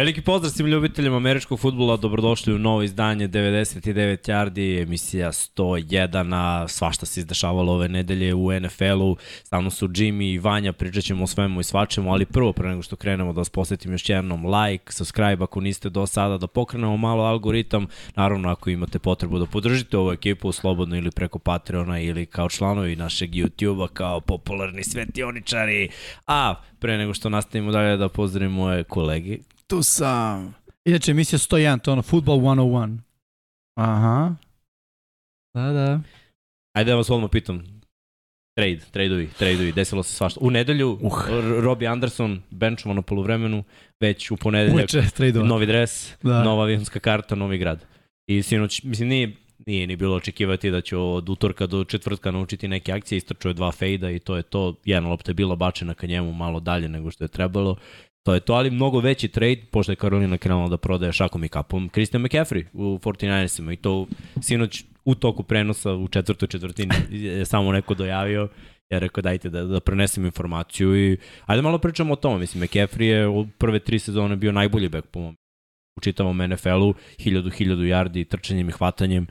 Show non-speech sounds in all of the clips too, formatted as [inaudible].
Veliki pozdrav svim ljubiteljima američkog futbola, dobrodošli u novo izdanje 99 yardi, emisija 101, a svašta se izdešavalo ove nedelje u NFL-u, sa mnom su Jimmy i Vanja, pričat ćemo o svemu i svačemu, ali prvo pre nego što krenemo da vas posetim još jednom like, subscribe ako niste do sada, da pokrenemo malo algoritam, naravno ako imate potrebu da podržite ovu ekipu slobodno ili preko Patreona ili kao članovi našeg YouTube-a kao popularni svetioničari, a pre nego što nastavimo dalje da pozdravim moje kolege, Tu sam. Inače, emisija 101, to je ono Football 101. Aha. Da, da. Ajde da vas odmah pitam. Trade, tradeovi, tradeovi, desilo se svašta. U nedelju Uh. Robbie Anderson benchovan na poluvremenu, već u ponedeljak Uveče, novi dres, Da. nova avionska karta, novi grad. I sinoć, mislim, nije, nije ni bilo očekivati da će od utorka do četvrtka naučiti neke akcije, istračuje dva fejda i to je to. Jedna lopta je bila bačena ka njemu malo dalje nego što je trebalo. To je to, ali mnogo veći trade, pošto je Karolina krenula da prodaje šakom i kapom, Christian McCaffrey u 49ersima i to sinoć u toku prenosa u četvrtoj četvrtini je samo neko dojavio ja rekao dajte da, da prenesem informaciju i ajde malo pričamo o tome, mislim McCaffrey je u prve tri sezone bio najbolji bek po mom u čitavom NFL-u, 1000 1000 yardi trčanjem i hvatanjem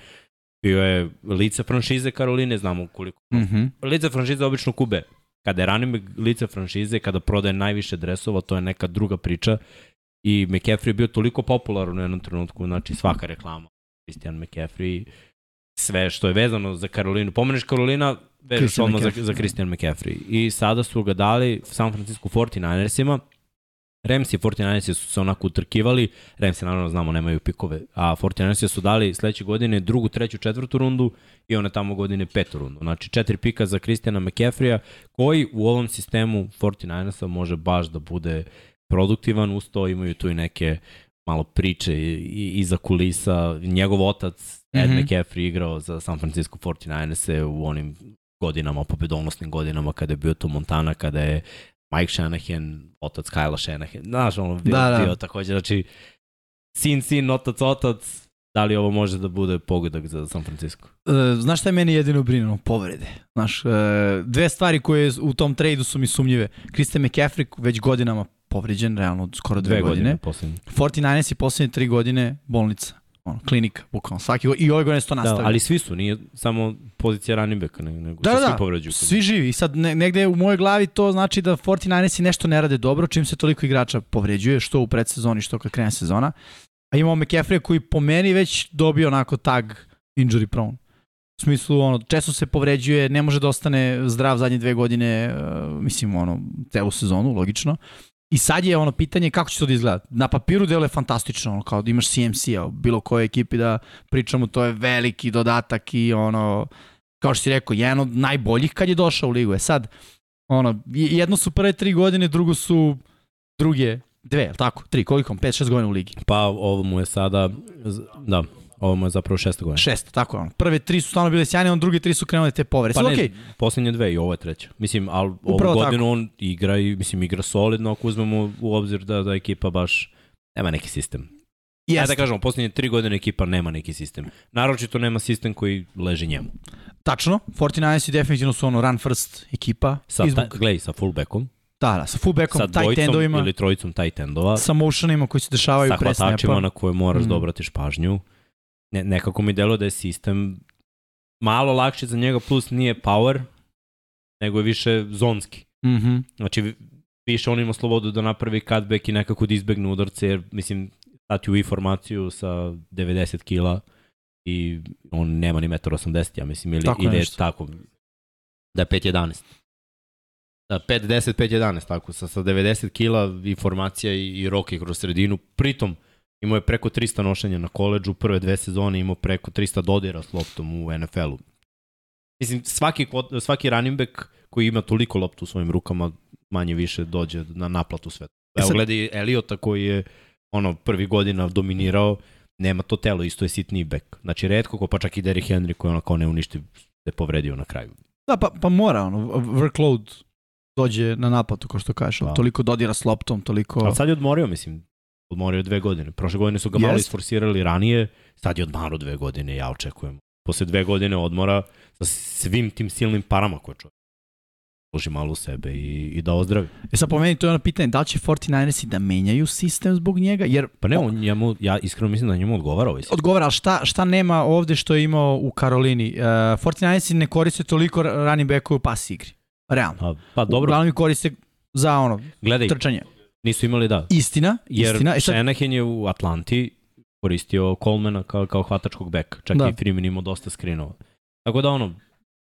bio je lice franšize Karoline, znamo koliko. Mhm. Lice franšize obično kube. Kada je running lice franšize, kada prodaje najviše dresova, to je neka druga priča. I McCaffrey je bio toliko popularan u jednom trenutku, znači svaka reklama. Christian McCaffrey, sve što je vezano za Karolinu. Pomeneš Karolina, Christian odmah za, za Christian McCaffrey. I sada su ga dali San Francisco 49ersima. Rams i 49ersi su se onako utrkivali, Ramsi naravno znamo nemaju pikove, a 49ersi su dali sledeće godine drugu, treću, četvrtu rundu i one tamo godine petu rundu. Znači četiri pika za Kristijana McCaffreya koji u ovom sistemu 49ersa može baš da bude produktivan, uz to imaju tu i neke malo priče i, i, iza kulisa. Njegov otac, Ed mm. -hmm. McCaffrey, igrao za San Francisco 49ers u onim godinama, pobedonosnim godinama kada je bio to Montana, kada je Mike Shanahan, otac Kyla Shanahan, znaš, ono, bio, Da, da. bio takođe, znači, sin, sin, otac, otac, da li ovo može da bude pogodak za San Francisco? E, znaš šta je meni jedino brinulo? Povrede. Znaš, e, dve stvari koje u tom tradu su mi sumnjive. Christian McCaffrey već godinama povređen, realno skoro dve, Dve godine. godine, poslednje. 49ers i poslednje tri godine bolnica. Ono, klinika, bukvalno. Svaki, go- I ove godine se to Da, nastavlja. ali svi su, nije samo pozicija running backa, nego, nego Da, da, svi da, povređuju. svi živi. I sad ne, negde u mojoj glavi to znači da 49ersi nešto ne rade dobro, čim se toliko igrača povređuje, što u predsezoni, što kad krene sezona. A imamo McCaffrey koji po meni već dobio onako tag injury prone. U smislu, ono, često se povređuje, ne može da ostane zdrav zadnje dve godine, uh, mislim, ono, celu sezonu, logično. I sad je ono pitanje kako će to da izgleda. Na papiru delo je fantastično, ono, kao da imaš CMC-a bilo kojoj ekipi da pričamo, to je veliki dodatak i ono, kao što si rekao, jedan od najboljih kad je došao u ligu. E sad, ono, jedno su prve tri godine, drugo su druge dve, tako? Tri, koliko? Pet, šest godina u ligi. Pa ovo mu je sada, da, ovo mu je zapravo šesta godina. Šest, tako je ono. Prve tri su stvarno bile sjajne, on druge tri su krenule te povrede. Pa Sad, ne, okej, posljednje dve i ovo je treća. Mislim, ali ovu Upravo godinu on igra i, mislim, igra solidno ako uzmemo u obzir da, da ekipa baš nema neki sistem. Jeste, da kažemo, posljednje tri godine ekipa nema neki sistem. Naročito nema sistem koji leži njemu. tačno. 49ers i definitivno su ono run first ekipa. Sa, I ta, gledaj, sa fullbackom, da, da, sa fullbackom, sa tight dvojicom endovima, ili trojicom tight endova, sa motionima koji se dešavaju sa pre hvatačima snapa. na koje moraš Mm. da obratiš pažnju. Ne, nekako mi delo da je sistem malo lakše za njega, plus nije power, nego je više zonski. Mhm. Znači, vi- više on ima slobodu da napravi cutback i nekako da izbegne udarce, jer, mislim, stati u i formaciju sa 90 kila i on nema ni 1,80 ja mislim, ili Tako ide nešto. tako, da je 5,11. Da, 5-10, 5-11, tako, sa, sa 90 kila i formacija i, i roke kroz sredinu. Pritom, imao je preko 300 nošenja na koleđu, prve dve sezone imao preko 300 dodira s loptom u NFL-u. Mislim, svaki, svaki running back koji ima toliko loptu u svojim rukama, manje više dođe na naplatu sve. E Evo, sad- gledaj Eliota koji je ono prvi godina dominirao, nema to telo, isto je sitniji bek. Znači, redko ko pa čak i Derrick Henry koji ono kao ne uništi se povredio na kraju. Da, pa, pa mora, ono, workload dođe na naplatu, kao što kažeš. Da. Toliko dodira s loptom, toliko... Ali sad je odmorio, mislim, odmorio dve godine. Prošle godine su ga malo Jest. isforsirali ranije, sad je odmaro dve godine, ja očekujem. Posle dve godine odmora sa svim tim silnim parama koje čovjek. uloži malo u sebe i, i da ozdravi. E sad po meni to je ono pitanje, da li će 49ersi da menjaju sistem zbog njega, jer Pa ne, on, njemu, ja iskreno mislim da njemu odgovara ovaj sistem. odgovara, ali šta, šta nema ovde što je imao u Karolini? Uh, 49ersi ne koriste toliko running backove u pas igri. Realno. Pa, pa dobro, Uglavnom koriste za ono, gledaj, trčanje. Nisu imali da. Istina, Jer istina. Sad, Shanahan je u Atlanti koristio Colemana kao, kao hvatačkog beka. Čak Da. i Freeman imao dosta skrinova. Tako da ono,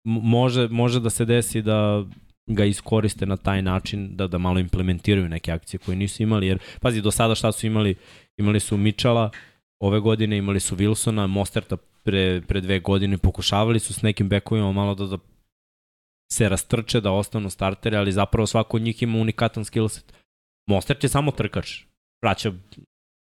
može, može da se desi da ga iskoriste na taj način da da malo implementiraju neke akcije koje nisu imali jer pazi do sada šta su imali imali su Mitchella ove godine imali su Wilsona Mosterta pre, pre dve godine pokušavali su s nekim bekovima malo da, da se rastrče da ostanu starteri ali zapravo svako od njih ima unikatan skillset Mostert je samo trkač vraća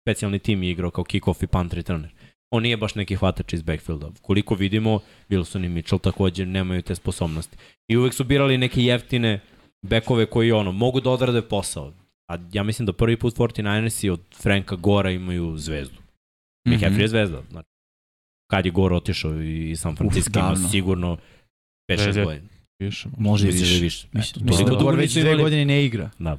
specijalni tim je igrao kao kick-off i punt returner. On nije baš neki hvatač iz backfielda. Koliko vidimo, Wilson i Mitchell takođe nemaju te sposobnosti. I uvek su birali neke jeftine bekove koji ono, mogu da odrade posao. A ja mislim da prvi put 49ersi od Franka Gora imaju zvezdu. Mm. -hmm. je zvezda. Znači, kad je Gore otišao iz San Francisco, ima sigurno 5-6 Devet. godina. Više. Može i Mislim da je više. više. Mislim, mislim da Gore već dve godine ne igra. Da.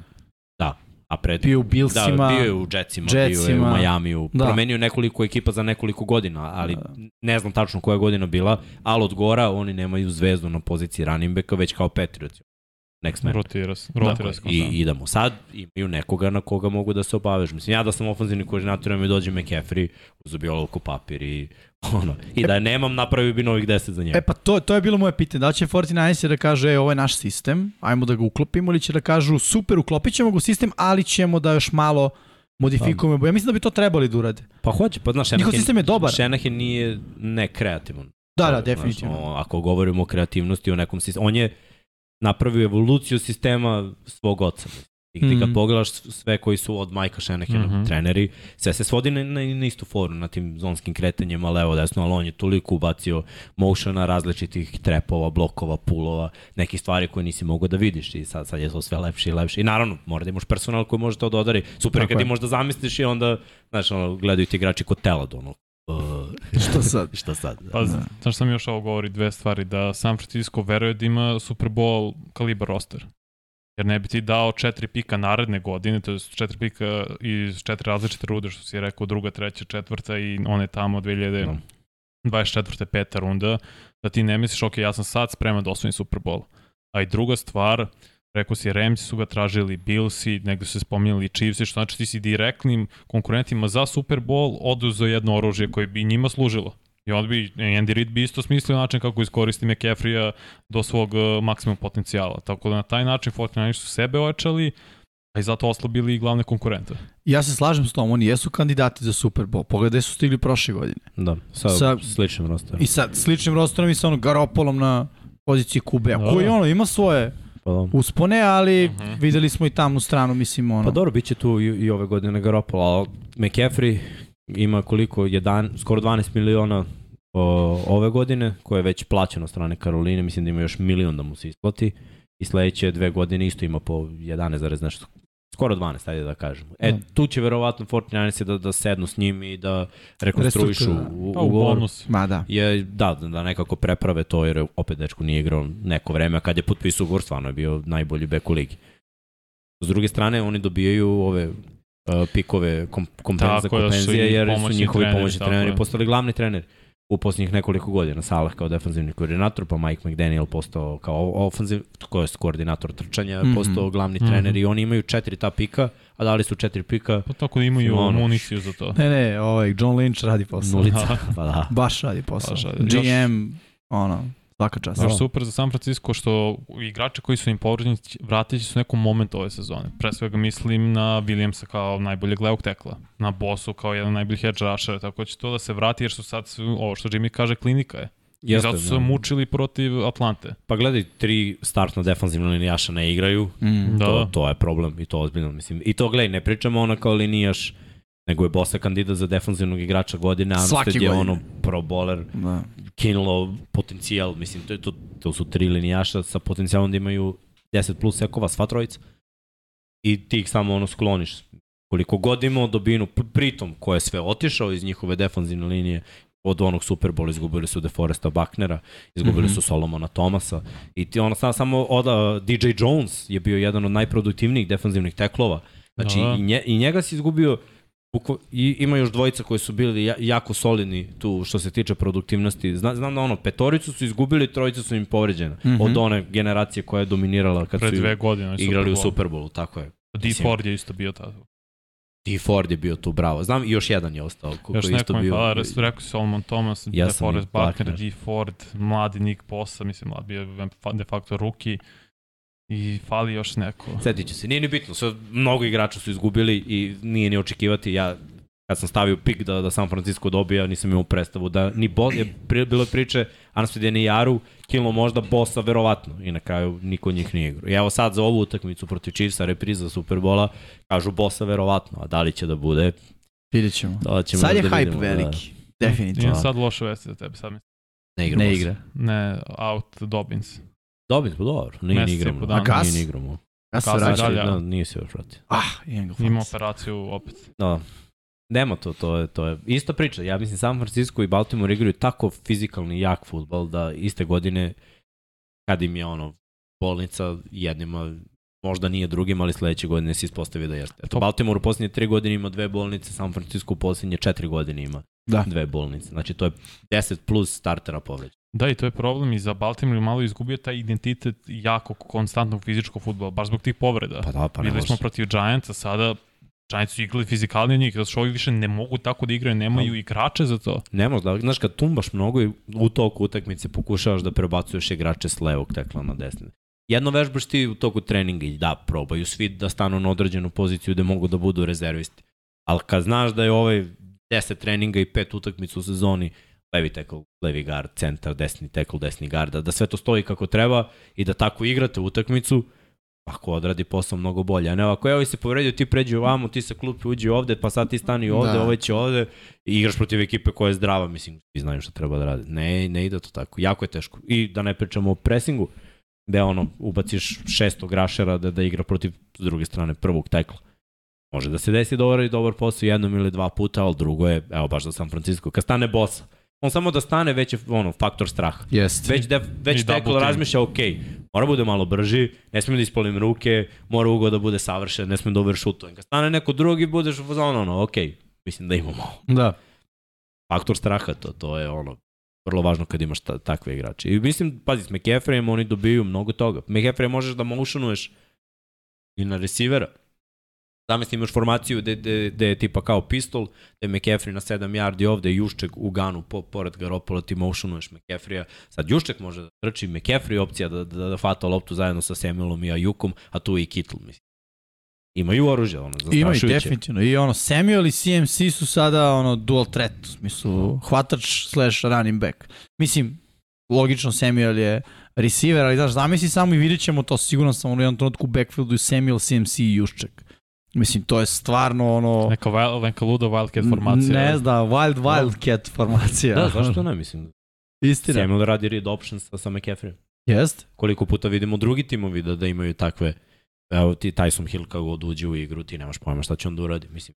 Da. A pred... Bio u Billsima. Da, bio je u Jetsima, bio je u Jetsima. Majamiju, da. promenio nekoliko ekipa za nekoliko godina, ali Da. ne znam tačno koja godina bila, ali od gora oni nemaju zvezdu na poziciji running backa, već kao Patriots. Next man. Rotira se. Rotira se. I idemo. Sad imaju nekoga na koga mogu da se obavežu. Mislim, ja da sam ofenzivni koordinator, mi dođe McCaffrey, uzubio olovku papir i [laughs] ono. I da je nemam, napravio bi novih 10 za njega. E pa to, to je bilo moje pitanje. Da će 49 da kaže, e, ovo je naš sistem, ajmo da ga uklopimo, ili će da kažu, super, uklopit ćemo ga u sistem, ali ćemo da još malo modifikujemo. Ja mislim da bi to trebali da urade. Pa hoće, pa znaš, Njihov sistem je dobar. Shanahan nije nekreativan. Da, da, Znaš, definitivno. ono, ako govorimo o kreativnosti o nekom sistemu, on je napravio evoluciju sistema svog oca. I ti kad Mhm. pogledaš sve koji su od Majka Šenehena Mhm. treneri, sve se svodi na, na, na istu foru, na tim zonskim kretanjima levo, desno, ali on je toliko ubacio motiona, različitih trepova, blokova, pulova, neke stvari koje nisi mogao da vidiš i sad, sad je to sve lepše i lepše. I naravno, mora da imaš personal koji može to da odari. Super Tako kad je. ti možda zamisliš i onda, znaš, ono, gledaju ti igrači kod telad, ono, [laughs] Što sad? [laughs] šta sad? Pa, Da. znaš šta mi još ovo govori dve stvari, da San Francisco veruje da ima Super Bowl kalibar roster. Jer ne bi ti dao četiri pika naredne godine, to je četiri pika iz četiri različite rude, što si rekao, druga, treća, četvrta i one tamo 2024. peta runda, da ti ne misliš, ok, ja sam sad spreman da osvojim Super Bowl. A i druga stvar, rekao si, Ramsi su ga tražili, Billsi, negde su se spominjali Chiefsi, što znači ti si direktnim konkurentima za Super Bowl oduzeo jedno oružje koje bi njima služilo. I onda bi, Andy Reid bi isto smislio način kako iskoristi McCaffrey-a do svog uh, maksimum potencijala. Tako da na taj način 49 su sebe ojačali, a i zato oslabili i glavne konkurente. Ja se slažem s tom, oni jesu kandidati za Super Bowl. Pogledaj su stigli prošle godine. Da, sa, Sa- sa sličnim rosterom. I sad, sličnim rosterom i sa ono Garopolom na poziciji QB-a, Da. koji ono ima svoje da. Uspone, ali Mhm. videli smo i tamnu stranu, mislim, ono. pa dobro, bit će tu i, i ove godine Garoppolo, ali McCaffrey ima koliko, jedan, skoro 12 miliona o, ove godine, koje je već plaćeno od strane Karoline, mislim da ima još milion da mu se isplati i sledeće dve godine isto ima po 11, zarez nešto, skoro 12, ajde da kažemo. E, Da. tu će verovatno 49 da, da sednu s njim i da rekonstruišu u, Pa ugovor. bonus. Ma da. je, da, da nekako preprave to, jer opet dečko nije igrao neko vreme, a kad je potpisao ugovor, stvarno je bio najbolji bek u ligi. S druge strane, oni dobijaju ove uh, pikove kom, kompenza, da kompenzije, jer su njihovi treneri, pomoćni treneri postali glavni trener u posljednjih nekoliko godina. Salah kao defanzivni koordinator, pa Mike McDaniel postao kao ofanziv, ko je koordinator trčanja, Mhm. postao glavni Mhm. trener i oni imaju četiri ta pika, a dali su četiri pika Pa tako da imaju Ono. municiju za to. Ne, ne, ovaj, John Lynch radi posao. nulica. [laughs] pa da. Baš radi posao. Baš radi. GM, ono, svaka čast. Još super za San Francisco što igrači koji su im povređeni vratit će se u nekom momentu ove sezone. Pre svega mislim na Williamsa kao najboljeg levog tekla, na Bossu kao jedan najboljih edge rushera, tako će to da se vrati jer su sad, ovo što Jimmy kaže, klinika je. I Jeste, zato su se da. mučili protiv Atlante. Pa gledaj, tri startno defanzivna linijaša ne igraju, Mm. Da. To, to je problem i to ozbiljno. Mislim. I to, gledaj, ne pričamo ono kao linijaš, nego je Bosa kandidat za defanzivnog igrača godine, Armstead je godine. ono pro bowler, Da. Kinlo potencijal, mislim, to, je to, to su tri linijaša sa potencijalom da imaju 10 plus sekova, sva trojica. I ti ih samo ono skloniš. Koliko god imao dobinu, pritom ko je sve otišao iz njihove defanzivne linije, od onog Superbola izgubili su DeForesta Bucknera, izgubili mm -hmm. su Solomona Thomasa i ti ono sam, samo oda DJ Jones je bio jedan od najproduktivnijih defanzivnih teklova. Znači da, da. I, nje, i njega si izgubio Buko, I ima još dvojica koji su bili jako solidni tu što se tiče produktivnosti. Zna, znam da ono, petoricu su izgubili, trojica su im povređene. Mm -hmm. Od one generacije koja je dominirala kad Pre su dve godine, igrali u Superbowlu, tako je. D. Ford je isto bio tada. D. Ford je bio tu, bravo. Znam, i još jedan je ostao. Ko, još neko mi hvala, rekao si Solomon Thomas, ja DeForest Buckner, D. Ford, mladi Nick Bosa, mislim, mlad bio de facto ruki. I fali još neko. Sjetit će se, nije ni bitno, sve, mnogo igrača su izgubili i nije ni očekivati. Ja, kad sam stavio pik da, da San Francisco dobija, nisam imao predstavu da ni Bo, je pri, bilo priče Ansfred ni Jaru, kilno možda Bosa verovatno i na kraju niko od njih nije igrao. I evo sad za ovu utakmicu protiv Chiefsa, repriza Superbola, kažu Bosa verovatno, a da li će da bude? Vidjet ćemo. Da ćemo sad je da hype vidimo, da. veliki, da. definitivno. Imam sad loše vesti za tebe, sad mi. Ne igra. Ne igra. Ne, out Dobbins. Dobbins, pa dobro, nije ni igramo. A Gas? Nije ni igramo. Gas se vraća. Da, nije se još vratio. Ah, Ima operaciju opet. Da. Nema to, to je, to je ista priča. Ja mislim San Francisco i Baltimore igraju tako fizikalni jak futbol da iste godine kad im je ono bolnica jednima možda nije drugim, ali sledeće godine se ispostavi da jeste. Eto, Baltimore u posljednje tri godine ima dve bolnice, San Francisco u posljednje četiri godine ima da. dve bolnice. Znači to je 10 plus startera povređa. Da, i to je problem i za Baltimore malo izgubio taj identitet jako konstantnog fizičkog futbola, baš zbog tih povreda. Pa da, pa Videli smo protiv Giantsa, sada Giants su igrali fizikalnije njih, zato što ovi više ne mogu tako da igraju, nemaju igrače za to. Ne možda, znaš kad tumbaš mnogo i u toku utakmice pokušavaš da prebacuješ igrače s levog tekla na desne. Jedno vežbaš ti u toku treninga i da, probaju svi da stanu na određenu poziciju da mogu da budu rezervisti. Ali kad znaš da je ovaj 10 treninga i 5 utakmica u sezoni, levi tackle, levi guard, centar, desni tackle, desni guard, da sve to stoji kako treba i da tako igrate utakmicu, ako odradi posao mnogo bolje. A ne ako je ovaj se povredio, ti pređi ovamo, ti se klupi, uđi ovde, pa sad ti stani ovde, da. ovaj će ovde i igraš protiv ekipe koja je zdrava, mislim, ti znaju šta treba da radi. Ne, ne ide to tako. Jako je teško. I da ne pričamo o presingu, gde ono, ubaciš šestog rašera da, da igra protiv s druge strane prvog tekla. Može da se desi dobar i dobar posao jednom ili dva puta, ali drugo je, evo baš za San Francisco, kad stane bossa, on samo da stane već je ono, faktor straha. Jest. Već, def, već teklo razmišlja, ok, mora bude malo brži, ne smijem da ispolim ruke, mora ugo da bude savršen, ne smijem da šutovim. Kad stane neko drugi, budeš u ono, ono, ok, mislim da imamo. Da. Faktor straha, to, to je ono, vrlo važno kad imaš ta, takve igrače. I mislim, pazi, s McAfreyem oni dobiju mnogo toga. McAfrey možeš da motionuješ i na receivera. Zamisli imaš formaciju gde, gde, gde je tipa kao pistol, gde je McAfee na 7 yardi ovde, Jušček u ganu, po, pored Garopola ti motionuješ McAfee-a. Sad Jušček može da trči, McAfee opcija da, da, da fata loptu zajedno sa Samuelom i Ajukom, a tu i Kittle, mislim. Imaju oružje, ono, zastrašujuće. Imaju, definitivno. I ono, Samuel i CMC su sada ono, dual threat, u smislu, hvatač slash running back. Mislim, logično Samuel je receiver, ali znaš, zamisli samo i vidjet ćemo to, sigurno sam ono jednom trenutku u backfieldu Samuel, CMC i Jušček. Mislim, to je stvarno ono... Neka, wild, neka luda Wildcat formacija. Ne zna, Wild Wildcat formacija. Da, zašto ne, mislim. Istina. Samuel radi read options sa, sa McCaffrey. Jest. Koliko puta vidimo drugi timovi da, da imaju takve... Evo ti Tyson Hill kako god uđe u igru, ti nemaš pojma šta će on da uradi. Mislim,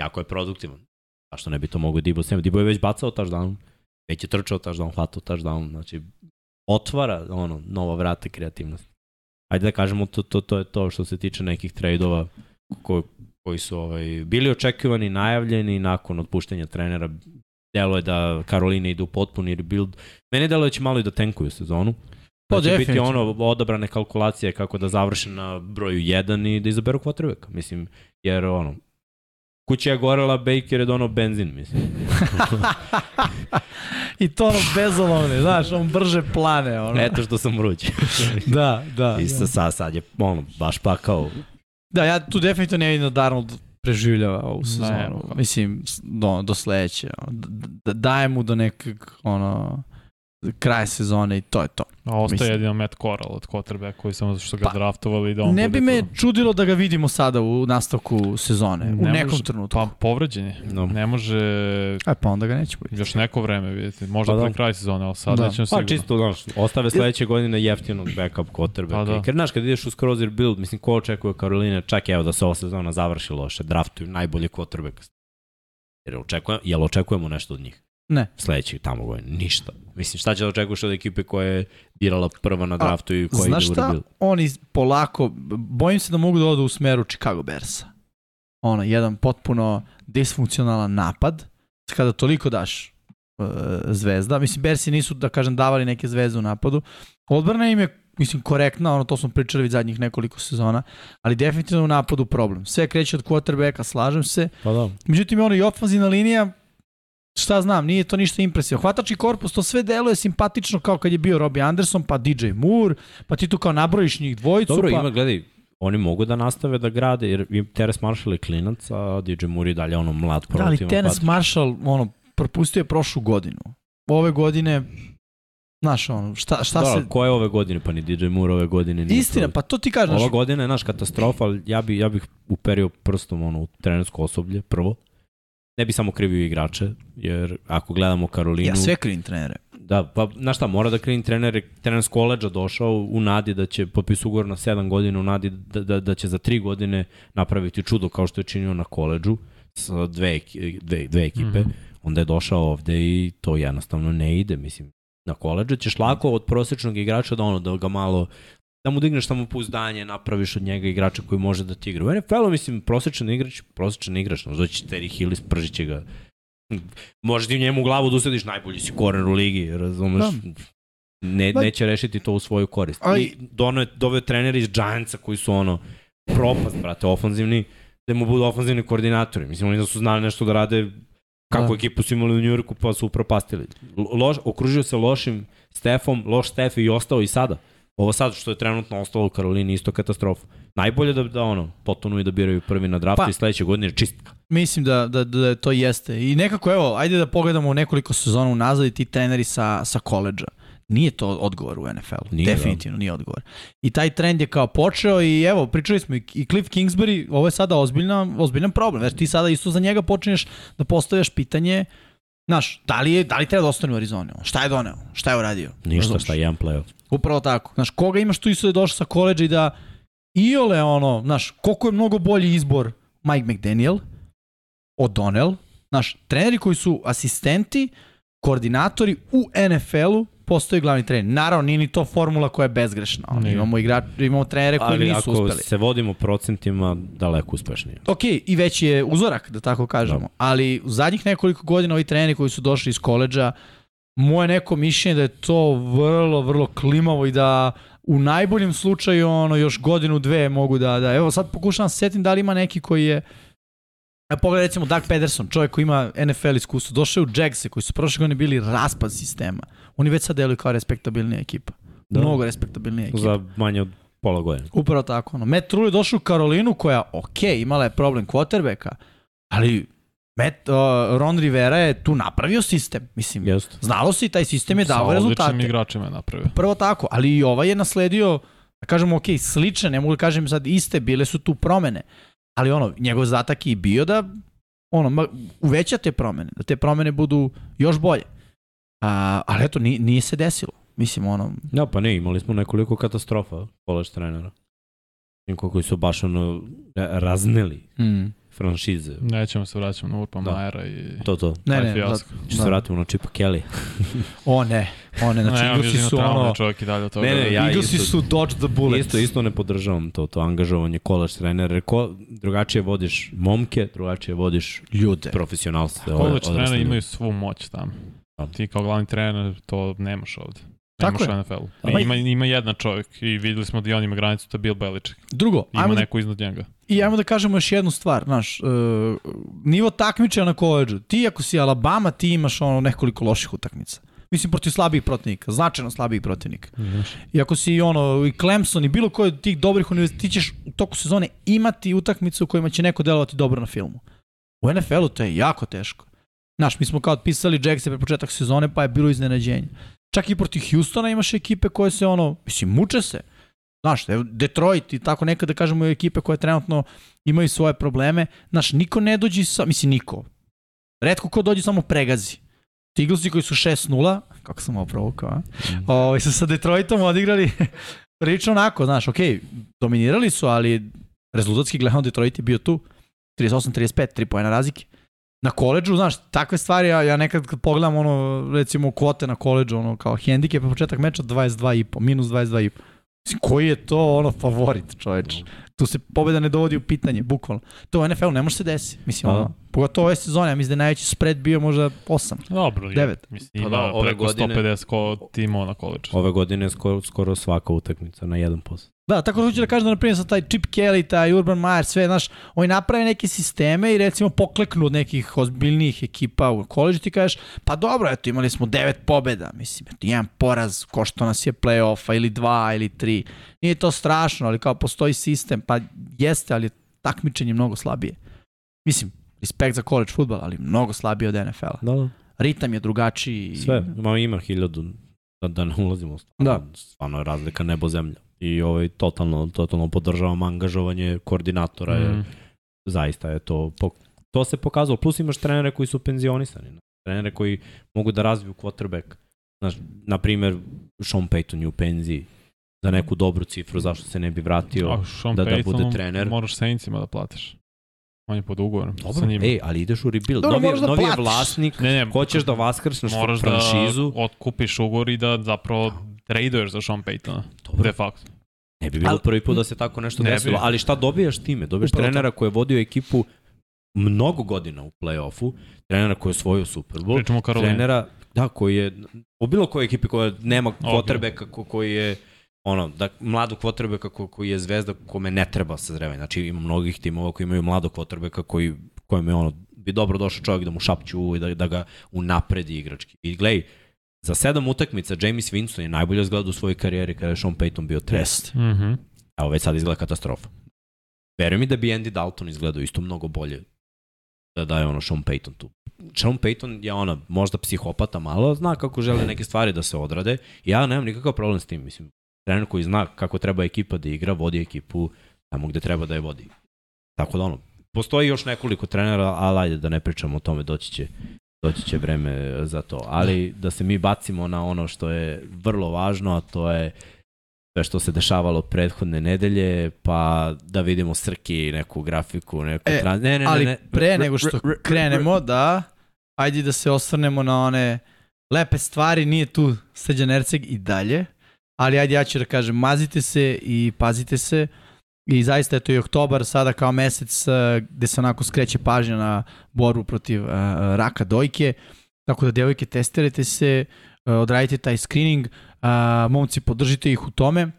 jako je produktivan. Zašto ne bi to mogo Dibo Samuel? Dibo je već bacao touchdown, već je trčao touchdown, hvatao touchdown, znači otvara ono, nova vrata kreativnosti. Ajde da kažemo, to, to, to je to što se tiče nekih trejdova ko, koji su ovaj, bili očekivani, najavljeni nakon otpuštenja trenera. Delo je da Karolina ide u potpuni rebuild. Mene delo je da će malo i da tenkuju sezonu. Pa da će biti ono odabrane kalkulacije kako da završe na broju 1 i da izaberu quarterbacka. Mislim, jer ono, kuća je gorela, Baker je dono benzin, mislim. [laughs] I to ono bezolovne, znaš, on brže plane. Ono. Eto što sam vruć. [laughs] da, da. I sa, sad, sad je ono, baš pakao Da, ja tu definitivno ne vidim da Darnold preživljava ovu sezonu. Ne, Mislim, do, do sledeće. Da, daje mu do nekog, ono, kraj sezone i to je to. A ostaje Mislim. jedino Matt Corral od quarterback koji samo što ga pa, draftovali da on Ne bi me to... čudilo da ga vidimo sada u nastavku sezone, ne u nekom može, trenutku. Pa povređen je. No. Ne može... Aj, pa onda ga neće biti. Još neko vreme, vidite. Možda pa, da. pre kraj sezone, ali sada da. nećemo pa, sigurno. Pa čisto, znaš, ostave sledeće godine jeftinog backup quarterback. Pa, da. Jer, znaš, kad ideš u Skrozer build, mislim, ko očekuje Karolina, čak evo da se ova sezona završi loše, draftuju najbolje quarterback. Jer, očekujemo, jel očekujemo nešto od njih? Ne. Sledeći tamo godine, ništa. Mislim, šta će da očekuješ od ekipe koja je birala prva na draftu i koja Znaš ide u šta? Oni polako, bojim se da mogu da odu u smeru Chicago Bearsa. Ono, jedan potpuno disfunkcionalan napad, kada toliko daš uh, zvezda. Mislim, Bearsi nisu, da kažem, davali neke zvezde u napadu. Odbrana im je, mislim, korektna, ono, to smo pričali već zadnjih nekoliko sezona, ali definitivno u napadu problem. Sve kreće od quarterbacka, slažem se. Pa da. Međutim, ono i ofenzivna linija, šta znam, nije to ništa impresivno. Hvatački korpus, to sve deluje simpatično kao kad je bio Robbie Anderson, pa DJ Moore, pa ti tu kao nabrojiš njih dvojicu, Dobro, pa... ima, gledaj, oni mogu da nastave da grade, jer im Teres Marshall je klinac, a DJ Moore je dalje ono mlad Da, ali hvatač. Marshall, ono, propustio je prošlu godinu. Ove godine, znaš, ono, šta, šta Dobro, se... ko je ove godine, pa ni DJ Moore ove godine nije Istina, pa to ti kažeš, Ova godina je naš katastrofa, ali ja, bi, ja bih uperio prstom ono, u trenersko osoblje, prvo. Ne bi samo krivio igrače, jer ako gledamo Karolinu... ja sve krivim trenere. Da, pa znaš šta, mora da krivim trener, trener s koleđa došao u nadi da će potpis ugovor na 7 godina, u nadi da, da, da će za 3 godine napraviti čudo kao što je činio na koleđu sa dve, dve, dve ekipe. Mhm. Onda je došao ovde i to jednostavno ne ide, mislim. Na koleđu ćeš lako od prosečnog igrača da ono, da ga malo da mu digneš samo pouzdanje, napraviš od njega igrača koji može da ti igra. U NFL-u, mislim, prosečan igrač, prosečan igrač, no, doći Terry Hill i spržit će ga. Može ti njemu u glavu da usadiš, najbolji si koren u ligi, razumeš? Ne, Pa- neće rešiti to u svoju korist. Ali- I dono je doveo trenera iz Giantsa koji su ono propast, brate, ofanzivni, da mu budu ofanzivni koordinatori. Mislim, oni da su znali nešto da rade kako Da. ekipu su imali u Njujorku pa su upropastili. Loš, okružio se lošim Stefom, loš Stef i ostao i sada. Ovo sad što je trenutno ostalo u Karolini isto katastrofa. Najbolje da, da ono, potonu i da biraju prvi na draftu Pa- i sledeće godine je čistka. Mislim da, da, da to jeste. I nekako, evo, ajde da pogledamo nekoliko sezona unazad i ti treneri sa, sa koleđa. Nije to odgovor u NFL-u. Da. Definitivno nije odgovor. I taj trend je kao počeo i evo, pričali smo i Cliff Kingsbury, ovo je sada ozbiljna, ozbiljan problem. Jer ti sada isto za njega počinješ da postavljaš pitanje Znaš, da li, je, da li treba da ostane u Arizoni? Šta je doneo? Šta je uradio? Ništa, Razumeš? šta je jedan playoff. Upravo tako. Znaš, koga imaš tu isto da je došao sa koleđa i da iole ono, znaš, koliko je mnogo bolji izbor Mike McDaniel, O'Donnell, znaš, treneri koji su asistenti, koordinatori u NFL-u postoji glavni trener. Naravno, nije ni to formula koja je bezgrešna. Ono, imamo, igrač, imamo trenere koji Ali nisu ako uspeli. se vodimo procentima, daleko uspešnije. Ok, i već je uzorak, da tako kažemo. Da. Ali u zadnjih nekoliko godina ovi treneri koji su došli iz koleđa, moje neko mišljenje da je to vrlo, vrlo klimavo i da u najboljem slučaju ono još godinu, dve mogu da, da evo sad pokušavam se setim da li ima neki koji je A pogledaj recimo Doug Pederson, čovjek koji ima NFL iskustvo, došao je u Jagse koji su prošle godine bili raspad sistema. Oni već sad deluju kao respektabilnija ekipa. Da. Mnogo respektabilnija ekipa. Za manje od pola godine. Upravo tako. Ono. Matt Rule je došao u Karolinu koja, ok, imala je problem quarterbacka, ali Matt, uh, Ron Rivera je tu napravio sistem. Mislim, Jeste. znalo se i taj sistem je Sa dao odličnim rezultate. igračima je napravio. Prvo tako, ali i ovaj je nasledio, da kažemo, ok, slične, ne mogu da kažem sad iste, bile su tu promene. Ali ono, njegov zatak je bio da ono, uveća te promene, da te promene budu još bolje. A, ali eto, nije, nije se desilo. Mislim, ono, Da, pa ne, imali smo nekoliko katastrofa koleđ trenera. Koji su baš ono ra- razneli mm, franšize. Nećemo se vraćati na Urpa Da. Majera i... To, to. ne, ne, fijasko. da, Što se vratimo na Chipa Kelly. [laughs] o ne, o ne, znači, ne, Eaglesi živio su ono, čovjek i dalje od toga. Ne, ne, ja Eaglesi isto- su dodge the bullet. Isto, isto ne podržavam to, to angažovanje koleđ trenera. Ko, drugačije vodiš momke, drugačije vodiš ljude. profesionalstvo. Treneri ljude. imaju svu moć tamo. Da. Ti kao glavni trener to nemaš ovde. Tako je. NFL-u. Ima, ima jedan čovjek i videli smo da on ima granicu, to je Bill Belichick. Drugo, Ima ajmo da, neko iznad njega. i ajmo da kažemo još jednu stvar, znaš, uh, nivo takmičenja na koleđu. Ti ako si Alabama, ti imaš ono nekoliko loših utakmica. Mislim, protiv slabijih protivnika, značajno slabijih protivnika. I ako si ono, i Clemson i bilo koji od tih dobrih univerzita, ti ćeš u toku sezone imati utakmice u kojima će neko delovati dobro na filmu. U NFL-u to je jako teško. Znaš, mi smo kao otpisali Jackse pre početak sezone, pa je bilo iznenađenje. Čak i protiv Houstona imaš ekipe koje se ono, mislim, muče se. Znaš, Detroit i tako nekada da kažemo ekipe koje trenutno imaju svoje probleme. Znaš, niko ne dođe sa, mislim, niko. Redko ko dođe samo pregazi. Ti Eaglesi koji su 6-0, kako sam ovo a? Ovaj su sa Detroitom odigrali [laughs] prilično onako, znaš, ok, dominirali su, ali rezultatski gledano Detroit je bio tu. 38-35, 3 pojena razlike. Na koleđu, znaš, takve stvari, ja, ja nekad kad pogledam ono, recimo kvote na koleđu, ono kao hendikep, početak meča 22,5, minus 22,5. Mislim, koji je to ono favorit, čoveč? Tu se pobeda ne dovodi u pitanje, bukvalno. To u NFL ne može se desiti. Mislim, Pa da. ono, pogotovo ove sezone, ja mislim da je najveći spread bio možda 8. Dobro, je. Devet. Mislim, Pa ima da, ove preko godine- 150 ko timova na koleđu. Ove godine je skoro, skoro svaka utakmica na 1%. Da, tako da hoću da kažem da, na primjer, sa taj Chip Kelly, taj Urban Meyer, sve, znaš, oni naprave neke sisteme i recimo pokleknu od nekih ozbiljnijih ekipa u koleđu, ti kažeš, pa dobro, eto, imali smo devet pobeda, mislim, eto, jedan poraz, ko što nas je play-offa, ili dva, ili tri. Nije to strašno, ali kao postoji sistem, pa jeste, ali je takmičenje mnogo slabije. Mislim, respekt za college futbol, ali mnogo slabije od NFL-a. Da, da. Ritam je drugačiji. Sve, ma ima hiljadu, da, da ne ulazimo. Stvarno, da. Stvarno je razlika nebo zemlja. I ovaj, totalno, totalno podržavam angažovanje koordinatora. Mm. Mm. Zaista je to, to se pokazalo. Plus imaš trenere koji su penzionisani. Trenere koji mogu da razviju quarterback. Znaš, na primjer, Sean Payton je u penziji za neku dobru cifru, zašto se ne bi vratio. A Sean da- da Payton bude trener. moraš Saintsima da platiš. On je pod ugovorom sa Dobro, njima. ej, ali ideš u rebuild. Dobro, novi, moraš da novi je vlasnik, Ne, ne, hoćeš da vaskršneš moraš franšizu. da otkupiš ugovor i da zapravo traduješ za Sean Paytona. Dobro, De facto. Ne bi bilo Ali- prvi put da se tako nešto Ne bi. desilo, ali šta dobijaš time? Dobijaš Upravo trenera koji je vodio ekipu mnogo godina u play-offu, trenera koji je osvojio Super Bowl, Pričamo trenera da, koji je u bilo kojoj ekipi koja nema Ok. quarterbacka ko, koji je ono, da, mladog quarterbacka ko, koji je zvezda kome ne treba sazrevanje. Znači ima mnogih timova koji imaju mladog quarterbacka koji, kojem je ono, bi dobro došao čovjek da mu šapću i da, da ga unapredi igrački. I glej, za sedam utakmica James Winston je najbolje izgledao u svojoj karijeri kada je Sean Payton bio trener. Jest. Mhm. Evo već sad izgleda katastrofa. Veruj mi da bi Andy Dalton izgledao isto mnogo bolje da da je ono Sean Payton tu. Sean Payton je ona možda psihopata malo, zna kako žele neke stvari da se odrade. Ja nemam nikakav problem s tim, mislim. Trener koji zna kako treba ekipa da igra, vodi ekipu tamo gde treba da je vodi. Tako da ono, postoji još nekoliko trenera, ali ajde da ne pričamo o tome, doći će doći će vreme za to. Ali da se mi bacimo na ono što je vrlo važno, a to je sve što se dešavalo prethodne nedelje, pa da vidimo Srki neku grafiku, neku E, trans... Ne, ne, Ali ne, ne. pre nego što krenemo, da, ajde da se osvrnemo na one lepe stvari, nije tu Srđan Erceg i dalje, ali ajde ja ću da kažem, mazite se i pazite se i zaista je to i oktobar sada kao mesec eh, gde se onako skreće pažnja na borbu protiv uh, raka dojke, tako da devojke testirajte se, uh, odradite taj screening, uh, momci podržite ih u tome,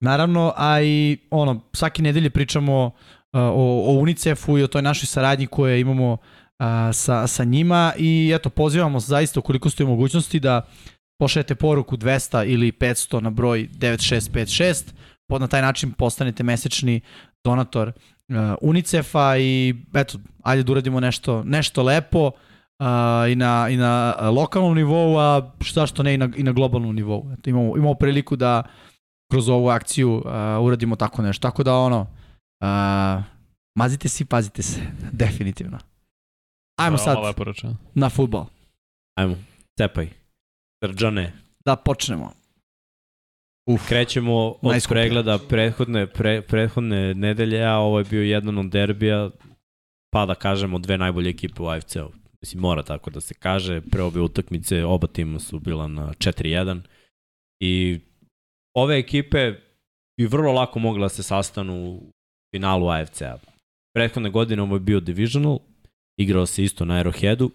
naravno, a i ono, svake nedelje pričamo uh, o, o UNICEF-u i o toj našoj saradnji koje imamo uh, sa, sa njima. I eto, pozivamo zaista ukoliko ste u mogućnosti da pošaljete poruku 200 ili 500 na broj 9656, pod na taj način postanete mesečni donator uh, UNICEF-a i eto, ajde da uradimo nešto, nešto lepo uh, i, na, i na lokalnom nivou, a zašto ne i na, i na globalnom nivou. Eto, imamo, imamo priliku da kroz ovu akciju uh, uradimo tako nešto. Tako da ono, uh, mazite se i pazite se, [laughs] definitivno. Ajmo sad na futbol. Ajmo, cepaj. Srđane, Da počnemo. Uf, krećemo od pregleda prethodne, pre, prethodne nedelje, a ovo je bio jedan od derbija, pa da kažemo dve najbolje ekipe u AFC-u. Mislim, mora tako da se kaže. Pre ove utakmice oba tima su bila na 4-1 i ove ekipe bi vrlo lako mogla da se sastanu u finalu AFC-a. Prethodne godine ovo je bio divisional, igrao se isto na Aeroheadu.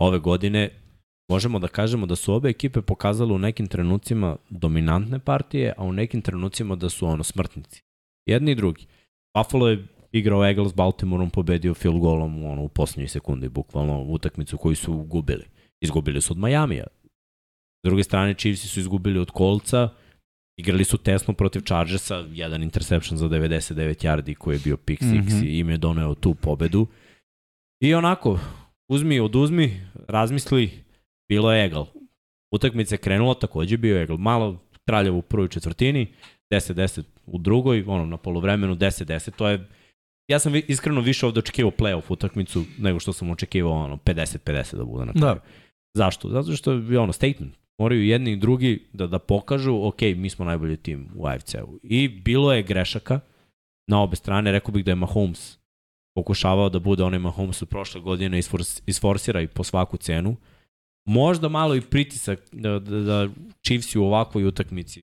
Ove godine možemo da kažemo da su obe ekipe pokazale u nekim trenucima dominantne partije, a u nekim trenucima da su ono smrtnici. Jedni i drugi. Buffalo je igrao Eagles s Baltimoreom, pobedio field golom ono, u posljednjoj sekundi, bukvalno utakmicu koju su gubili. Izgubili su od Majamija. S druge strane, Chiefs su izgubili od Kolca, igrali su tesno protiv Chargersa, jedan interception za 99 yardi koji je bio pick six mm. -hmm. i im je doneo tu pobedu. I onako, uzmi, oduzmi, razmisli, bilo je egal. Utakmica je krenula, takođe bio egal. Malo traljavo u prvoj četvrtini, 10-10 u drugoj, ono, na polovremenu 10-10, to je Ja sam iskreno više ovde očekivao playoff utakmicu nego što sam očekivao ono 50-50 da bude na kraju. Da. Zašto? Zato što je ono statement. Moraju jedni i drugi da, da pokažu, ok, mi smo najbolji tim u AFC-u. I bilo je grešaka na obe strane, rekao bih da je Mahomes pokušavao da bude onaj Mahomes od prošle godine, isfors, isforsira i po svaku cenu. Možda malo i pritisak da, da, da Chiefs u ovakvoj utakmici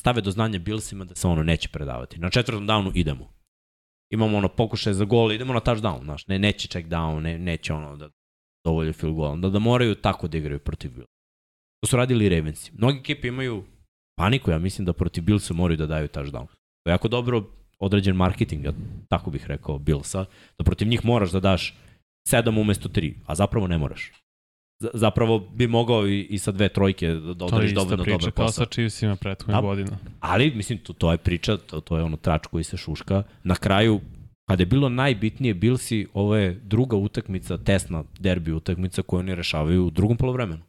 stave do znanja Billsima da se ono neće predavati. Na četvrtom downu idemo. Imamo ono pokušaj za gol, idemo na touchdown, znaš, ne, neće check down, ne, neće ono da dovolje field goal, da, da moraju tako da igraju protiv Bills. To su radili Ravensi. Mnogi ekipe imaju paniku, ja mislim da protiv Billsa moraju da daju touchdown. To je jako dobro određen marketing, ja tako bih rekao Billsa, da protiv njih moraš da daš 7 umesto 3, a zapravo ne moraš. Zapravo bi mogao i, i sa dve trojke da odradiš dovoljno dobar posao. To je ista priča kao sa Chiefsima prethodnih da, godina. Ali, mislim, to, to je priča, to, to je ono trač koji se šuška. Na kraju, kada je bilo najbitnije, Billsi, ovo je druga utakmica, tesna derbi utakmica koju oni rešavaju u drugom polovremenu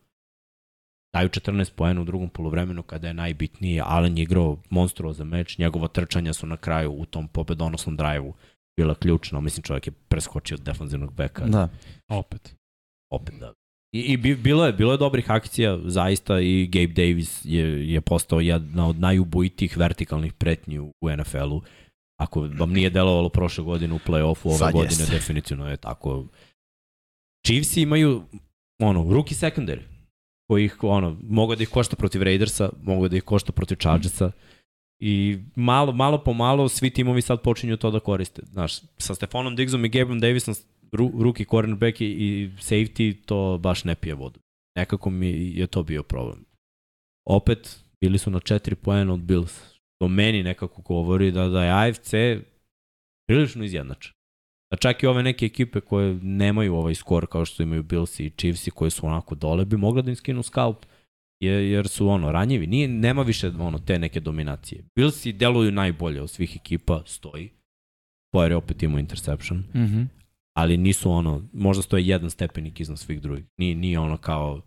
daju 14 poena u drugom polovremenu kada je najbitnije. Allen je igrao monstruo meč, njegova trčanja su na kraju u tom pobedonosnom drajvu bila ključna. Mislim, čovjek je preskočio od defanzivnog beka. Da. Opet. Opet, da. I, i bilo je bilo je dobrih akcija zaista i Gabe Davis je je postao jedna od najubojitijih vertikalnih pretnji u, u NFL-u. Ako vam nije delovalo prošle godine u play-offu, ove Sad godine jeste. definitivno je tako. Chiefs imaju ono, rookie secondary koji ih, ono, mogu da ih košta protiv Raidersa, mogu da ih košta protiv Chargersa. I malo, malo po malo svi timovi sad počinju to da koriste. Znaš, sa Stefanom Diggsom i Gabeom Davisom, ruki cornerback i safety, to baš ne pije vodu. Nekako mi je to bio problem. Opet, bili su na 4 poena od Bills. To meni nekako govori da, da je AFC prilično izjednačen. Da čak i ove neke ekipe koje nemaju ovaj skor kao što imaju Bills i Chiefs i koje su onako dole bi mogla da im skinu scalp je, jer su ono ranjivi. Nije, nema više ono te neke dominacije. Billsi deluju najbolje od svih ekipa, stoji. Pojer je opet imao interception. Mm -hmm. Ali nisu ono, možda stoje jedan stepenik iznad svih drugih. Nije, nije ono kao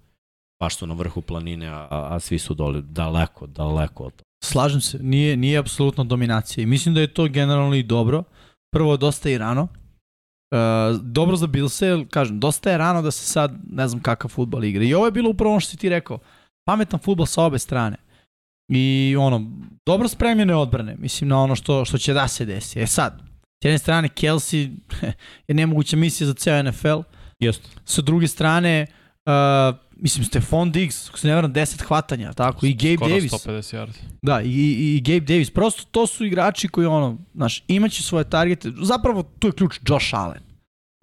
baš su na vrhu planine, a, a svi su dole daleko, daleko od toga. Slažem se, nije, nije apsolutno dominacija i mislim da je to generalno i dobro. Prvo, dosta i rano, Uh, dobro za Bilse, kažem, dosta je rano da se sad, ne znam kakav futbal igra. I ovo je bilo upravo ono što si ti rekao, pametan futbal sa obe strane. I ono, dobro spremljene odbrane, mislim na ono što, što će da se desi. E sad, s jedne strane Kelsey [laughs] je nemoguća misija za ceo NFL. Jeste. Sa druge strane, uh, mislim, Stefan Diggs, ako se ne varam, 10 hvatanja, tako, i Gabe Skoro Davis. 150 yardi. Da, i, i, i Gabe Davis. Prosto to su igrači koji, ono, znaš, imaće svoje targete. Zapravo, tu je ključ Josh Allen.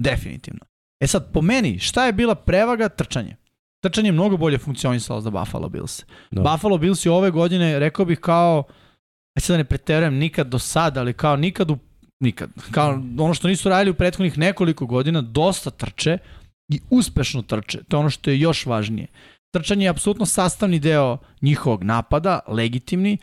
Definitivno. E sad, po meni, šta je bila prevaga? Trčanje. Trčanje je mnogo bolje funkcionisalo za Buffalo Bills. Da. Buffalo Bills je ove godine, rekao bih kao, aj sad da ne preterujem nikad do sada, ali kao nikad u nikad. Kao ono što nisu radili u prethodnih nekoliko godina, dosta trče, i uspešno trče. To je ono što je još važnije. Trčanje je apsolutno sastavni deo njihovog napada, legitimni,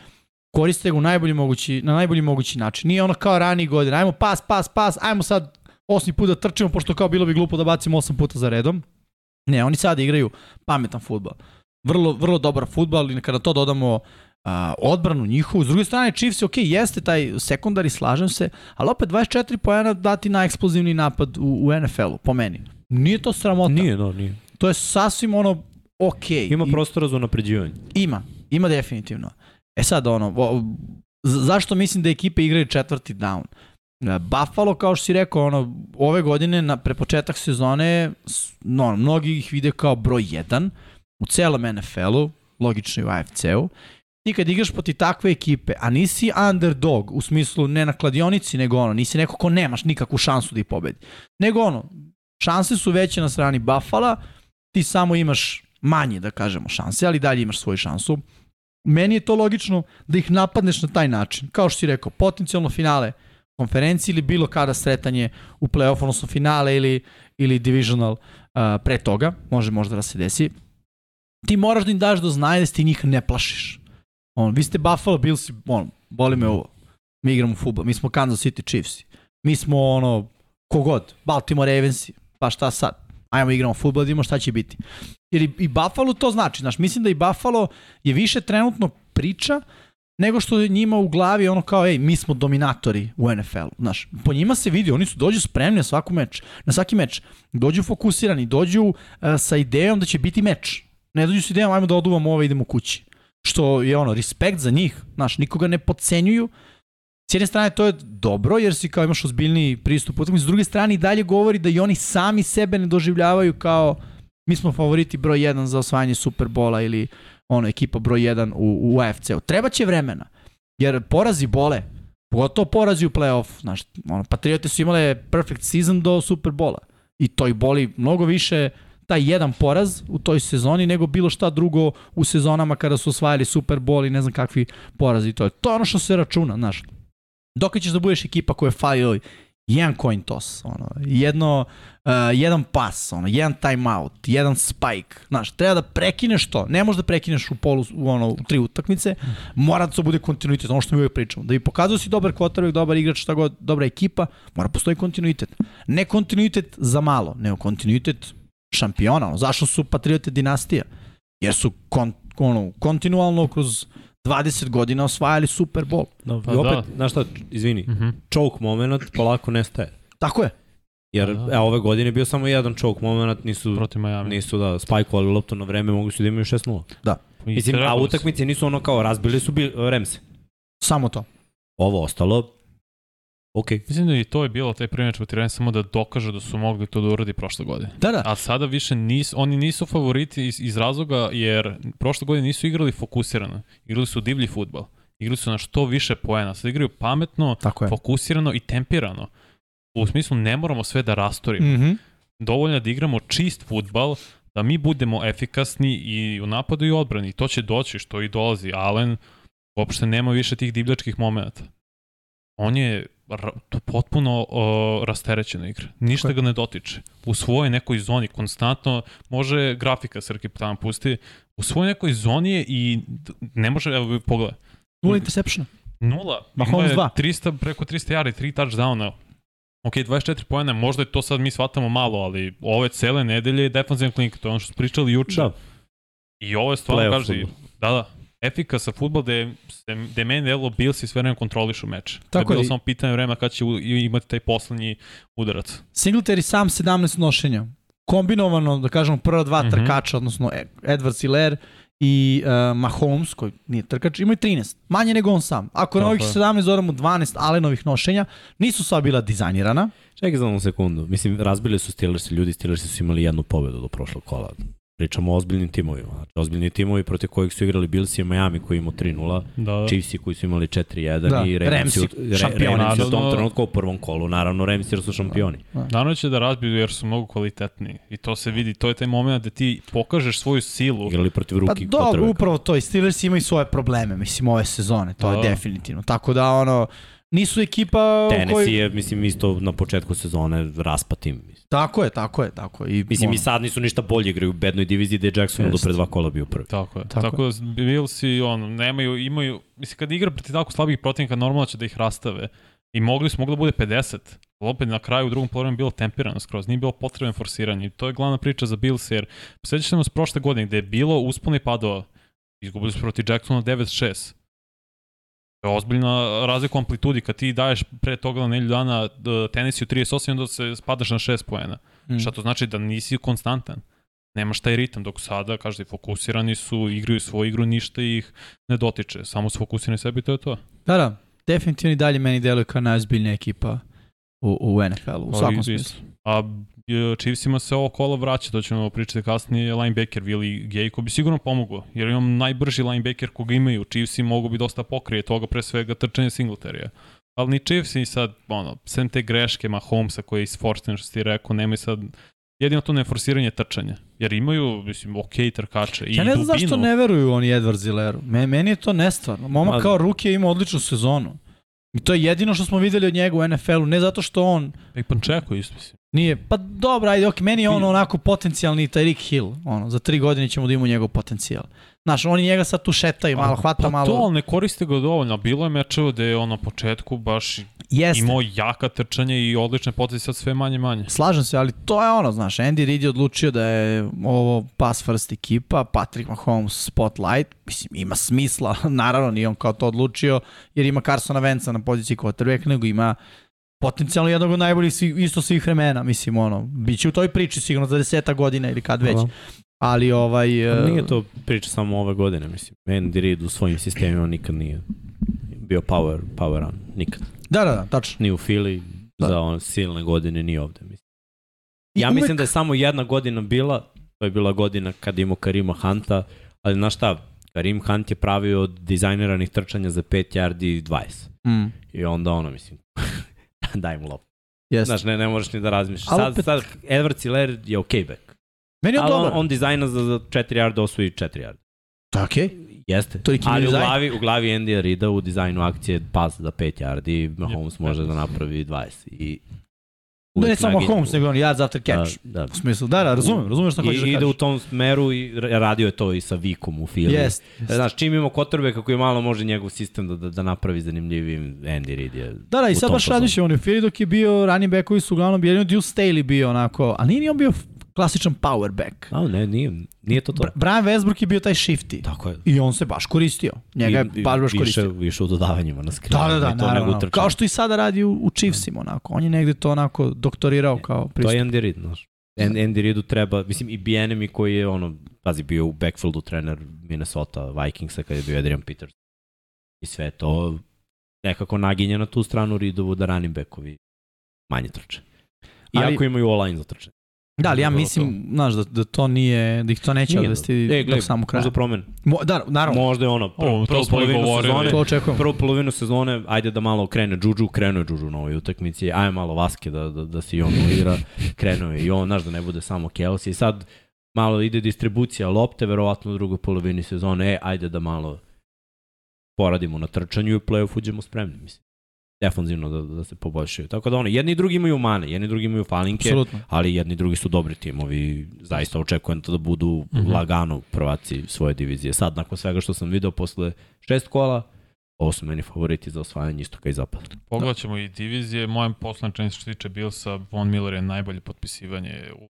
koriste ga u najbolji mogući, na najbolji mogući način. Nije ono kao ranije godine, ajmo pas, pas, pas, ajmo sad osmi put da trčimo, pošto kao bilo bi glupo da bacimo osam puta za redom. Ne, oni sad igraju pametan futbal. Vrlo, vrlo dobar futbal i kada to dodamo a, odbranu njihovu. S druge strane, Chiefs ok, jeste taj sekundari, slažem se, ali opet 24 pojena dati na eksplozivni napad u, u NFL-u, po meni. Nije to sramota. Nije, no, nije. To je sasvim ono ok. Ima prostora za napređivanje. Ima, ima definitivno. E sad ono, o, zašto mislim da ekipe igraju četvrti down? E, Buffalo, kao što si rekao, ono, ove godine, na prepočetak sezone, no, mnogi ih vide kao broj 1 u celom NFL-u, logično i u AFC-u. Ti kad igraš proti takve ekipe, a nisi underdog, u smislu ne na kladionici, nego ono, nisi neko ko nemaš nikakvu šansu da ih pobedi. Nego ono, šanse su veće na strani Buffalo, ti samo imaš manje, da kažemo, šanse, ali dalje imaš svoju šansu. Meni je to logično da ih napadneš na taj način. Kao što si rekao, potencijalno finale konferencije ili bilo kada sretanje u play-off, odnosno finale ili, ili divisional uh, pre toga, može možda da se desi. Ti moraš da im daš do znaje da ti njih ne plašiš. On, vi ste Buffalo Bills, on, boli me ovo. Mi igramo futbol, mi smo Kansas City Chiefs. Mi smo ono, kogod, Baltimore Ravensi, pa šta sad? Ajmo igramo futbol, da vidimo šta će biti. Jer i, i Buffalo to znači, znaš, mislim da i Buffalo je više trenutno priča nego što je njima u glavi ono kao, ej, mi smo dominatori u NFL-u. Znaš, po njima se vidi, oni su dođu spremni na svaku meč, na svaki meč. Dođu fokusirani, dođu uh, sa idejom da će biti meč. Ne dođu sa idejom, ajmo da oduvamo ovo i idemo kući. Što je ono, respekt za njih. Znaš, nikoga ne podcenjuju. S jedne strane to je dobro jer si kao imaš ozbiljniji pristup utakmici, s druge strane i dalje govori da i oni sami sebe ne doživljavaju kao mi smo favoriti broj 1 za osvajanje Superbola ili ono ekipa broj 1 u, u AFC-u. Treba će vremena, jer porazi bole, pogotovo porazi u play-off. Znaš, ono, Patriote su imale perfect season do Superbola i to ih boli mnogo više taj jedan poraz u toj sezoni nego bilo šta drugo u sezonama kada su osvajali Super Bowl i ne znam kakvi porazi to je. To je ono što se računa, znaš. Dok ćeš da budeš ekipa koja je falila jedan coin toss, ono, jedno, uh, jedan pas, ono, jedan timeout, jedan spike, znaš, treba da prekineš to, ne možeš da prekineš u polu, u, ono, u tri utakmice, mora da to bude kontinuitet, ono što mi uvijek pričamo, da bi pokazao si dobar quarterback, dobar igrač, šta god, dobra ekipa, mora postoji kontinuitet. Ne kontinuitet za malo, nego kontinuitet šampiona, ono, zašto su Patriote dinastija? Jer su kon, ono, kontinualno kroz 20 godina osvajali Super Bowl. Da, Pa I opet, da. znaš šta, izvini, Uh -huh. choke moment polako nestaje. Tako je. Jer, Pa da. evo, ove godine je bio samo jedan choke moment, nisu, Protiv Miami. nisu da spajkovali loptu na vreme, mogu su da imaju 6-0. I Mislim, a utakmice nisu ono kao razbili su bil, Remse. Samo to. Ovo ostalo, ok. Mislim da i to je bilo taj primjer protiv Rams samo da dokaže da su mogli to da uradi prošle godine. Da, da. A sada više nis, oni nisu favoriti iz, iz razloga jer prošle godine nisu igrali fokusirano. Igrali su divlji futbal. Igrali su na što više poena. Sad igraju pametno, fokusirano i tempirano. U smislu ne moramo sve da rastorimo. Mhm. Dovoljno je da igramo čist futbal, da mi budemo efikasni i u napadu i odbrani. To će doći što i dolazi. Allen uopšte nema više tih divljačkih momenta. On je potpuno uh, rasterećena igra. Ništa ga ne dotiče. U svojoj nekoj zoni konstantno može grafika Srki tamo pusti. U svojoj nekoj zoni je i ne može, evo pogledaj. Nula interceptiona. Nula. Mahomes Ima je dva. 300, preko 300 yardi, 3 touchdowna. Ok, 24 pojene, možda je to sad mi shvatamo malo, ali ove cele nedelje je defensive klinika, to je ono što smo pričali juče. Da. I ovo je stvarno, fudbal. da, da, efikasan futbol gde, se, gde meni delo Bills i sve vreme kontrolišu meč. Tako je. bilo samo pitanje vremena kad će imati taj poslednji udarac. Singletary sam 17 nošenja. Kombinovano, da kažemo, prva dva Mhm. trkača, odnosno E- Edwards i Lair i uh, Mahomes, koji nije trkač, imaju 13. Manje nego on sam. Ako na ovih je. 17 dodamo 12 Allenovih nošenja, nisu sva bila dizajnirana. Čekaj za jednu sekundu. Mislim, razbili su Steelersi, ljudi Steelersi su imali jednu pobedu do prošlog kola. Pričamo o ozbiljnim timovima. Znači, ozbiljni timovi protiv kojih su igrali Bills i Miami koji imao 3-0, Da, da. Chiefsi koji su imali 4-1 Da, i Ramsi, Ramsi, Re, šampioni. Ramsi u tom trenutku u prvom kolu. Naravno, Ramsi jer su šampioni. Naravno će da razbiju jer su mnogo kvalitetniji. I to se vidi, to je taj moment da ti pokažeš svoju silu. Igrali protiv Pa ruki dobro, quarterbacka. upravo to. I Steelers imaju svoje probleme, mislim, ove sezone. To je Da. definitivno. Tako da, ono, nisu ekipa... Tennessee kojoj... je, mislim, isto na početku sezone raspa tim. Tako je, tako je, tako je. I, mislim ono, i sad nisu ništa bolje igraju u bednoj diviziji gde je Jackson do pre dva kola bio prvi. Tako je. Tako Tako, da Bills i ono, nemaju, imaju, mislim kad igra protiv tako slabih protivnika, normalno će da ih rastave. I mogli su, moglo da bude 50. Ali opet na kraju u drugom polovremenu bilo tempirano skroz, nije bilo potrebno forsiranje. I to je glavna priča za Bills, jer sećaš se nas prošle godine gde je bilo uspona i padova. Izgubili su protiv Jacksona 9-6. To je ozbiljna razlika u amplitudi. Kad ti daješ pre toga na nelju dana uh, Tennessee u 38, onda se spadaš na 6 poena. mm. Šta to znači da nisi konstantan? Nemaš taj ritam, dok sada, kažete, fokusirani su, igraju svoju igru, ništa ih ne dotiče. Samo su fokusirani sebi to je to. Da, da. Definitivno i dalje meni deluje kao najozbiljnija ekipa u, u NFL-u, u Pa, svakom smislu. A e, Chiefsima se ovo kolo vraća, to ćemo pričati kasnije, linebacker Willi Gay, ko bi sigurno pomogao, jer imam najbrži linebacker koga imaju. Chiefsi mogu bi dosta pokrije toga, pre svega trčanje Singletarija. Ali ni Chiefsi sad, ono, sem te greške Mahomesa koji je isforsten, što si ti rekao, nemaju sad jedino to neforsiranje trčanja. Jer imaju, mislim, okej trkače i Ja ne znam dubinu. zašto ne veruju oni Edward Zileru. Me, meni je to nestvarno. Momak Ma- kao ruke ima odličnu sezonu. I to je jedino što smo videli od njega u NFL-u. Ne zato što on I Pančeko isto, mislim. nije... Pa dobro, ajde, ok, meni je on I- onako potencijalni Tyreek Hill. Ono, za tri godine ćemo da imamo njegov potencijal. Znaš, oni njega sad tu šetaju, malo hvata, pa malo... to, ali ne koriste ga dovoljno. Bilo je mečeva gde je on na početku baš Jeste. imao jaka trčanja i odlične poteze, sad sve manje manje. Slažem se, ali to je ono, znaš, Andy Reid je odlučio da je ovo pass first ekipa, Patrick Mahomes spotlight, mislim, ima smisla, [laughs] naravno nije on kao to odlučio, jer ima Carsona Venca na poziciji quarterback, nego ima potencijalno jednog od najboljih svih, isto svih vremena, mislim, ono, bit će u toj priči sigurno za deseta godina ili kad već, Da. Ali ovaj... E, nije to priča samo ove godine, mislim. Andy Reid u svojim sistemima nikad nije bio power, power run. Nikad. Da, da, da, tačno. Ni u Philly, Da. za one silne godine, ni ovde. Mislim. I Ja uvek- mislim da je samo jedna godina bila, to je bila godina kad imao Karima Hanta, ali znaš šta, Karim Hunt je pravio od dizajneranih trčanja za 5 yardi 20. Mm, I onda ono, mislim, [laughs] daj mu loptu. jeste. Znaš, ne, ne možeš ni da razmišljaš. Sad, opet- sad Edward Hiller je okay back. Meni je on Ali on, dobar. on dizajna za, za 4 yarda osvoji 4 yarda. To je. Jeste. To je Ali u glavi, u glavi Andy Rida u dizajnu akcije pas za 5 yardi, Mahomes može da napravi 20. I Da ne samo Holmes, nego on yards after catch. Da, da. U smislu, da, da, razumem, razumem šta hoćeš da ide u kažeš. tom smeru i ra- radio je to i sa Vikom u filmu. Jest. Znaš, čim ima kotrbe kako je malo može njegov sistem da, da, da napravi zanimljivim, Andy Reid je Da, da, i sad baš razmišljam, on je u Philly dok je bio, running backovi su uglavnom, jedino Deuce Staley bio onako, a nije ni on bio klasičan power back. A, ne, nije, nije to to. Bra- Brian Westbrook je bio taj shifty. Tako je. I on se baš koristio. Njega je baš baš više, koristio. Više u dodavanjima na skrinu. Da, da, da, to naravno. trčanje. Kao što i sada radi u, u Chiefsima, onako. On je negde to onako doktorirao kao To pristup. je Andy Reid, znaš. An- Andy Reidu treba, mislim i Bienemi koji je ono, pazi, bio u backfieldu trener Minnesota Vikingsa kada je bio Adrian Peters. I sve to nekako naginje na tu stranu Reidovu da running backovi manje trče. Ali- Iako imaju all-line za trče. Da, ali ja mislim, znaš, da, da to nije, da ih to neće Nije, odvesti E, do gledaj, samog kraja. možda promen. Mo, da, naravno, Možda je ono, pr O, to prvu i polovinu govorili. sezone, to očekujem. prvu polovinu sezone, ajde da malo krene Džuđu, krenuo je Džuđu na ovoj utakmici, ajde malo Vaske da, da, da se i on uira, [laughs] krenuo je i on, znaš da ne bude samo Kelsey. I sad malo ide distribucija lopte, verovatno u drugoj polovini sezone, e, ajde da malo poradimo na trčanju i u play-off uđemo spremni, mislim. Defanzivno da, da se poboljšaju. Tako da ono, jedni i drugi imaju mane, jedni i drugi imaju falinke, Apsolutno. ali jedni i drugi su dobri timovi. Zaista očekujem to da budu mm. -hmm. lagano prvaci svoje divizije. Sad, nakon svega što sam video posle šest kola, ovo su meni favoriti za osvajanje istoka i zapada. Pogledat ćemo i divizije. Mojem poslančan što se tiče Billsa, Von Miller je najbolje potpisivanje u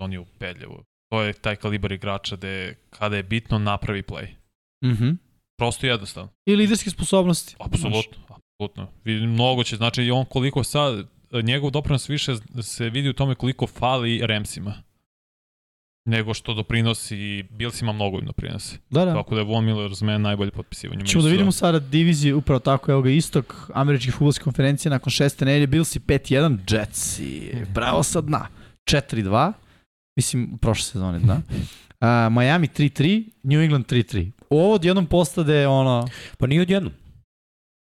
on je u Peljevu. To je taj kalibar igrača gde kada je bitno napravi play. Mhm. Prosto i jednostavno. I liderske sposobnosti. Apsolutno, apsolutno. Vidi, Mnogo će, znači i on koliko sad, njegov doprinos više se vidi u tome koliko fali Ramsima nego što doprinosi, Billsima mnogo im doprinosi. Da, da. Tako da je Von Miller za mene najbolje potpisivanje. Ćemo da vidimo sada divizije, upravo tako, evo ga istok američke futbolske konferencije nakon šeste nedelje, Billsi 5-1, Jetsi, bravo sa dna, 4-2, mislim, prošle sezone [laughs] dna. Uh, Miami 3-3, New England 3-3. Ovo odjednom postade ono... Pa nije odjednom.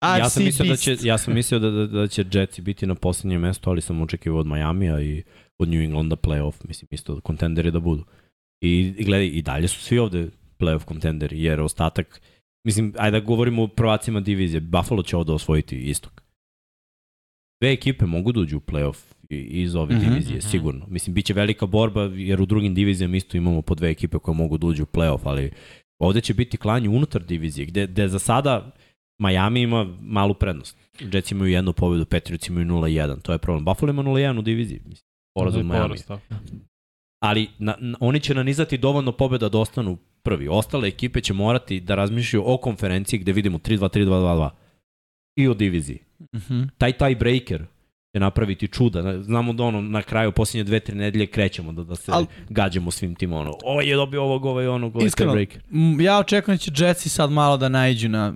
Ja RC sam mislio da će, ja sam mislio da, da, da će Jetsi biti na poslednjem mestu, ali sam očekivao od Majamija i od New Englanda playoff, mislim isto kontenderi da budu. I, i gledaj, i dalje su svi ovde playoff kontenderi, jer ostatak, mislim, ajde da govorimo o prvacima divizije, Buffalo će ovde osvojiti istok. Dve ekipe mogu da uđu u playoff iz ove Mhm, divizije, mhm. sigurno. Mislim, bit će velika borba, jer u drugim divizijama isto imamo po dve ekipe koje mogu da uđu u playoff, ali ovde će biti klanje unutar divizije, gde, gde za sada Miami ima malu prednost. Jets imaju jednu pobedu, Patriots imaju 0-1, to je problem. Buffalo ima 0-1 u diviziji, mislim. Poraz od Miami. Ali na, na, oni će nanizati dovoljno pobeda da ostanu prvi. Ostale ekipe će morati da razmišljaju o konferenciji gde vidimo 3-2, 3-2, 2-2 i o diviziji. Mhm. Taj tiebreaker će napraviti čuda. Znamo da ono na kraju posljednje dve, tri nedelje krećemo da, da se Al- gađamo svim tim ono. Ovaj je dobio ovog, ovaj onog, ovaj Iskreno, tiebreaker. M, Ja očekujem da će Jetsi sad malo da naiđu na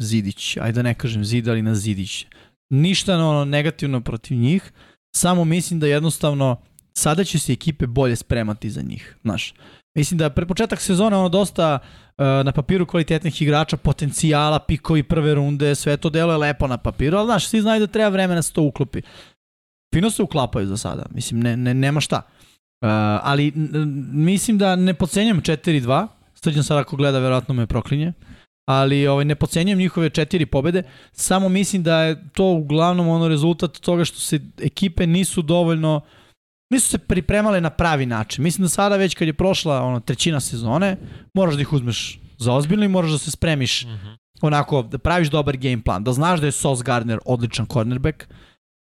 Zidić, ajde da ne kažem Zid, ali na Zidić. Ništa ono negativno protiv njih, samo mislim da jednostavno sada će se ekipe bolje spremati za njih, znaš. Mislim da pre početak sezone ono dosta uh, na papiru kvalitetnih igrača, potencijala, pikovi prve runde, sve to deluje lepo na papiru, ali znaš, svi znaju da treba vremena da se to uklopi. Fino se uklapaju za sada, mislim, ne, ne, nema šta. Uh, ali mislim da ne pocenjam 4-2, Srđan sad ako gleda, verovatno me proklinje, ali ovaj, ne pocenjujem njihove četiri pobede, samo mislim da je to uglavnom ono rezultat toga što se ekipe nisu dovoljno nisu se pripremale na pravi način. Mislim da sada već kad je prošla ono, trećina sezone, moraš da ih uzmeš za ozbiljno i moraš da se spremiš Mhm. onako, da praviš dobar game plan, da znaš da je Sauce Gardner odličan cornerback,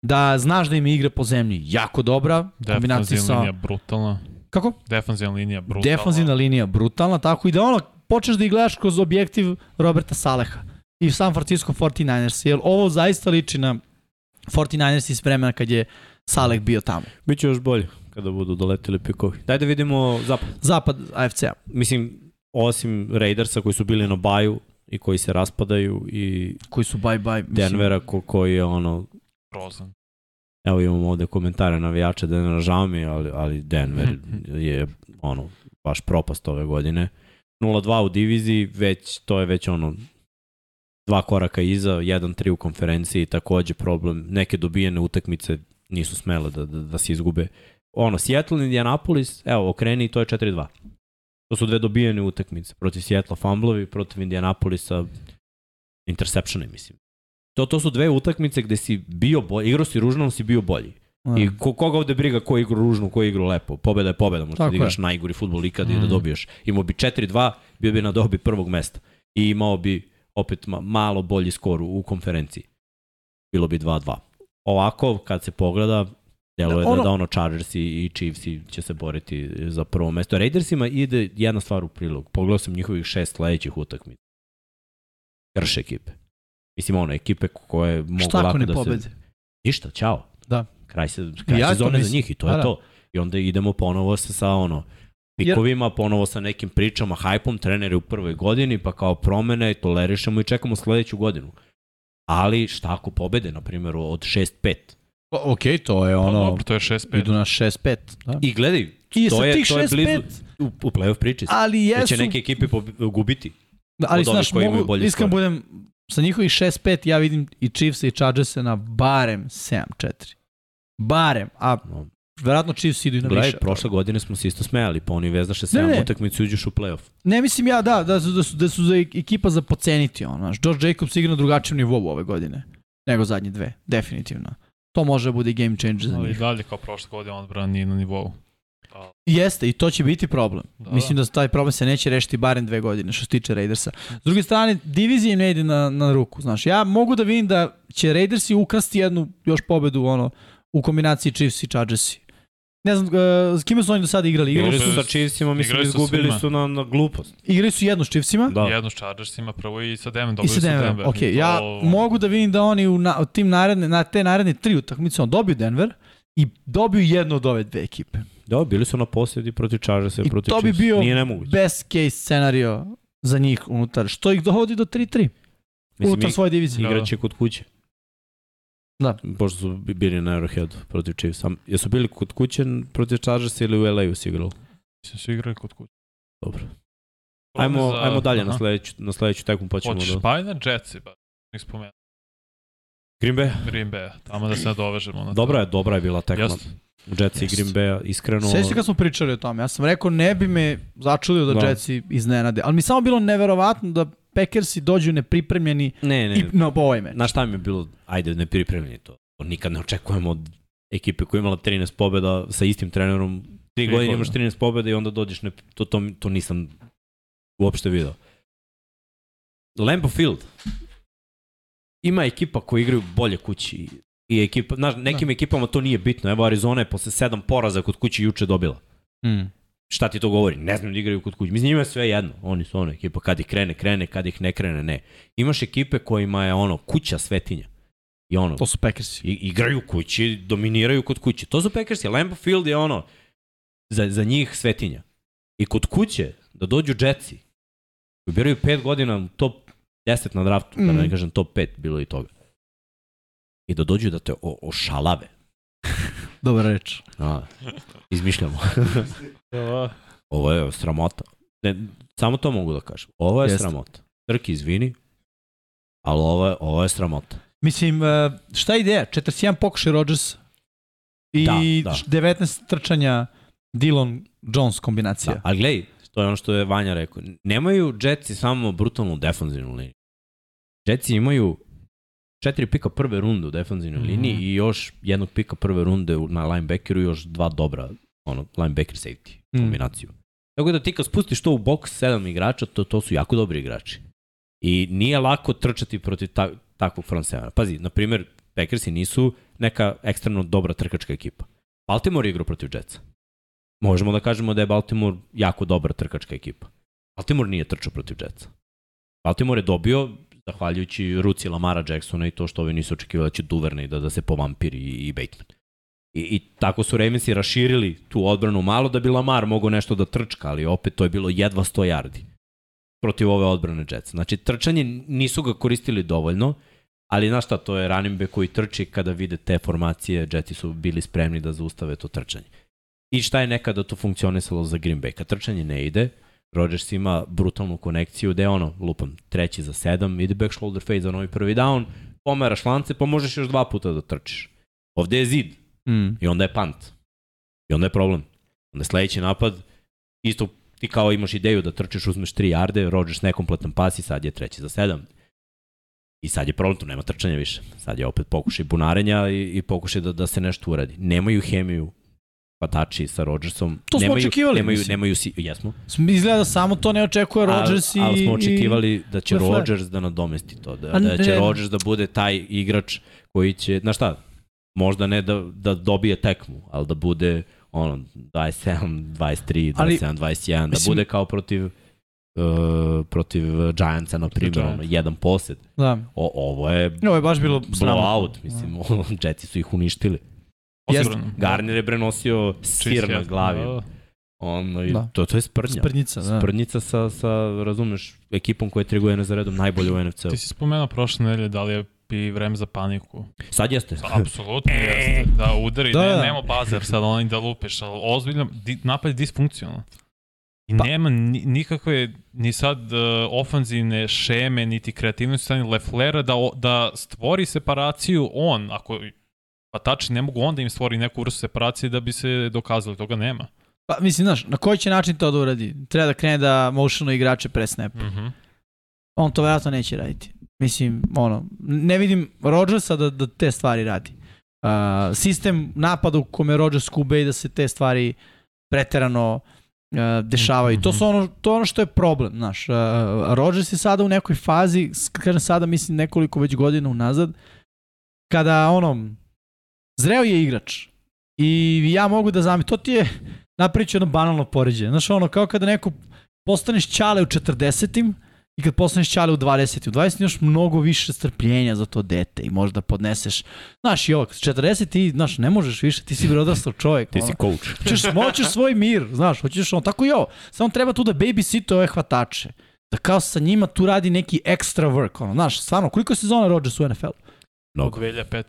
da znaš da im igra po zemlji jako dobra, kombinacija sa... linija brutalna. Kako? Defanzivna linija brutalna. Defanzivna linija brutalna, tako i da ono, počneš da ih gledaš kroz objektiv Roberta Saleha i San Francisco 49ers, jer ovo zaista liči na 49ers iz vremena kad je Saleh bio tamo. Biće još bolje kada budu doletili pikovi. Daj da vidimo zapad. Zapad AFC-a. Mislim, osim Raidersa koji su bili na baju, i koji se raspadaju i Koji su bye bye. Mislim, Denvera ko, koji je ono Prozan. Evo imamo ovde komentare navijača Denvera, žao mi, ali, ali Denver je ono, baš propast ove godine. 0-2 u diviziji, već, to je već ono, dva koraka iza, 1-3 u konferenciji, takođe problem, neke dobijene utakmice nisu smele da, da, da se izgube. Ono, Seattle, Indianapolis, evo, okreni, to je 4-2. To su dve dobijene utakmice. Protiv Seattle fumblovi, protiv Indianapolisa interceptione, mislim. To, to su dve utakmice gde si bio bolji, igrao si ružno, si bio bolji. Da. I ko, koga ovde briga ko igra ružno, ko igra lepo. Pobeda je pobeda, možda da je. igraš najgori futbol ikad i da Mm. dobiješ. Imao bi 4-2, bio bi na dobi prvog mesta. I imao bi opet ma, malo bolji skor u, konferenciji. Bilo bi 2-2. Ovako, kad se pogleda, deluje Da, da, ono- da, da ono Chargersi i Chiefsi će se boriti za prvo mesto. Raidersima ide jedna stvar u prilog. Pogledao sam njihovih šest sledećih utakmica. Krše ekipe. Mislim, ono, ekipe koje mogu Šta ako lako da pobede? se... Ništa, ćao. Da. Kraj, se, kraj Ja to sezone za njih i to Da, je da. to. I onda idemo ponovo sa, sa ono, pikovima, ponovo sa nekim pričama, hajpom, treneri u prvoj godini, pa kao promene, tolerišemo i čekamo sledeću godinu. Ali šta ako pobede, na primjer, od 6-5? O, ok, to je Ono, ono, dobro, to je 6-5. idu na 6-5. Da. I gledaj, I to je, tih to je 6-5, blizu u, u play-off priči. ali Jer jesu... će neke ekipe gubiti. Da, ali znaš, mogu, iskreno budem, sa njihovih 6-5 ja vidim i Chiefs i Chargers na barem 7-4. Barem, a No. verovatno Chiefs idu i na Gledaj, više. prošle godine smo se isto smejali, pa oni vezdaše Ne, 7 ne. utakmicu i uđeš u play-off. Ne mislim ja da, da, su, da, su, da su za ekipa za poceniti. Ono, znaš, George Jacobs igra na drugačijem nivou ove godine nego zadnje dve, definitivno. To može da bude game changer za Ali i njih. dalje kao prošle godine odbrana nije na nivou. Jeste, i to će biti problem. Da, Da, Mislim da taj problem se neće rešiti barem dve godine što se tiče Raidersa. S druge strane, divizija im ne ide na, na ruku. Znaš, ja mogu da vidim da će Raidersi ukrasti jednu još pobedu ono, u kombinaciji Chiefs i Chargersi. Ne znam, uh, s kime su oni do sada igrali? Igrali Igrali su, sa Chiefsima, mislim, izgubili su na, na glupost. igrali su jednu s Chiefsima. Da. Jedno s Chargersima, prvo i sa Denver. I Dobili sa su Denverom. Denver. Ok, I to- ja mogu da vidim da oni u, na, u tim naredne, na te naredne tri utakmice on dobiju Denver i dobiju jednu od ove dve ekipe. Da, bili su na posjedi protiv Chargersa i I protiv to bi Chiefs. bio Nije nemoguće. best case scenario za njih unutar, što ih dovodi do 3-3 unutar svoje divizije. Igraće kod kuće. Da. Pošto su bi- bili na Arrowhead protiv Chiefs. Jesu bili kod kuće protiv Chargersa ili u LA-u si igrali? Mislim, su igrali kod kuće. Dobro. Ajmo, Za- ajmo dalje na aha. sledeću, na sledeću tekmu pa ćemo Hoćeš da... pa i na Jetsi, ba. Nek spomenuo. Green Bay? Green Bay, tamo da se nadovežemo na Dobra je, dobra je bila tekma. Jeste. Jets i Jest. Green Bay, iskreno... Sveći se kad smo pričali o tome, ja sam rekao ne bi me začulio da, Da. da. Jetsi iznenade, ali mi samo bilo neverovatno da Packersi dođu nepripremljeni Ne, ne, i na ovaj meč. Znaš šta mi je bilo, ajde, ne pripremljeni to. Nikad ne očekujemo od ekipe koja je imala 13 pobjeda sa istim trenerom. Tri Tri godine godine. imaš 13 pobjeda i onda dođeš, ne, to, to, to nisam uopšte video. Lambeau Field. Ima ekipa koji igraju bolje kući i ekipa, znaš, nekim ekipama to nije bitno. Evo Arizona je posle sedam poraza kod kući juče dobila. Mm. Šta ti to govori? Ne znam da igraju kod kuće. Mislim, njima je sve jedno. Oni su ono ekipa, kad ih krene, krene, kad ih ne krene, ne. Imaš ekipe kojima je ono, kuća svetinja. I ono, To su Packersi. I, igraju kući, dominiraju kod kuće. To su Packersi. Lambeau Field je ono, za, za njih svetinja. I kod kuće, da dođu Jetsi, koji biraju pet godina top 10 na draftu, mm. da ne Mhm. kažem top 5, bilo i toga. I da dođu da te o, ošalave. Dobra reč. A, izmišljamo. Da. [laughs] Ovo je sramota. Ne, samo to mogu da kažem. Ovo je Jeste. sramota. Trki, izvini, ali ovo je, ovo je sramota. Mislim, e, šta je ideja? 41 pokušaj Rodgers i Da, da. 19 trčanja Dillon Jones kombinacija. Da, ali gledaj, to je ono što je Vanja rekao. Nemaju Jetsi samo brutalnu defanzivnu liniju. Jetsi imaju četiri pika prve runde u defanzivnoj mm Mhm. -hmm. liniji i još jednog pika prve runde na linebackeru i još dva dobra ono, linebacker safety Mm. kombinaciju. Tako da ti kad spustiš to u box sedam igrača, to, to su jako dobri igrači. I nije lako trčati protiv ta, takvog front severa. Pazi, na primjer, Packersi nisu neka ekstremno dobra trkačka ekipa. Baltimore je igrao protiv Jetsa. Možemo da kažemo da je Baltimore jako dobra trkačka ekipa. Baltimore nije trčao protiv Jetsa. Baltimore je dobio, zahvaljujući ruci Lamara Jacksona i to što ovi nisu očekivali da će Duvernay da, da se povampiri i, i Bateman. I, I tako su Ravensi raširili tu odbranu malo da bi Lamar mogao nešto da trčka, ali opet to je bilo jedva 100 yardi. protiv ove odbrane Jetsa. Znači, trčanje nisu ga koristili dovoljno, ali znaš šta, to je back koji trči kada vide te formacije, Jetsi su bili spremni da zaustave to trčanje. I šta je nekada to funkcionisalo za Green Bay? Kad trčanje ne ide, Rodgers ima brutalnu konekciju gde ono, lupam, treći za sedam, ide back shoulder fade za novi prvi down, pomeraš lance, pa možeš još dva puta da trčiš. Ovde je zid Mm. i onda je punt. I onda je problem. Onda je sledeći napad, isto ti kao imaš ideju da trčiš, uzmeš 3 jarde, Rodgers nekompletan pas i sad je treći za 7. I sad je problem, tu nema trčanja više. Sad je opet pokušaj bunarenja i, i pokušaj da, da se nešto uradi. Nemaju hemiju hvatači sa Rodgersom. To smo nemaju, očekivali, Nemaju, mislim. nemaju si, jesmo. Izgleda da samo to ne očekuje Rodgers i... ali, ali smo očekivali da će Lafleur. Rodgers da nadomesti to. Da, da će Rodgers da bude taj igrač koji će, znaš šta, možda ne da, da dobije tekmu, ali da bude ono 27, 23, 27, Ali, 21, da mislim- bude kao protiv uh, protiv Giantsa, na primjer, Giants. ono, jedan posed. Da. O, ovo je Ovo je baš bilo blowout, mislim, [laughs] Jetsi su ih uništili. Jeste. Osigurano. Garner je prenosio sir na jest, glavi. da. Ono, i Da. to, to je sprdnja. Sprdnjica, da. Sprdnjica sa, sa, razumeš, ekipom koja je tri godine za redom najbolje u NFC-u. Ti si spomenuo prošle nedelje da li je bi vreme za paniku. Sad jeste. Apsolutno jeste. Da udari, Da, da, da. ne, nema bazer sad onaj da lupeš, ali ozbiljno, di, napad je disfunkcionalan. I Pa- nema ni, nikakve ni sad uh, ofanzivne šeme, niti kreativnosti strane Leflera da, da stvori separaciju on, ako pa tači ne mogu onda im stvori neku vrstu separacije da bi se dokazali, toga nema. Pa, mislim, znaš, na koji će način to da uradi? Treba da krene da motiono igrače pre snap. Mm -hmm. On to vjerojatno neće raditi. Mislim, ono, ne vidim Rodgersa da, da te stvari radi. Uh, sistem napada u kome Rodgers kube i da se te stvari preterano uh, dešavaju. To su ono, to je ono što je problem, znaš. Uh, Rodgers je sada u nekoj fazi, kažem sada, mislim nekoliko već godina unazad, kada ono, zreo je igrač i ja mogu da zamislim, to ti je napričao jedno banalno poređenje. Znaš, ono, kao kada neko postaneš ćale u 40-im i kad postaneš ćale u 20. U 20 imaš mnogo više strpljenja za to dete i možda podneseš, znaš i ovo, 40 ti, znaš, ne možeš više, ti si odrastao čovjek. Ti ono. si coach. Hoćeš, hoćeš svoj mir, znaš, hoćeš on, tako i ovo. Samo treba tu da babysit ove hvatače. Da kao sa njima tu radi neki extra work, ono, znaš, stvarno, koliko je sezona Rodgers u NFL? Od Mnogo. 2005.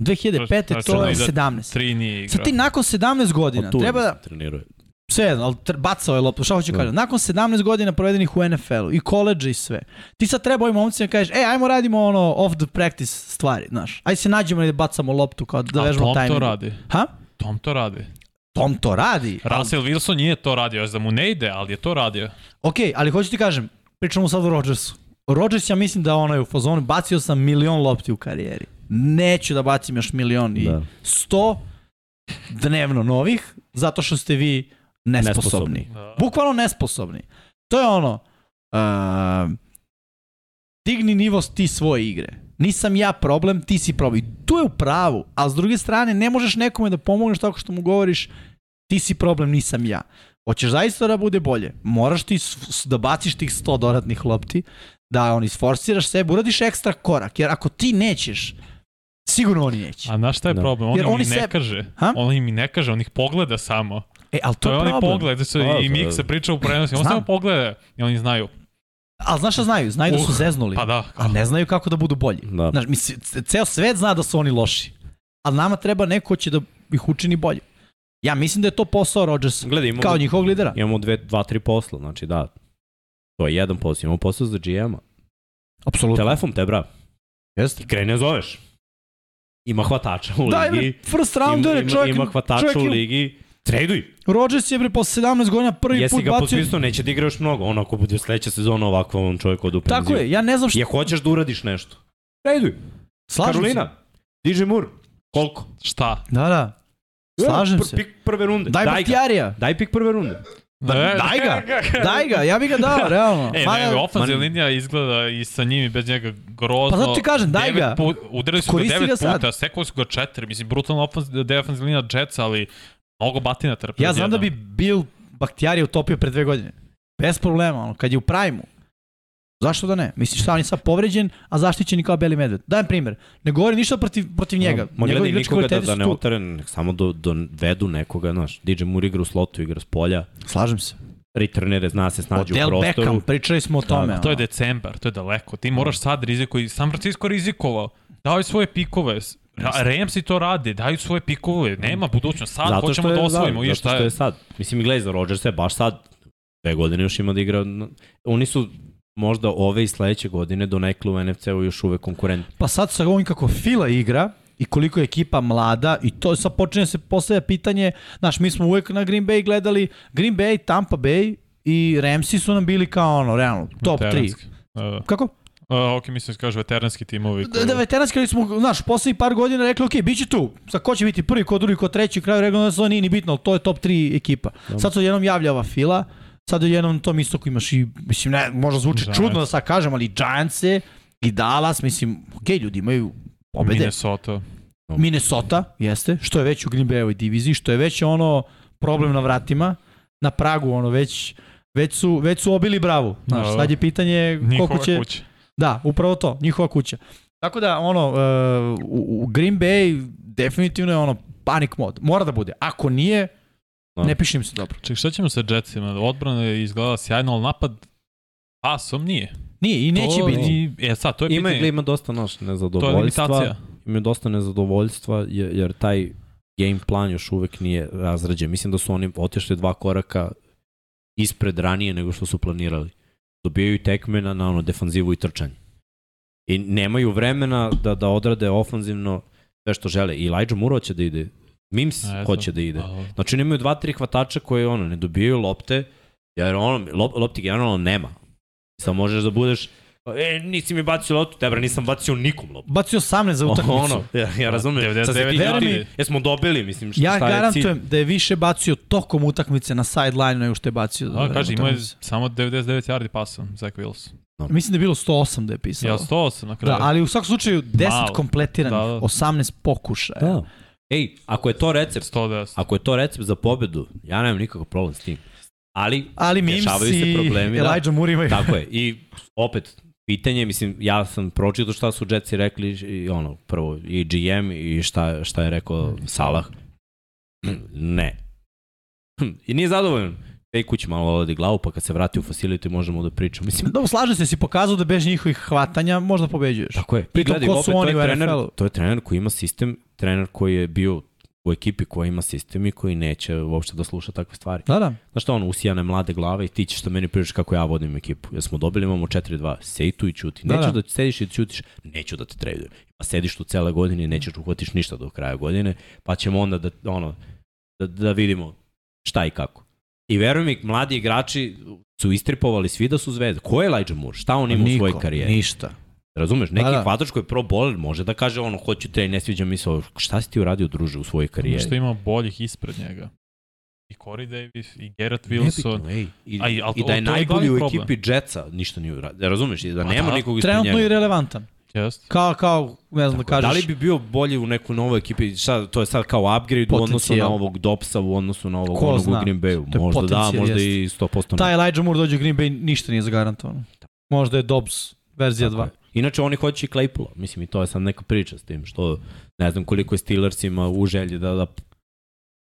2005. Znači, to je da- 17. Tri nije igrao. Sad ti nakon 17 godina, Od tu treba da, treniruje. sve jedno, ali bacao je loptu, šta hoću Da. kažem, nakon 17 godina provedenih u NFL-u i koleđa i sve, ti sad treba ovim momcima da kažeš, e, ajmo radimo ono off the practice stvari, znaš, ajde se nađemo i da bacamo loptu kao da A vežemo Tom timing. to radi. Ha? Tom to radi. Tom to radi. ali- Russell Wilson nije to radio, još da mu ne ide, ali je to radio. Ok, ali hoću ti kažem, pričamo sad o Rodgersu. Rodgers ja mislim da ono je u fazonu, bacio sam milion lopti u karijeri. Neću da bacim još milion i Da. sto dnevno novih, zato što ste vi nesposobni. Nesposobni. Da. Bukvalno nesposobni. To je ono, uh, digni nivo ti svoje igre. Nisam ja problem, ti si problem. I tu je u pravu, a s druge strane ne možeš nekome da pomogneš tako što mu govoriš ti si problem, nisam ja. Hoćeš zaista da bude bolje. Moraš ti da baciš tih 100 dodatnih lopti, da on isforsiraš sebe, uradiš ekstra korak, jer ako ti nećeš, sigurno oni neće. A znaš šta je Da. problem? On Jer im oni ne se- kaže. Ha? On im i ne kaže, on ih pogleda samo. E, ali to, To je je onaj problem. pogled, znači A, i Mik se priča u prenosi, on samo pogleda i oni znaju. Ali znaš šta znaju? Znaju da su Uh, zeznuli. Pa da, A ne znaju kako da budu bolji. Da. Znaš, mislim, c- ceo svet zna da su oni loši. Ali nama treba neko ko će da ih učini bolje. Ja mislim da je to posao Rodgersa. Gledaj, imamo, Kao njihovog lidera. imamo dve, dva, tri posla, znači da. To je jedan posao, imamo posao za GM-a. Apsolutno. Telefon te, bra. Jeste. Ti krene zoveš. Ima hvatača u Da, ligi. bre, first rounder ima, je čovjek. ima hvatača čovjek u ligi. Traduj. Rodgers je bre posle 17 godina prvi Jesi put ga bacio. potpisao, neće da igra još mnogo. Ono, ako bude sledeća sezona ovako, on čovjek od penziju. Tako je, ja ne znam šta. Je hoćeš da uradiš nešto. Traduj. Slažem Karolina. DJ Moore. Koliko? šta? se. Da, da. Slažem Pr- se. Pik prve runde. Daj ga. Bakhtiarija. Daj pik prve runde. Da, daj ga. Daj ga, ja bih ga dao, [laughs] realno. E, Mada- ne, ofenzivna man- linija izgleda i sa njim i bez njega grozno. Pa zato ti kažem, daj ga. Put, udarili su Koristi ga devet ga sad. puta, sekali su ga četiri. Mislim, brutalna ofenz- defensivna linija Jetsa, ali mnogo batina trpe. Ja znam da bi Bill Bakhtiarija utopio pre dve godine. Bez problema, ono, kad je u prajmu. Zašto da ne? Misliš šta, on je sad povređen, a zaštićen i kao beli medved. Dajem primer. Ne govori ništa protiv, protiv njega. Ma Njegovi gledaj, nikoga da, da ne tu. otare, nek samo do, do, vedu nekoga, znaš. DJ Moore igra u slotu, igra s polja. Slažem se. returnere, zna se snađu u Odell prostoru. Beckham, pričali smo o tome. Da, to je decembar, to je daleko. Ti moraš sad riziko, San Francisco rizikovao. Daju svoje pikove. Ra- Ramsi to rade, daju svoje pikove. Nema budućnost. Sad zato hoćemo što da je, osvojimo. Da, I zato što je? je sad. Mislim, gledaj, za Rodgersa je baš sad dve godine još ima da igra. Oni su možda ove i sledeće godine donekle u NFC-u još uvek konkurentni. Pa sad sa ovim kako Fila igra i koliko je ekipa mlada i to sad počinje se postavlja pitanje, znaš, mi smo uvek na Green Bay gledali Green Bay, Tampa Bay i Ramsey su nam bili kao ono, realno, top 3. Veteranski. Da, da. Kako? Uh, ok, mislim da kaže veteranski timovi. Da, da veteranski ali smo, znaš, poslednjih par godina rekli, ok, bit će tu. Sad ko će biti prvi, ko drugi, ko treći, kraju regularne sezone nije ni bitno, ali to je top 3 ekipa. Sad se jednom javlja ova fila, sad jednom na tom istoku imaš i, mislim, ne, možda zvuči Giants. čudno da sad kažem, ali Giants i Dallas, mislim, ok, ljudi imaju pobede. Minnesota. Minnesota, jeste, što je već u Green Bayovoj diviziji, što je već ono problem na vratima, na pragu, ono, već, već su, već su obili bravu. Znaš, Da, da. sad je pitanje koliko će... kuća. Da, upravo to, njihova kuća. Tako da, ono, uh, u, u Green Bay definitivno je ono panic mod. Mora da bude. Ako nije, Da. ne piše im se dobro. Ček, šta ćemo sa Jetsima? Odbrana je izgledala sjajno, ali napad pasom nije. Nije i neće to, biti. E, sad, to je Ima, pitanje. ima dosta naš To je nezadovoljstva. limitacija. Ima dosta nezadovoljstva jer, jer taj game plan još uvek nije razrađen. Mislim da su oni otišli dva koraka ispred ranije nego što su planirali. Dobijaju tekme na, na ono defanzivu i trčanje. I nemaju vremena da, da odrade ofanzivno sve što žele. I Elijah Moore hoće da ide. Mims A, hoće da ide. A, Znači oni imaju dva, tri hvatača koje ono, ne dobijaju lopte, jer ono, lop, lopti generalno nema. Samo možeš da budeš, e, nisi mi bacio loptu, tebra, nisam bacio nikom loptu. Bacio 18 za [laughs] utakmicu. Ono, ja, ja razumem. 99 Sad se ti yardi. ljudi, jesmo dobili, mislim, šta, Ja je cilj? garantujem da je više bacio tokom utakmice na sideline nego što je bacio. Da, kaže, ima je samo 99 yardi pasom, Zach Wilson. Mislim da je bilo 108 da je pisalo. Ja 108 na kraju. Da, ali u svakom slučaju 10 Malo. kompletiranih, Da, da. 18 pokušaja. Da. Ej, ako je to recept, 110. ako je to recept za pobedu, ja nemam nikakav problem s tim. Ali, Ali Dešavaju se problemi, da. Elijah Moore imaju. tako je. I opet, pitanje, mislim, ja sam pročito šta su Jetsi rekli, i ono, prvo, i GM, i šta, šta je rekao Salah. ne. I nije zadovoljan. Ej, kući malo oladi glavu, pa kad se vrati u facility možemo da pričamo. Mislim, Dobro, slažem se, si pokazao da bez njihovih hvatanja možda pobeđuješ. Tako je. Pritom, gledaj, ko su opet, to oni je trener? To je trener koji ima sistem, trener koji je bio u ekipi koja ima sistem i koji neće uopšte da sluša takve stvari. Da, da. Znaš šta, ono, usijane mlade glave i ti ćeš da meni pričaš kako ja vodim ekipu. Ja smo dobili, imamo 4-2, sej tu i ćuti. Da, Nećeš da. da, sediš i da ćutiš, neću da te tradujem. Pa sediš tu cele godine i nećeš uhvatiš ništa do kraja godine, pa ćemo onda da, ono, da, da vidimo šta i kako. I veruj mi, mladi igrači su istripovali svi da su zvezde. Ko je Elijah Moore? Šta on ima u svojoj karijeri? Ništa. Razumeš, neki Da, da, da. hvatač koji je pro bowler može da kaže ono, hoću te, ne sviđa mi se ovo. Šta si ti uradio, druže, u svojoj karijeri? Što ima boljih ispred njega. I Corey Davis, i Garrett Wilson. Nebitno, ej. I, A i- ali I da je najbolji u ekipi Jetsa, ništa nije uradio. Razumeš, i da Pa nema da. nikog ispred Trenutno njega. i relevantan. Jest. Kao, kao, ne znam da kažeš. Da li bi bio bolji u nekoj novoj ekipi? Šta, to je sad kao upgrade u odnosu Potencijal. na ovog Dopsa, u odnosu na ovog Ko onog zna? u Green Bayu. Možda da, potencijal, možda jeste. i 100% ne. Taj Elijah Moore dođe u Green Bay, ništa nije zagarantovano. Možda je Dobbs verzija Tako 2. je. Inače, oni hoće i Claypoola. Mislim, i to je sad neka priča s tim, što ne znam koliko je Steelersima u želji da, da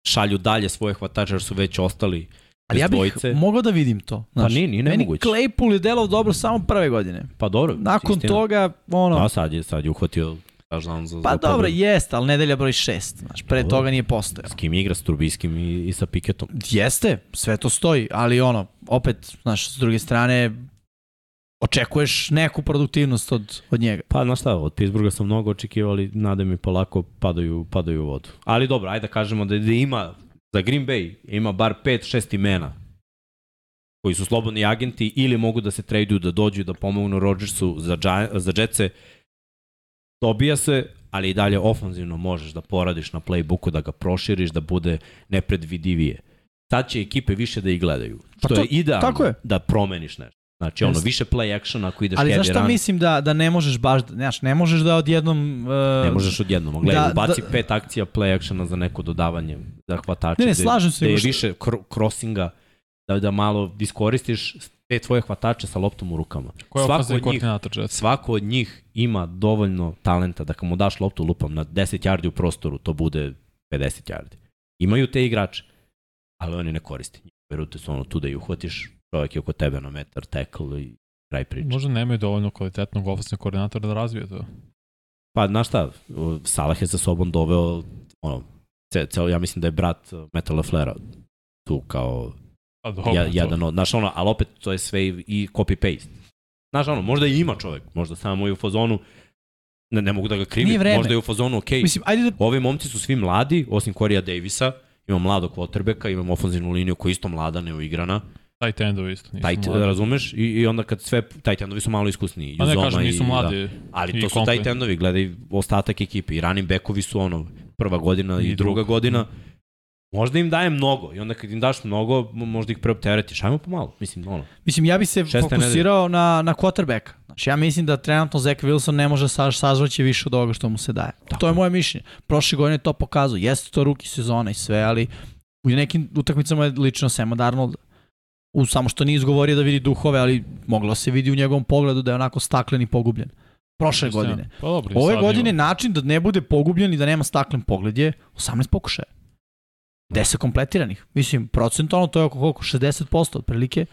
šalju dalje svoje hvatače, jer su već ostali Ali ja bih dvojice. mogao da vidim to. Pa nije, nije Meni nemoguće. Claypool je delao dobro samo prve godine. Pa dobro. Nakon istina. toga, ono... Da, sad je, sad je uhvatio touchdown za, pa za dobro, jeste, ali nedelja broj 6. Znaš, pre Dobro. toga nije postojao. S kim igra, s Trubiskim i, i sa Piketom. Jeste, sve to stoji, ali ono, opet, znaš, s druge strane, očekuješ neku produktivnost od, od njega. Pa, znaš šta, od Pittsburgha sam mnogo očekivao, ali nade mi polako padaju, padaju u vodu. Ali dobro, ajde da kažemo da, da ima, za Green Bay ima bar 5-6 imena koji su slobodni agenti ili mogu da se traduju, da dođu da pomognu Rodgersu za, za Jetse. Dobija se, ali i dalje ofanzivno možeš da poradiš na playbooku, da ga proširiš, da bude nepredvidivije. Sad će ekipe više da ih gledaju. Pa Što to- je idealno tako je. da promeniš nešto. Znači, ono, više play action ako ideš Ali heavy znaš šta run. mislim da, da ne možeš baš, da, znaš, ne možeš da odjednom... Uh, Ne možeš odjednom. Gledaj, da- da, ubaci da- da, pet akcija play actiona za neko dodavanje, za hvatače. Ne, ne, slažem se, Gde je što- više kro, crossinga, da, da malo iskoristiš te tvoje hvatače sa loptom u rukama. Ko je svako, od njih, svako od njih ima dovoljno talenta da kad mu daš loptu lupam na 10 yardi u prostoru, to bude 50 yardi. Imaju te igrače, ali oni ne koriste. rute su ono tu da ih uhvatiš, čovjek je oko tebe na metar, tackle i kraj priče. Možda nemaju dovoljno kvalitetnog ofensivnog koordinatora da razvije to. Pa, znaš šta, Salah je sa sobom doveo, ono, ce, ceo, ja mislim da je brat Meta Leflera tu kao Pa dobro, ja, jedan od, znaš ono, ali opet to je sve i, i copy-paste. Znaš ono, možda i ima čovek, možda samo je u fazonu, ne, ne mogu da ga krivim, možda je u fazonu, ok, Mislim, ajde da ovi momci su svi mladi, osim Corija Davisa, imam mladog quarterbacka, imam ofenzivnu liniju koja je isto mlada, neuigrana, Tight endovi isto nisu taj, mladi. razumeš? I, I onda kad sve, tight endovi su malo iskusniji. Pa ne kažem, i- nisu mladi. Da. Ali i to su komplet. tight endovi, gledaj ostatak ekipe. I running backovi su ono, prva godina i, I druga godina. Možda im daje mnogo i onda kad im daš mnogo, mo- možda ih preopteretiš. Ajmo pomalo, mislim, ono. Mislim, ja bi se fokusirao na, na quarterbacka. Znači, ja mislim da trenutno Zach Wilson ne može sa, sazvaći više od ovoga što mu se daje. To je moje mišljenje. Prošle godine to pokazao. Jeste to ruki sezona i sve, ali u nekim utakmicama je lično Sam Darnold u samo što nije izgovorio da vidi duhove, ali moglo se vidi u njegovom pogledu da je onako staklen i pogubljen. Prošle Mislim, godine. Pa dobro, Ove godine ima. način da ne bude pogubljen i da nema staklen pogled je 18 pokušaja. 10 kompletiranih. Mislim, procentualno to je oko koliko? 60% otprilike.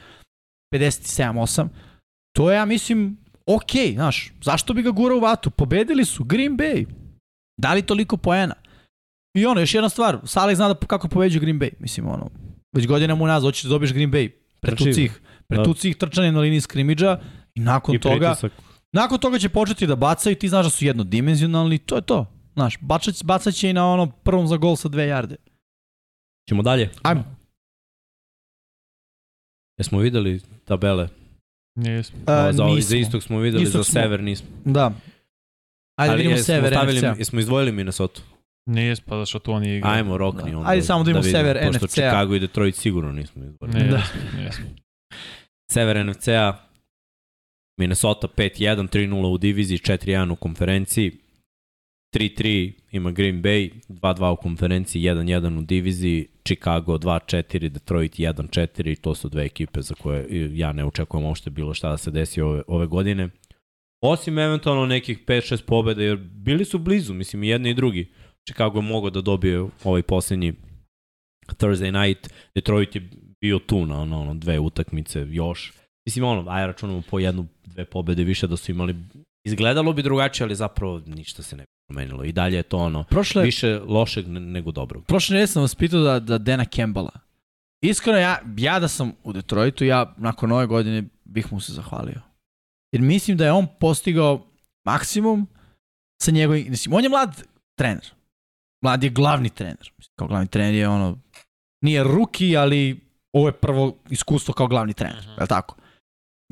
57-8. To je, ja mislim, ok, znaš, zašto bi ga gurao u vatu? Pobedili su Green Bay. Dali toliko poena. I ono, još jedna stvar, Saleh zna da kako pobeđu Green Bay. Mislim, ono, već godina mu nazad, hoćeš da dobiješ Green Bay. Pretuci Trči. ih. Pretuci ih trčanje na liniji skrimidža i nakon I toga... pritisak. Nakon toga će početi da bacaju, ti znaš da su jednodimenzionalni, to je to. Znaš, bačać, bacat će i na ono prvom za gol sa dve jarde. Ćemo dalje. Ajmo. Jesmo videli tabele? Nismo. A, za, ovaj- nismo. za istog smo videli, Istog za smo. sever nismo. Da. Ajde Ali vidimo jesmo sever stavili. Jesmo izdvojili Minnesota. Nismo, pa zašto to nije igra. Ajmo, rokni Da. onda. Ajde samo da vidimo sever Pošto NFC-a. Chicago i Detroit sigurno nismo izdvojili. Ne, Da. nismo. Sever NFC-a, Minnesota 5-1, 3-0 u diviziji, 4-1 u konferenciji, 3-3 ima Green Bay, 2-2 u konferenciji, 1-1 u diviziji, Chicago 2-4, Detroit 1-4 i to su dve ekipe za koje ja ne očekujem uopšte bilo šta da se desi ove, ove godine. Osim eventualno nekih 5-6 pobeda, jer bili su blizu, mislim i jedni i drugi. Chicago je mogao da dobije ovaj poslednji Thursday night, Detroit je bio tu na ono, ono, dve utakmice još. Mislim, ono, aj računamo po jednu, dve pobede više da su imali, izgledalo bi drugačije, ali zapravo ništa se ne bi promenilo. I dalje je to ono, Prošle, više lošeg ne- nego dobrog. prošle nedelje sam vas pitao da, da Dana Campbella. Iskreno, ja, ja da sam u Detroitu, ja nakon ove godine bih mu se zahvalio. Jer mislim da je on postigao maksimum sa njegovim... Mislim, on je mlad trener. Mlad je glavni trener. Kao glavni trener je ono... Nije ruki, ali ovo je prvo iskustvo kao glavni trener. Mhm. Je li tako?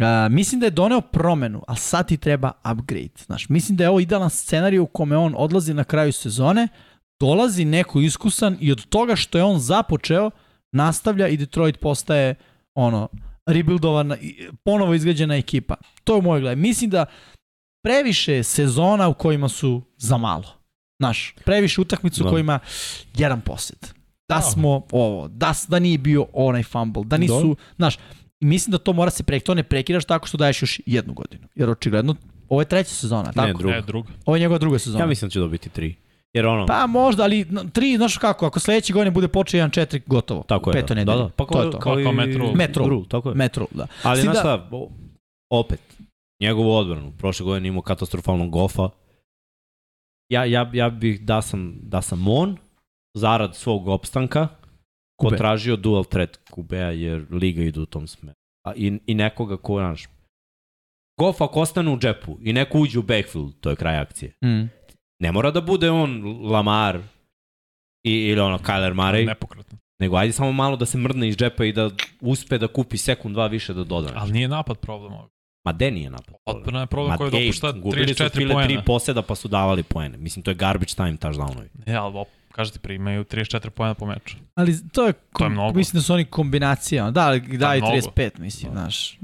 Uh, mislim da je doneo promenu, ali sad ti treba upgrade. Znaš, mislim da je ovo idealan scenarij u kome on odlazi na kraju sezone, dolazi neko iskusan i od toga što je on započeo, nastavlja i Detroit postaje ono, rebuildovana, ponovo izgrađena ekipa. To je moj gledaj. Mislim da previše sezona u kojima su za malo. Znaš, previše utakmicu Da. kojima jedan posed. Da Da. smo ovo, da, da nije bio onaj fumble, da nisu, znaš, mislim da to mora se prekidati, to ne prekidaš tako što daješ još jednu godinu. Jer očigledno, ovo je treća sezona, Ne, tako? druga. Ne, druga. Ovo je njegova druga sezona. Ja mislim da će dobiti tri. Jer ono, Pa možda, ali tri, znaš kako, ako sledeće godine bude počeo 1-4, gotovo. tako je. Peto da. nedelje. Da, da. Pa to kao, je to. kao, Kao Rule. Matt Rule. Rule, tako je. Metro, da. Ali znaš da- šta, opet, njegovu odbranu, prošle godine imao katastrofalnog gofa. Ja, ja, ja bih da sam, da sam on, zarad svog opstanka, Kube. potražio dual threat Kubea, jer liga ide u tom smeru. A i, I nekoga ko, znaš, Goff ako ostane u džepu i neko uđe u backfield, to je kraj akcije. Mm. Ne mora da bude on Lamar i, ili ono Kyler Murray, Nepokretno. nego ajde samo malo da se mrdne iz džepa i da uspe da kupi sekund, dva više da doda. Ali nije napad problem ovog. Ma de nije napad. Odbrana je problem koji ej, dopušta gubili su 34 file tri poena. poseda pa su davali poene. Mislim, to je garbage time touchdownovi. Ne, ali op, kažete primaju 34 poena po meču. Ali to je, To je mnogo. mislim da su oni kombinacija. Da, ali da i mnogo. 35, mislim, znaš.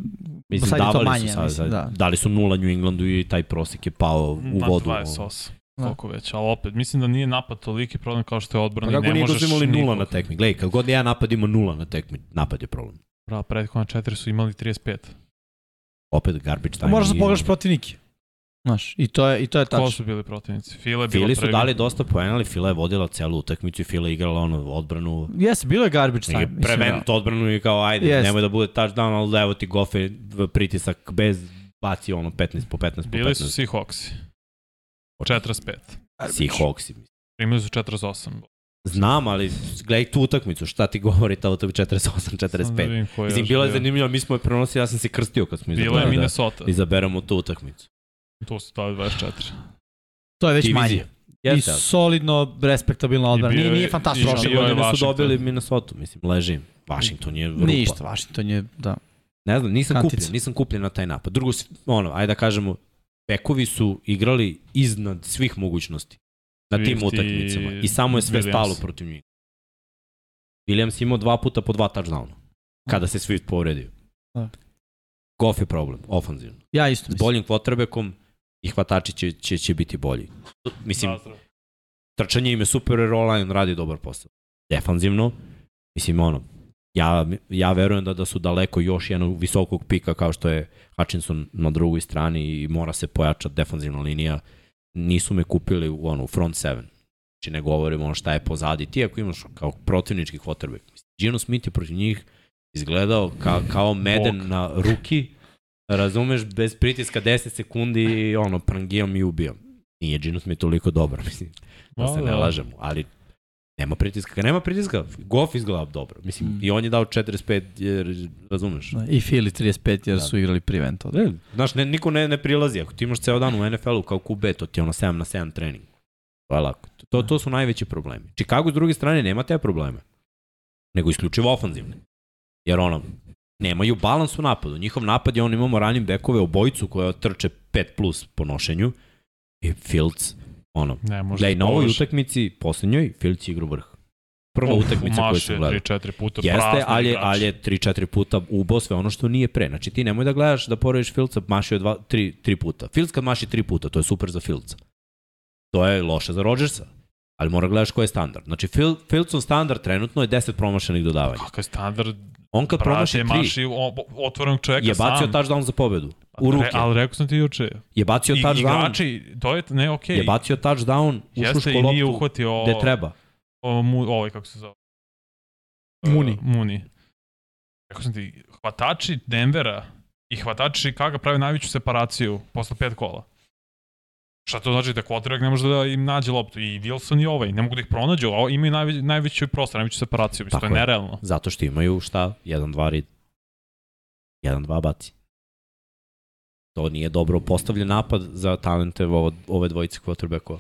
Mislim, Sad je to davali manje, su sad, mislim, da. dali su nula New Englandu i taj prosek je pao u Na vodu. 28. Da. Koliko već, ali opet, mislim da nije napad toliki problem kao što je odbrana Pa i kako ne nije možeš da su imali nula nikog. na tekmi? Gledaj, kad god jedan napad ima nula na tekmi, napad je problem. Bravo, prethodna četiri su imali 35. Opet garbage time. moraš da pogledaš protivnike. Znaš, i to je, i to je Ko tačno. su bili protivnici? Fila je bila Fili su prvi. dali dosta poena, ali Fila je vodila celu utakmicu i Fila je igrala ono odbranu. Jeste, bilo je garbage time. Je mislim, prevent odbranu i kao ajde, Jest. nemoj da bude touchdown, ali evo ti gofe v- pritisak bez baci ono 15 po 15 po 15. Bili su Seahawksi. 45. Seahawksi. Primili su 48. Znam, ali gledaj tu utakmicu, šta ti govori ta utakmica 48, Samo da 45. vidim ko je Mislim, bilo je bio. zanimljivo, mi smo je prenosili, ja sam se krstio kad smo Bilo je izabrali da Minnesota. izaberemo tu utakmicu. Tu su dali 24. To je već Divizija. manje. I Jeste, ali- solidno, respektabilna odbrana. I Nije, je- nije i fantastično. Prošle je godine su Washington. dobili Minnesota, mislim, ležim. Washington je rupa. Ništa, Washington je, da. Ne znam, nisam Kantica. kupljen, nisam kupljen na taj napad. Drugo, ono, ajde da kažemo, Pekovi su igrali iznad svih mogućnosti na tim utakmicama i samo je sve Williams. stalo protiv njih. Williams imao dva puta po dva touchdowna kada se Swift povredio. Da. Goff je problem, ofanzivno. Ja isto S mislim. boljim quarterbackom i hvatači će, će, će biti bolji. Mislim, trčanje im je super, jer online radi dobar posao. Defanzivno, mislim, ono, ja, ja verujem da, da su daleko još jednog visokog pika kao što je Hutchinson na drugoj strani i mora se pojačati defanzivna linija. Nisu me kupili u ono, front seven. Znači ne govorimo ono šta je pozadi. Ti ako imaš kao protivnički quarterback. Gino Smith je protiv njih izgledao ka, kao meden Bog. na ruki, razumeš, bez pritiska 10 sekundi i ono, prangijom i ubijom. Nije Gino Smith toliko dobar, [laughs] mislim da se ne lažemo, ali nema pritiska. Kad nema pritiska, Goff izgleda dobro. Mislim, Mm. i on je dao 45, jer, razumeš? Da, I Philly 35 jer Da. su igrali prevent. od- Ne, znaš, ne, niko ne, ne prilazi. Ako ti imaš ceo dan u NFL-u kao QB, to ti je ono 7 na 7 trening. To je lako. To, to su najveći problemi. Chicago s druge strane nema te probleme. Nego isključivo ofanzivne. Jer ono, nemaju balans u napadu. Njihov napad je on imamo ranim bekove obojicu koja trče 5 plus po nošenju i Fields, ono, Ne, može Gledaj, da na ovoj utakmici, poslednjoj, Filć igra u vrh. Prva Uf, utakmica koju sam gledao. 3-4 puta Jeste, ali, je- ali je 3-4 puta ubo sve ono što nije pre. Znači ti nemoj da gledaš da porediš Filca, mašio je dva, tri, tri puta. Filc kad maši tri puta, to je super za Filca. To je loše za Rodgersa. Ali mora gledaš koji je standard. Znači Fil, Filcov standard trenutno je 10 promašenih dodavanja. Kakav je standard, On kad promaši 3, maši otvorenog čoveka je bacio sam. touchdown za pobedu. U ruke. Re, ali rekao sam ti juče. Je bacio I, touchdown. igrači, to je, ne, okej. Je bacio touchdown, Jeste ušuško i nije loptu uhvatio gde treba. o, mu, ovaj, kako se zove? Muni. Uh, Muni. Rekao sam ti, hvatači Denvera i hvatači Chicago prave najveću separaciju posle pet kola. Šta to znači da quarterback ne može da im nađe loptu i Wilson i ovaj, ne mogu da ih pronađu, a imaju najveći, najveću prostor, najveću separaciju, mislim, to je je. nerealno. Zato što imaju šta? 1-2 rid. 1-2 baci. To nije dobro postavljen napad za talente ovo, ove dvojice quarterbackova.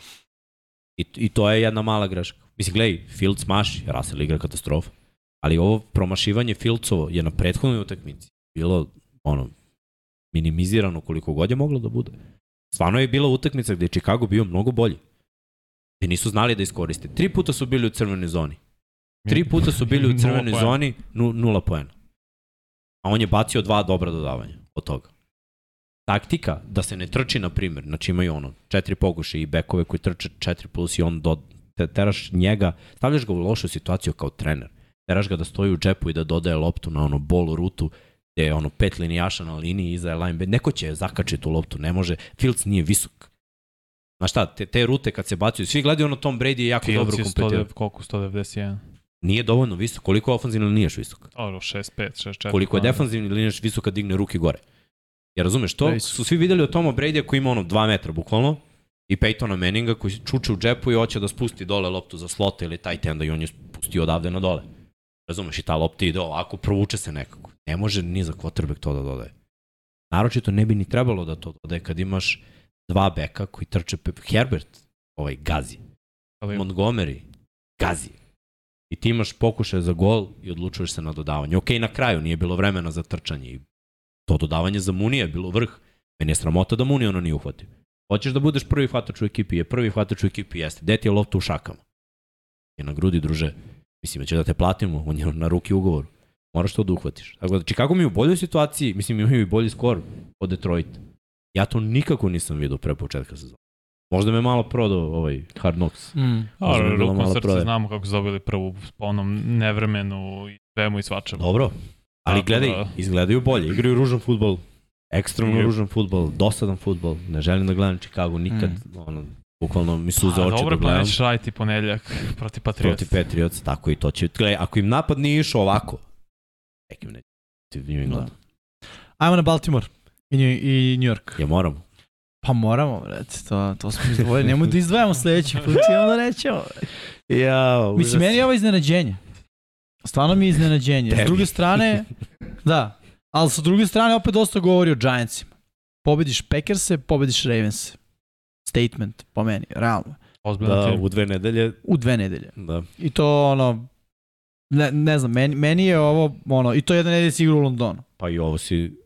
I, I to je jedna mala greška. Mislim, gledaj, Fields maši, Russell igra katastrofa. Ali ovo promašivanje Fieldsovo je na prethodnoj utakmici bilo ono, minimizirano koliko god je moglo da bude. Stvarno je bila utakmica gde je Chicago bio mnogo bolji. Gde nisu znali da iskoriste. Tri puta su bili u crvenoj zoni. Tri puta su bili u [laughs] crvenoj zoni, nu, nula poena. A on je bacio dva dobra dodavanja od toga. Taktika da se ne trči, na primjer, znači imaju ono, četiri pokuše i bekove koji trče četiri plus i on do, te, teraš njega, stavljaš ga u lošu situaciju kao trener. Teraš ga da stoji u džepu i da dodaje loptu na ono bol rutu gde je ono pet linijaša na liniji iza je linebacker. Neko će zakačiti tu loptu, ne može. Fields nije visok. Znaš šta, te, te rute kad se bacuju, svi gledaju ono Tom Brady je jako Fields dobro je kompetirao. 100, koliko, 191. Nije dovoljno visok. Koliko je ofanzivni linijaš visok? Dobro, 6-5, 6-4. Koliko je pa- defanzivni linijaš visok kad digne ruke gore. Ja razumeš, to Previše. su svi videli od Toma Brady koji ima ono 2 metra bukvalno i Peytona Manninga koji čuče u džepu i hoće da spusti dole loptu za slota ili tight enda i on je spustio odavde na dole. Razumeš, i ta lopta ide ovako, provuče se nekako. Ne može ni za quarterback to da dodaje. Naročito ne bi ni trebalo da to dodaje kad imaš dva beka koji trče. Herbert, ovaj gazi. Ali- Montgomery, gazi. I ti imaš pokušaj za gol i odlučuješ se na dodavanje. Ok, na kraju nije bilo vremena za trčanje. I to dodavanje za Munija je bilo vrh. Meni je sramota da Munija ono nije uhvatio. Hoćeš da budeš prvi hvatač u ekipi, je prvi hvatač u ekipi, jeste. Gde ti je lopta u šakama? Je na grudi, druže. Mislim, će da te platimo, on je na ruki ugovor. Moraš to da uhvatiš. Tako da Chicago mi je u boljoj situaciji, mislim imaju i bolji skor od Detroit. Ja to nikako nisam vidio pre početka sezona. Možda me malo prodao ovaj Hard Knocks. Mm. Možda A, bi bilo rukom malo srca prodaje. znamo kako su dobili prvu po onom nevremenu i svemu i svačemu. Dobro. Ali Tako gledaj, da- izgledaju bolje, igraju ružan futbol. Ekstremno Yep. ružan futbol, dosadan futbol, ne želim da gledam Chicago nikad, Mm. ono, bukvalno mi suze A, oči dobro, da pa gledam. nećeš raditi ponedeljak [laughs] protiv Patriota. Protiv Patriots, tako i to će. Gledaj, ako im napad nije išao ovako, neće. Protiv New England. Ajmo na Baltimore i New, i New York. Ja moram. Pa moramo, brate, to, to smo izdvojili. Nemoj da izdvajamo sledeći put, imamo da nećemo. Ja, Mislim, meni je ovo iznenađenje. Stvarno mi je iznenađenje. S Tebi. druge strane, da, ali sa druge strane opet dosta govori o Giantsima. Pobediš Packerse, pobediš Ravens. Statement, po meni, realno. Ozbiljno Da, u dve nedelje, U dve nedelje. da. I to ono, ne, ne znam, meni, meni je ovo, ono, i to jedna nedelja si igra u Londonu. Pa i ovo si,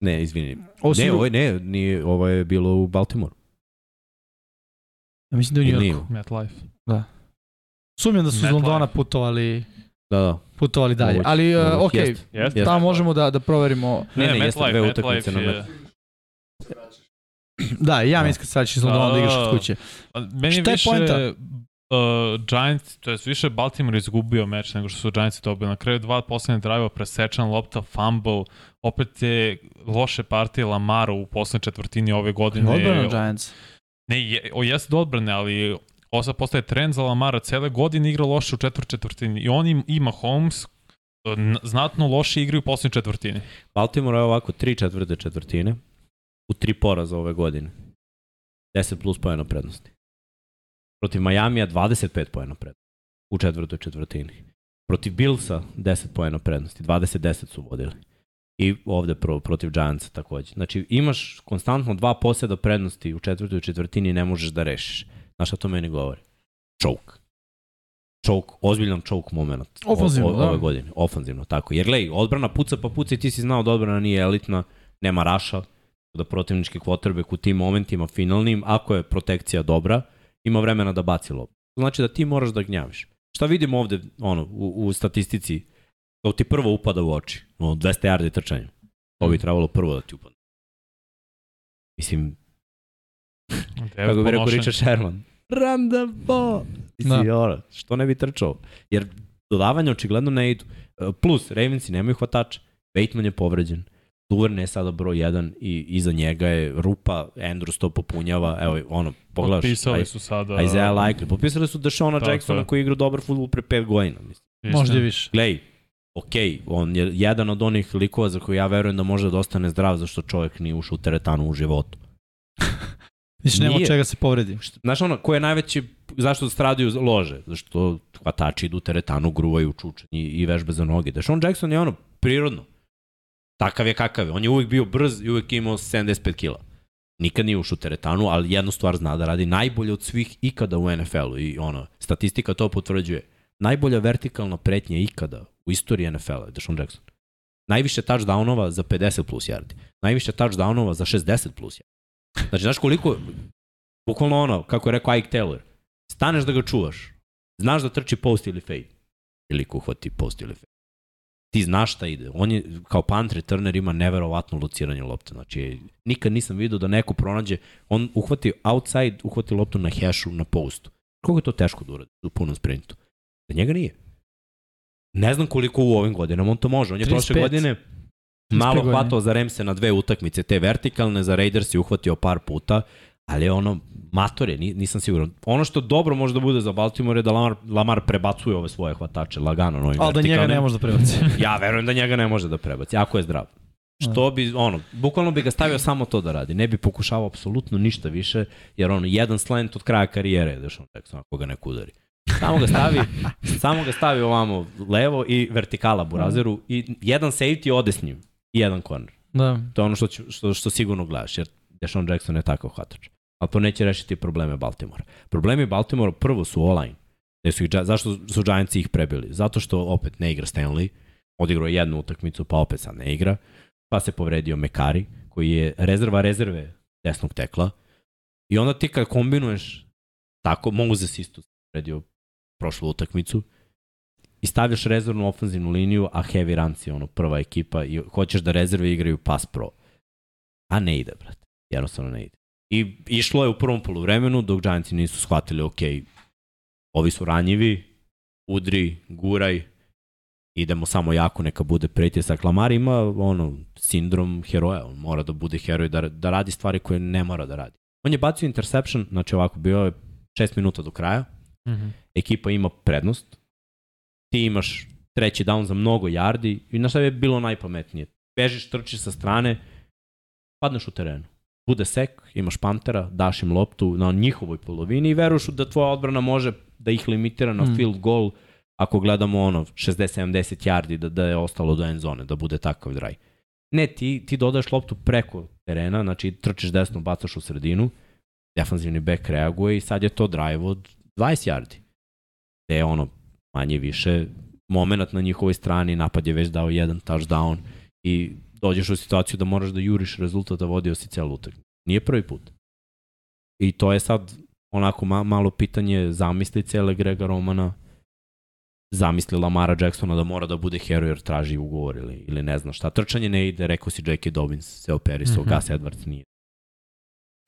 ne, izvini. Ovo si ne, igra- ovo je, ne, nije, ovo je bilo u Baltimore. Ja mislim da je u New? Yorku. MetLife. Sumnjam da su iz MetLife. Londona putovali, Da, da. putovali dalje. Moguće, Ali, uh, moguće, ok, jeste. Jeste? tamo možemo da, da proverimo. Ne, ne, ne, jeste dve utakmice na je... Da, i ja Da. mislim kad se iz Londona da igraš od kuće. Meni je Šta je više poenta? Uh, Giants, to je više Baltimore izgubio meč nego što su Giants dobili. Na kraju dva poslednje drive presečan lopta, fumble, opet je loše partije Lamaru u poslednje četvrtini ove godine. Odbrana Giants. Ne, je, o, jeste do odbrane, ali ovo sad postaje trend za Lamara. Cele godine igra loše u četvrt četvrtini. I on im, ima Holmes, n- znatno loše igre u poslednjoj četvrtini. Baltimore je ovako tri četvrte četvrtine u tri poraza ove godine. 10 plus pojena prednosti. Protiv Majamija 25 pojena prednosti u četvrtoj četvrtini. Protiv Billsa 10 pojena prednosti, 20-10 su vodili. I ovde pro, protiv Giantsa takođe. Znači imaš konstantno dva poseda prednosti u četvrtoj četvrtini i ne možeš da rešiš. Znaš šta to meni govori? Choke. Choke, ozbiljan choke moment. o- Ofanzivno, o- da. Ove godine. Ofanzivno, tako. Jer gledaj, odbrana puca pa puca i ti si znao da odbrana nije elitna, nema raša, da protivnički quarterback u tim momentima finalnim, ako je protekcija dobra, ima vremena da baci loptu. Znači da ti moraš da gnjaviš. Šta vidimo ovde ono, u, u statistici? To ti prvo upada u oči. Ono, 200 yardi trčanja. To bi trebalo prvo da ti upadne. Mislim, [laughs] kako bi rekao Richard Sherman. Run the ball. Mislim, Da. ono, što ne bi trčao? Jer dodavanja očigledno ne idu. E, Plus, Ravensi nemaju hvatača. Bateman je povređen. Duverne je sada broj 1 i iza njega je rupa, Andrews to popunjava, evo ono, pogledaš, Potpisali su sada... Isaiah Likely, potpisali su Deshona Tako Jacksona je. koji igra dobar futbol pre 5 godina. Mislim. Možda više. Glej, ok, on je jedan od onih likova za koje ja verujem da može da ostane zdrav zašto čovjek nije ušao u teretanu u životu. [laughs] Mislim, nema čega se povredi. Znaš ono, ko je najveći, zašto stradaju lože? Zašto hvatači idu u teretanu, gruvaju čučanj i, i vežbe za noge. Deshaun Jackson je ono, prirodno. Takav je kakav je. On je uvijek bio brz i uvijek imao 75 kila. Nikad nije ušao u teretanu, ali jednu stvar zna da radi najbolje od svih ikada u NFL-u. I ono, statistika to potvrđuje. Najbolja vertikalna pretnja ikada u istoriji NFL-a je Deshaun Jackson. Najviše touchdownova za 50 plus yardi. Najviše touchdownova za 60 plus yardi. Znači, znaš koliko, bukvalno ono, kako je rekao Ike Taylor, staneš da ga čuvaš, znaš da trči post ili fade, ili uhvati post ili fade. Ti znaš šta ide. On je, kao punt returner, ima neverovatno lociranje lopte. Znači, nikad nisam vidio da neko pronađe, on uhvati outside, uhvati loptu na hashu, na postu. Koliko je to teško da uradi u punom sprintu? Da njega nije. Ne znam koliko u ovim godinama on to može. On je 35. prošle godine malo hvatao za Remse na dve utakmice, te vertikalne, za Raiders je uhvatio par puta, ali ono, mator je, ni- nisam siguran. Ono što dobro može da bude za Baltimore je da Lamar, Lamar prebacuje ove svoje hvatače lagano novim Ali da njega ne može da prebaci. [laughs] Ja verujem da njega ne može da prebaci, ako je zdrav. Što bi, ono, bukvalno bi ga stavio samo to da radi. Ne bi pokušavao apsolutno ništa više, jer ono, jedan slant od kraja karijere je Deshaun Jackson, ako ga neko udari. Samo ga stavi, [laughs] samo ga stavi ovamo levo i vertikala burazeru i jedan safety ode s njim i jedan corner. Da. To je ono što, ću, što, što sigurno gledaš, jer Deshaun Jackson je takav hvatač. Ali to neće rešiti probleme Baltimora. Problemi Baltimora prvo su online. Gde su ih, zašto su Giantsi ih prebili? Zato što opet ne igra Stanley, odigrao je jednu utakmicu, pa opet sad ne igra, pa se povredio Mekari, koji je rezerva rezerve desnog tekla. I onda ti kad kombinuješ tako, Moses isto se povredio prošlu utakmicu, i stavljaš rezervnu ofanzivnu liniju, a heavy je ono prva ekipa i hoćeš da rezerve igraju pass pro. A ne ide, brate. Jednostavno ne ide. I išlo je u prvom poluvremenu dok Giantsi nisu shvatili, ok, ovi su ranjivi, udri, guraj, idemo samo jako, neka bude pritisak. Lamar ima ono, sindrom heroja, on mora da bude heroj, da, da radi stvari koje ne mora da radi. On je bacio interception, znači ovako, bio je 6 minuta do kraja, Mm -hmm. ekipa ima prednost, ti imaš treći down za mnogo yardi i na šta je bilo najpametnije? Bežiš, trčiš sa strane, padneš u terenu. Bude sek, imaš pantera, daš im loptu na njihovoj polovini i veruješ da tvoja odbrana može da ih limitira na Mm. field goal ako gledamo ono 60-70 yardi da, da je ostalo do end zone, da bude takav draj. Ne, ti, ti dodaš loptu preko terena, znači trčiš desno, bacaš u sredinu, defanzivni back reaguje i sad je to drive od 20 yardi. Te je ono manje više moment na njihovoj strani, napad je već dao jedan touchdown i dođeš u situaciju da moraš da juriš rezultat da vodio si celu utakmicu. Nije prvi put. I to je sad onako ma, malo pitanje zamisli cele Grega Romana, zamisli Lamara Jacksona da mora da bude heroj jer traži ugovor ili, ili ne znam šta. Trčanje ne ide, rekao si Jackie Dobbins se operisao, mm. -hmm. Gus Edwards nije.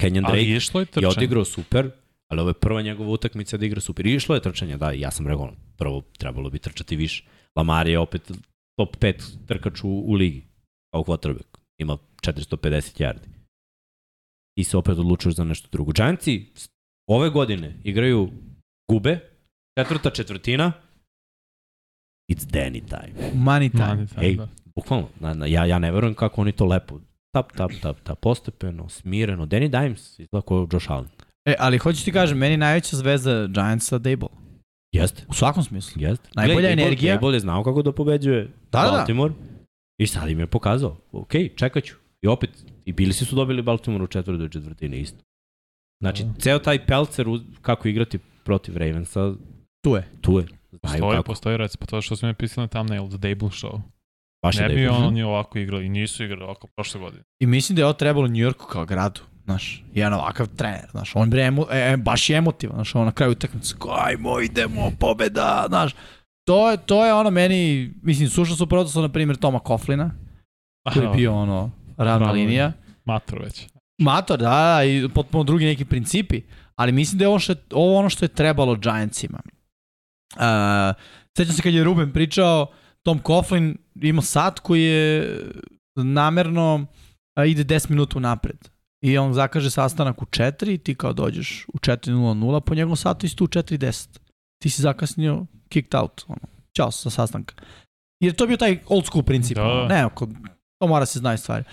Kenyon Ali Drake je je odigrao super, ali ovo je prva njegova utakmica da igra super. I išlo je trčanje, da, ja sam rekao, prvo trebalo bi trčati više. Lamar je opet top 5 trkač u, u ligi, kao quarterback. Ima 450 yardi. I se opet odlučuješ za nešto drugo. Giantsi ove godine igraju gube, četvrta četvrtina, it's Danny time. Money time. Mani, da, Ej, da. Bukvalno, na, na, ja, ja ne verujem kako oni to lepo tap, tap, tap, tap, postepeno, smireno. Danny Dimes izgleda kao Josh Allen. E, ali hoću ti kažem, meni najveća zvezda Giantsa Dable. Jeste. U svakom smislu. Jeste. Najbolja Gle, Dable- energija. Dable je znao kako da pobeđuje Da, da, da. I sad im je pokazao. Ok, čekat ću. I opet, i bili su dobili Baltimore u četvrtoj četvrtini isto. Znači, Da. ceo taj pelcer uz- kako igrati protiv Ravensa, Tu je. tu je. Znaju Postoji, kako. postoji rec, pa to što smo mi pisali na thumbnail, The Dable Show. Baš Ne bi Dable. oni ovako igrali i nisu igrali ovako prošle godine. I mislim da je ovo trebalo New Yorku kao gradu. Znaš, jedan ovakav trener, znaš, on bre, emo, e, e, baš je emotivan, znaš, on na kraju utakmice, ajmo, idemo, pobeda, znaš, to je, to je ono meni, mislim, sušao su protosu, na primjer, Toma Koflina, koji je bio ono, ravna linija. Mator već. Mator, da, da, i potpuno drugi neki principi, ali mislim da je ovo, što je, ovo ono što je trebalo Giantsima. Uh, sećam se kad je Ruben pričao, Tom Coughlin ima sat koji je namerno a, ide 10 minuta napred. I on zakaže sastanak u 4 i ti kao dođeš u 4.00, po njegovom satu isto u 4.10. Ti si zakasnio, kicked out. Ono. Ćao sa sastanka. Jer to je bio taj old school princip. Da. ono. Ne, ako, to mora se znaju stvari.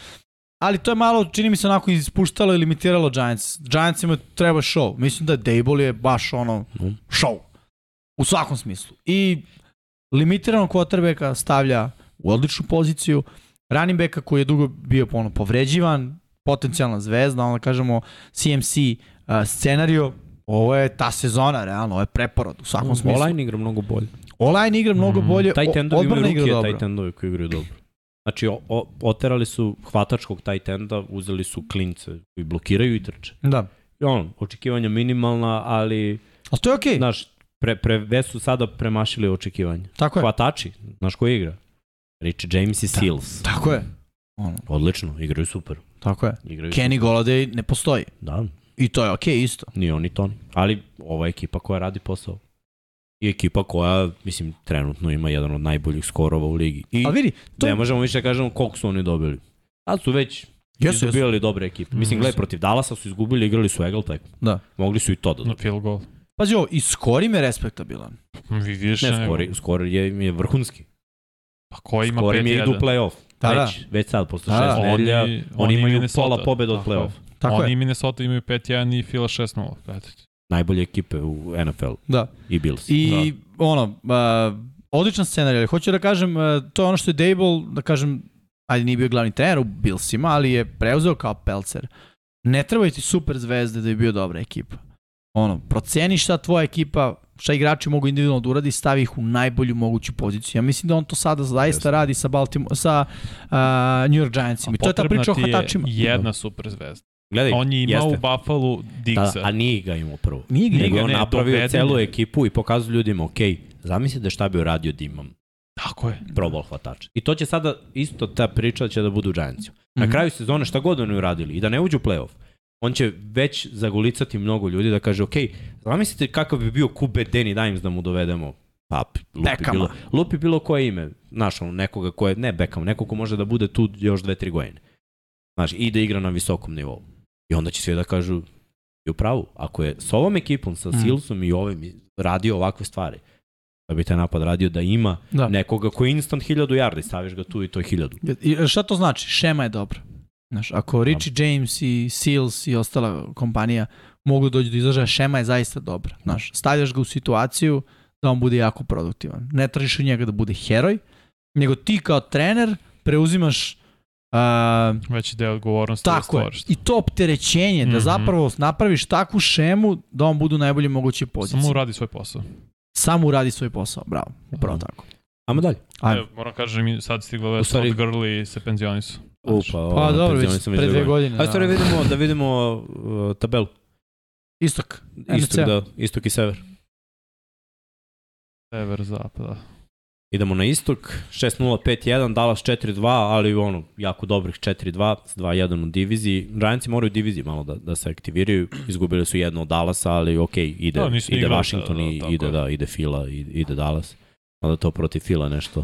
Ali to je malo, čini mi se onako ispuštalo i limitiralo Giants. Giantsima treba show. Mislim da Dable je baš ono show. U svakom smislu. I limitiranog quarterbacka stavlja u odličnu poziciju. Running backa koji je dugo bio ono, povređivan, potencijalna zvezda, onda kažemo CMC uh, scenario, ovo je ta sezona, realno, ovo je preporod u svakom smislu. Online igra mnogo bolje. Online igra mnogo Mhm. bolje, Taj o- tendovi imaju igra ruke, dobro. taj tendovi koji igraju dobro. Znači, o, o, oterali su hvatačkog taj tenda, uzeli su klince koji blokiraju i trče. Da. I ono, očekivanja minimalna, ali, Ali to je okej. znaš, pre, pre, već su sada premašili očekivanja. Tako je. Hvatači, znaš ko igra? Richie James i Seals. Tako je. Ono, Odlično, igraju super. tako je. Igraju Kenny Golladay ne postoji. super. Da, I to je okej isto. ni oni to ni. Ali ova je ekipa koja radi posao. I ekipa koja, mislim, trenutno ima jedan od najboljih skorova u ligi. I Ali vidi, to ne možemo više da kažemo koliko su oni dobili. Ali su već Jesu, jesu. izgubili dobre ekipe. Mislim, Mm, gledaj, jesu. protiv Dallasa su izgubili, igrali su Eagle tek. Da. Mogli su i to da Na dobiju. field goal. Pazi ovo, i skor im je respektabilan. Vi više Ne, nego- skor, skor je, je vrhunski. Pa ko ima Skor im je idu u 5-1? play-off. Da, da. već, već sad, posle Da, šest da. nedelja, Oni- oni, oni imaju pola pobeda od Tako play-off. Tako Oni je. i Minnesota imaju 5-1 i Fila 6-0. Eto ti. Najbolje ekipe u NFL Da. i Bills. I ono, uh, odličan scenarij, ali hoću da kažem, uh, to je ono što je Dable, da kažem, ajde nije bio glavni trener u Billsima, ali je preuzeo kao Pelcer. Ne trebaju ti super zvezde da bi bio dobra ekipa. Ono, proceni šta tvoja ekipa, šta igrači mogu individualno da uradi, stavi ih u najbolju moguću poziciju. Ja mislim da on to sada zaista radi sa, Baltimore, sa uh, New York Giantsima. I to je ta Potrebna priča o ti je hvatačima. jedna super zvezda. Gledaj, On je imao jeste. u Buffalo Da, Diggsa. a nije ga imao prvo. Nije ga Nego Nije je ga, on ne, napravio doveden celu ekipu i pokazao ljudima, ok, zamislite šta bi uradio da imam Tako je. Pro Bowl hvatač. I to će sada, isto ta priča će da bude u Giantsu. Na Mhm. kraju sezone šta god oni uradili i da ne uđu u playoff, on će već zagolicati mnogo ljudi da kaže, ok, zamislite kakav bi bio QB Danny Dimes da mu dovedemo pa, lupi Bekama. bilo, lupi bilo koje ime. znaš, ono, nekoga ko je, ne Beckham, nekog ko može da bude tu još dve, tri godine. Znaš, i da igra na visokom nivou. I onda će svi da kažu, i u pravu, ako je s ovom ekipom, sa Mm. Silsom i ovim radio ovakve stvari, da bi taj napad radio da ima Da. nekoga ko je instant 1000 yardi, staviš ga tu i to je 1000. I šta to znači? Šema je dobra. Znaš, ako Richie James i Seals i ostala kompanija mogu da dođu do izražaja, šema je zaista dobra. Znaš, stavljaš ga u situaciju da on bude jako produktivan. Ne tražiš od njega da bude heroj, nego ti kao trener preuzimaš uh, Veći deo odgovornosti da tako je, stvoriš. i to opterećenje, da Mhm. zapravo napraviš takvu šemu da on bude u najbolje moguće poziciji. Samo uradi svoj posao. Samo uradi svoj posao, bravo, upravo Aha. tako. Ajmo dalje. Ajmo. Evo, moram kažem, mi sad stigla vest stvari- od Grli se penzionisu. Upa, Pa dobro, već pre dve godine. Ajde, stvari da. vidimo, da vidimo uh, tabelu. Istok. Istok, NFC. da, istok i sever. Sever, zapada. Idemo na istok, 6-0-5-1, Dallas 4-2, ali ono, jako dobrih 4-2, s 2-1 u diviziji. Giantsi moraju diviziji malo da, da se aktiviraju, izgubili su jedno od Dallasa, ali ok, ide, Da, ide igrali, Washington da, da, ide, da, ide Fila, i- ide Dallas. Onda to protiv Fila nešto.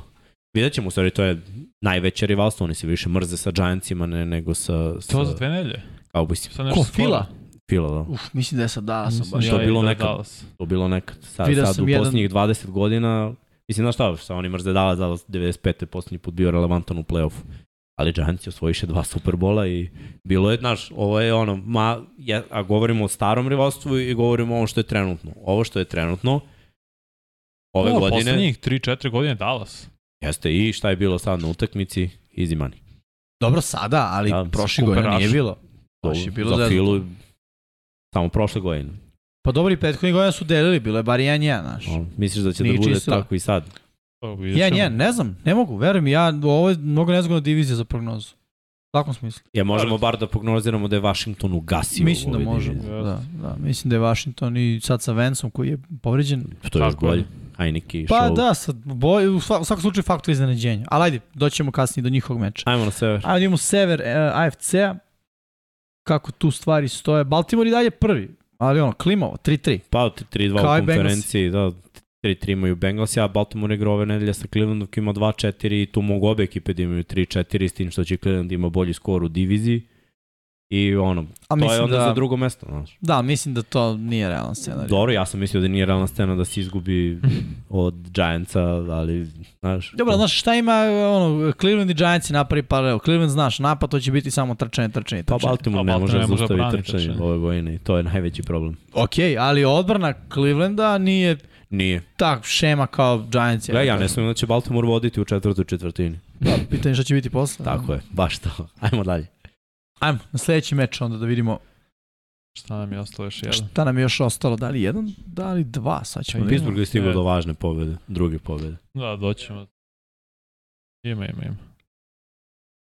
Vidjet ćemo, u stvari, to je najveće rivalstvo, oni se više mrze sa Giantsima ne, nego sa, sa To za dve nelje. Nešto Ko. Fila? Fila, da. Uf, mislim da je sa Dallasom Mislim baš. Što je ja bilo da nekad. Dallas. To je bilo nekad. Sad, sad u jedan- posljednjih 20 godina, mislim, znaš šta, sa oni mrze Dallas, Dallas 95. posljednji put bio relevantan u play-offu. Ali Giants je osvojiše dva Superbola i bilo je, znaš, ovo je ono, ma, je, a govorimo o starom rivalstvu i govorimo o ovo što je trenutno. Ovo što je trenutno, ove O, godine, Poslednjih 3-4 godine Dallas. jeste i šta je bilo sad na utakmici, easy money. Dobro sada, ali Da, prošle godine nije bilo. Baš je bilo za zeznuto. Filu, samo prošle godine. Pa dobro i prethodnih godina su delili, bilo je bar 1-1, znaš. O, misliš da će Nije da bude čistila. tako i sad? Ja, ćemo. nje, ne znam, ne mogu, veruj mi, ja, ovo je mnogo nezgodna divizija za prognozu. U svakom smislu. Ja možemo bar da prognoziramo da je Washington ugasio. mislim da možemo, diviziji. da, da. Mislim da je Washington i sad sa Vencom koji je povređen. To je još bolje. Heineke i Pa show. da, sad, boj, u, sva, u svakom slučaju faktor iznenađenja. Ali ajde, doćemo kasnije do njihovog meča. Ajmo na sever. Ajde idemo sever e, AFC-a. Kako tu stvari stoje. Baltimore i dalje prvi, ali ono, klimavo, 3-3. Pa 3-2 Kao i u konferenciji, da. 3-3 imaju Bengals, a Baltimore igra ove nedelje sa Clevelandom koji ima 2-4 i tu mogu obe ekipe da imaju 3-4 s tim što će Cleveland ima bolji skor u diviziji. I ono, A to je onda da, za drugo mesto, znaš. Da, mislim da to nije realan scenarij. Dobro, ja sam mislio da nije realna scena da se izgubi od Giantsa, ali, znaš. Dobro, to- znaš šta ima, ono, Cleveland i Giants napravi paralel. Cleveland, znaš, napad, to će biti samo trčanje, trčanje, Pa trčanje. Baltimore Pa ne može Baltimore ne može zaustaviti brani trčanje trčanje. ove godine i to je najveći problem. Ok, ali odbrana Clevelanda nije Nije. tak šema kao Giants. Gle, ja ne smijem da će Baltimore voditi u četvrtoj četvrtini. Da, pitanje šta će biti posle. Tako je, baš to. [laughs] Ajmo dalje. Ajmo, na sledeći meč onda da vidimo Šta nam je ostalo još jedan? šta nam je još ostalo. Da li jedan, da li dva, sad ćemo Pa da. Pittsburgh je stigao do važne pobede, druge pobede. Da, doćemo. Ima, ima, ima.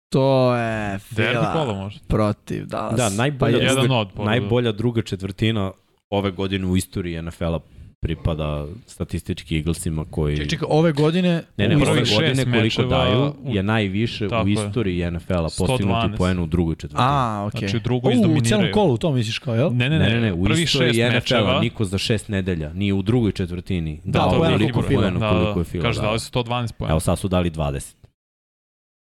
To je Fila protiv Dallas. Da, najbolja, Pa je- Jedan druga, od pobedu. najbolja druga četvrtina ove godine u istoriji NFL-a pripada statistički Eaglesima koji... Čekaj, čekaj, ove godine... Ne, ne, u ove godine koliko mečeva daju je najviše u je. istoriji NFL-a 112. postignuti poen u drugoj četvrtini. A, okej. Znači, u drugoj U, u celom izdominiraju. kolu, to misliš kao, jel? Ne, ne, Ne, ne, ne, u istoriji šest NFL-a mečeva. niko za šest nedelja, nije u drugoj četvrtini. Da, dao poena onoliko koliko poena Da, koliko da, je Fila Kaže, dali su 112 pojena. Evo sad su dali 20.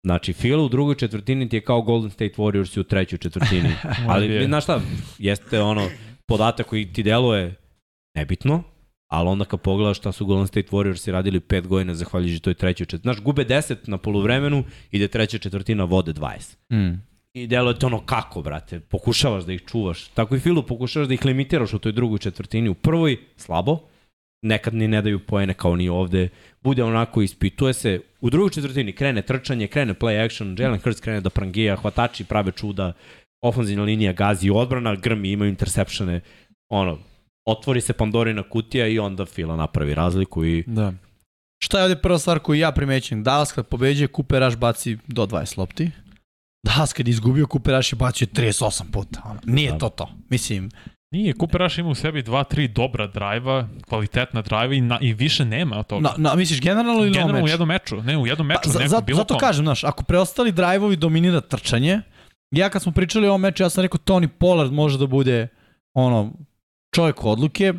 Znači, Fila u drugoj četvrtini ti je kao Golden State Warriors u trećoj četvrtini. [laughs] Ali, je. znaš šta, jeste ono, podatak koji ti deluje nebitno, ali onda kad pogledaš šta su Golden State Warriors radili pet godina zahvaljujući toj trećoj četvrtini. Znaš, gube 10 na poluvremenu, ide treća četvrtina, vode 20. Mm. I deluje to ono kako, brate, pokušavaš da ih čuvaš. Tako i Filu pokušavaš da ih limitiraš u toj drugoj četvrtini. U prvoj, slabo, nekad ni ne daju poene kao ni ovde. Bude onako, ispituje se. U drugoj četvrtini krene trčanje, krene play action, Jalen Hurts krene da prangija, hvatači prave čuda, ofenzivna linija gazi, odbrana grmi, imaju intersepšene. Ono, otvori se Pandorina kutija i onda Fila napravi razliku i Da. Šta je ovde prva stvar koju ja primećujem? Dallas kad pobeđuje, Cooper Rush baci do 20 lopti. Dallas kad je izgubio, Cooper Rush je bacio 38 puta. Ono. Nije Da. to to. Mislim, Nije, Cooper Rush ima u sebi dva, tri dobra drajva, kvalitetna drajva i, na, i više nema od toga. na, na, misliš generalno ili Generalno u jednom meču, ne, u jednom meču, Pa, za, bilo zato kažem, znaš, ako preostali drajvovi dominira trčanje, ja kad smo pričali o ovom meču, ja sam rekao Tony Pollard može da bude ono, čovjek odluke,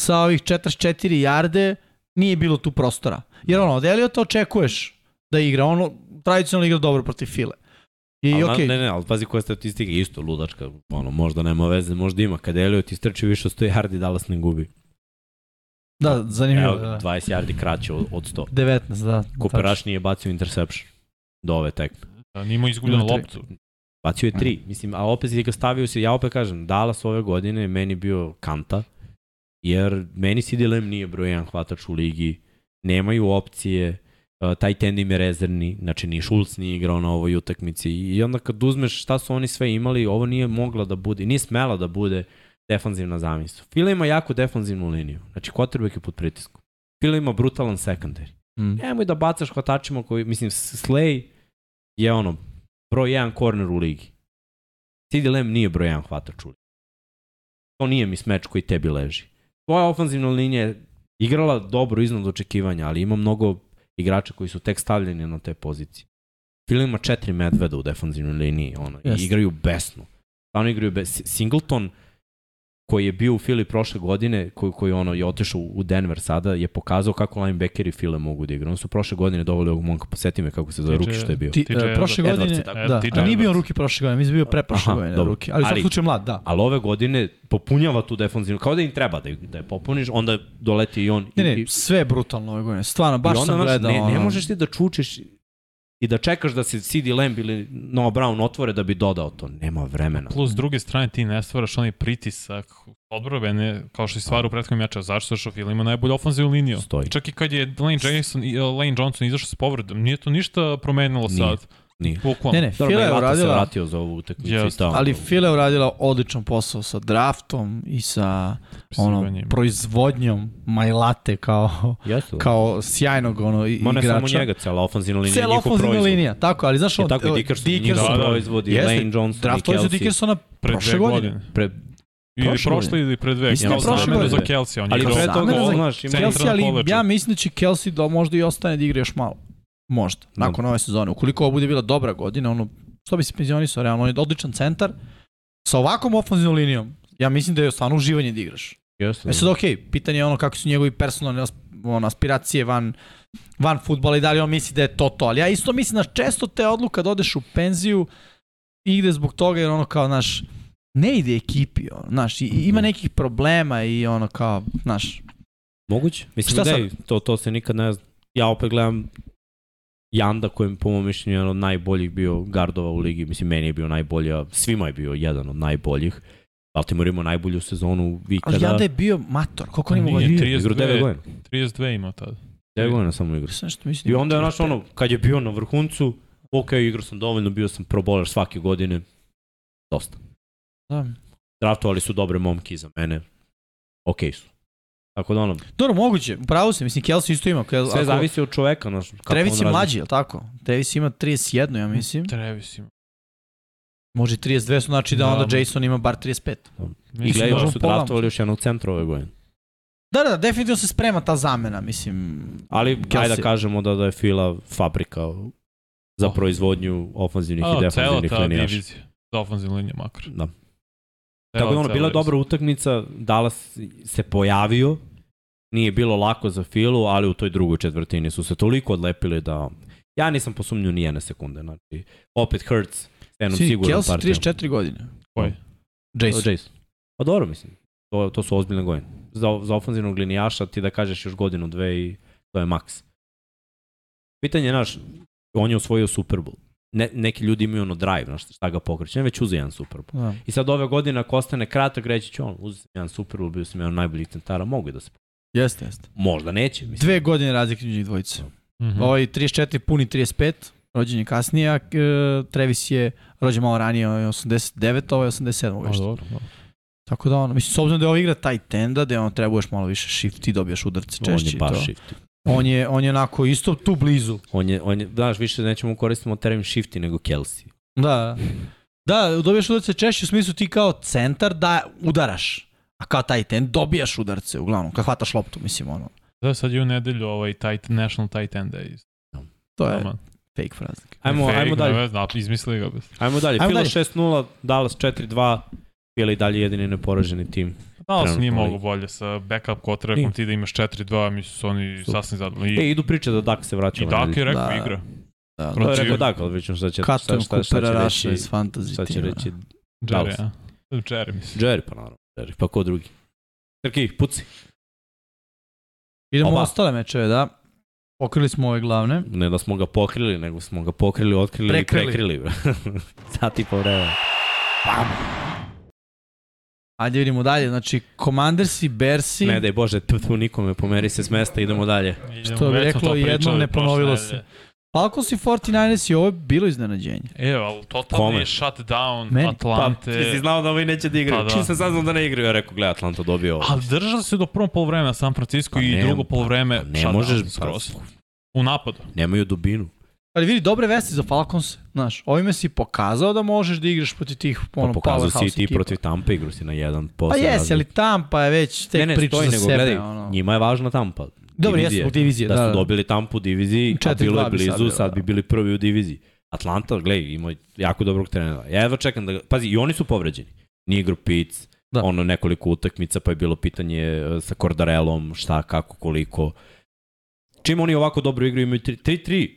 sa ovih 44 jarde nije bilo tu prostora. Jer ono, od Eliota očekuješ da igra, ono tradicionalno igra dobro protiv File. I ali, okej, Ne, ne, ali pazi koja statistika, isto ludačka, ono, možda nema veze, možda ima. Kada Elliot istrči više od 100 yardi, Dallas ne gubi. da, zanimljivo. Evo, da. 20 yardi kraće od, od 100. 19, da. Rush nije bacio interception do ove tekme. Da, Ima tri. loptu. Bacio je tri, mislim, a opet si ga stavio se, ja opet kažem, Dallas ove godine meni bio kanta, jer meni CD Lamb nije broj jedan hvatač u ligi, nemaju opcije, uh, taj tend im je rezervni, znači ni Schultz nije igrao na ovoj utakmici i onda kad uzmeš šta su oni sve imali, ovo nije mogla da bude, nije smela da bude defanzivna zamisla. Fila ima jako defanzivnu liniju, znači quarterback je pod pritiskom. Fila ima brutalan secondary. Mm. Nemoj da bacaš hvatačima koji, mislim, Slay je ono, broj jedan korner u ligi. CD Lamb nije broj jedan hvatač u ligi. To nije mi smeč koji tebi leži. Tvoja ofenzivna linija je igrala dobro iznad očekivanja, ali ima mnogo igrača koji su tek stavljeni na te pozicije. Fila ima četiri medveda u defanzivnoj liniji, ono, Jeste. i igraju besno. Stvarno igraju besno. Singleton, koji je bio u Fili prošle godine, koji, koji ono je otišao u Denver sada, je pokazao kako linebackeri File mogu da igraju. Oni su prošle godine doveli ovog momka, poseti me kako se zove, ruki što je bio. Ti, uh, prošle Edwards godine, tako. da, TJ a nije bio Edwards. ruki prošle godine, mislim je bio pre prošle Aha, godine dobro. ruki, ali u Ali- slučaju mlad, da. Ali ove godine popunjava tu defanzivnu, kao da im treba da, da je popuniš, onda doleti i on. Ne, i, ne, i, sve je brutalno ove godine, stvarno, baš sam gledao. ne, ne možeš ti da čučeš i da čekaš da se CD Lamb ili Noah Brown otvore da bi dodao to. Nema vremena. Plus, s druge strane, ti ne stvaraš onaj pritisak odbrobene, kao što si stvar u prethodnom meču. Zašto? Što Fila ima najbolju ofenzivnu liniju. Stoji. Čak i kad je Lane, Jackson, uh, Lane Johnson izašao s povredom, nije to ništa promenilo Nije. sad. Nije. Bukvalno. Ne, ne, Dobro, Fila je Mailata se uradila, vratio za ovu utakmicu i Jeste. tamo. ali Fila je uradila odličan posao sa draftom i sa ono, Pisivanjem. proizvodnjom Majlate kao, Jesu. kao sjajnog ono, i- Ma ne igrača. samo njega, cela ofenzivna linija, njihov ofenzivna proizvod. linija, tako, ali znaš, Je on, tako i Dickerson, Dickerson, njihov da, da. proizvod i. Lane Johnson i Kelsey. Dickersona Pre prošle dve godine. godine. Pre, Ili prošle prošle godine. ili pre dve. Mislim da Kao prošle zamenu za godine. Kelsey. On Ali je igrao pre toga, znaš, ima Kelsey, ali ja mislim da će Kelsey da možda i ostane da igra još malo. Možda, nakon ove sezone. Ukoliko ovo bude bila dobra godina, ono, što bi se penzionisao, realno, on je odličan centar. Sa ovakvom ofenzivnom linijom, ja mislim da je stvarno uživanje da igraš. Jesu. E sad, okej, pitanje je ono kako su njegovi personalne ono, aspiracije van, van futbala i da li on misli da je to to. Ali ja isto mislim da često te odluka da odeš u penziju ide zbog toga jer ono kao, znaš, ne ide ekipi, ono, znaš, i, ima nekih problema i ono kao, znaš, Moguće. Mislim Šta da je, to, to se nikad ne zna. Ja opet gledam Janda kojem po mom mišljenju je jedan od najboljih bio gardova u ligi. Mislim, meni je bio najbolji, a svima je bio jedan od najboljih. Baltimore ima najbolju sezonu ikada. ali Janda je bio mator, koliko on ima Nije, godina? 32. Igru 9 godina. 32 imao tada. 9 godina samo igra. Sve što mislim. I onda je naš ono, kad je bio na vrhuncu, ok, igrao sam dovoljno, bio sam pro bowler svake godine. Dosta. Da. Draftovali su dobre momke za mene. Ok su. Tako da ono, Dobro, moguće, upravo se, mislim, Kelsey isto ima. Kel, sve ako, zavisi od čoveka. Znaš, kako Travis on je mlađi, je li tako? Travis ima 31, ja mislim. Travis ima. Može i 32, su znači da Da, onda Jason ima bar 35. I Mislim gledaj, da- su draftovali još jednog centra ove godine. Da, da, definitivno se sprema ta zamena, mislim. Ali Kelsey. ajde da kažemo da, da je Fila fabrika za Oh. proizvodnju ofanzivnih i A, cela defanzivnih ta linijaša. divizija. Za liniju makar. Da. Tako da ono, bila dobra utakmica, Dallas se pojavio, nije bilo lako za Filu, ali u toj drugoj četvrtini su se toliko odlepili da ja nisam posumnju ni jedne sekunde. Znači, opet Hurts, jednom Sini, siguran Kelsey partija. 34 godine. Koji? Jason. Jason. Pa dobro, mislim. To, to su ozbiljne godine. Za, za ofenzivnog linijaša ti da kažeš još godinu, dve i to je maks. Pitanje je naš, on je osvojio Super Bowl. Ne, neki ljudi imaju ono drive, znaš, šta ga pokreće. Ne već uze jedan Super Bowl. Da. I sad ove godine ako ostane kratak, reći ću on, sam jedan Super Bowl, bio sam jedan najboljih centara, mogu i da se... Jeste, jeste. Možda neće, mislim. Dve godine razlike među dvojice. Mhm. Ovaj 34 puni 35, rođen je kasnije, a e, Travis je rođen malo ranije, ovaj 89, ovaj 87 A, godište. dobro, dobro. Tako da ono, mislim, s obzirom da je ovo igra taj tenda, da je ono trebuješ malo više shift i dobijaš udarce on češće. je i baš shift. On je, on je onako isto tu blizu. On je, on je, znaš, više nećemo koristiti termin shifty nego Kelsey. Da. Da, dobijaš udarce češće u smislu ti kao centar da udaraš. A kao taj ten dobijaš udarce uglavnom, kad hvataš loptu, mislim ono. Da, sad je u nedelju ovaj tight, National Tight End Days. To je Aman. fake fraza. Ajmo, Fake, ajmo dalje. Ne, znam, izmislili ga bez. Ajmo dalje. Ajmo Fila dalje. 6-0, Dallas 4-2, Fila i dalje jedini neporaženi tim. Da, se nije mogo bolje sa backup Nije. ti da imaš 4-2, mislim su oni Super. sasvim zadovoljni. E, I, idu priče da Dak se vraća. i Dak je rekao Da. igra. Da, To je Znači, rekao Dak, ali vidimo šta će, šta, šta, šta, će reći. iz fantasy Šta će reći Jerry, a? Jerry, mislim. Jerry, pa naravno. Jerry, pa ko drugi? Trki, puci. Idemo u Oba. ostale mečeve, da. Pokrili smo ove glavne. Ne da smo ga pokrili, nego smo ga pokrili, otkrili Prekrili. i prekrili. [laughs] Sat i po vremena. Ajde vidimo dalje. Znači, Commandersi, Bersi. Ne daj Bože, tu, tu nikome pomeri se s mesta, idemo dalje. Idemo, Što bi reklo, jednom pričali ne ponovilo se. Falcons i 49ers i ovo je bilo iznenađenje. E, ali totalni Kome? je shutdown Meni. Atlante. Pa, ti si znao da ovi neće da igraju. Pa da. Čim sam saznao da ne igraju, ja rekao, gledaj, Atlanta dobio ovo. Ali držali se do prvom polovremena San Francisco Pa i ne, drugo pa- polovreme pa ne shutdown možeš, pa-. U napadu. Nemaju dubinu. Ali vidi, dobre vesti za Falcons. Znaš, ovime si pokazao da možeš da igraš protiv tih Pa ono, pokazao si i ti ekipa. protiv Tampa, igru si na jedan Pa posao. jesi, ali Tampa je već tek ne, ne, priča stoji, za nego sebe. gledaj, ono. njima je važna Tampa. Dobro, jesu u divizije, Da da, su da. dobili Tampu u diviziji, a 4-2 bilo je sad blizu, bilo, sad da. bi bili prvi u diviziji. Atlanta, gledaj, ima jako dobrog trenera. Ja jedva čekam da. Pazi, i oni su povređeni. Nije igru Pitts, Da. ono nekoliko utakmica, pa je bilo pitanje e, sa Cordarelom, šta, kako, koliko. Čim oni ovako dobro igraju, imaju 3-3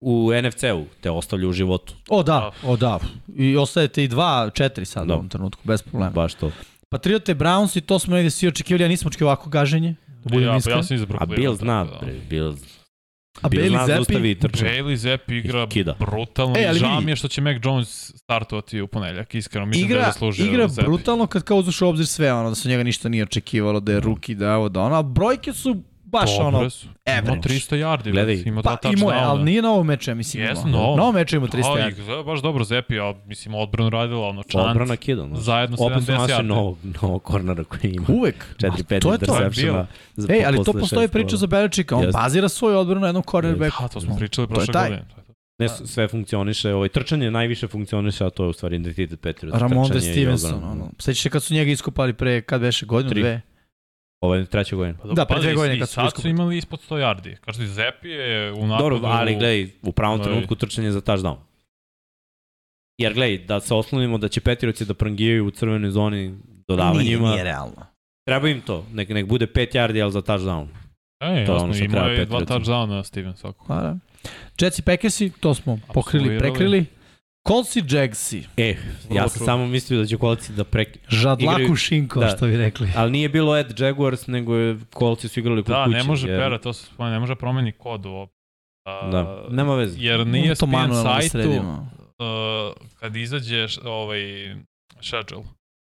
u NFC-u, te ostavlju u životu. O da, o da. I ostajete i 2-4 sad Da. u ovom trenutku, bez problema. Baš to. Patriote, Browns i to smo negde svi očekivali, ja nismo očekivali ovako gaženje. Da budem ja, pa ja sam izabrao A Bill zna, Da. bre, Bill, A Bailey trčanje. Bailey Zapp igra kida. brutalno E, e, ali žao mi je što će Mac Jones startovati u ponedljak, iskreno. Mislim da je igra, zaslužio igra Zappi. brutalno kad kao uzduš u obzir sve, ono, da se njega ništa nije očekivalo, da je ruki, da je ovo, da ono, a brojke su baš Dobre ono, su. average. Ima 300 yardi, Gledaj. Ima dva pa imao je, ali nije na ovom meču, ja mislim. Jesu, imao. na ovom. Na ovom meču ima 300 A, yardi. izgleda baš dobro Zepi, a mislim odbranu radila, ono čant. Odbrana kida. No. Zajedno Opet su 70 našli yardi. novog, novog kornera koji ima. Uvek. [laughs] 4-5 to je to. interceptiona. za- Ej, ali to postoji priča za Beličika, on bazira svoju odbranu na jednom cornerbacku. Ha, to smo pričali prošle godine. To je to. Ne, sve funkcioniše, ovaj, trčanje najviše funkcioniše, a to je u stvari identitet Patriots. Ramonde Stevenson, ono. Sećaš se kad su njega iskopali pre, kad beše, godinu, Tri. dve? Ovo je treća godina. Pa Da, pre dve godine i kad su sad su iskupili. imali ispod 100 yardi. Kažete, Zepi je u napadu... Dobro, ali gledaj, u pravom Ovaj. trenutku trčanje za touchdown. Jer gledaj, da se oslonimo da će Petriroci da prangijaju u crvenoj zoni dodavanjima, Nije, nije realno. treba im to. Nek, nek bude 5 yardi, ali za touchdown. E, To je jasno, ono što imao je dva touchdowna Steven svako. Pa da. Jets i Packersi, to smo pokrili, prekrili. Colts i Jagsi. E, ja sam samo mislio da će kolci da prekinu. Žadlaku Igraju- šinko, da. što bi rekli. Ali nije bilo at Jaguars, nego je kolci su igrali kod Da, kuće. ne može jer- Pera, to se ne može promeni kod u op- a, Da, nema veze. Jer nije ESPN manuelno da sajtu, uh, kad izađeš ovaj schedule,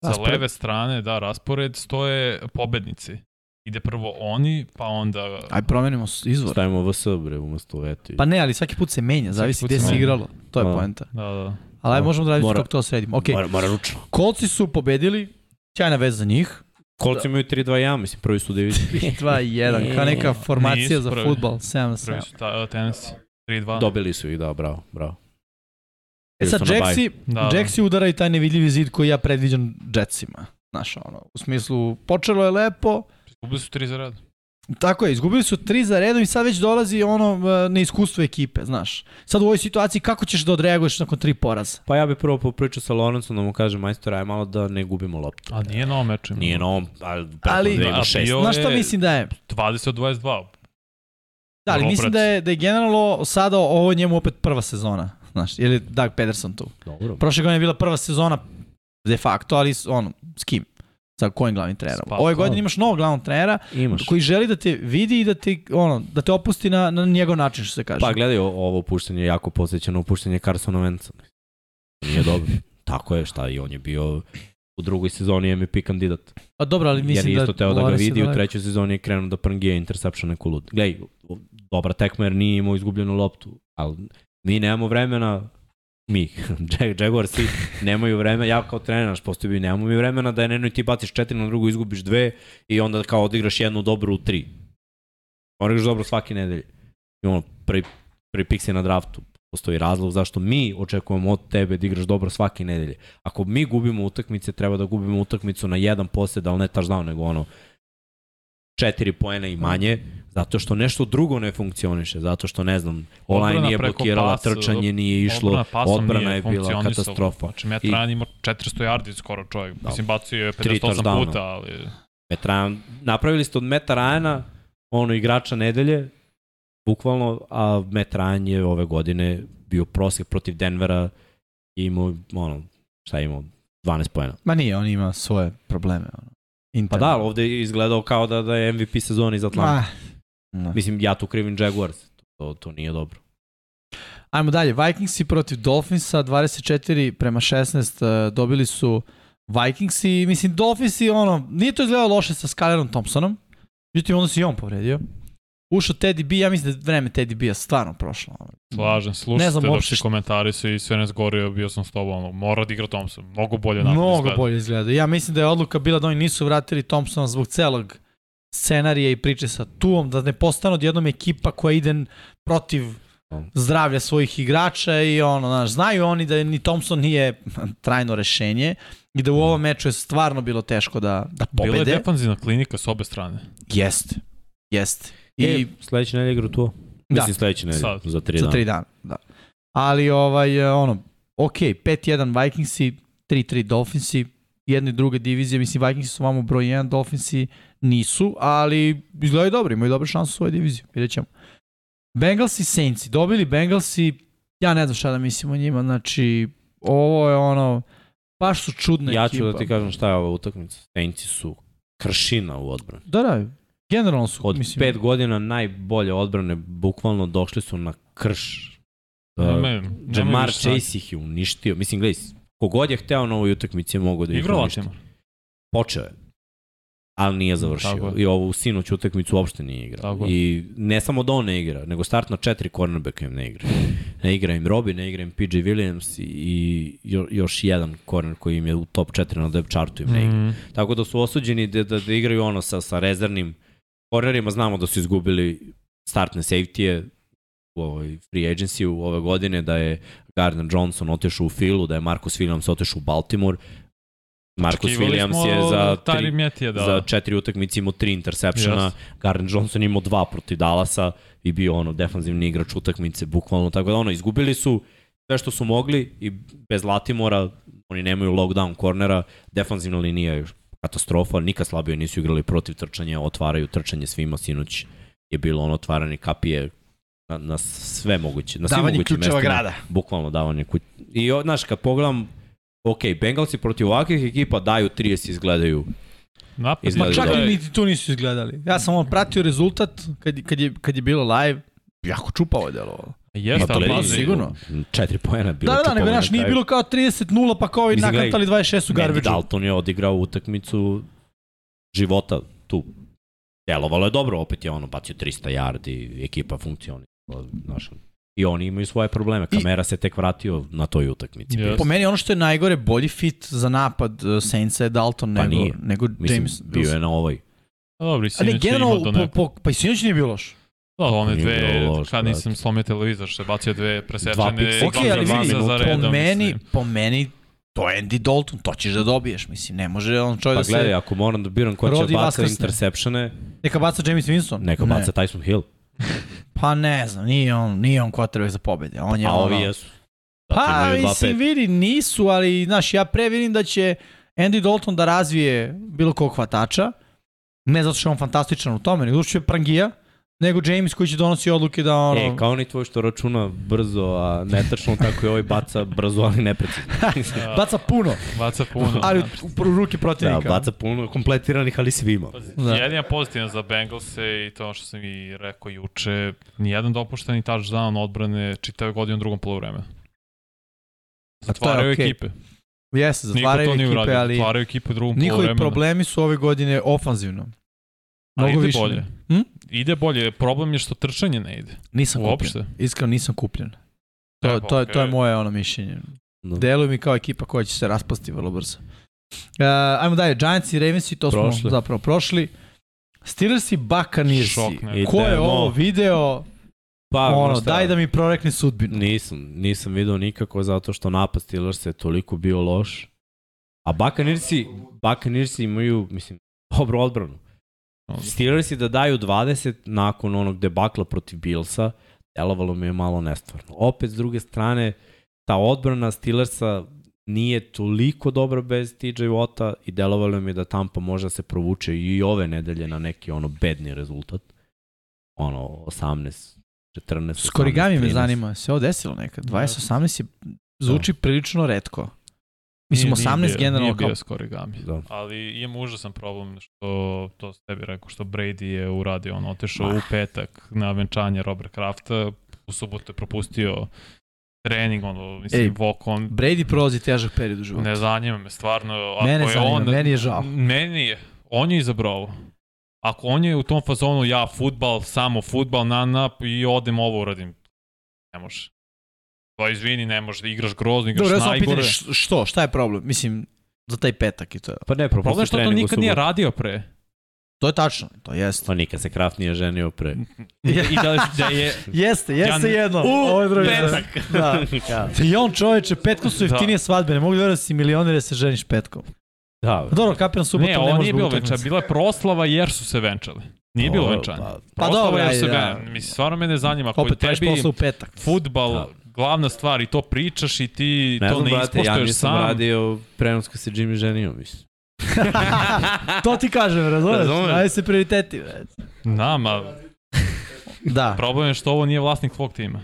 sa Raspored. leve strane, da, raspored, stoje pobednici. Ide prvo oni, pa onda... Aj promenimo izvor. Stavimo VS, bre, umesto eti. Pa ne, ali svaki put se menja, zavisi gde se igralo. To je Da. poenta. Da, da. Ali aj Da. možemo da radimo kako to sredimo. Ok, Mora, mora ručno. Kolci su pobedili, sjajna vez za njih. Kolci imaju 3-2-1, mislim, prvi su u diviziji. 2 i 1, kao neka formacija za futbal. 7 na 7. Prvi su ta, Tennessee. 3-2. Dobili su ih, da, bravo, bravo. E sad, Jaxi, Da, da. Jaxi udaraju taj nevidljivi zid koji ja predviđam Jetsima. Znaš, ono, u smislu, počelo je lepo, Ubili su 3 za red. Tako je, izgubili su tri za redom i sad već dolazi ono e, neiskustvo ekipe, znaš. Sad u ovoj situaciji kako ćeš da odreaguješ nakon tri poraza? Pa ja bih prvo popričao sa Lorencom da mu kažem, majstor, aj malo da ne gubimo loptu. A nije na ovom meču. Nije na ovom, ali, Ali- ali A ima šest. Znaš šta mislim da je? 20 od 22. Da, ali mislim da je, da je generalno sada ovo njemu opet prva sezona. Znaš, je Doug Pederson tu. Dobro. Prošle godine je bila prva sezona de facto, ali ono, s kim? Sa kojim glavnim trenerom? Pa, Ove godine imaš novog glavnog trenera Imaš. koji želi da te vidi i da te, ono, da te opusti na, na njegov način, što se kaže. Pa gledaj, ovo upuštanje je jako posjeća na upuštanje Carsona Venca. Nije dobro. [laughs] Tako je, šta i on je bio u drugoj sezoni MVP kandidat. Pa dobro, ali Jer mislim je da... isto teo da ga vidi, u trećoj sezoni je krenuo da prngije interception neku lud. Gledaj, dobra tekma jer nije imao izgubljenu loptu, ali mi nemamo vremena, mi, [laughs] Jag- Jaguarsi, nemaju vremena, ja kao trener, naš postoji nemamo mi vremena da je na jednoj ti baciš četiri, na drugu izgubiš dve i onda kao odigraš jednu dobru u tri. Odigraš dobro svake nedelje. I ono, prvi, prvi pik si na draftu. Postoji razlog zašto mi očekujemo od tebe da igraš dobro svake nedelje. Ako mi gubimo utakmice, treba da gubimo utakmicu na jedan posjed, ali ne touchdown, nego ono četiri poena i manje, Zato što nešto drugo ne funkcioniše, zato što ne znam, online nije blokirala, pasa, trčanje nije išlo, Odbrana odbrana nije je bila katastrofa. Znači, Ryan ima 400 yardi skoro čovjek. Da. Mislim, bacio je Tri 58 touchdowna. puta, ali... Metra, napravili ste od Meta Ryana ono igrača nedelje, bukvalno, a Matt Ryan je ove godine bio prosjek protiv Denvera i imao, ono, šta je imao, 12 pojena. Ma nije, on ima svoje probleme. Ono. Pa Interno. da, ali ovde je izgledao kao da, da je MVP sezoni iz Atlanta. Ma, da. Mislim, ja tu krivim Jaguars. To, to nije dobro. Ajmo dalje, Vikingsi protiv Dolphinsa, 24 prema 16 uh, dobili su Vikingsi, mislim Dolphinsi, ono, nije to izgledalo loše sa Skylerom Thompsonom, međutim onda se i on povredio. Ušao Teddy B, ja mislim da je vreme Teddy B-a stvarno prošlo. ono. Slažem, Ne slušajte znam dok uopšte komentari su i sve ne zgorio, bio sam s tobom, ono, mora da igra Thompson, mnogo bolje napad Mnogo izgleda. bolje izgleda. Ja mislim da je odluka bila da oni nisu vratili Thompsona zbog celog scenarija i priče sa Tuom, da ne postane odjednom ekipa koja ide protiv zdravlja svojih igrača i ono, znaš, znaju oni da ni Thompson nije trajno rešenje i da u ovom meču je stvarno bilo teško da, da Bila je pobede. defanzivna klinika s obe strane. Jeste, jeste. I I e, sledeće nedelje igra tu. Da. Mislim sledeće nedelje, Sad. za tri za dana. tri dana, da. Ali ovaj, e, ono, ok, 5-1 Vikingsi, 3-3 Dolphinsi, jedna i druga divizija, mislim Vikingsi su vamo broj 1, Dolphinsi nisu, ali izgledaju dobro, imaju dobru šansu u svojoj diviziji, vidjet ćemo. Bengalsi, Saintsi, dobili Bengalsi, ja ne znam šta da mislim o njima, znači, ovo je ono, baš su čudne Ja ekipa. ću da ti kažem šta je ova utakmica. Saintsi su kršina u odbrani. Da, da, generalno su, Od mislim, pet godina najbolje odbrane, bukvalno došli su na krš. Uh, nemaju Jamar. Chase ih je uništio. Mislim, gledaj, kogod je hteo na ovoj utakmici je mogo da ih uništi. Počeo je. Ali nije završio. I ovu sinoć utakmicu uopšte nije igrao. Tako. I ne samo da on ne igra, nego startno četiri cornerbacka im ne igra. Ne igra im Robi, ne igra im PJ Williams i jo- još jedan corner koji im je u top 4 na depth chartu im ne igra. Mm. Tako da su osuđeni da, da, da igraju ono sa, sa rezervnim cornerima. Znamo da su izgubili startne safety-e u ovoj free agency u ove godine, da je Gardner Johnson otišao u Philu, da je Marcus Williams otišao u Baltimore. Marcus Očekivali Williams je za, tri, Metija da... za četiri utakmice imao tri interseptiona, Jeste. Gardner Johnson imao dva protiv Dallasa i bio ono defanzivni igrač utakmice, bukvalno. Tako da ono, izgubili su sve što su mogli i bez Latimora oni nemaju lockdown kornera, defanzivna linija je katastrofa, nikad slabije nisu igrali protiv trčanja, otvaraju trčanje svima sinoć je bilo ono otvaranje kapije na, na sve moguće, na svim davanje mogućim ključeva mestima. grada. Bukvalno davanje kuć. I znaš, kad pogledam, ok, Bengalsi protiv ovakvih ekipa daju 30 izgledaju. Napad Izgleda Ma čak i niti tu nisu izgledali. Ja sam on pratio rezultat kad, kad, je, kad je bilo live, jako čupavo je delovalo. Jeste, Ma, ali pazi, sigurno. Četiri pojena bilo Da, da, da, nego čupavo znaš, na nije bilo kao 30-0 pa kao i nakantali 26 u garbage Dalton je odigrao utakmicu života tu. Delovalo je dobro, opet je ono bacio 300 yardi, ekipa funkcionira. Znaš, I oni imaju svoje probleme. I- Kamera se tek vratio na toj utakmici. Yes. Po meni ono što je najgore, bolji fit za napad uh, Saintsa je Dalton Pa nego, nije. nego Mislim, James bio Wilson. je na ovoj. A Dobro, i ne, sinoć je imao do po, po, pa i sinoć nije bilo loš. Da, one Nije dve, loš, kad brate. nisam slomio televizor, što je bacio dve Dva presečene piksa. Ok, ali dva vidi, za po redom. meni, mislim. po meni, to je Andy Dalton, to ćeš da dobiješ, mislim, ne može on čovjek Pa da se... gledaj, ako moram da biram ko će baca vaskrsne. interseptione, Neka baca James Winston. neka Ne. baca Tyson Hill. Pa ne znam, nije on, nije on quarterback za pobede. On je A ono... ovi jesu. Zato Pa, mislim, vidi, nisu, ali, znaš, ja pre vidim da će Andy Dalton da razvije bilo kog hvatača, ne zato što je on fantastičan u tome, nego zato što je prangija, nego James koji će donosi odluke da ono... E, kao oni tvoj što računa brzo, a netačno, tako i ovaj baca brzo, ali neprecizno. [laughs] Da, Baca puno, baca puno. ali u, u, u ruke da, protivnika. baca puno kompletiranih, ali svima. Da. Da. Jedina pozitivna za Bengalse i to što sam i rekao juče, nijedan dopušteni touchdown odbrane čitave godine u drugom polovremenu. je Zatvaraju okej. ekipe. Jeste, zatvaraju ekipe, ali Zatvaraju ekipe u drugom njihovi polovremenu. problemi su ove godine ofanzivno. Ali Mnogo ide više. bolje. Hm? Ide bolje. Problem je što trčanje ne ide. Nisam Uopšte. kupljen. Iskreno nisam kupljen. To, E, to, je, to je moje ono mišljenje. Da. Deluje mi kao ekipa koja će se raspasti vrlo brzo. Uh, ajmo dalje, Giants i Ravensi, to smo Prošli. zapravo prošli. Steelers i Buccaneers. Ko je ovo video? Pa, ono, šta, daj da mi prorekne sudbinu. Nisam, nisam video nikako zato što napad Steelers je toliko bio loš. A Buccaneersi, Buccaneersi imaju, mislim, dobru odbranu. Steelersi da daju 20 nakon onog debakla protiv Billsa, delovalo mi je malo nestvarno. Opet, s druge strane, ta odbrana Steelersa nije toliko dobra bez TJ Watta i delovalo mi je da Tampa može da se provuče i ove nedelje na neki ono bedni rezultat. Ono, 18, 14, S korigami me 13. zanima, se ovo desilo nekad. 2018 je zvuči prilično redko. Mislim, Nije- nije 18 bio- generalno Nije kao... bio skorigami. Da. Ali imam užasan problem što, to s tebi rekao, što Brady je uradio, on otešao Ma. u petak na venčanje Robert Krafta, u subotu je propustio trening, ono, mislim, Ej, Vok, on Brady prolazi težak period u životu. ne zanima me stvarno. Ako Mene je zanima, on, meni je žao. Meni je, on je izabrao ovo. Ako on je u tom fazonu, ja futbal, samo futbal, na nap i odem ovo uradim. Ne može. Pa izvini, ne može da igraš grozno, igraš Dobro, ja sam najgore. pitanje, što, šta je problem? Mislim, za taj petak i to je. Pa ne, Problem je što to nikad nije radio pre. To je tačno, to jeste. Pa nikad se Kraft nije ženio pre. [laughs] I da, da je... Jeste, jeste Ja- jedno. U, Ovo je drugo. petak. Da. Ja. I on čoveče, petkom su Da. jeftinije svadbe, ne mogu da da si milioner da se ženiš petkom. Da, dobro, kapiram subotom, Ne, ne, ovo nije zbog bilo venčanje, bila je proslava jer su se venčali. Nije bilo venčanje. pa- Pa dobro, ajde, da. Mislim, stvarno mene zanima. Opet treš tebi posla u petak. futbal Da. Glavna stvar i to pričaš i ti Ne to znam, ne brate, ja ispoštuješ nisam sam. radio prenos kad se Jimmy ženio, mislim. [laughs] to ti kažem, razumeš? Razumem. Daj se prioriteti, bre. Nama, Da. problem je što ovo nije vlasnik tvog tima.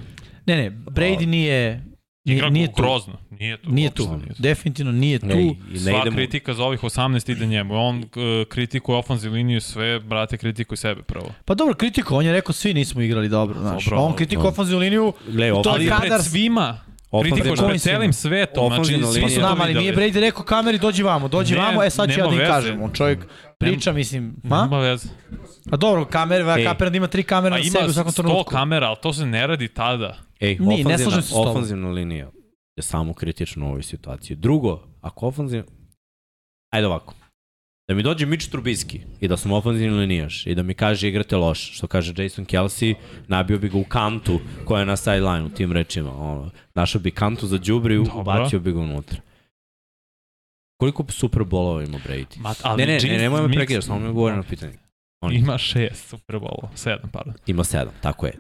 Ne, ne, Brady nije, Igra nije, nije tu. grozno. Nije tu. Nije tu. nije Definitivno nije tu. Ne, ne Sva idemo... kritika za ovih 18 ide njemu. On uh, kritikuje ofenzivnu liniju sve, brate, kritikuj sebe prvo. Pa dobro, kritiko, on je rekao svi nismo igrali dobro, znaš. Dobro, on kritikuje ofenzivnu liniju, Gle, To je Ali kadar- pred svima. Kritikuješ pred celim svetom. Znači, svi su Pa to znam, ali nije. Brady rekao kameri, dođi vamo, dođi Ne, vamo, e sad ću ja da im kažem. On čovjek priča, mislim, ma? Nema veze. A dobro, kamere, Ej. kapiram da ima tri kamere na ima sebi u svakom 100 trenutku. kamera, ali to se ne radi tada. Ej, Nije, ne slažem se s tobom. ofanzivna linija je samo kritična u ovoj situaciji. Drugo, ako ofanzivna... Ajde ovako. Da mi dođe Mitch Trubisky i da sam ofanzivni linijaš i da mi kaže igrate loš, što kaže Jason Kelsey, nabio bi ga u kantu koja je na sideline u tim rečima. Ono, našao bi kantu za džubriju, Dobro. ubacio bi ga unutra. Koliko Super Bowlova ima Brady? Ma, ali ne, ne, ne, nemoj me prekidaš, samo mi odgovori na pitanje. On Ima šest Super Bowlova, sedam, pardon. ima sedam, tako je.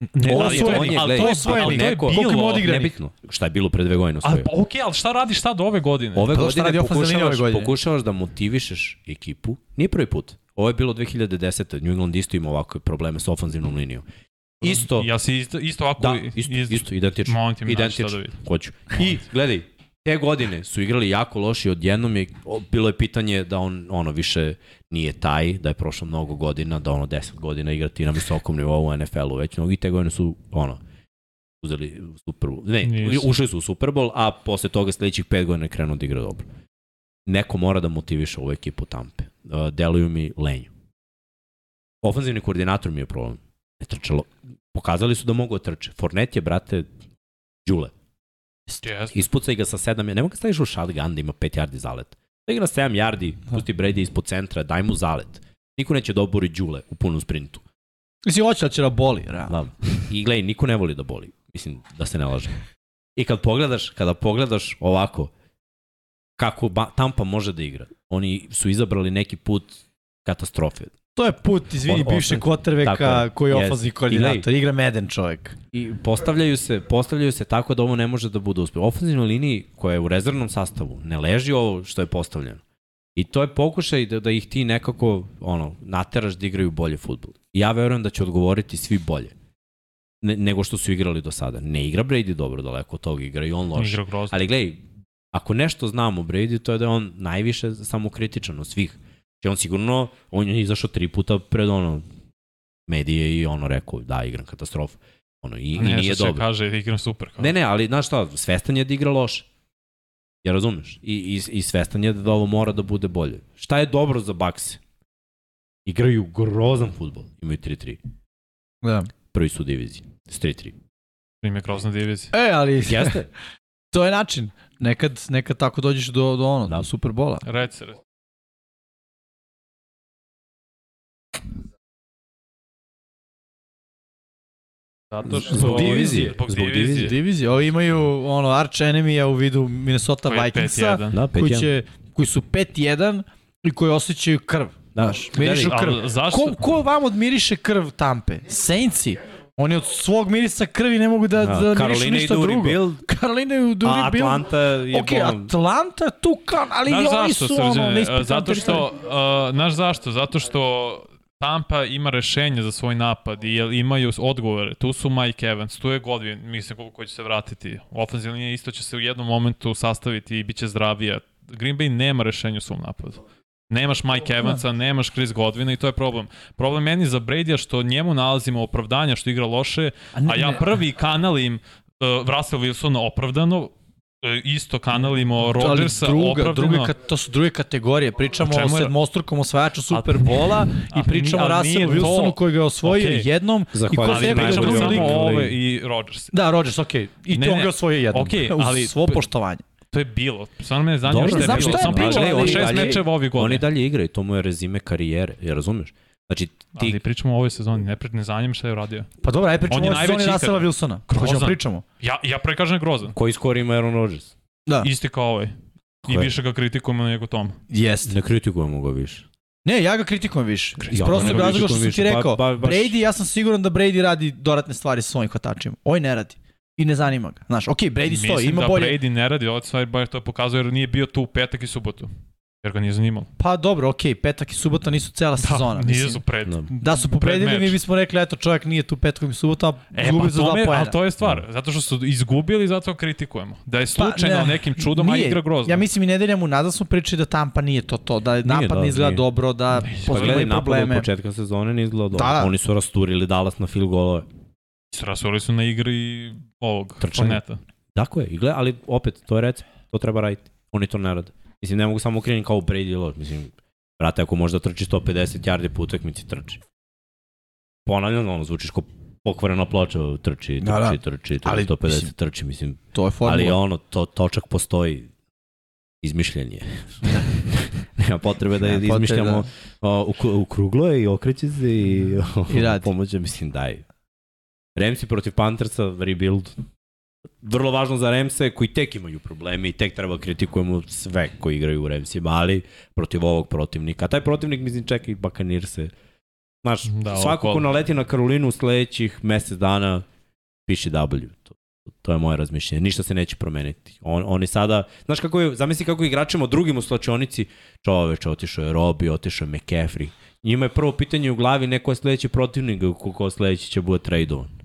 Ne, ali to je- oni, je, ali gledaj, to je- osvojeni. to je Neko- koliko ima bilo-? Nebitno. Šta je bilo pre dve godine osvojio? pa, okej, ali šta radiš sad ove godine? Ove Pa godine linija ove pokušavaš, godine? pokušavaš da motivišeš ekipu. Nije prvi put. Ovo je bilo 2010. New England isto ima ovakve probleme sa ofanzivnom linijom. Isto, Ja si isto, isto ovako... da, isto, iz- isto, identično. Molim ti mi Identično. da vidim. Hoću. I, gledaj, te godine su igrali jako loši, odjednom je, bilo je pitanje da on ono više nije taj, da je prošlo mnogo godina, da ono 10 godina igrati na visokom nivou u NFL-u, već mnogi te godine su ono, uzeli Super Bowl. Ne, Nisu. ušli su u Super Bowl, a posle toga sledećih 5 godina je krenuo da igra dobro. Neko mora da motiviše ovu ekipu Tampe. Uh, deluju mi lenju. Ofanzivni koordinator mi je problem. Ne trčalo. Pokazali su da mogu da trče. Fornet je, brate, Đule. Yes. Ispucaj ga sa 7, nemoj ga staviš u shotgun da ima 5 yardi zalet. Da igra 7 yardi, pusti Brady ispod centra, daj mu zalet. Niko neće da obori Đule u punom sprintu. Mislim, hoće da će da boli, realno. Da. I gledaj, niko ne voli da boli. Mislim, da se ne laže. I kad pogledaš, kada pogledaš ovako, kako ba, Tampa može da igra. Oni su izabrali neki put katastrofe. To je put, izvini, O- bivšeg je. koji je Yes. ofazni koordinator. Igra meden čovjek. I postavljaju se, postavljaju se tako da ovo ne može da bude uspeh. U ofenzivnoj liniji koja je u rezervnom sastavu ne leži ovo što je postavljeno. I to je pokušaj da, da ih ti nekako ono, nateraš da igraju bolje futbol. I ja verujem da će odgovoriti svi bolje ne, nego što su igrali do sada. Ne igra Brady dobro daleko od toga, igra i on grozno. Ali gledaj, ako nešto znamo o Brady, to je da je on najviše samokritičan od svih. Znači on sigurno, on je izašao tri puta pred ono, medije i ono rekao, da, igram katastrofu. Ono, i, i ne, nije što će dobro. kaže da igram super. Kao. Ne, ne, ali znaš šta, svestan je da igra loše. Ja razumeš? I, i, i svestan je da ovo mora da bude bolje. Šta je dobro za Bakse? Igraju grozan futbol. Imaju 3-3. Da. Prvi su u diviziji. S 3-3. Ime grozna divizija. E, ali Jeste? [laughs] to je način. Nekad, nekad tako dođeš do, do ono, Da. do Superbola. Reci, reci. Zato što... Zbog divizije. Zbog Zbog divizije. divizije. Ovi imaju ono, arch enemy u vidu Minnesota Koji Vikingsa, 5-1. Da, koji, 5-1. će, koji su 5-1 i koji osjećaju krv. Da, Znaš, mirišu krv. Ali zašto? Ko, ko vam odmiriše krv Tampe? Saintsi. Oni od svog mirisa krvi ne mogu da, da, Da, mirišu Karolina i ništa Duri drugo. Bill, Karolina i Duri a Bill. Atlanta je Ok, ono- Atlanta tu kan, ali Znaš i oni zašto, su ono, Zato što, uh, znaš zašto? Zato što Tampa ima rešenje za svoj napad i imaju odgovore. Tu su Mike Evans, tu je Godwin, mislim ko, ko će se vratiti. Ofenzivna linija isto će se u jednom momentu sastaviti i bit će zdravija. Green Bay nema rešenja u svom napadu. Nemaš Mike Evansa, nemaš Chris Godwina i to je problem. Problem meni za Brady što njemu nalazimo opravdanja što igra loše, ne- a ja prvi kanalim uh, Russell Wilsona opravdano, isto kanalimo Ali Rodgersa druga, opravdano. druga, ka- to su druge kategorije. Pričamo O o, je- sedmostrukom osvajaču Superbola [laughs] i pričamo o Russellu. Wilsonu koji ga je osvojio Okej. jednom i ko Zahvaljujem. se Ali ne priča pričamo samo ove i Rodgers. Da, Rodgers, okej. I Ne, to on ne. ga osvojio jednom. Okej, [laughs] Uz ali- svo poštovanje. To je bilo. Stvarno me zanima šta je znam bilo. je Sam pričao ali o oni šest mečeva ovih Oni godina. dalje igraju, to mu je rezime karijere, je razumeš? Znači, ti Ali pričamo o ovoj sezoni, ne, pri, ne zanima šta je uradio. Pa dobro, aj pričamo o sezoni najveći Russella ikad. Wilsona. Grozan. Hoćemo pričamo. Ja, ja pre kažem grozan. koji skor ima Aaron Rodgers? Da. Isti kao ovaj. I Ko je? više ga kritikujemo nego Tom. Jeste. Ne kritikujemo ga više. Ne, ja ga kritikujem više. Iz Ja prostog ga razloga što sam ti rekao. ba- baš- Brady, ja sam siguran da Brady radi dodatne stvari sa svojim hvatačima. Ovaj ne radi. I ne zanima ga. Znaš, okej, Brady stoji, Mislim ima da bolje. Brady ne radi, ovo stvari baš to pokazuje jer nije bio tu u petak i subotu. Jer ga nije zanimalo. Pa dobro, okej, petak i subota nisu cela sezona. Da, nije mislim. su pred. Da. Da su pobedili, meč. mi bismo rekli, eto, čovjek nije tu petkom i subotom, E, pa za dva to me, pojena. ali to je stvar. Zato što su izgubili, zato kritikujemo. Da je slučajno Pa, ne, nekim čudom, a nije. igra grozno. Ja mislim i nedelja mu nazad smo pričali da Tampa nije to to, da napad da, ne izgleda nije. dobro, da Pa postoje gledaj, napad probleme. od početka sezone ne izgleda dobro. Da, da. Oni su rasturili Dallas na field golove. Rasuli su na igri ovog Trčanja. Forneta. Tako je, ali opet, to je recept, to treba raditi. Oni to ne rade. Mislim, ne mogu samo krenuti kao Brady i Lodge. Mislim, brate, ako možda trči 150 yardi po utakmici, trči. Ponavljam, ono, zvučiš kao pokvarena ploča, trči, trči, Da, da. trči, trči, Ali, 150 mislim, trči, mislim. To je formula. Ali ono, to, točak postoji. Izmišljenje. [laughs] Nema potrebe da Nema potrebe, izmišljamo o, u, u kruglo je i okreće se i, [laughs] I radi. pomoće, mislim, daj. Remsi protiv Panthersa, rebuild. Vrlo važno za Remse koji tek imaju probleme i tek treba kritikujemo sve koji igraju u Remsima, ali protiv ovog protivnika. A taj protivnik, mislim, čeka i Bakanir se. Znaš, Da, svako ko naleti na Karolinu u sledećih mesec dana piše W. To, to je moje razmišljenje. Ništa se neće promeniti. On, oni sada, znaš kako je, zamisli kako igračima drugim u slačionici, čoveč, otišao je Robi, otišao je McCaffrey. Njima je prvo pitanje u glavi neko je sledeći protivnik, ko, ko sledeći će bude tradovan.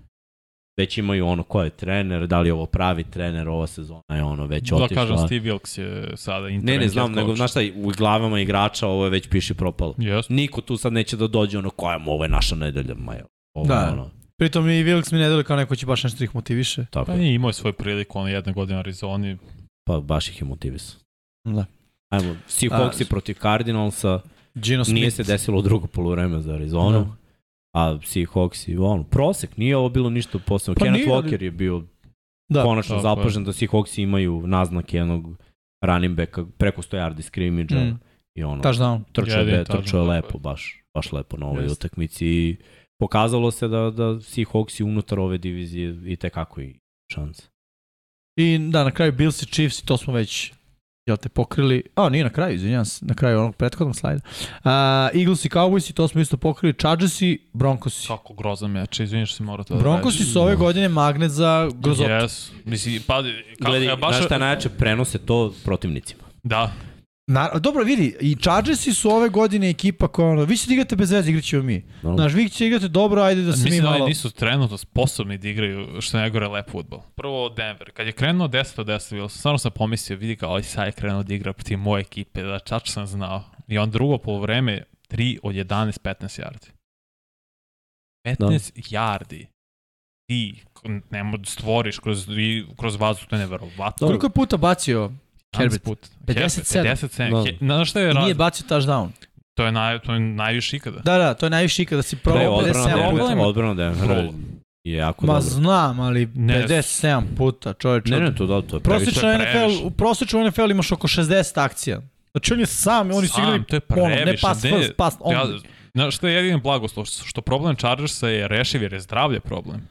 Već imaju ono ko je trener, da li je ovo pravi trener, ova sezona je ono već Da otišla. kažem, Steve Wilkes je sada ne, internet ne znam, nego znaš šta, u glavama igrača ovo je već piše propalo. Yes. Niko tu sad neće da dođe ono koja mu ovo je naša nedelja, ma je. Ovo, Da. ono, Pritom i Wilkes mi ne kao neko će baš nešto da ih motiviše. tako Pa je. nije imao je svoju priliku, ono jedne godine u Arizoni. Pa baš ih je motivisao. Da. Ajmo, Seahawksi A, protiv Cardinalsa, Gino Smith. nije se desilo u drugo polovreme za Arizonu, Da. A Seahawksi, ono, prosek, nije ovo bilo ništa posebno. Pa Kenneth nije, ali- Walker je bio Da. konačno Tako je. zapažen da Seahawksi imaju naznake jednog running backa preko 100 yardi scrimmage Mm. i ono, Touchdown. trčao je, trčao je lepo, je. baš, baš lepo na ovoj utakmici i pokazalo se da, da Seahawksi unutar ove divizije i tekako i šanse. I da, na kraju Bills i Chiefs i to smo već jel te pokrili, a nije na kraju, izvinjam se, na kraju onog prethodnog slajda. Uh, Eagles i Cowboys i to smo isto pokrili, Chargers i Broncos. Kako grozan meč, si morao to da Broncos su ove godine magnet za grozotu. Yes. Mislim, pa, kako, Gledaj, ja baš... znaš šta najjače prenose to protivnicima. Da, Na, dobro, vidi, i Chargersi su ove godine ekipa koja, ono, vi ćete igrate bez veze, igrat ćemo mi. No? Znaš, vi ćete igrate dobro, ajde da se mi mislim da malo... oni nisu trenutno sposobni da igraju što najgore lep futbol. Prvo Denver, kad je krenuo 10 od 10, bilo, stvarno sam pomislio, vidi ga, ovaj sad je krenuo da igra protiv moje ekipe, da čač sam znao. I on drugo polovreme, 3 od 11, 15 yardi. 15 yardi. Ti ne možeš stvoriš kroz, kroz vazduh, to je neverovatno. Koliko je puta bacio Herbert? Put. 57. 57. Da. He- Znaš šta je i raz... nije bacio touchdown? To je, naj, to je najviše ikada. Da, da, to je najviše kada si Da, probao odbrana 57 Denver- puta. Denvera, odbrana Denvera Bro. je jako Ma dobro. znam, ali Ne. 57 puta, čoveče. Ne, ne, to da, to je previše. Prosječno previše. NFL, u prosječnom NFL imaš oko 60 akcija. Znači on je sam, oni su igrali to je ono, previše. ne pass ne, first, pass on. Ja, znaš što je jedini blagoslov? Što, problem Chargersa je rešiv jer je zdravlje problem.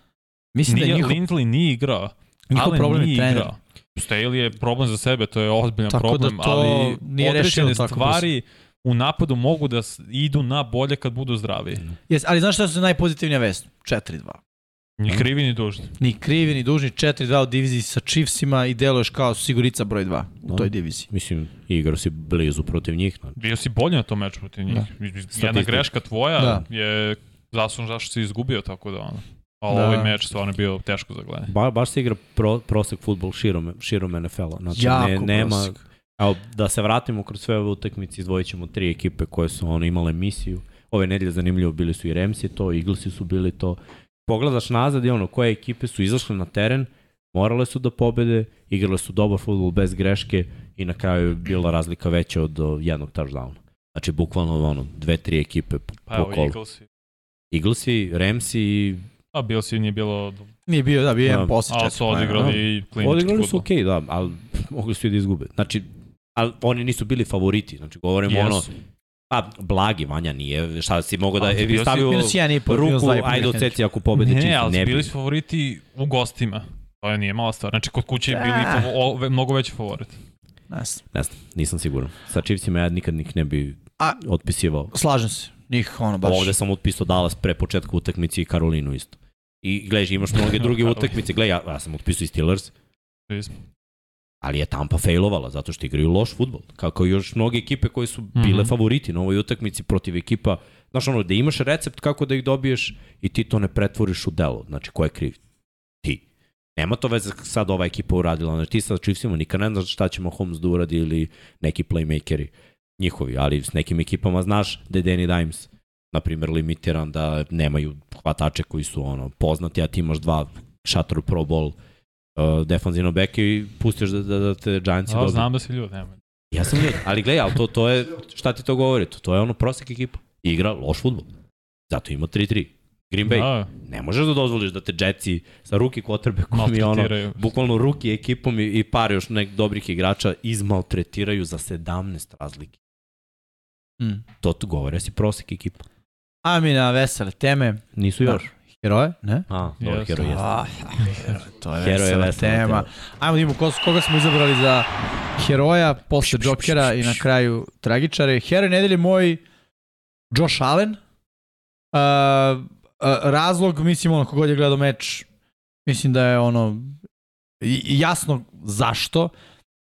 Mislim da je Nije, njihov, Lindley nije igrao. njihov Allen problem je nije trener. igrao. Staley je problem za sebe, to je ozbiljan Tako da problem, to ali nije rešeno određene tako stvari u napadu mogu da idu na bolje kad budu zdravi. Jes, ali znaš šta su najpozitivnija vest? 4-2. Ni krivi ni dužni. Ni krivi, ni dužni, 4-2 u diviziji sa Chiefsima i deluješ kao sigurica broj 2 u Da. toj diviziji. Mislim, igrao si blizu protiv njih. Bio si bolji na tom meču protiv njih. Da. Jedna greška tvoja Da. je zaslužen zašto si izgubio, tako da ono. Ali Da. ovaj meč stvarno je bio teško za gledanje. Ba, baš se igra pro, prosek futbol širom, širom NFL-a. Znači, Jako ne, nema, prosek. Evo, da se vratimo kroz sve ove utakmice, izdvojit ćemo tri ekipe koje su ono, imale misiju. Ove nedelje zanimljivo bili su i Remsi to, Eaglesi su bili to. Pogledaš nazad i ono, koje ekipe su izašle na teren, morale su da pobede, igrale su dobar futbol bez greške i na kraju je bila razlika veća od jednog touchdowna. Znači, bukvalno ono, dve, tri ekipe po, Pa po evo, kolu. Eaglesi. Eaglesi, Remsi i A bio si nije bilo... Nije bio, da, bio je Da. posle Ali četiri. su odigrali da. i klinički Odigrali su okej, da, ali mogli su i da izgube. Znači, ali oni nisu bili favoriti. Znači, govorimo ono, Jesu. pa, blagi Vanja nije, šta si mogao da, Ali je stavio Minus jedan i po, ruku, ajde oceci ako pobedi Ne, Chiefs, ali ne bili su favoriti u gostima. To je nije mala stvar. Znači, kod kuće je bili Ah. favo, o, ve- mnogo veći favorit. Ne znam. Ne znam, nisam siguran. Sa Chiefsima ja nikad njih ne bi A- otpisivao. Slažem se. Njih, ono, baš. Ovde sam otpisao Dallas pre početka utakmice i Karolinu isto. I gledaš, imaš mnoge [laughs] druge utakmice. Gledaj, ja, ja sam otpisao i Steelers, ali je Tampa failovala zato što igraju loš futbol. Kako i još mnoge ekipe koje su bile Mhm. favoriti na ovoj utakmici protiv ekipa. Znaš ono, da imaš recept kako da ih dobiješ i ti to ne pretvoriš u delo. Znači, ko je kriv? Ti. Nema to veze sad ova ekipa uradila. Znači, ti sa Chiefsima nikad ne znaš šta će Mahomes da uradi ili neki playmakeri njihovi, ali s nekim ekipama znaš da je Danny Dimes na primjer limitiran da nemaju hvatače koji su ono poznati, a ti imaš dva šatoru pro ball uh, defanzivno beke i pustiš da, da, da te Giantsi dobiju. znam da si ljud, nema. Ja sam ljud, ali gledaj, ali to, to je, šta ti to govori? To, to je ono prosek ekipa. Igra loš futbol. Zato ima 3-3. Green Bay. Da, Ne možeš da dozvoliš da te Jetsi sa ruki kotrbe koji je ono, bukvalno ruki ekipom i, i par još nek dobrih igrača izmaltretiraju za 17 razlike. Mm. To tu govori, da si prosek ekipa. A mi na vesele teme. Nisu Da. još. Heroje? Ne? A, dobro, Jeste. hero jeste. Ah, to je Hero je vesela vesela tema. tema. Ajmo da imamo ko, koga smo izabrali za heroja, posle Pš, pš, Jokera pš, i na kraju tragičare. Heroj nedelje moj Josh Allen. Uh, uh, razlog, mislim, ono, kogod je gledao meč, mislim da je ono jasno zašto,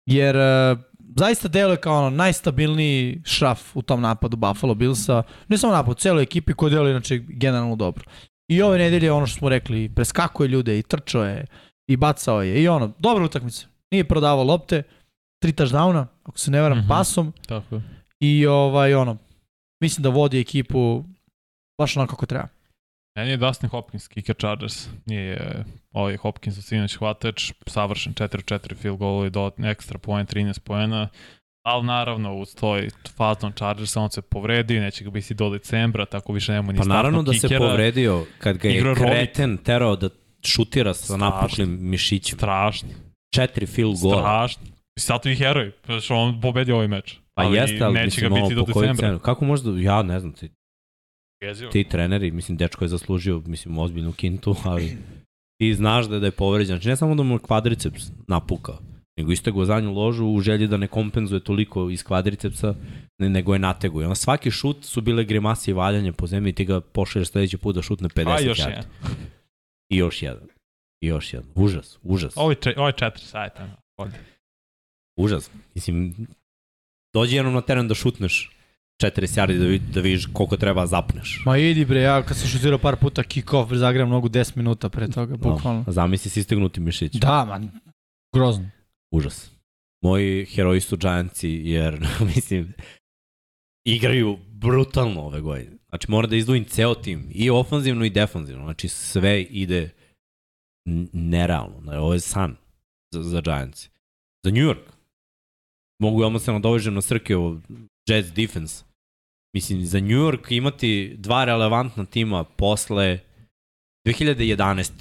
jer uh, zaista deluje kao ono najstabilniji šraf u tom napadu Buffalo Billsa, ne samo napad, celoj ekipi koja deluje inače generalno dobro. I ove nedelje ono što smo rekli, preskakuje ljude i trčao je i bacao je i ono, dobra utakmica. Nije prodavao lopte, tri touchdowna, ako se ne varam, Mhm. pasom Tako je. i ovaj ono, mislim da vodi ekipu baš onako kako treba. Meni je Dustin Hopkins, kicker Chargers. Nije e, ovaj Hopkins u sinoć hvatač, savršen 4-4 field goal i do ekstra poen, 13 poena. Ali naravno u toj faznom Chargers on se povredi, neće ga biti do decembra, tako više nema ni Pa naravno da se kikera. povredio kad ga je Rovit. kreten terao da šutira sa napuklim mišićima. Strašno, Četiri field gola. strašno. I zato i heroj, što on pobedio ovaj meč. Pa jeste, ali neće mislim, biti do decembra. Kako možda, ja ne znam, ti, Jezio. ti treneri, mislim, dečko je zaslužio, mislim, ozbiljnu kintu, ali ti znaš da, da je povređen. Znači, ne samo da mu kvadriceps napukao, nego isto je go zadnju ložu u želji da ne kompenzuje toliko iz kvadricepsa, ne, nego je nateguje. Onda svaki šut su bile grimase i valjanje po zemlji i ti ga pošalješ sledeći put da šutne 50 A još yardi. jedan. I još jedan. I još jedan. Užas, užas. Ovo je, če, ovo je četiri sajta. Ovdje. Užas. Mislim, dođi jednom na teren da šutneš 40 yardi da, vid, da vidiš koliko treba zapneš. Ma idi bre, ja kad sam šutirao par puta kick-off, zagram mnogo 10 minuta pre toga, bukvalno. No, zamisli si istegnuti mišić. Da, man, grozno. Užas. Moji heroji su Giantsi jer, [laughs] mislim, igraju brutalno ove godine. Znači mora da izdvojim ceo tim, i ofanzivno i defanzivno. Znači sve ide nerealno. Znači, ovo je san za, za Giantsi. Za New York. Mogu ja se nadovežem na Srkevo Jets defense. Mislim, za New York imati dva relevantna tima posle 2011.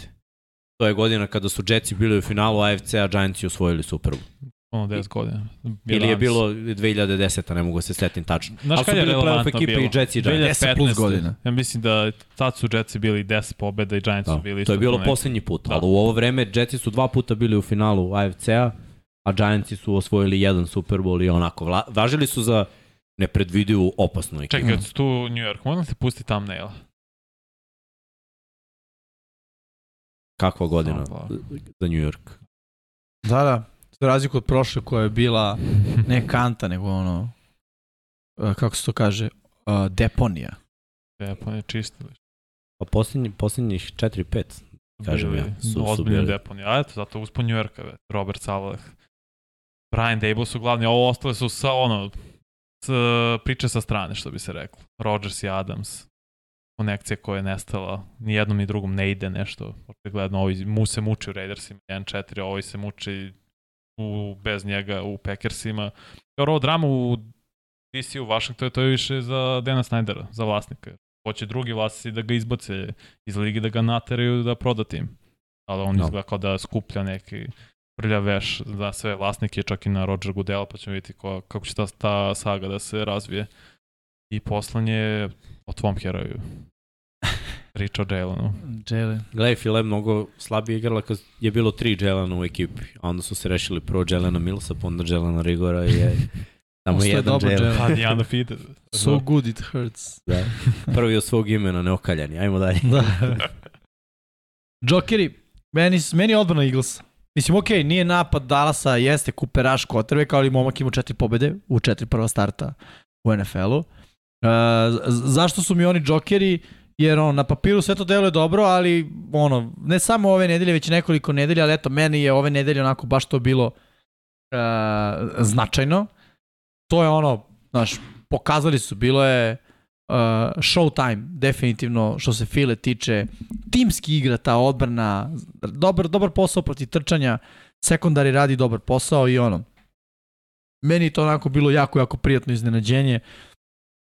To je godina kada su Jetsi bili u finalu AFC, a Giantsi osvojili Super Bowl. Ono 10 godina. Ili je 11. bilo 2010. ne mogu se setim tačno. Znaš Ali su kad je bili playoff relevantno ekipe bilo? i Jetsi i Giants. 10 plus 2015. godina. Ja mislim da tad su Jetsi bili 10 pobeda i Giants su Da, bili to je bilo tu neki. poslednji put, Da. ali u ovo vreme Jetsi su dva puta bili u finalu AFC-a, a Giantsi su osvojili jedan Super Bowl i onako, vla, važili su za nepredvidivu, opasnu ekipu. Čekaj, kad su tu u New York, moram ti pusti thumbnaila. Kakva godina za New York? Da, da. Za razliku od prošle koja je bila ne kanta, nego ono, uh, kako se to kaže, uh, deponija. Ja, pa ne čisto. Pa posljednji, posljednjih 4-5, kažem ja, su, su ozbiljne deponije. A eto, zato uspod New Yorka. Robert Savaleh. Brian Dable su glavni, a ovo ostale su sa ono, priče sa strane, što bi se reklo. Rodgers i Adams. Konekcija koja je nestala. Ni jednom ni drugom ne ide nešto. Očigledno, ovi mu se muči u Raidersima 1-4, ovi se muči u, bez njega u Packersima. Jer ovo drama u DC u Washingtonu, to je više za Dana Snydera, za vlasnika. Hoće drugi vlasnici da ga izbace iz ligi, da ga nateraju da proda tim. Ali on No. izgleda kao da skuplja neki prljav veš za sve vlasnike, čak i na Roger Goodella, pa ćemo vidjeti ko, kako će ta, ta saga da se razvije. I poslanje o tvom heroju. Priča [laughs] o Jalenu. Jalen. Gledaj, Fila je mnogo slabije igrala kad je bilo tri Jelena u ekipi. A onda su se rešili prvo Jelena Millsa, pa onda Jelena Rigora i je [laughs] samo jedan. Jalen. Pa. So good it hurts. Da. Prvi od svog imena, neokaljani. Ajmo dalje. [laughs] Da. Jokeri, meni, meni je odbrana Eaglesa. Mislim, okej, nije napad Dallasa, jeste kuperaš kotrve, kao ali momak ima četiri pobede u četiri prva starta u NFL-u. Uh, z- zašto su mi oni Jokeri? Jer on, na papiru sve to deluje dobro, ali ono, ne samo ove nedelje, već nekoliko nedelja, ali eto, meni je ove nedelje onako baš to bilo uh, značajno. To je ono, znaš, pokazali su, bilo je uh, showtime, definitivno, što se File tiče. Timski igra ta odbrana, dobar, dobar posao protiv trčanja, sekundari radi dobar posao i ono, meni je to onako bilo jako, jako prijatno iznenađenje.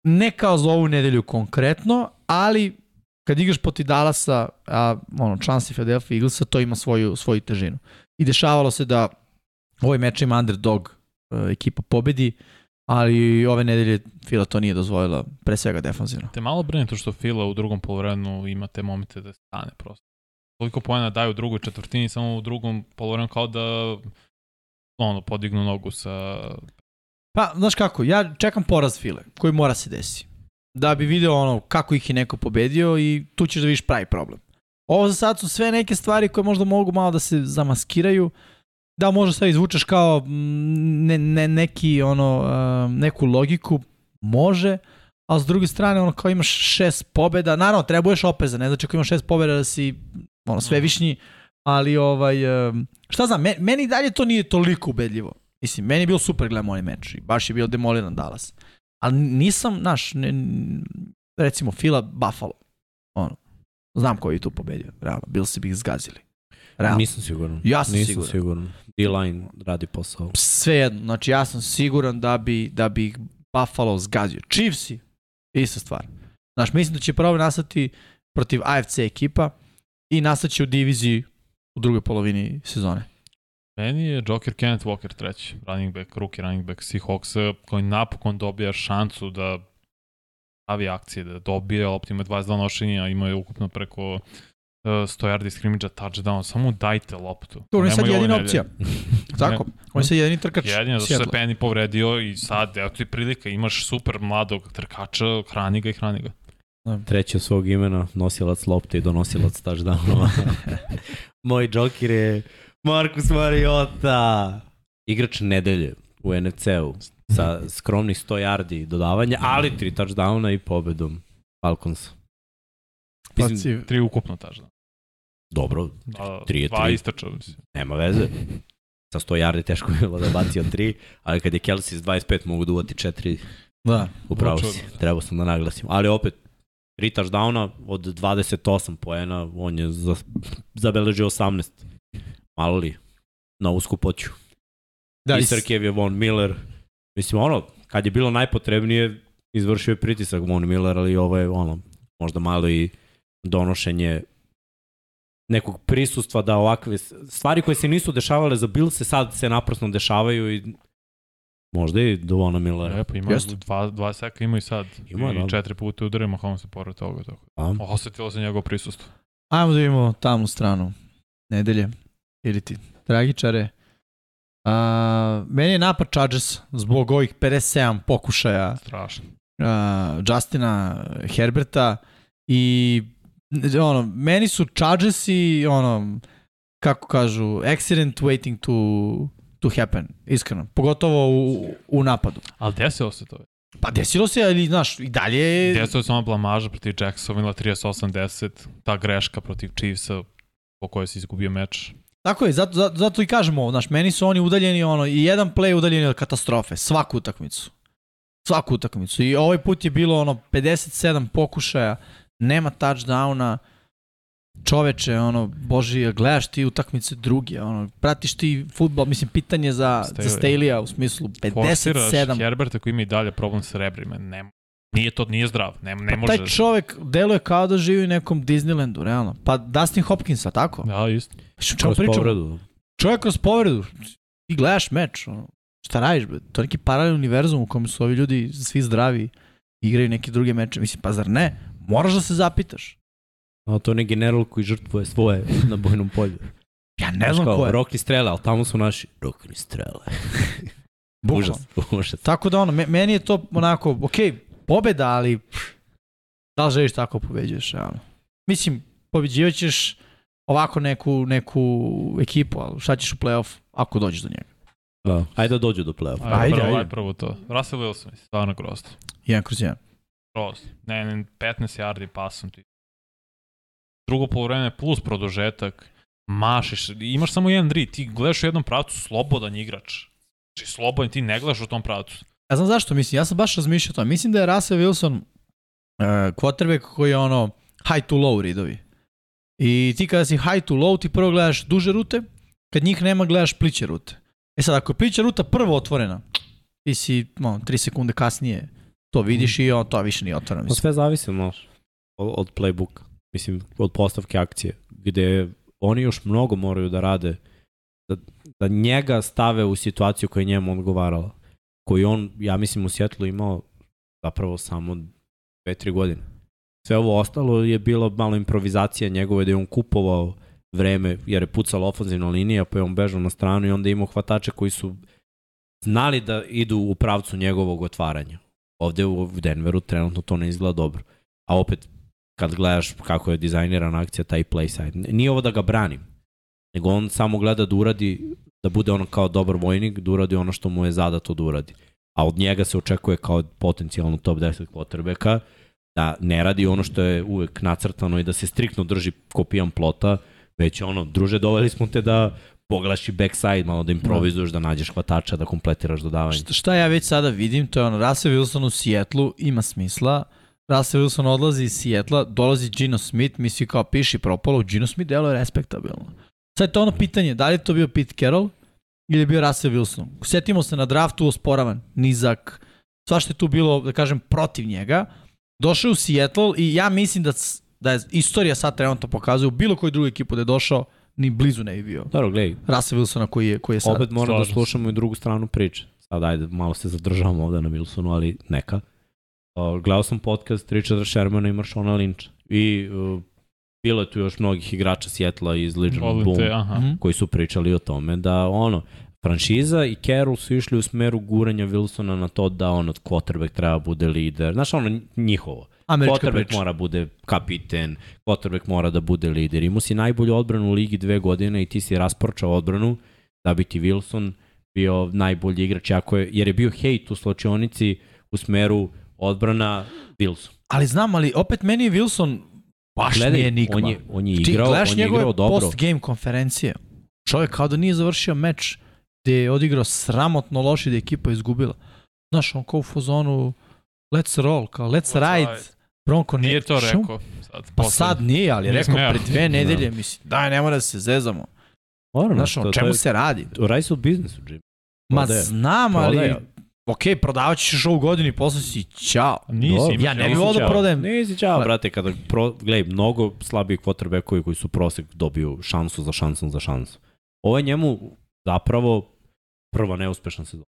Ne kao za ovu nedelju konkretno, ali kad igraš protiv Dallasa, a ono, šansi Philadelphia Eaglesa, to ima svoju, svoju težinu. I dešavalo se da ovaj meč ima underdog uh, ekipa pobedi, ali ove nedelje Fila to nije dozvolila, pre svega defanzivno. Te malo brine to što Fila u drugom polovremenu ima te momente da stane prosto. Toliko pojena daju u drugoj četvrtini, samo u drugom polovremenu kao da ono, podignu nogu sa... Pa, znaš kako, ja čekam poraz File, koji mora se desi. Da bi video ono kako ih je neko pobedio i tu ćeš da vidiš pravi problem. Ovo za sad su sve neke stvari koje možda mogu malo da se zamaskiraju, da možda sve izvučeš kao ne, ne, neki ono, neku logiku, može, a s druge strane ono kao imaš šest pobeda, naravno trebuješ opreza, ne znači ako imaš šest pobeda da si ono sve višnji, ali ovaj, um, šta znam, me- meni dalje to nije toliko ubedljivo. Mislim, meni je bilo super gledam ovaj meč i baš je bio demoliran Dallas. Ali nisam, znaš, ne, recimo Fila Buffalo, ono, znam ko je tu pobedio, realno, bil se bi ih zgazili. Realno. Nisam siguran. Ja sam Nisam siguran. siguran. D-line radi posao. Sve jedno, znači ja sam siguran da bi, da bi ih Buffalo zgazio. Chiefsi, ista stvar. Znaš, mislim da će prvo nastati protiv AFC ekipa i nastaće u diviziji u drugoj polovini sezone. Meni je Joker Kenneth Walker treći, running back, rookie running back Seahawks, koji napokon dobija šansu da pravi akcije, da dobije, opet ima 22 nošenja, ima je ukupno preko uh, 100 yardi skrimidža, touchdown, samo dajte loptu. To on je sad jedina opcija. [laughs] Tako, on je sad jedini trkač. Jedino, zato što se. Penny povredio i sad, evo ti prilika, imaš super mladog trkača, hrani ga i hrani ga. Treći od svog imena, nosilac lopte i donosilac touchdownova. [laughs] Moj džokir je Markus Mariota. Igrač nedelje u NFC-u sa skromnih 100 yardi dodavanja, ali tri touchdowna i pobedom Falconsa. Mislim, Paci, Tri ukupno touchdown. Dobro, Da, Tri je dva tri. istrača. mislim. nema veze. Sa 100 yardi teško je bilo da bacio 3, ali kad je Kelsey s 25 mogu da uvati 4 da. Upravo si, trebao sam da naglasim. Ali opet, tri touchdowna od 28 poena, on je za, zabeležio 18. Malo li, na usku poću. Da, I Srkev je Von Miller. Mislim, ono, kad je bilo najpotrebnije, izvršio je pritisak Von Miller, ali ovo je, ono, možda malo i donošenje nekog prisustva da ovakve stvari koje se nisu dešavale za Bill se sad se naprosno dešavaju i možda i Millera. E, pa ima Jeste. dva, dva seka ima i sad. Ima, I da. četiri puta udarima Holmes pored toga. Tako. A? Osetilo se njegovo prisustvo. Ajmo da vidimo tamnu stranu nedelje. Ili ti, tragičare, Uh, meni je napad Chargers zbog ovih 57 pokušaja Strašno. uh, Justina Herberta i ono, meni su Chargersi ono, kako kažu, accident waiting to, to happen, iskreno. Pogotovo u, u napadu. Ali desilo se to. Pa desilo se, ali znaš, i dalje... Desilo se ona blamaža protiv Jacksonville 38-10, ta greška protiv Chiefsa po kojoj se izgubio meč. Tako je, zato, zato, zato i kažemo ovo, znaš, meni su oni udaljeni, ono, i jedan play udaljeni od katastrofe, svaku utakmicu. Svaku utakmicu. I ovaj put je bilo, ono, 57 pokušaja, nema touchdowna, čoveče, ono, boži, gledaš ti utakmice druge, ono, pratiš ti futbol, mislim, pitanje za, Staley. za Staley-a u smislu Forsiraš 57. Herberta koji ima i dalje problem sa rebrima. Ne, nije to, nije zdrav. Ne, ne Pa može. taj čovek deluje kao da živi u nekom Disneylandu, realno. Pa Dustin Hopkinsa, tako? Da, isto. Kroz pričamo? povredu. Čovjek kroz povredu. Ti gledaš meč. Ono. Šta radiš, bre? To je neki paralelni univerzum u kojem su ovi ljudi svi zdravi i igraju neke druge meče. Mislim, pa zar ne? Moraš da se zapitaš. A to je onaj general koji žrtvuje svoje [laughs] na bojnom polju. Ja ne znam kao, ko je. Rokni strele, ali tamo su naši rokni strele. [laughs] Užas, užas. Tako da ono, me- meni je to onako, ok, pobeda, ali pff, da li želiš tako pobeđuješ, realno? Mislim, pobeđivat ćeš ovako neku, neku ekipu, ali šta ćeš u playoff ako dođeš do njega? Da. Ajde da dođu do play-offa. Ajde, Ajde, prvo, ajde. ajde. prvo to. Russell Wilson, stvarno grozno. Jedan kroz jedan. Grozno. Ne, ne, 15 yardi pasom ti. Drugo polovreme plus produžetak. Mašiš, imaš samo jedan dri, ti gledaš u jednom pravcu slobodan igrač. Znači slobodan, ti ne gledaš u tom pravcu. Ja znam zašto, mislim, ja sam baš razmišljao o tome. Mislim da je Russell Wilson uh, quarterback koji je ono high to low ridovi. I ti kada si high to low, ti prvo gledaš duže rute, kad njih nema gledaš pliće rute. E sad, ako je plića ruta prvo otvorena, ti si, no, 3 sekunde kasnije to vidiš i on, to više nije otvoreno. Pa Mislim. sve zavisi, znaš, od, od playbooka. Mislim, od postavke akcije, gde oni još mnogo moraju da rade, da, da njega stave u situaciju koja je njemu odgovarala. Koju on, ja mislim, u Sjetlu imao zapravo samo dve, tri godine. Sve ovo ostalo je bilo malo improvizacija njegove da je on kupovao vreme jer je pucala ofenzivna linija pa je on bežao na stranu i onda imao hvatače koji su znali da idu u pravcu njegovog otvaranja. Ovde u Denveru trenutno to ne izgleda dobro. A opet, kad gledaš kako je dizajnirana akcija, taj play side, nije ovo da ga branim, nego on samo gleda da uradi, da bude ono kao dobar vojnik, da uradi ono što mu je zadato da uradi. A od njega se očekuje kao potencijalno top 10 quarterbacka, da ne radi ono što je uvek nacrtano i da se striktno drži ko pijan plota, već ono, druže, doveli smo te da pogledaš i backside, malo da improvizuješ, da nađeš hvatača, da kompletiraš dodavanje. Šta, šta ja već sada vidim, to je ono, Russell Wilson u Sijetlu, ima smisla. Russell Wilson odlazi iz Sijetla, dolazi Gino Smith, mi svi kao piši propalo, Gino Smith deluje respektabilno. Sad je to ono pitanje, da li je to bio Pete Carroll ili je bio Russell Wilson? Sjetimo se na draftu osporavan, nizak, svašta je tu bilo, da kažem, protiv njega. Došao u Seattle i ja mislim da, da je istorija sad trenutno pokazuje u bilo koju drugu ekipu da je došao, ni blizu ne bi bio. Dobro, gledaj, Russell Wilsona koji je, koji je sad. Opet moramo da slušamo i drugu stranu priče. Sad ajde, malo se zadržavamo ovde na Wilsonu, ali neka. Uh, gledao sam podcast Richarda Shermana i Marshona Lyncha. I uh, bilo je tu još mnogih igrača Sjetla iz Legion of Boom te, aha. Mhm. koji su pričali o tome da ono, franšiza i Carroll su išli u smeru guranja Wilsona na to da on od quarterback treba bude lider. Znaš, ono njihovo. Američka Quarterback priča. mora bude kapiten, quarterback mora da bude lider. Imao si najbolju odbranu u ligi dve godine i ti si rasporčao odbranu da bi ti Wilson bio najbolji igrač, ako je, jer je bio hejt u sločionici u smeru odbrana Wilson. Ali znam, ali opet meni je Wilson baš Gledaj, nije enigma. On je, on je Ti igrao, gledaš on je njegove igrao dobro. post-game konferencije. Čovjek kao da nije završio meč gde je odigrao sramotno loši da je ekipa izgubila. Znaš, on kao u fazonu let's roll, kao let's, Let's ride. ride. Bronco ne... Nije to rekao. Sad, Pa sad nije, ali je rekao pre dve nedelje, mislim, daj, ne mora da se zezamo. Ono, Znaš, o čemu se radi? Radi se o biznisu, Jim. Ma znam, ali... Prodaja. Ok, prodavat ćeš još ovu godinu i posle si ćao. Nisi, Ja ne bih volao da prodajem. Nisi ćao, brate, kada pro, gledaj, mnogo slabiji quarterbackovi koji su prosek dobiju šansu za šansom za šansu. Ovo je njemu zapravo prva neuspešna sezona.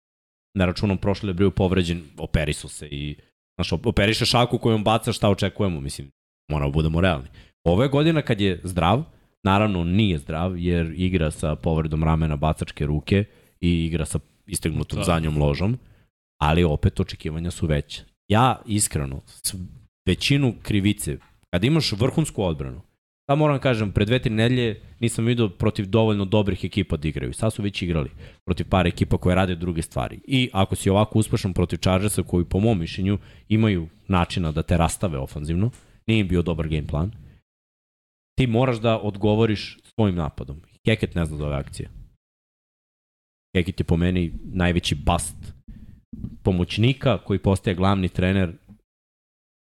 Ne računom prošle je bio povređen, operisu se i znaš, op- operiše šaku koju on baca, šta očekujemo, mislim, moramo da budemo realni. Ovo je godina kad je zdrav, naravno nije zdrav jer igra sa povredom ramena bacačke ruke i igra sa istegnutom Da. zadnjom ložom, ali opet očekivanja su veće. Ja iskreno, većinu krivice, kad imaš vrhunsku odbranu, Pa moram kažem, pre dve, tri nedelje nisam vidio protiv dovoljno dobrih ekipa da igraju. Sad su već igrali protiv par ekipa koje rade druge stvari. I ako si ovako uspešan protiv Chargersa koji po mom mišljenju imaju načina da te rastave ofanzivno, nije im bio dobar game plan, ti moraš da odgovoriš svojim napadom. Keket ne zna za ove akcije. Keket je po meni najveći bast pomoćnika koji postaje glavni trener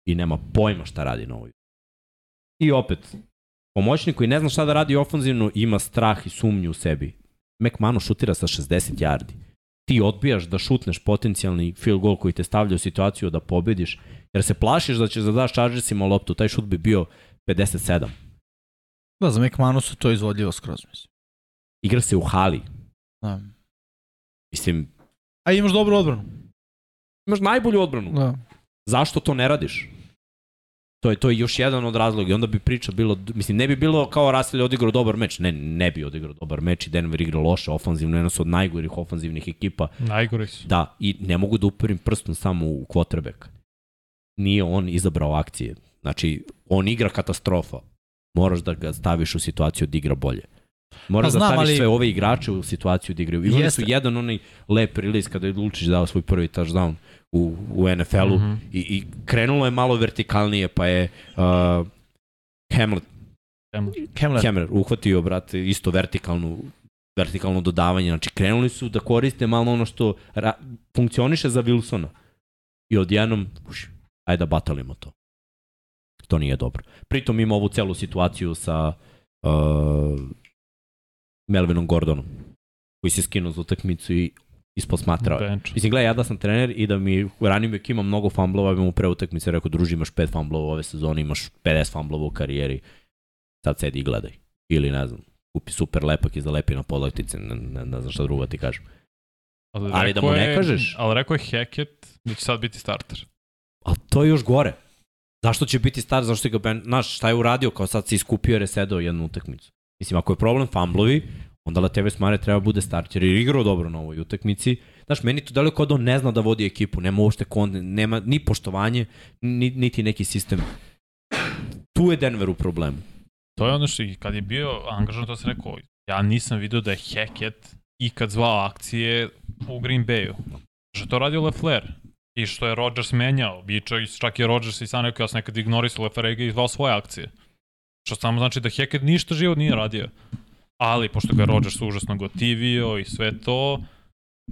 i nema pojma šta radi na ovoj. I opet, pomoćnik koji ne zna šta da radi ofanzivno ima strah i sumnju u sebi. McMahon šutira sa 60 yardi. Ti odbijaš da šutneš potencijalni field goal koji te stavlja u situaciju da pobediš, jer se plašiš da ćeš da daš Chargersima loptu. Taj šut bi bio 57. Da, za McMahonu su to izvodljivo skroz, mislim. Igra se u hali. Da. Mislim, A imaš dobru odbranu. imaš najbolju odbranu. Da. Zašto to ne radiš? To je to je još jedan od razloga i onda bi priča bilo, mislim ne bi bilo kao Russell je odigrao dobar meč, ne, ne bi odigrao dobar meč i Denver igrao loše ofanzivno, jedna su od najgorih ofanzivnih ekipa. Najgori su. Da, i ne mogu da uperim prstom samo u quarterback. Nije on izabrao akcije. Znači, on igra katastrofa. Moraš da ga staviš u situaciju da igra bolje. Moraš Pa da staviš ali- sve ove igrače u situaciju da igraju. Imali su Jeste. jedan onaj lep release kada je Lučić dao svoj prvi touchdown u, u NFL-u Mhm. i, i krenulo je malo vertikalnije, pa je uh, Hamlet, Kemler. Hamler uhvatio, brate, isto vertikalnu vertikalno dodavanje. Znači, krenuli su da koriste malo ono što ra, funkcioniše za Wilsona. I odjednom, uš, ajde da batalimo to. To nije dobro. Pritom ima ovu celu situaciju sa uh, Melvinom Gordonom, koji se skinuo za utakmicu i isposmatrao. Bench. Mislim, gledaj, ja da sam trener i da mi running back ima mnogo famblova, bi mu pre utakmice rekao, druži, imaš pet famblova ove sezone, imaš 50 famblova u karijeri, sad sedi i gledaj. Ili, ne znam, kupi super lepak i zalepi na polaktice, ne, ne, ne znam šta drugo ti kažem. Ali, Ali da mu ne je- kažeš. Ali rekao je Hackett da će sad biti starter. A to je još gore. Zašto će biti star, zašto ga ben... Znaš, šta je uradio kao sad se iskupio jer je sedao jednu utakmicu. Mislim, ako je problem famblovi, onda Latavius Mare treba bude starter jer je igrao dobro na ovoj utakmici. Znaš, meni to deluje kao da on ne zna da vodi ekipu, nema uopšte kon, nema ni poštovanje, ni, niti neki sistem. Tu je Denver u problemu. To je ono što i kad je bio angažan, to sam rekao, ja nisam vidio da je Hackett ikad zvao akcije u Green Bayu. Što je to radio LeFleur. I što je Rodgers menjao. I čak, je Rodgers i sam rekao, ja sam nekad ignorisao LeFleur i zvao svoje akcije. Što samo znači da Hackett ništa živo nije radio. Ali, pošto ga je Rodgers užasno gotivio i sve to,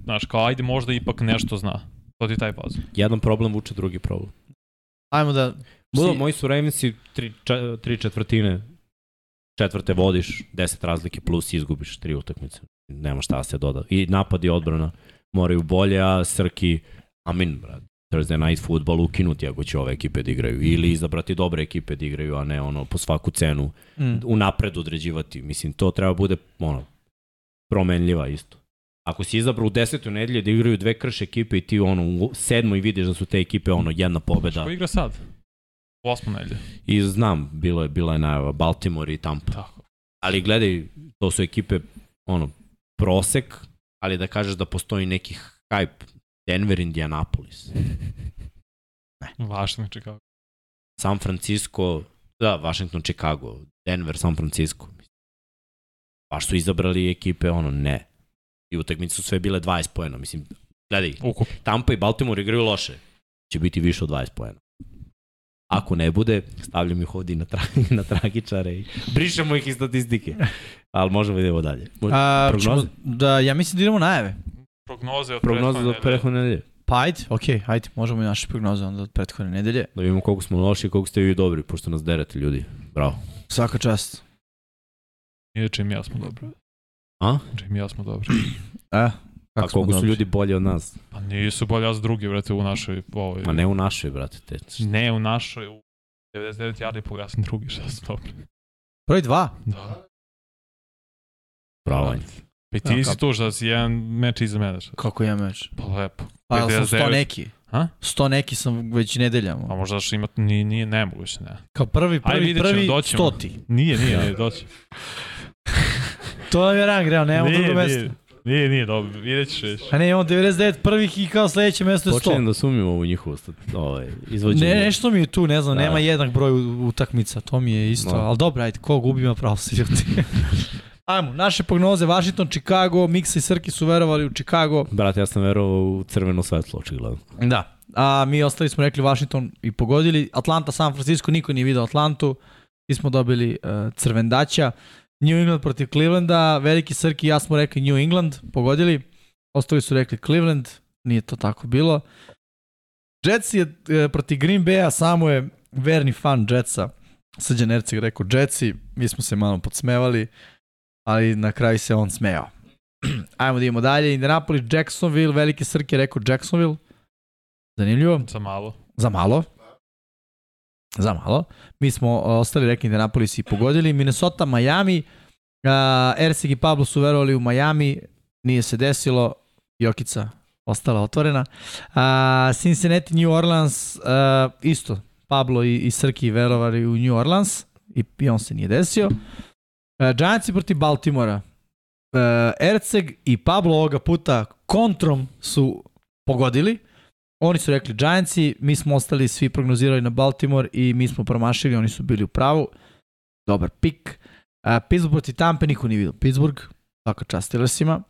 znaš, kao ajde možda ipak nešto zna. To ti je taj faz. Jedan problem vuče drugi problem. Ajmo da... Budo, si- moji su Ravensi tri, ča, tri četvrtine, četvrte vodiš, 10 razlike plus izgubiš tri utakmice. Nema šta da se doda. I napad i odbrana moraju bolje, a Srki, amin, brad. Thursday Night Football ukinuti ako će ove ekipe da igraju. Ili izabrati dobre ekipe da igraju, a ne ono po svaku cenu Mm. u napred određivati. Mislim, to treba bude ono, promenljiva isto. Ako si izabrao u desetoj nedelje da igraju dve krš ekipe i ti ono u sedmoj vidiš da su te ekipe ono jedna pobeda. Ko igra sad? U osmu nedelje. I znam, bilo je, bila je najava Baltimore i Tampa. Tako. Ali gledaj, to su ekipe, ono, prosek, ali da kažeš da postoji neki hype. Denver, Indianapolis, Vašno Chicago. San Francisco, da, Washington, Chicago, Denver, San Francisco. Baš su izabrali ekipe, ono, ne. I utakmice su sve bile 20 poena. Mislim, gledaj, Ukup. Tampa i Baltimore igraju loše. Će biti više od 20 poena. Ako ne bude, stavljam ih ovdje na, tra [laughs] na tragičare i brišemo ih iz statistike. [laughs] Ali možemo idemo dalje. Mo- A, ćemo da, ja mislim da idemo najave. Prognoze od Prognoza za prethodne nedelje. prethodne nedelje. Pa ajde, okej, ajde, možemo i naše prognoze onda od prethodne nedelje. Da vidimo koliko smo loši i koliko ste vi dobri, pošto nas derete ljudi. Bravo. Svaka čast. Nije čim ja smo dobri. A? Čim ja smo dobri. E, A kako smo koliko su dobri. ljudi bolji od nas? Pa nisu bolje as drugi, vrate, u našoj... Ovoj, Ma ne u našoj, brate. Te. ne u našoj, u 99 jardi po ja sam drugi, šta sam dobri. Broj dva. Da. Bravo. Pa i ti Ja, si kap- tu što si jedan meč iza mene. Kako je meč? Pa lepo. Pa ja sam sto 59. neki. Ha? Sto neki sam već nedeljama. A možda što ima, nije, nije nemoguće, ne. Kao prvi, Ajde, prvi, ćemo, prvi, doći ćemo. stoti. Nije, nije, Da. nije, doći. [laughs] To nam je rang, realno, nemamo drugo mesto. Nije, nije dobro, vidjet ćeš više. A ne, imamo 99 prvih i kao sledeće mesto je 100. Počinjem da sumnjam ovu njihovu stat- ovaj, izvođenje. Ne, nešto mi je tu, ne znam, Da. nema jednak broj utakmica, to mi je isto, No. ali dobro, ajde, ko gubi ima pravo se ljuti. [laughs] Ajmo, naše prognoze, Washington, Chicago, Miksa i Srki su verovali u Chicago. Brate, ja sam verovao u crveno svetlo, očigledno. Da. A mi ostali smo rekli Washington i pogodili. Atlanta, San Francisco, niko nije video Atlantu. Mi smo dobili uh, crvendaća. New England protiv Clevelanda, veliki Srki i ja smo rekli New England, pogodili. Ostali su rekli Cleveland, nije to tako bilo. Jets je e, protiv Green Bay-a, samo je verni fan Jetsa. Srđan Erceg rekao Jetsi, mi smo se malo podsmevali, ali na kraju se on smejao. [clears throat] Ajmo da idemo dalje. Indianapolis, Jacksonville, veliki Srki je rekao Jacksonville. Zanimljivo. Za malo. Za malo. Za malo. Mi smo uh, ostali rekli Indianapolis i pogodili. Minnesota, Miami. Uh, Ersig i Pablo su verovali u Miami. Nije se desilo. Jokica ostala otvorena. Uh, Cincinnati, New Orleans. Uh, isto. Pablo i, i Srki verovali u New Orleans. I, i on se nije desio. Uh, Giantsi protiv Baltimora. Uh, Erceg i Pablo ovoga puta kontrom su pogodili. Oni su rekli Giantsi, mi smo ostali svi prognozirali na Baltimore i mi smo promašili, oni su bili u pravu. Dobar pik. Uh, Pittsburgh protiv Tampa, niko nije vidio Pittsburgh, svaka čast Steelersima.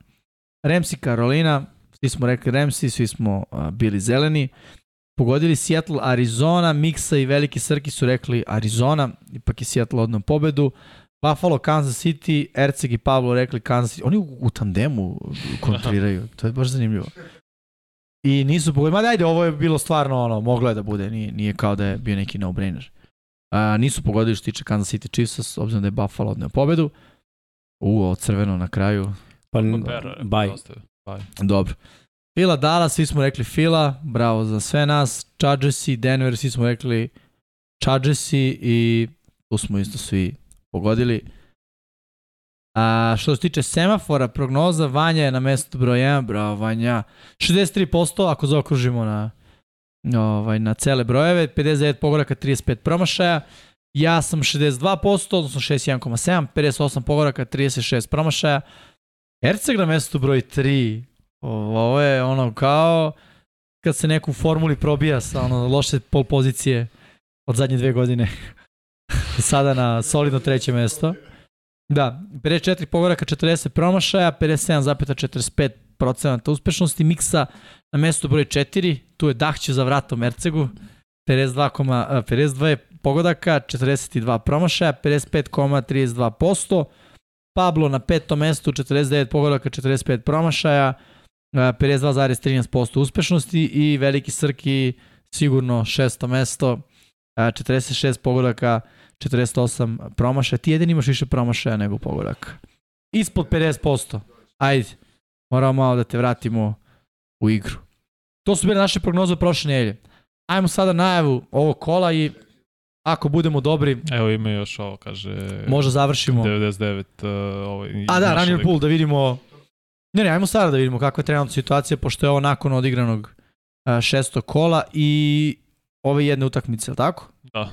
Ramsey, Carolina, svi smo rekli Ramsey, svi smo uh, bili zeleni. Pogodili Seattle, Arizona, Miksa i Veliki Srki su rekli Arizona, ipak je Seattle odnom pobedu. Buffalo, Kansas City, Erceg i Pablo rekli Kansas City. Oni u, u tandemu kontriraju, to je baš zanimljivo. I nisu pogodili, ma dajde, ovo je bilo stvarno ono, moglo je da bude, nije, nije kao da je bio neki no-brainer. A, nisu pogodili što tiče Kansas City Chiefsa, s obzirom da je Buffalo odneo pobedu. U, ovo crveno na kraju. Pa, baj. je. Baj. Dobro. Fila Dallas, svi smo rekli Fila, bravo za sve nas. Chargersi, Denver, svi smo rekli Chargersi i tu smo isto svi pogodili. A što se tiče semafora, prognoza, Vanja je na mestu broj 1, bravo Vanja. 63% ako zaokružimo na, ovaj, na cele brojeve, 59 pogoraka, 35 promašaja. Ja sam 62%, odnosno 61,7, 58 pogoraka, 36 promašaja. Erceg na mestu broj 3. Ovo je ono kao kad se neku formuli probija sa ono loše pol pozicije od zadnje dve godine. [laughs] Sada na solidno treće mesto. Da, 54 pogoraka, 40 promašaja, 57,45% uspešnosti miksa na mestu broj 4. Tu je Dahće za vratom Ercegu. 52, a, 52 je pogodaka, 42 promašaja, 55,32%. Pablo na petom mestu, 49 pogodaka, 45 promašaja, a, 52,13% uspešnosti i Veliki Srki sigurno šesto mesto, a, 46 pogodaka, 48 promašaja. Ti jedin imaš više promašaja nego pogodaka. Ispod 50%. Ajde, moramo malo da te vratimo u igru. To su bile naše prognoze prošle nedelje. Ajmo sada najavu ovog kola i ako budemo dobri, Evo ima još ovo, kaže... možda završimo. 99, uh, ovaj, A da, liga. Pool, da vidimo... Ne, ne, ajmo sada da vidimo kakva je trenutna situacija, pošto je ovo nakon odigranog a, šestog kola i ove jedne utakmice, je tako? Da.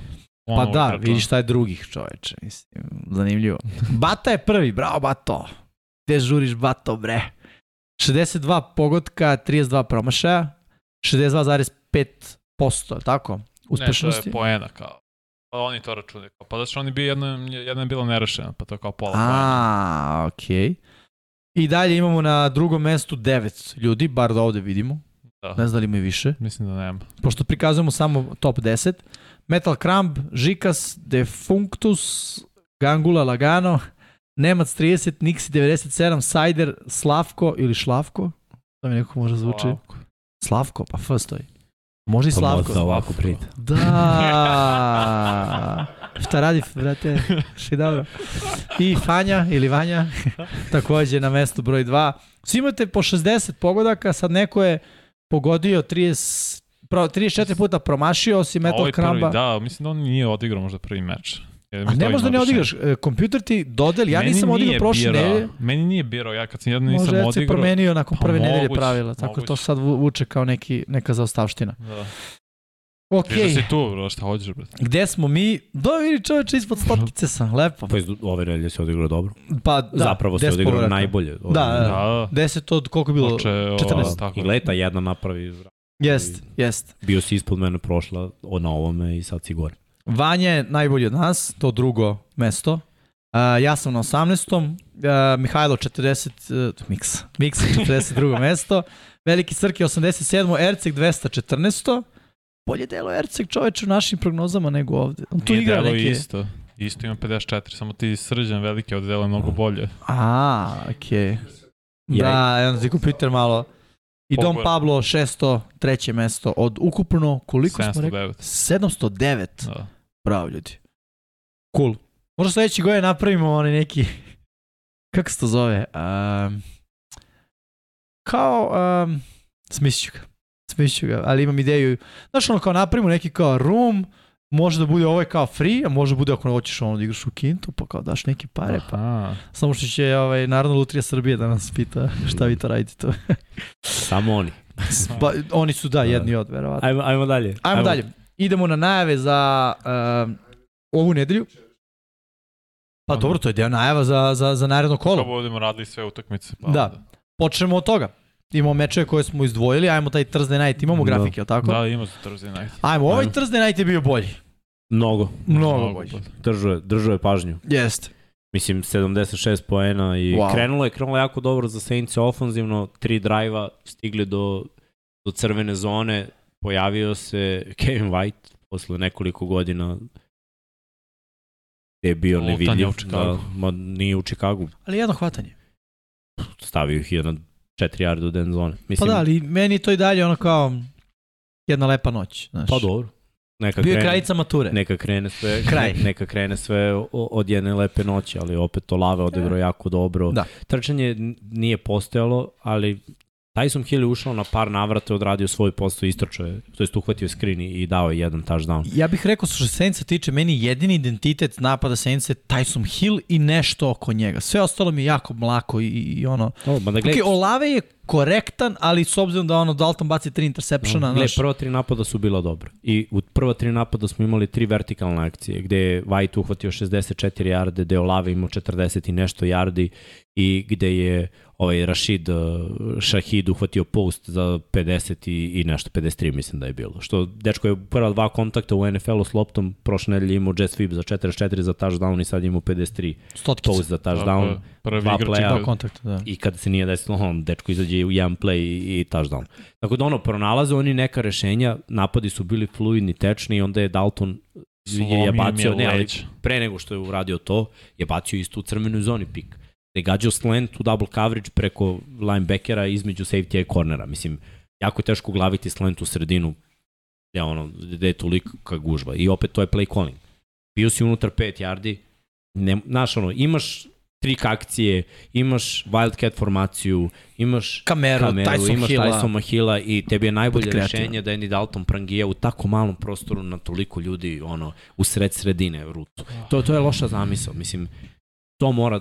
Pa da, vidiš šta je drugih čoveče, mislim, zanimljivo. [laughs] Bata je prvi, bravo Bato. Gde žuriš Bato, bre? 62 pogotka, 32 promašaja, 62,5%, je tako? Ne, Uspešnosti. to je poena kao. Pa oni to računaju. Pa da su oni bi jedna, jedna je bila nerešena, pa to je kao pola poena. A, okej. I dalje imamo na drugom mestu 9 ljudi, bar da ovde vidimo. Da. Ne znam da li ima i više. Mislim da nema. Pošto prikazujemo samo top 10. Metal Crumb, Žikas, Defunctus, Gangula Lagano, Nemac 30, Nixi 97, Sajder, Slavko ili Šlavko. To mi neko može zvuči. Ovako. Slavko, pa F stoji. Može i Pa Slavko. možda ovako pride. Da. Šta radi, brate? Ši dobro. I Fanja ili Vanja, takođe na mestu broj 2. Svi imate po 60 pogodaka, sad neko je pogodio 30, pro, 34 puta promašio, A Metal ovaj prvi, Crumba. da, mislim da on nije odigrao možda prvi meč. Jer A ne to možda ne odigraš. E, Kompjuter ti dodeli, ja Meni nisam odigrao prošle nedelje. Meni nije birao, ja kad sam jedno nisam Može je se odigrao. promenio nakon Pa prve nedelje moguće, pravila, tako to moguće. sad vu- vuče kao neki, neka zaostavština. Da. Ok, da si tu, bro, šta hoćeš, brate? gde smo mi? Do, vidi čoveče, ispod [laughs] stotkice sam, lepo. Pa iz, ove relje se odigrao dobro. Pa, da, Zapravo se 10 odigrao najbolje. Da, da, Da, da. 10 od, koliko je bilo? Oče, 14. tako. I leta jedna napravi. Jest, jest. Bio si ispod mene prošla o, na ovome i sad si gore. Vanja je najbolji od nas, to drugo mesto. Uh, ja sam na 18. Uh, Mihajlo 40, uh, Miks, Miks 42. [laughs] mesto. Veliki Srki 87. Erceg 214. Bolje delo Erceg čoveče u našim prognozama nego ovde. On tu Nije igra delo neke... isto. Isto ima 54, samo ti srđan veliki od dela je mnogo bolje. A, okej. Okay. Da, onda ti kompjuter malo... I Dom. Pablo 603. mesto od ukupno, koliko smo rekli? 709. 709. Da. Bravo ljudi. Cool. Možda sledeći godine napravimo onaj neki, [laughs] kako se to zove? Um, kao, um, smislit ću ga. Smislit ću ga, ali imam ideju. Znaš ono kao napravimo neki kao room, može da bude ovaj kao free, a može da bude ako hoćeš ono da igraš u kintu, pa kao daš neke pare, pa Aha. samo što će ovaj, Narodna lutrija Srbije da nas pita [laughs] šta vi to radite to. Samo oni. [laughs] pa, oni su da, jedni od, verovatno. Ajmo, ajmo dalje. Ajmo dalje. Idemo na najave za um, ovu nedelju. Pa dobro, to je deo najava za, za, za naredno kolo. budemo radili sve utakmice. Pa Da. onda. Počnemo od toga. Imamo mečeve koje smo izdvojili, ajmo taj Thursday night, imamo Da. grafike, jel tako? Da, ima za Thursday night. Ajmo, ovaj Ajmo. Thursday night je bio bolji. Mnogo. Mnogo bolji. Držao je, držao je pažnju. Jeste. Mislim, 76 poena i Wow. krenulo je, krenulo je jako dobro za Saints ofanzivno, tri drajva, stigli do, do crvene zone, pojavio se [laughs] Kevin White posle nekoliko godina gde je bio nevidljiv. u. Da, ma nije u Chicagu. Ali jedno hvatanje. Stavio ih je na 4 yarda od end zone. Pa Mislim, da, ali meni to i dalje ono kao jedna lepa noć. Znaš. pa dobro. Neka Bio je krene, kraljica mature. neka krene sve, [laughs] Kraj. neka krene sve od jedne lepe noći, ali opet Olave odigrao jako dobro. Da. Trčanje nije postojalo, ali Tyson Hill je ušao na par navrata, odradio svoj posao, istrčao je, to jest uhvatio screen i dao je jedan touchdown. Ja bih rekao, što se Saintsa tiče, meni jedini identitet napada Saintsa je Tyson Hill i nešto oko njega. Sve ostalo mi je jako mlako i, i ono... O, da Ok, gledaj, Olave je korektan, ali s obzirom da ono Dalton baci tri interseptiona, Gle, znaš, prva tri napada su bila dobra. I u prva tri napada smo imali tri vertikalne akcije, gde je White uhvatio 64 jarde, gde je Olave imao 40 i nešto jardi i gde je ovaj Rashid uh, Shahid uhvatio post za 50 i, i nešto, 53 mislim da je bilo. Što dečko je prva dva kontakta u NFL-u s loptom, prošle nedelje imao jet sweep za 44 za touchdown i sad imao 53 stotkica. post za touchdown. Prvi dva igrač playa. Dva kontakta, da. I kada se nije desilo, on, dečko izađe u jedan play i, i touchdown. Tako da ono, pronalaze oni neka rešenja, napadi su bili fluidni, tečni i onda je Dalton je, je Slomio bacio, ne, ali pre nego što je uradio to, je bacio isto u crvenoj zoni pik. Da je gađao slant u double coverage preko linebackera između safety i cornera. Mislim, jako je teško glaviti slant u sredinu gde, ono, gde je tolika gužva. I opet to je play calling. Bio si unutar 5 yardi, ne, znaš ono, imaš trik akcije, imaš Wildcat formaciju, imaš Kameru, kameru, Tyson imaš Hilla. Tyson Mahila i tebi je najbolje rešenje da Andy Dalton prangija u tako malom prostoru na toliko ljudi ono u sred sredine rutu. To to je loša zamisao, mislim to mora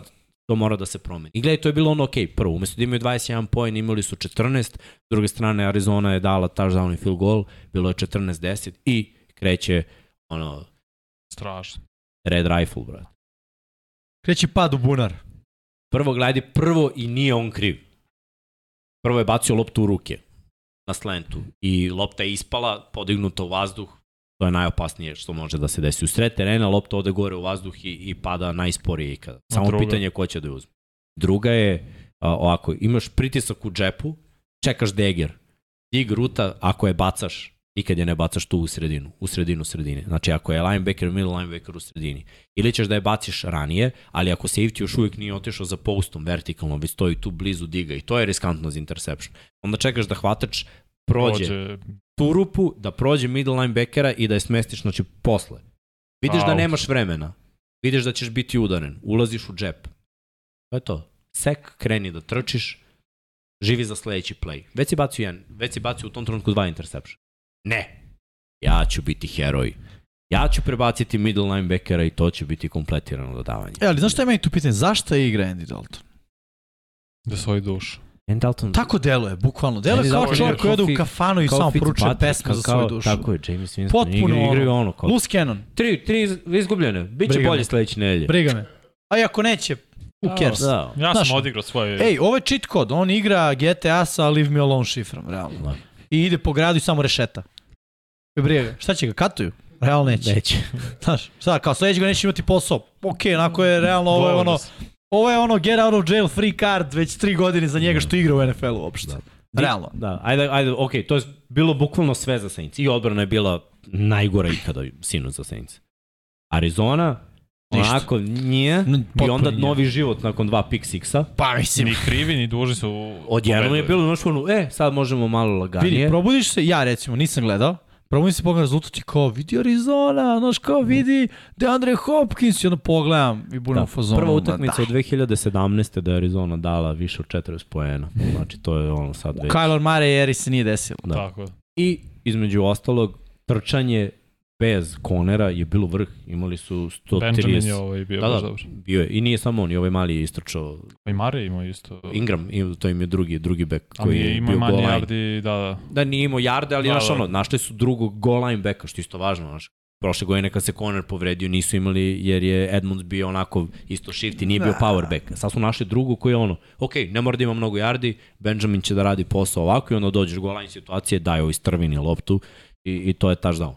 to mora da se promeni. I gledaj, to je bilo ono ok, prvo, umesto da imaju 21 poen, imali su 14, s druge strane Arizona je dala touchdown i field goal, bilo je 14-10 i kreće ono Strašno. red rifle, brate. Kreće pad u bunar. Prvo gledaj, prvo i nije on kriv. Prvo je bacio loptu u ruke na slentu i lopta je ispala, podignuta u vazduh, to je najopasnije što može da se desi. U sred terena lopta ode gore u vazduh i, i pada najsporije ikada. Samo druga? pitanje je ko će da je uzme. Druga je, a, ovako, imaš pritisak u džepu, čekaš deger, dig ruta, ako je bacaš, nikad je ne bacaš tu u sredinu, u sredinu sredine. Znači ako je linebacker, middle linebacker u sredini. Ili ćeš da je baciš ranije, ali ako safety još uvijek nije otišao za postom vertikalno, već stoji tu blizu diga i to je riskantno za interception. Onda čekaš da hvatač prođe, prođe. tu rupu, da prođe middle linebackera i da je smestiš, znači posle. Vidiš da Out. nemaš vremena. Vidiš da ćeš biti udaren. Ulaziš u džep. To je to. Sek, kreni da trčiš, živi za sledeći play. Već si bacio jedan, već si bacio u tom trenutku dva interception. Ne. Ja ću biti heroj. Ja ću prebaciti middle linebackera i to će biti kompletirano dodavanje. E, ali znaš šta je meni tu pitanje? Zašto je igra Andy Dalton? Da svoj duš. Andy Dalton, Tako deluje, bukvalno. Deluje Andy kao čovjek igra koji ode u kafanu i samo poručuje pesme za svoju dušu. Tako je, James Winston. Potpuno igra, igraju ono. ono. Kao, Loose cannon. tri, tri iz- izgubljene. Biće Briga me. bolje sledeće nedelje. Briga me. A i ako neće, who cares? Da. Ja Znaš, sam odigrao svoje... Ej, ovo je cheat kod. On igra GTA sa Leave Me Alone šifrom, realno. Da. I ide po gradu i samo rešeta. Briga ga. Šta će ga, katuju? Realno neće. Neće. [laughs] Znaš, šta, kao sledećeg neće imati posao. Ok, onako je realno, ovo je ono, ovo je ono get out of jail free card već tri godine za njega što igra u NFL-u uopšte. Da. Realno. Da, ajde, ajde, ok, to je bilo bukvalno sve za Saints. I odbrana je bila najgora ikada sinu za Saints. Arizona, Ništa. onako nije, i onda nije. novi život nakon dva pick sixa. Pa mislim, Ni krivi, ni duži su Odjednom je bilo znaš ono, e, sad možemo malo laganije. vidi, probudiš se, ja recimo nisam gledao, probudim se pogledam rezultat i kao vidi Arizona, znaš kao vidi DeAndre Hopkins i onda pogledam i budem Da, u fazonu. prva ma utakmica daj. od 2017. da je Arizona dala više od 40 poena. Znači, to je ono sad već. Kyler Murray eri se nije desilo. Da. Tako. I između ostalog, trčanje bez konera je bilo vrh. Imali su Benjamin 130. je ovaj bio Da, baš da, dobar. bio je. I nije samo on, i ovaj mali je istrčao. Pa i Mare imao isto. Ingram, to im je drugi, drugi bek Ali koji je je imao bio manje goal line. yardi, da, da. Da, nije imao jarde, ali Da, znaš da. ono, našli su drugog goal line beka, što je isto važno, znaš. Prošle godine kad se Conner povredio nisu imali jer je Edmunds bio onako isto shift i nije bio Da. power back. Sad su našli drugu koji je ono, ok, ne mora da ima mnogo yardi, Benjamin će da radi posao ovako i onda dođeš goal line situacije, daj ovaj strvini loptu i, i to je touchdown.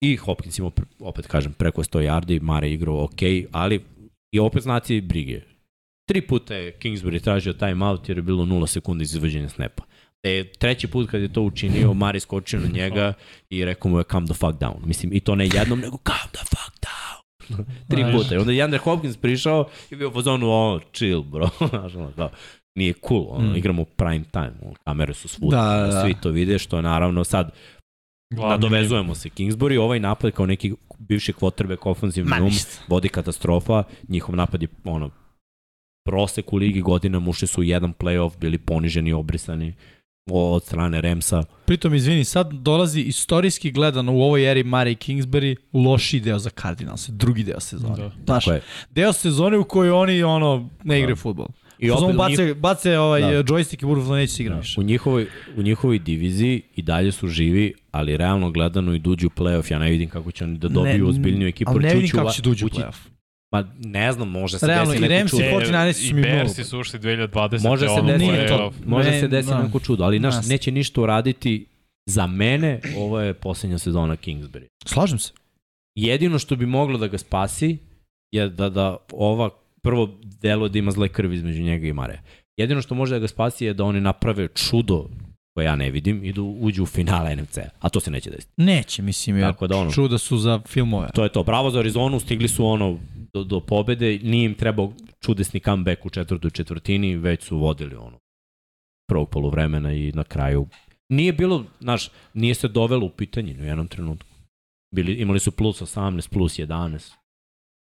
I Hopkins imao, opet kažem, preko 100 yardi, Mare igrao ok, ali i opet znaci brige. Tri puta je Kingsbury tražio timeout jer je bilo 0 sekundi iz izvođenja snapa. E, treći put kad je to učinio, Mari skočio na njega i rekao mu je calm the fuck down. Mislim, i to ne jednom, nego calm the fuck down. [laughs] Tri puta. I onda je Andrej Hopkins prišao i bio u fazonu, o, chill, bro. [laughs] Znaš, ono, kao, nije cool, ono, Mm. igramo prime time, ono, kamere su svuda, Da, da, da. svi to vide, što je naravno sad Glavni nadovezujemo se Kingsbury, ovaj napad kao neki bivši quarterback ofenzivni um, vodi katastrofa, njihov napad je ono, prosek u ligi godina, ušli su u jedan playoff, bili poniženi, obrisani od strane Remsa. Pritom, izvini, sad dolazi istorijski gledano u ovoj eri Murray Kingsbury loši deo za Cardinals, drugi deo sezone. Da. Znaš, Tako je. deo sezone u kojoj oni ono ne igraju Da. fudbal. I I opet opet u bace, bace ovaj Da. da. joystick i budu da neće se igram Da, više. u, njihovoj, u njihovoj diviziji i dalje su živi, ali realno gledano i duđu playoff, ja ne vidim kako će oni da dobiju Ne, ozbiljniju ekipu. Ali ne vidim kako će dođu u ući- playoff. Pa ne znam, može se Realno, desi i neko čudo. i 49 su mi I. Bersi su ušli 2020. Može se desiti, Nije to. može Ne, se desiti da. neko čudo, ali naš, Nas. neće ništa uraditi za mene, ovo je posljednja sezona Kingsbury. Slažem se. Jedino što bi moglo da ga spasi je da, da ova prvo delo da ima zle krvi između njega i Mare. Jedino što može da ga spasi je da oni naprave čudo koje ja ne vidim i da uđu u finale NFC, a to se neće desiti. Neće, mislim, jer Tako da ono, čuda su za filmove. to je to. Bravo za Arizonu, stigli su ono do, do pobede, nije im trebao čudesni comeback u četvrtoj četvrtini, već su vodili ono prvog poluvremena i na kraju nije bilo, znaš, nije se dovelo u pitanje u jednom trenutku. Bili, imali su plus 18, plus 11.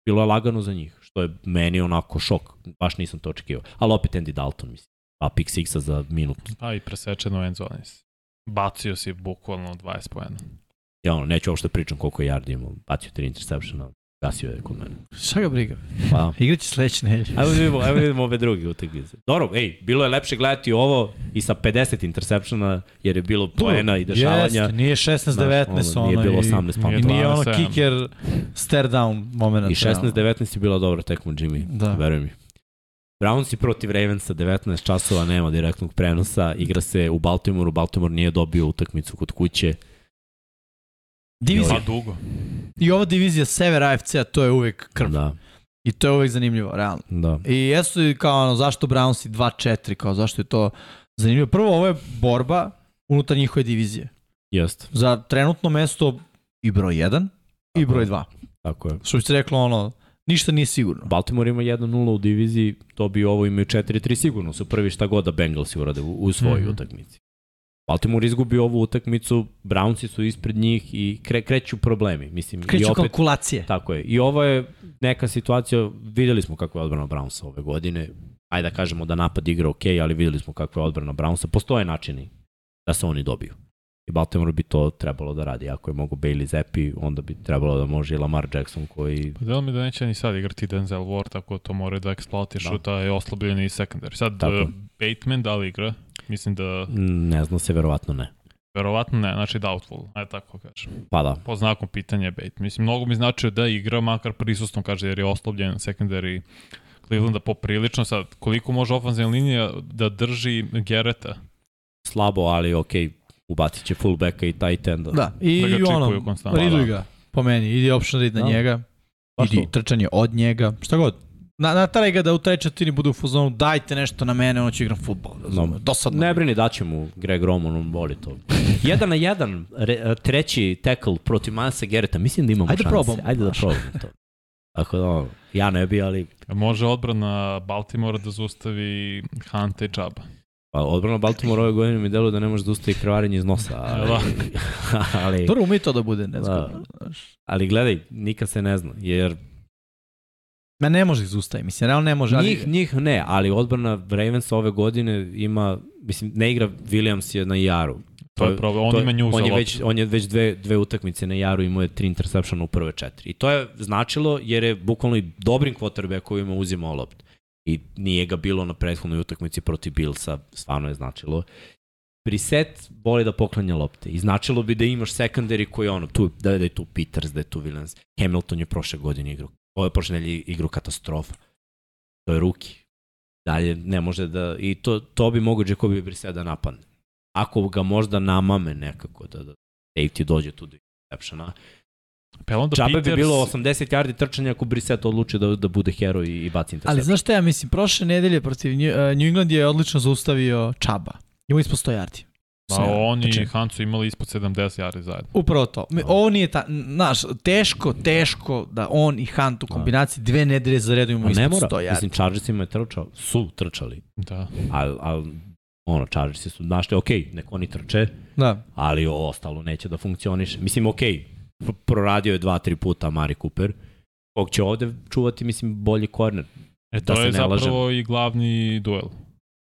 Bilo je lagano za njih, što je meni onako šok. Baš nisam to očekivao. Ali opet Andy Dalton, mislim. A pick sixa za minut. A i presečeno end zone. Bacio si bukvalno 20 pojena. Ja ono, neću uopšte pričam koliko je yardi imao. Bacio tri interseptiona, gasio je kod mene. Šta ga briga? Pa, [laughs] Igraće sledeće nedelje. Ajmo da vidimo, [laughs] ajmo da vidimo ove druge utakmice. Dobro, ej, bilo je lepše gledati ovo i sa 50 interseptiona, jer je bilo poena i dešavanja. Jeste, nije 16-19 Znaš, ono. Nije bilo i- 18 pa. Nije I nije ono 27. kicker stare down moment. I 16-19 je bila dobra tekma Jimmy, Da. veruj mi. Brownsi protiv Ravensa, 19 časova, nema direktnog prenosa, igra se u Baltimoru, Baltimore nije dobio utakmicu kod kuće. Divizija. Pa dugo. I ova divizija Sever AFC-a, to je uvek krv. Da, I to je uvek zanimljivo, realno. da. I jesu i kao ono, zašto Brownsi 2-4, kao zašto je to zanimljivo. Prvo, ovo je borba unutar njihove divizije. Jest, Za trenutno mesto i broj 1 i broj je. 2. tako je. Što bi se reklo, ono, ništa nije sigurno. Baltimore ima 1-0 u diviziji, to bi ovo imaju 4-3 sigurno, su prvi šta god da Bengalsi urade u, u svojoj Mhm. utakmici. Baltimore izgubi ovu utakmicu, Brownsi su ispred njih i kre, kreću problemi. Mislim, i Kreću opet, kalkulacije. Tako je. I ovo je neka situacija, videli smo kako je odbrana Brownsa ove godine. Ajde da kažemo da napad igra ok, ali videli smo kako je odbrana Brownsa. Postoje načini da se oni dobiju. I Baltimore bi to trebalo da radi. Ako je mogo Bailey Zappi, onda bi trebalo da može i Lamar Jackson koji... Pa delo mi da neće ni sad igrati Denzel Ward, tako to mora da eksploatišu Da. da. taj oslabljeni sekundar. Sad, Tako. uh, Bateman da li igra? Mislim da, Ne zna se, verovatno ne. verovatno ne, znači doubtful, aj tako kažem. Pa da. Po znakom pitanja je Bate. Mislim, mnogo mi značio da igra, makar prisustvom, kaže, jer je oslobljen secondary Clevelanda poprilično. Sad, koliko može ofenzivna linija da drži Gereta? Slabo, ali okej, ubacit će fullbacka i tight enda. Da, i, Da ga i ono, konstantno. riduj Da, ga, po meni. Idi option read na Da. njega, Baš idi trčanje od njega, šta god. Na, nataraj ga da u trećoj četiri bude u fuzonu, dajte nešto na mene, on će igram futbol. No. Dosadno. Ne brini, daće mu Greg Roman, on voli to. [laughs] jedan na jedan, re, treći tackle protiv Milesa Gereta, mislim da imamo Ajde šanse. probamo. Ajde da probamo to. Tako da, ja ne bi, ali Može odbrana Baltimora da zaustavi Hunta i Chuba. pa, odbrana Baltimore ove godine mi deluje da ne može da ustavi krvarenje iz nosa. Ali, [laughs] Da. ali, [laughs] Dobro, ume i to da bude, ne znam. Da. ali gledaj, nikad se ne zna, jer Me ne može izustavi, mislim, realno ne može. Ali... njih, njih ne, ali odbrana Ravensa ove godine ima, mislim, ne igra Williams je na Jaru. To je problem. On to ima nju za on je već, on je već dve, dve utakmice na Jaru imao je tri interseptiona u prve četiri. I to je značilo jer je bukvalno i dobrim quarterbackovima uzimao loptu. I nije ga bilo na prethodnoj utakmici protiv Billsa, stvarno je značilo. Preset voli da poklanja lopte i značilo bi da imaš secondary koji je ono, tu, da, da je tu Peters, da je tu Williams. Hamilton je prošle godine igrao, ove prošle igrao katastrofa. To je ruki. Dalje ne može da, i to, to bi mogo Jacobi Brissett da napadne. Ako ga možda namame nekako, da, da safety dođe tu do interceptiona. Pa onda Čabe Peters, bi bilo 80 yardi trčanja ako Brissett odluči da, da bude hero i, i baci intercept. Ali znaš šta ja mislim, prošle nedelje protiv New, uh, New England je odlično zaustavio Čaba. Imao ispod 100 yardi. Ma, on i Znači, Hunt su imali ispod 70 yardi zajedno. Upravo to. Mi- Ovo nije ta, znaš, teško, teško da on i Hunt u kombinaciji dve nedelje za redu imaju ispod mora, 100 yardi. mislim Chargersima je trčao, su trčali, Da. ali, ali ono, Chargersi su našli, ok, nek oni trče, Da. ali ovo ostalo neće da funkcioniše. Mislim, ok, pr- proradio je dva, tri puta Mari Cooper, kog će ovde čuvati, mislim, bolji korner. E, Da to se je zapravo i glavni duel.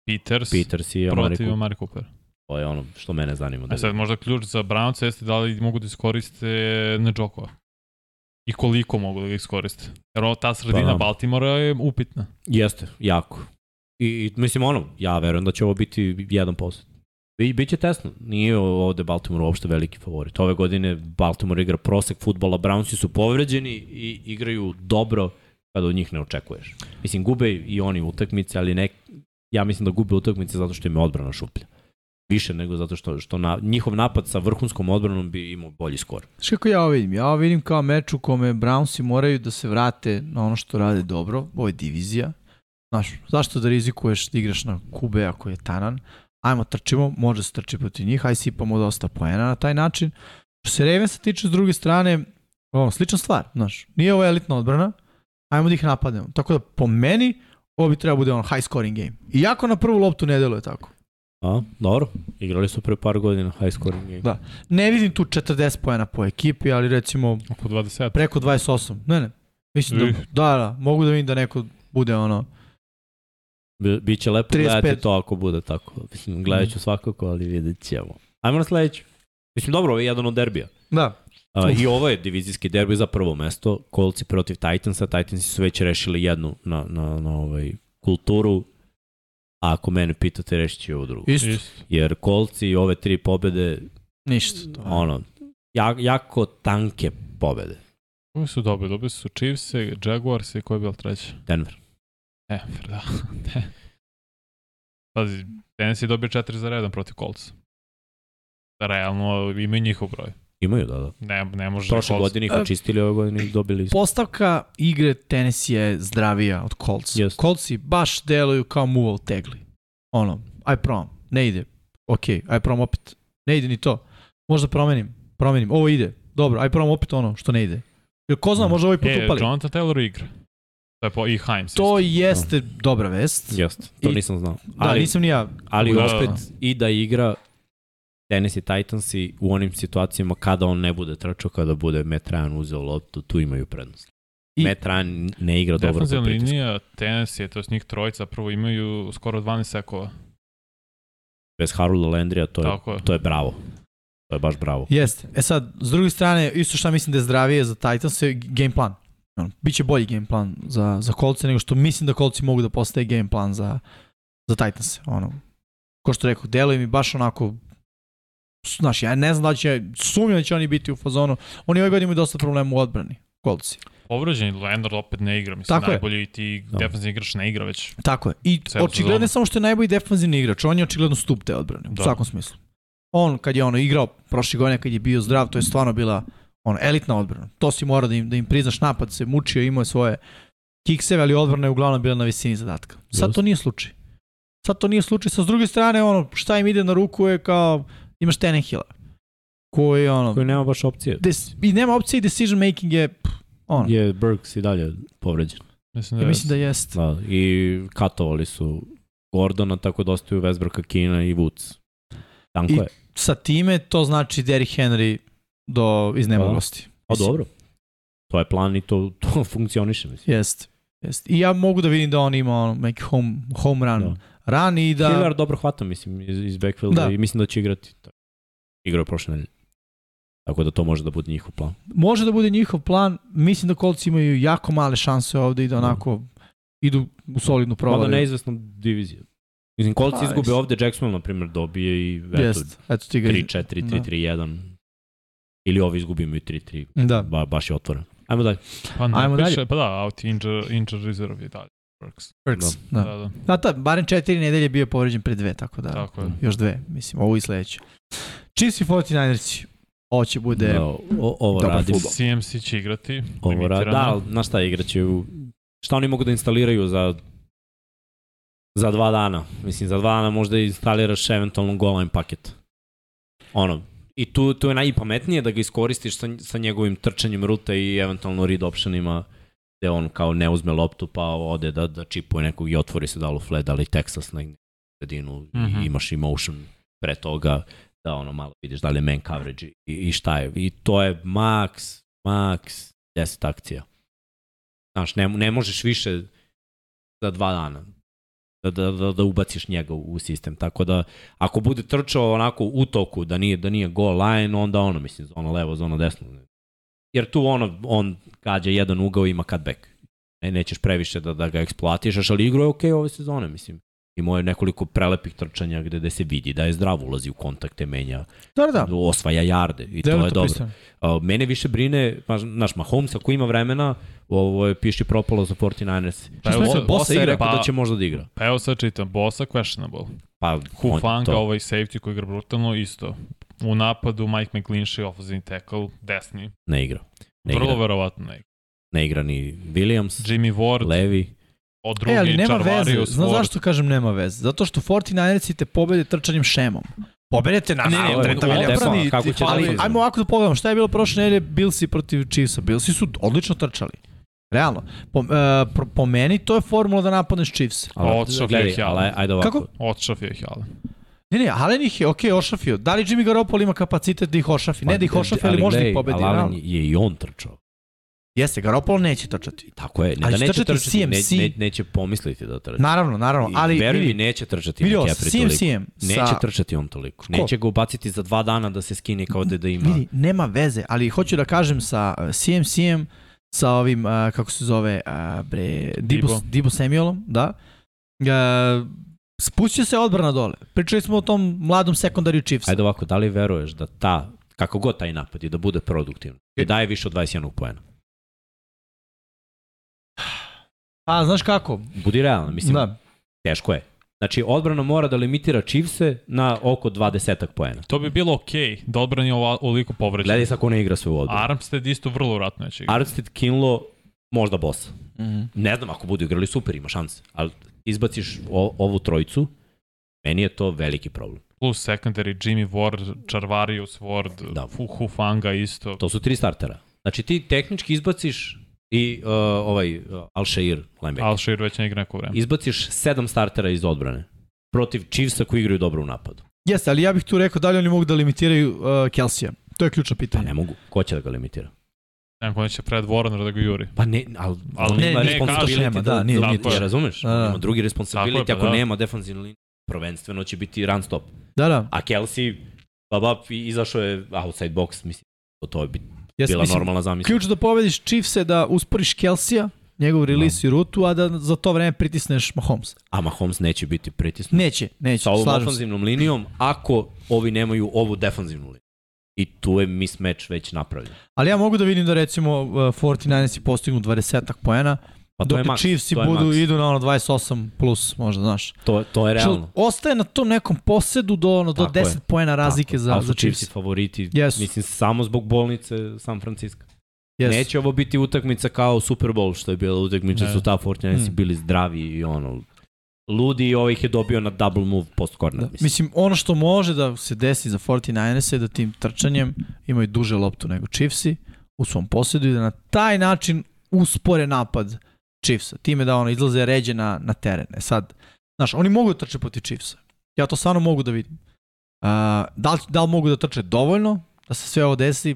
Peters, Peters i Amari Cooper. Amari Cooper. To je ono što mene zanima. Da A sad možda ključ za Browns jeste da li mogu da iskoriste Nedžokova. I koliko mogu da ga iskoriste. Jer ovo, ta sredina Pa. Baltimora je upitna. Jeste, jako. I, I mislim ono, ja verujem da će ovo biti 1%. I biće tesno. Nije ovde Baltimore uopšte veliki favorit. Ove godine Baltimore igra prosek futbola, Brownsi su povređeni i igraju dobro kada od njih ne očekuješ. Mislim, gube i oni utakmice, ali ne, ja mislim da gube utakmice zato što im je odbrana šuplja. Više nego zato što, što na, njihov napad sa vrhunskom odbranom bi imao bolji skor. Što kako ja ovo vidim? Ja ovo vidim kao meč u kome Brownsi moraju da se vrate na ono što rade dobro. Ovo je divizija. Znaš, zašto da rizikuješ da igraš na QB ako je tanan? Ajmo trčimo, može se trči protiv njih, aj sipamo dosta poena na taj način. Što se Ravensa tiče s druge strane, ono, slična stvar, znaš, nije ovo elitna odbrana, ajmo da ih napadnemo. Tako da, po meni, ovo bi trebao bude on high scoring game. Iako na prvu loptu ne deluje tako. A, dobro. Igrali su pre par godina high scoring game. Da. Ne vidim tu 40 poena po ekipi, ali recimo Oko 20. Preko 28. Ne, ne. Mislim da, Ih. da, da, mogu da vidim da neko bude ono, Bi- Biće lepo 35. gledati to ako bude tako. Mislim, gledat ću svakako, ali vidjet ćemo. Ajmo na sledeću. Mislim, dobro, ovo je jedan od derbija. da, A, I ovo je divizijski derbi za prvo mesto. Kolci protiv Titansa. Titansi su već rešili jednu na, na, na ovaj kulturu. A ako mene pitate, rešit će i ovu drugu. isto. Jer Kolci i ove tri pobede, ništa. To. je. ono, ja, jako tanke pobede. Koji su dobili? Dobili su Chiefs, Jaguars i ko je bio treći? Denver. E, da. [laughs] Pazi, Tennessee je dobio 4 za redom protiv Colts. Realno imaju njihov broj. Imaju, da, da. Ne, ne može Prošle Colts- godine ih očistili, ove godine ih dobili isto. Postavka igre Tennessee je zdravija od Colts. Jest. Coltsi baš deluju kao muval tegli. Ono, aj probam, ne ide. Ok, aj probam opet. Ne ide ni to. Možda promenim, promenim. Ovo ide. Dobro, aj probam opet ono što ne ide. Jer ko zna, Mm. možda ovaj put E, upali. Jonathan Taylor igra. To je po, i Himes. To isto. jeste dobra vest. Jeste, to I- nisam znao. Da, Ali, nisam ni ja. ali Da. opet i da igra Tennessee Titansi u onim situacijama kada on ne bude trčao, kada bude Matt Ryan uzeo loptu, tu imaju prednost. I- I, Matt Ryan ne igra dobro pod Defensivna pritiskom. linija Tennessee, to je njih trojica, prvo imaju skoro 12 sekova. Bez Harolda Landrija to je, Tako je. to je bravo. To je baš bravo. Jeste. E sad, s druge strane, isto šta mislim da je zdravije za Titans je game plan. Biće bolji game plan za, za kolce nego što mislim da kolci mogu da postaje game plan za, za Titans. Ono, ko što rekao, deluje mi baš onako Znaš, ja ne znam da će, sumnjam da će oni biti u fazonu. Oni ove godine imaju dosta problema u odbrani, kolci. Povređen Leonard opet ne igra, mislim, Tako je. najbolji ti Da. defensivni igrač ne igra već. Tako je. I očigledno je samo što je najbolji defanzivni igrač. On je očigledno stup te odbrane, u Da. svakom smislu. On, kad je ono igrao prošle godine, kad je bio zdrav, to je stvarno bila ono, elitna odbrana. To si mora da im, da im priznaš napad, se mučio, imao je svoje kikseve, ali odbrana je uglavnom bila na visini zadatka. Sad to nije slučaj. Sad to nije slučaj. Sa druge strane, ono, šta im ide na ruku je kao, imaš Tenehila, koji ono, Koji nema baš opcije. des, i nema opcije i decision making je, pff, ono, Je Burks i dalje povređen. Mislim da, ja mislim da jest. Da, I katovali su Gordona, tako da ostaju Westbrooka, Kina i Woods. Tanko I- je. Sa time to znači Derrick Henry do iznemoglosti. Pa dobro. To je plan i to, to [laughs] funkcioniše, mislim. Jest. Jest. I ja mogu da vidim da on ima ono, neki home, home run Da. Run i da... Hilliard dobro hvata, mislim, iz, iz backfielda Da. i mislim da će igrati. Igrao je prošle nedelje. Tako da to može da bude njihov plan. Može da bude njihov plan. Mislim da kolci imaju jako male šanse ovde i da onako idu u solidnu Malo provaliju. neizvesna divizija. Mislim, Colts Pa, izgube ovde, Jacksonville, na primjer, dobije i eto, Jest. Eto ti ga... 3-4, 3-3-1. Ili ovi izgubimo i 3-3. Da. Ba, baš je otvoren. Ajmo dalje. Pa ne, Ajmo piše, dalje. Pa da, out injured, injured reserve i dalje. Works. Perks. Da, Da. da, Da, da, barem četiri nedelje bio povređen pre dve, tako da tako je. još dve, mislim, ovo i sledeće. Chiefs i 49ersi. Ovo će bude... Da, o, ovo Dobar radim. fudbal. CMC će igrati. Ovo ra, limitirano. da, ali znaš šta igraće. Šta oni mogu da instaliraju za za dva dana? Mislim, za dva dana možda instaliraš eventualno goal line paket. Ono, i tu, tu je najpametnije da ga iskoristiš sa, sa njegovim trčanjem rute i eventualno read optionima gde on kao ne uzme loptu pa ode da, da čipuje nekog i otvori se da li u flat, da li Texas na sredinu mm i imaš i motion pre toga da ono malo vidiš da li je man coverage i, i šta je. I to je max, max 10 akcija. Znaš, ne, ne možeš više za dva dana da, da, da, da ubaciš njega u, u sistem. Tako da, ako bude trčao onako u toku, da nije, da nije goal line, onda ono, mislim, zona levo, zona desno. Jer tu ono, on gađa jedan ugao ima cutback. Ne, nećeš previše da, da ga eksploatišaš, ali igro je okej ove sezone, mislim. Imao je nekoliko prelepih trčanja gde, gde se vidi da je zdrav, ulazi u kontakte, menja, Da, da. osvaja jarde i to Deluje je dobro. pristojno. A, mene više brine, pa, naš Mahomes, ako ima vremena, ovo je piši propalo za 49ers. Pa evo Bosa je igra, rekao pa- da će možda da igra. Pa evo sad čitam, Bosa questionable. Pa, Hufanga, to. ovaj safety koji igra brutalno, isto. U napadu Mike McGlinchey, offensive tackle, desni. Ne igra. Ne Vrlo igra. verovatno ne igra. Ne igra ni Williams, Jimmy Ward, Levi. Od drugi E, ali nema veze. Znaš zašto kažem nema veze? Zato što 49ersi te pobede trčanjem šemom. Pobedete na Ne, ne, Williamsa. odbrani, kako će ali, ajmo ovako da pogledamo šta je bilo prošle nedelje Billsi protiv Chiefsa. Billsi su odlično trčali. Realno. Po, uh, po, po meni to je formula da napadneš Chiefs. Ali, gledaj, je ali ajde ovako. Kako? Otšaf je Hale. Ne, ne, Allen ih je, ok, ošafio. Da li Jimmy Garoppolo ima kapacitet da ih ošafi? Ne da ih ošafi, ali, možda ih pobedi. Ali Allen je i on trčao. Jeste, Garoppolo neće trčati. Tako je. Ne Ali da će neće trčati trčati, ne, CMC. ne, neće pomisliti da trči. Naravno, naravno, ali Veruj mi, neće trčati vidi, McCaffrey toliko. Neće sa... trčati on toliko. Neće ga ubaciti za dva dana da se skine kao da, da ima. Vidi, nema veze, ali hoću da kažem sa uh, CMC-em, sa ovim, uh, kako se zove, uh, bre, Dibo, Dibo. Dibo Samuelom, da, uh, spustit će se odbrana dole. Pričali smo o tom mladom sekundariju Chiefsa. Ajde ovako, da li veruješ da ta, kako god taj napad i da bude produktivno, i daje više od 21 poena? Pa, znaš kako? Budi realan, mislim, Da. teško je. Znači, odbrana mora da limitira Chiefse na oko 20 poena. To bi bilo okej da odbrani ova, ovoliko povređen. Gledaj sad ko ne igra sve u odbranu. Armstead isto vrlo vratno neće igrati. Armstead, Kinlo, možda boss. Mhm. Ne znam, ako budu igrali super, ima šanse. Ali izbaciš o, ovu trojicu, meni je to veliki problem. Plus secondary, Jimmy Ward, Charvarius Ward, Da. da. Hufanga isto. To su tri startera. Znači ti tehnički izbaciš i uh, ovaj uh, Al-Shair linebacker. Alshire već ne igra neko vreme. Izbaciš sedam startera iz odbrane protiv Chiefsa koji igraju dobro u napadu. Jeste, ali ja bih tu rekao da li oni mogu da limitiraju uh, Kelsija. To je ključno Pa pitanje. ne mogu. Ko će da ga limitira? Nema ko će Fred Warner da ga juri. Pa ne, ali, Ali ne, ima ne, responsibility nema, da, da, nije da, tako da, je. razumeš? Da, da. Ima drugi responsibility Tako je, pa ako da. nema defensivnu liniju. Prvenstveno će biti run stop. Da, da. A Kelsey Pa ba, i- izašao je outside box, mislim, to, to je bi- Jes, bila mislim, normalna zamisla. Ključ da pobediš Chiefs je da usporiš Kelsija, njegov release i rutu, a da za to vreme pritisneš Mahomes. A Mahomes neće biti pritisnut. Neće, neće, Sa ovom ofanzivnom linijom, ako ovi nemaju ovu defanzivnu liniju. I tu je mismatch već napravljen. Ali ja mogu da vidim da recimo uh, 49ersi postignu 20 poena, Pa to dok je. Chiefs to je budu, idu na ono 28 plus, možda, znaš. To, to je realno. Što ostaje na tom nekom posedu do, ono, do Tako je. 10 poena razlike Tako, za, za Chiefs. Chiefs favoriti, Jesu. mislim, samo zbog bolnice San Francisco. Yes. Neće ovo biti utakmica kao Super Bowl, što je bila utakmica, Ne. su ta 49 Mm. bili zdravi i ono, ludi i ovaj ih je dobio na double move post corner. Da. mislim. Mislim, ono što može da se desi za 49ers je da tim trčanjem imaju duže loptu nego Chiefsi u svom posjedu i da na taj način uspore napad Chiefsa. Time da ono izlaze ređe na, na teren. E sad, znaš, oni mogu da trče protiv Chiefsa. Ja to stvarno mogu da vidim. Uh, da, li, da li mogu da trče dovoljno da se sve ovo desi,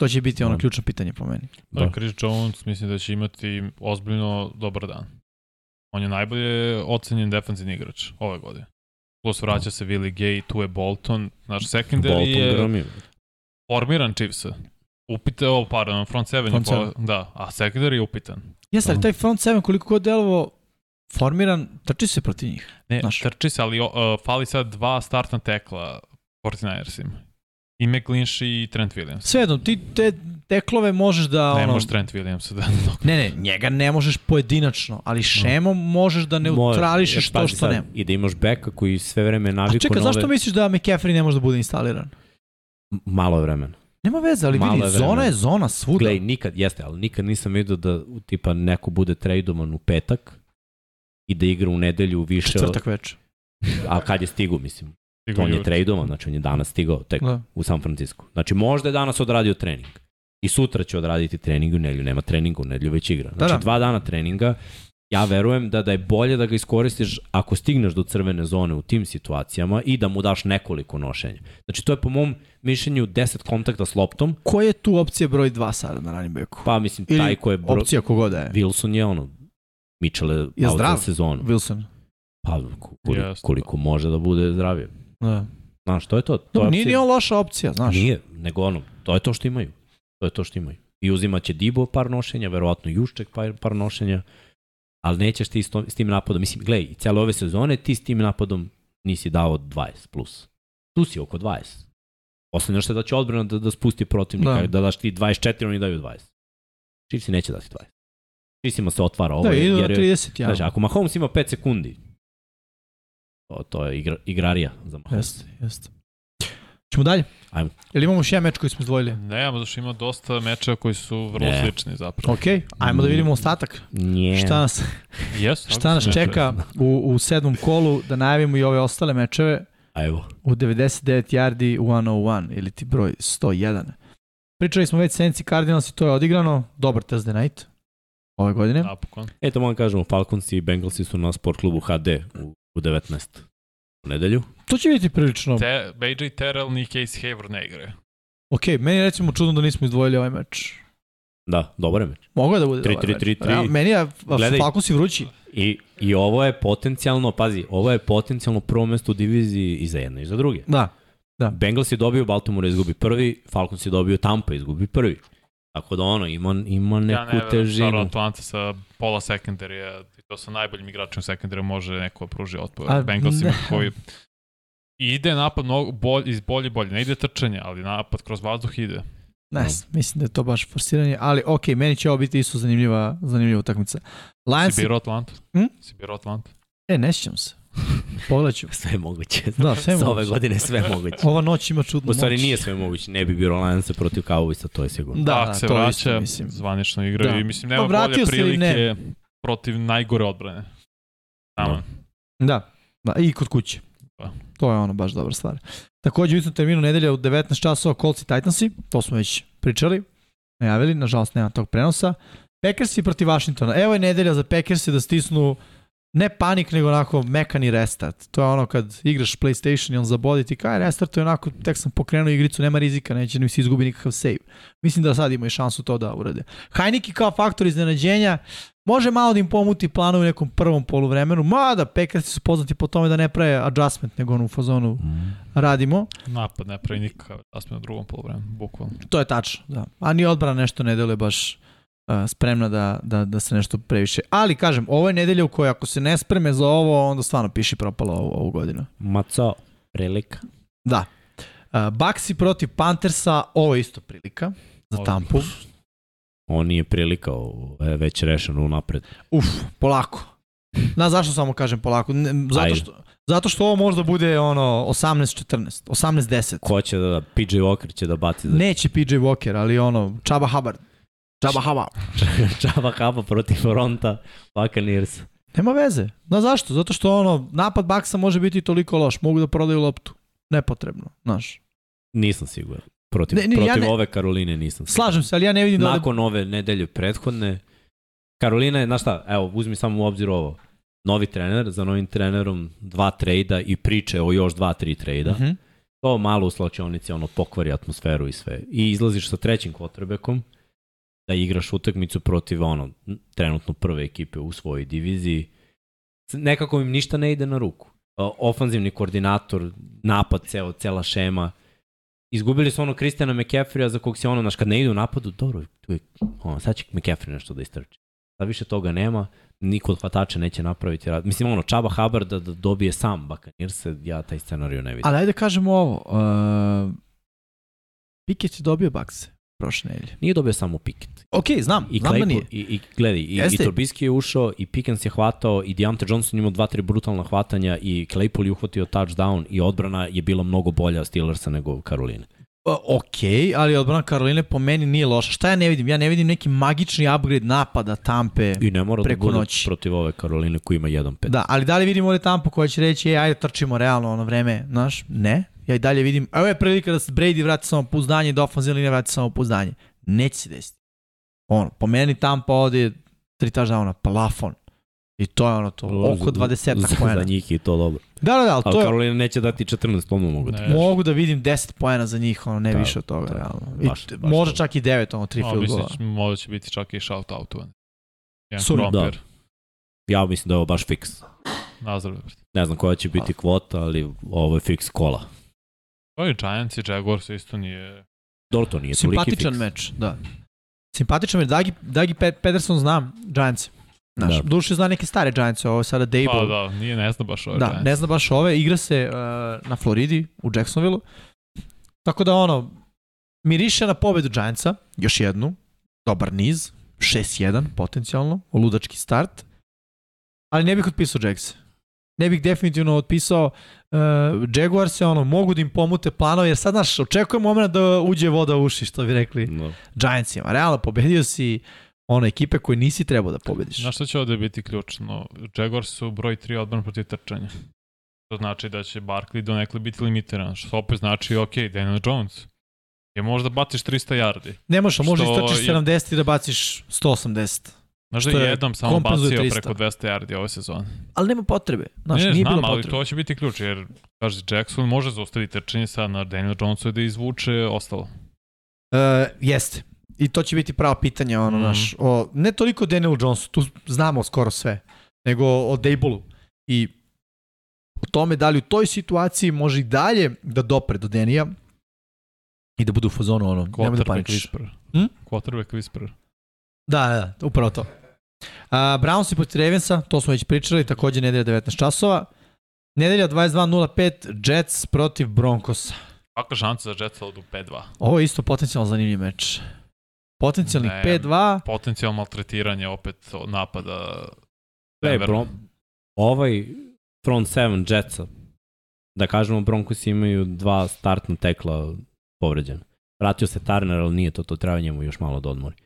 to će biti ono Da. ključno pitanje po meni. Da. Chris Jones mislim da će imati ozbiljno dobar dan. On je najbolje ocenjen defensivni igrač ove godine. Plus vraća se Willie Gay, tu je Bolton. Naš secondary Bolton je gromio. formiran Chiefsa. Upite, ovo, pardon, front seven Front je po, da, a secondary je upitan. Jeste, ali taj front seven koliko god delovo formiran, trči se protiv njih. Ne, Znaš. trči se, ali uh, fali sad dva startna tekla 49ersima. I McLinch i Trent Williams. Sve jedno, ti te teklove možeš da... Ne ono, može Trent Williams da... Ne, ne, njega ne možeš pojedinačno, ali šemom možeš da neutrališeš Može, to što sad, nema. I da imaš beka koji sve vreme naviku A čekaj, na zašto misliš da McCaffrey ne može da bude instaliran? Malo je vremena. Nema veze, ali Malo vidi, vremena. zona je zona svuda. Glej, nikad, jeste, ali nikad nisam vidio da tipa neko bude tradoman u petak i da igra u nedelju više, Četvrtak večer. a kad je stigu, mislim. Stigao On je jutro. tradoman, znači on je danas stigao tek Da. u San Francisco. Znači možda je danas odradio trening. I sutra će odraditi trening u nedelju. Nema treninga u nedelju, već igra. Znači da. dva dana treninga. Ja verujem da, da je bolje da ga iskoristiš ako stigneš do crvene zone u tim situacijama i da mu daš nekoliko nošenja. Znači to je po mom mišljenju 10 kontakta s loptom, Ko je tu opcija broj 2 sada na running backu? pa mislim Ili taj ko je bro... Opcija kogoda je. Wilson je ono Mitchell je Je zdrav? za sezonu. Wilson. Pa koliko, koliko može da bude zdravije. Da. Znaš, to je to. to Dobro, je nije opcija. ni on loša opcija, znaš. Nije, nego ono, to je to što imaju. To je to što imaju. I uzimaće Dibo par nošenja, verovatno Jušček par, par nošenja, ali nećeš ti s, to, s tim napadom. Mislim, gledaj, i cele ove sezone ti s tim napadom nisi dao 20 plus. Tu si oko 20. Poslednje što da će odbrana da, da spusti protivnika, Da. da. da daš ti 24, oni daju 20. Chiefs neće dati 20. Chiefsima se otvara ovo. Da, idu na jer je- 30, ja. Znači, ako Mahomes ima 5 sekundi, to, to je igra, igrarija za Mahomes. Jeste, jeste. Ćemo dalje? Ajmo. Jel imamo još jedan meč koji smo izdvojili? Nemamo, zato što ima dosta mečeva koji su vrlo Ne. slični zapravo. Ok, ajmo da vidimo ostatak. Nije. Šta nas, Jesu, šta nas čeka u, u sedmom kolu, da najavimo i ove ostale mečeve. A evo. u 99 yardi 101 ili ti broj 101. Pričali smo već Senci Cardinals i to je odigrano. Dobar Thursday night ove godine. Napokon. Eto, moram kažemo, Falcons i Bengalsi su na sport klubu HD u, u 19. u nedelju. To će biti prilično... Te, BJ Terrell ni Case Hayward ne igraju. Ok, meni je recimo čudno da nismo izdvojili ovaj meč. Da, dobar je meč. Je da bude Tri, dobar tri, meč. tri, tri. Realno, Meni je Gledaj. Falcons i vrući. I, I ovo je potencijalno, pazi, ovo je potencijalno prvo mesto u diviziji i za jedno i za druge. Da. Bengals je dobio, Baltimore izgubi prvi, Falcons je dobio Tampa izgubi prvi. Tako da ono, ima, ima neku ja ne težinu. stvarno Atlanta sa pola sekundarija, to sa najboljim igračem sekundarija može neko pruži otpor. Bengalsima ne. koji ide napad mnogo bolj, iz bolje i bolje. Ne ide trčanje, ali napad kroz vazduh ide. Ne, mislim da je to baš forsiranje, ali ok, meni će ovo biti isto zanimljiva, zanimljiva utakmica. Lions, Si birao Atlanta? Hm? Si birao Atlanta? e, ne sjećam se. Pogledat ću. [laughs] Sve je moguće. Da, sve je Sa ove moguće. godine sve je moguće. Ova noć ima čudnu U stvari moć. nije sve moguće, ne bi bilo Lionsa protiv Cowboysa, to je sigurno. Da, Ak da, se to vraća, isto, mislim. zvanično igra Da. i mislim Pa nema vratio bolje se ili ne? Protiv najgore odbrane. Tamo. Da. Da, i kod kuće. Da. To je ono baš dobra stvar. Takođe u istom terminu nedelja u 19 časova Colts i Titansi, to smo već pričali, najavili, nažalost nema tog prenosa. Packersi protiv Washingtona. Evo je nedelja za Packersi da stisnu ne panik, nego onako mekani restart. To je ono kad igraš PlayStation i on zabodi ti kaj restart, to je onako, tek sam pokrenuo igricu, nema rizika, neće mi se izgubi nikakav save. Mislim da sad imaju šansu to da urade. Heineke kao faktor iznenađenja, Može malo da im pomuti planu u nekom prvom poluvremenu, mada Packersi su poznati po tome da ne prave adjustment, nego ono u fazonu radimo. Napad ne pravi nikakav asmen u drugom polovremenu, bukvalno. To je tačno, da. A ni odbrana nešto ne deluje baš uh, spremna da, da, da se nešto previše. Ali kažem, ovo je nedelja u kojoj ako se ne spreme za ovo, onda stvarno piši propalo ovu, ovu godinu. Maco, prilika. Da. Uh, Baxi protiv Panthersa, ovo je isto prilika za Ovo- Tampu. On nije prilika, je već rešeno unapred. Uf, polako. Znaš zašto samo kažem polako? Ne, zato, Ajde. što, zato što ovo možda bude ono 18-14, 18-10. Ko će da, PJ Walker će da baci za Neće PJ Walker, ali ono, Chaba Hubbard. Chaba Hubbard. [laughs] Čaba Kapa protiv fronta Buccaneers. Nema veze. Znaš zašto? Zato što ono, napad Baksa može biti toliko loš. Mogu da prodaju loptu. Nepotrebno, znaš. Nisam siguran. Protiv, Ne, ne, ja protiv ne- ove Karoline nisam. Slažem se, ali ja ne vidim da... Nakon ove nedelje prethodne, Karolina je, znaš šta, evo, uzmi samo u obzir ovo. Novi trener, za novim trenerom dva trejda i priče o još dva, tri trejda. Mhm. To malo u slačionici ono pokvari atmosferu i sve. I izlaziš sa trećim quarterbackom da igraš utakmicu protiv ono trenutno prve ekipe u svojoj diviziji. Nekako im ništa ne ide na ruku. Ofanzivni koordinator, napad, ceo, cela šema. Izgubili su ono Kristijana McCaffrey-a za kog se ono, znaš, kad ne ide u napadu, dobro, tu je, ono, sad će McCaffrey nešto da istrči. Sad više toga nema, niko od hvatača neće napraviti rad. Mislim, ono, Čaba Hubbard da, da dobije sam Buccaneers, ja taj scenariju ne vidim. Ali ajde kažemo ovo. Uh, Pickett je dobio bakse prošle nedelje. Nije dobio samo Pickett. Ok, znam, I znam da nije. i, i gledaj, i, i. Trubisky je ušao, i Pickens je hvatao, i Deontay Johnson imao dva, tri brutalna hvatanja, i Claypool je uhvatio touchdown, i odbrana je bila mnogo bolja Steelersa nego Karoline. Ok, ali odbrana Karoline po meni nije loša. Šta ja ne vidim? Ja ne vidim neki magični upgrade napada Tampe. I ne mora da Preko bude noći. protiv ove Karoline koji ima 1-5. Da, ali da li vidimo ovdje Tampu koja će reći, ej, ajde trčimo realno ono vreme, znaš? Ne. Ja i dalje vidim, evo je prilika da se Brady vrati samo pouzdanje i da ofenzivna linija vrati samo pouzdanje. Neće se desiti. Ono, po meni Tampa ovdje je tri touchdowna, plafon. I to je ono to, oko 20 za, poena. za njih i to dobro. Da, da, da, ali Ali to je, Karolina neće dati 14, ono mogu ti. Ne. mogu da vidim 10 poena za njih, ono, ne Da, više od toga, da, realno. baš- I, baš možda to. čak i 9, ono, 3 A, field gola. će- možda će biti čak i shout out Jedan Suri. krompir. Ja mislim da je ovo baš fiks. Nazdrav. Ne znam koja će biti kvota, ali ovo je fiks kola. To je Giants i Jaguars isto nije... Dobro, to nije toliki Simpatičan meč, da. Simpatičan meč. Dagi, Dagi Pe- Pederson znam Giants. Znaš, Da. duše zna neke stare Giants, ovo je sada Dable. Pa da, nije, ne zna baš ovaj Da, Giants. ne zna baš ove, igra se uh, na Floridi, u Jacksonvilleu. Tako da ono, miriše na pobedu Giantsa, još jednu, dobar niz, 6-1 potencijalno, ludački start, ali ne bih otpisao Jacks. Ne bih definitivno otpisao uh, Jaguars se ono, mogu da im pomute planove, jer sad, znaš, očekujem moment da uđe voda u uši, što bi rekli No. Giantsima. Realno, pobedio si ono ekipe koje nisi trebao da pobediš. Znaš što će ovde biti ključno? Jaguars su broj 3 odbran protiv trčanja. To znači da će Barkley do nekle biti limitiran, što opet znači, ok, Daniel Jones. Je možda baciš 300 yardi. Ne možeš, možeš istrčiš je- 70 i da baciš 180. Znaš da je je jednom samo bacio 300. preko 200 yardi ove sezone. Ali nema potrebe. Znaš, ne, ne, nije znam, bilo ali potrebe. to će biti ključ, jer, kaže, Jackson može zaustaviti trčanje sad na Daniel Jonesu da izvuče ostalo. Uh, jeste. I to će biti pravo pitanje, ono, Mhm. naš, o, ne toliko Daniel Jonesu, tu znamo skoro sve, nego o Daybolu. I o tome da li u toj situaciji može i dalje da dopre do Denija i da bude u fazonu ono, nemoj da Quarterback paničiš. whisperer. Hm? Quarterback whisperer. Da, da, da, upravo to. A, Browns i protiv Ravensa, to smo već pričali, takođe nedelja 19 časova. Nedelja 22.05, Jets protiv Broncosa. Kakva šansa za Jetsa odu 5-2? Ovo je isto potencijalno zanimljiv meč. Potencijalnih Ne. 5-2, Potencijalno maltretiranje opet od napada Denvera. bro, ovaj front seven Jetsa, da kažemo Broncos imaju dva startna tekla povređena. Vratio se Turner, ali nije to, to treba njemu još malo da odmori.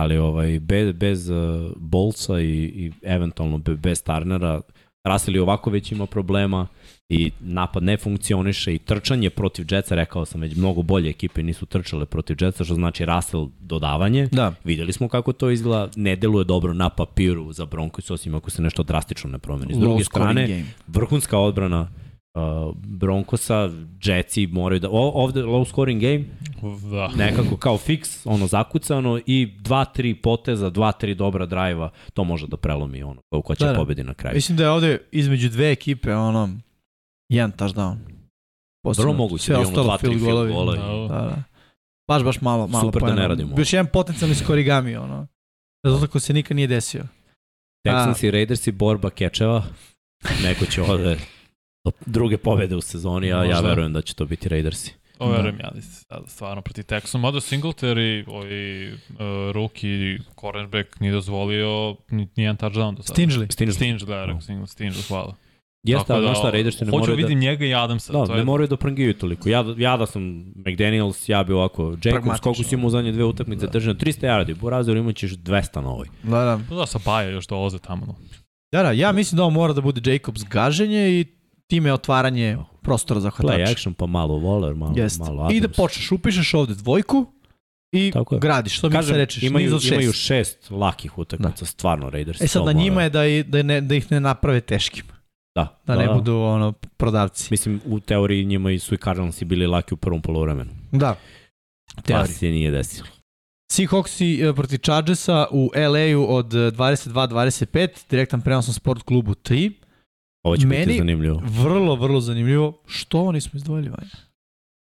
Ali ovaj, bez, bez uh, Bolsa i, i eventualno be, bez Turnera, Russell i ovako već ima problema i napad ne funkcioniše i trčanje protiv Jetsa, rekao sam već mnogo bolje ekipe nisu trčale protiv Jetsa, što znači Russell dodavanje. da, Videli smo kako to izgleda, ne deluje dobro na papiru za Broncos, osim ako se nešto drastično ne promeni. S druge low strane, game. vrhunska odbrana uh, Broncosa, Jetsi moraju da, o, ovde low scoring game, Da. nekako kao fix, ono zakucano i dva, tri poteza, dva, tri dobra drajva, to može da prelomi ono, ko- ko će Da, da, da. pobedi na kraju. Mislim da je ovde između dve ekipe, ono, jedan touchdown. Vrlo moguće sve da ostalo dva, tri field field golovi. gola. i- Da. Da, da. Baš, baš malo, malo Super da poena. ne radimo Još jedan potencijalni skorigami, ono. Rezultat koji se nikad nije desio. Texans i Raiders i borba kečeva. Neko će ovde do druge pobede u sezoni, a ja Možda. verujem da će to biti Raidersi. To verujem ja, sad stvarno proti Texanu. Mada Singletary, ovaj uh, rookie cornerback nije dozvolio ni, nijedan touchdown do sada. Stingley. Stinge, Stinge, da, rekao Stinge, Stinge, hvala. Jeste, ali znaš šta, Raidersi ne Hoću moraju da... vidim njega i Adamsa. Da, to ne je, moraju da prangiju toliko. Ja, ja da sam McDaniels, ja bi ovako, Jacobs, koliko si imao u zadnje dve utakmice, Da. da. drži na 300 yardi, Burazir imat ćeš 200 na ovoj. Da, da. Pa Da, sa Baja još dolaze tamo. Da, da, ja mislim da ovo mora da bude Jacobs gaženje i time otvaranje prostora za hvatača. Play action, pa malo Waller, malo, Jest. malo Adams. I da počneš, upišeš ovde dvojku i Tako je. gradiš. Što mi se rečeš, imaju, niz od šest. imaju šest lakih utakmica, stvarno Raiders. E sad na njima je da, i- da, ne, da ih ne naprave teškim. Da, Da, ne budu ono prodavci. Mislim, u teoriji njima i su i Cardinalsi bili laki u prvom polovremenu. Da. Pa Teoriji. se nije desilo. Seahawksi e, protiv Chargersa u LA-u od e, 22-25, direktan prenos na sport klubu 3. Ovo će Meni- biti zanimljivo. Vrlo, vrlo zanimljivo. Što ovo nismo izdvojili, Vanja?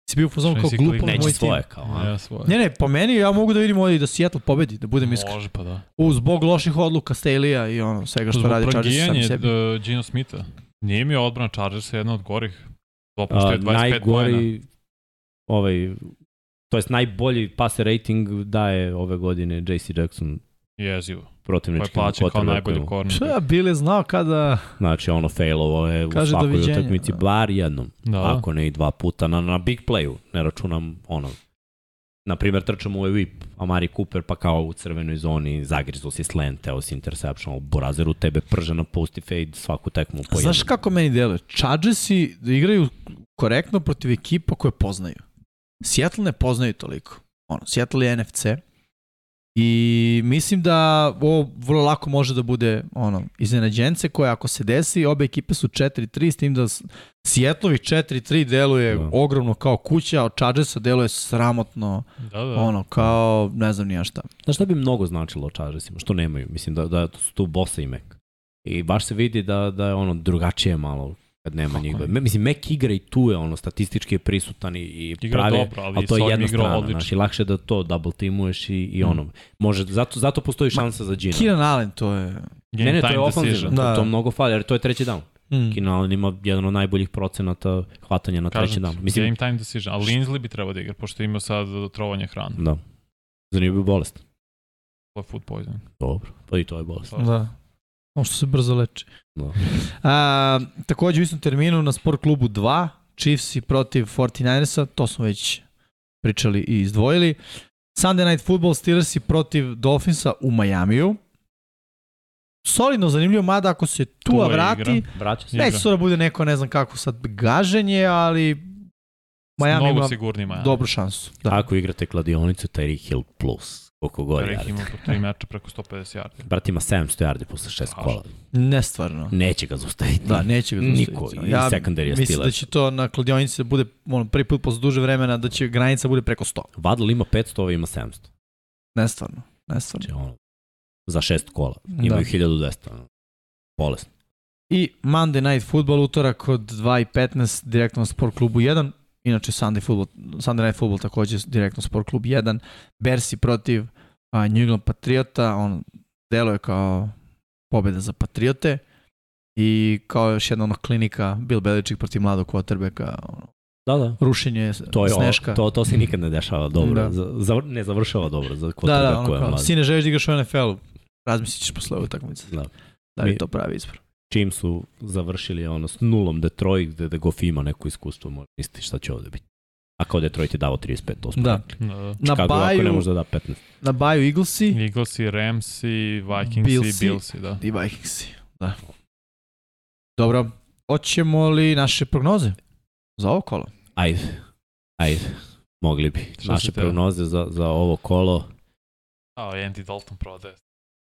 Si bio u fazonu kao glupo moj tim. svoje kao, a? Ja, svoje. Ne, ne, po meni ja mogu da vidim ovdje i da Seattle pobedi, da budem iskren. Može pa da. U, zbog loših odluka Staley-a i ono, svega što Zbog radi Chargers plagijanje sebi. uh, Gino Smitha. Nije mi odbrana Chargersa jedna od gorih. Dopuštio je 25 pojena. najgori, ovaj, to jest najbolji passer rating daje ove godine JC Jackson Jezivo. Ko je protivničkim plaćen kao najbolji corner. Šta, Bile znao kada... Znači, ono, failovo je u Kaže svakoj doviđenja, utakmici, da. bar jednom. Da. Ako ne i dva puta, na, na big playu, ne računam, ono, na primjer, trčamo u whip, Amari Cooper, pa kao u crvenoj zoni, zagrizu si slant, teo si u tebe prže na post i fade svaku tekmu po Znaš kako meni deluje? Chargersi da igraju korektno protiv ekipa koje poznaju. Seattle ne poznaju toliko. Ono, Seattle je NFC. I mislim da ovo vrlo lako može da bude ono, iznenađence koje ako se desi, obe ekipe su 4-3 s tim da s- Seattleovih 4-3 deluje Da. ogromno kao kuća, a od Chargersa deluje sramotno, Da, da. ono, kao ne znam ni ja šta. Znaš šta bi mnogo značilo o Chargersima, što nemaju? Mislim da, da su tu Bosa i Mac. I baš se vidi da, da je ono drugačije malo kad nema Kako njih. ne? Mislim, Mac igra i tu je ono, statistički je prisutan i, i Igra pravi, dobro, ali, ali to je jedna strana, odlično. znaš, i lakše da to double timuješ i, i Mm. ono, može, zato, zato postoji šansa za Gina. Keenan Allen, to je... Game Ne, ne, to je ofanzivno, decision. to, Da. to mnogo fali, jer to je treći down. Mm. Keenan Allen ima jedan od najboljih procenata hvatanja na treći Kažem ti, Mislim, game time decision. A Linsley bi trebao da igra, pošto ima sad trovanje hrane. da. Zanimljiv bolest. To je food poisoning. Dobro, pa i to je bolest. Da. Ono što se brzo leči. Da. A, takođe u istom terminu na sport klubu 2, Chiefs protiv 49ersa, to smo već pričali i izdvojili. Sunday Night Football Steelersi protiv Dolphinsa u Majamiju. Solidno zanimljivo, mada ako se Tua Tua vrati, neće da bude neko ne znam kako sad gaženje, ali Miami Mnogo ima Miami. dobru šansu. Da. Ako igrate kladionicu, Tyreek Hill plus. Koliko god Derek yardi. ima po tri meča preko 150 yardi. Brat ima 700 yardi posle šest Strašno. kola. Nestvarno. Neće ga zaustaviti. Da, neće ga Niko. zaustaviti. I Ja secondary je mislim Steelers. da će to na kladionici da bude ono, prvi put posle duže vremena da će granica bude preko 100. Vadl ima 500, ovaj ima 700. Nestvarno. Nestvarno. Znači, ono, za šest kola. Da. Imaju 1200. ono. Bolest. I Monday Night Football utorak od 2.15 direktno na Sport klubu 1. Inače Sunday, football, Sunday Night Football takođe direktno Sport klub 1. Bersi protiv a, New England Patriota. On deluje kao pobjeda za Patriote. I kao još jedna ono klinika Bill Belichick protiv mladog quarterbacka. Ono, Da, da. rušenje To, je, sneška. to, to se nikad ne dešava dobro. Da. Da. Za, za, ne završava dobro za da, da, ono koja kao, mlada. sine želiš da igraš u NFL-u. Razmislit ćeš posle ove utakmice. Da. Da li Mi- to pravi izbor? Čim su završili ono s nulom Detroit, gde da Goff ima neko iskustvo, može misliti šta će ovde biti. A kao Detroit je dao 35, to smo Da. rekli. Da, da. Na Chicago ovako ne baju, može da da 15. na baju Eaglesi Eaglesi, Ramsi, Vikingsi, Billsi. Billsi, da. i Vikingsi. Da. Dobro, hoćemo li naše prognoze za ovo kolo? Ajde, ajde, mogli bi. Šta Naše teo? prognoze za, za ovo kolo. A, Andy Dalton prodaje.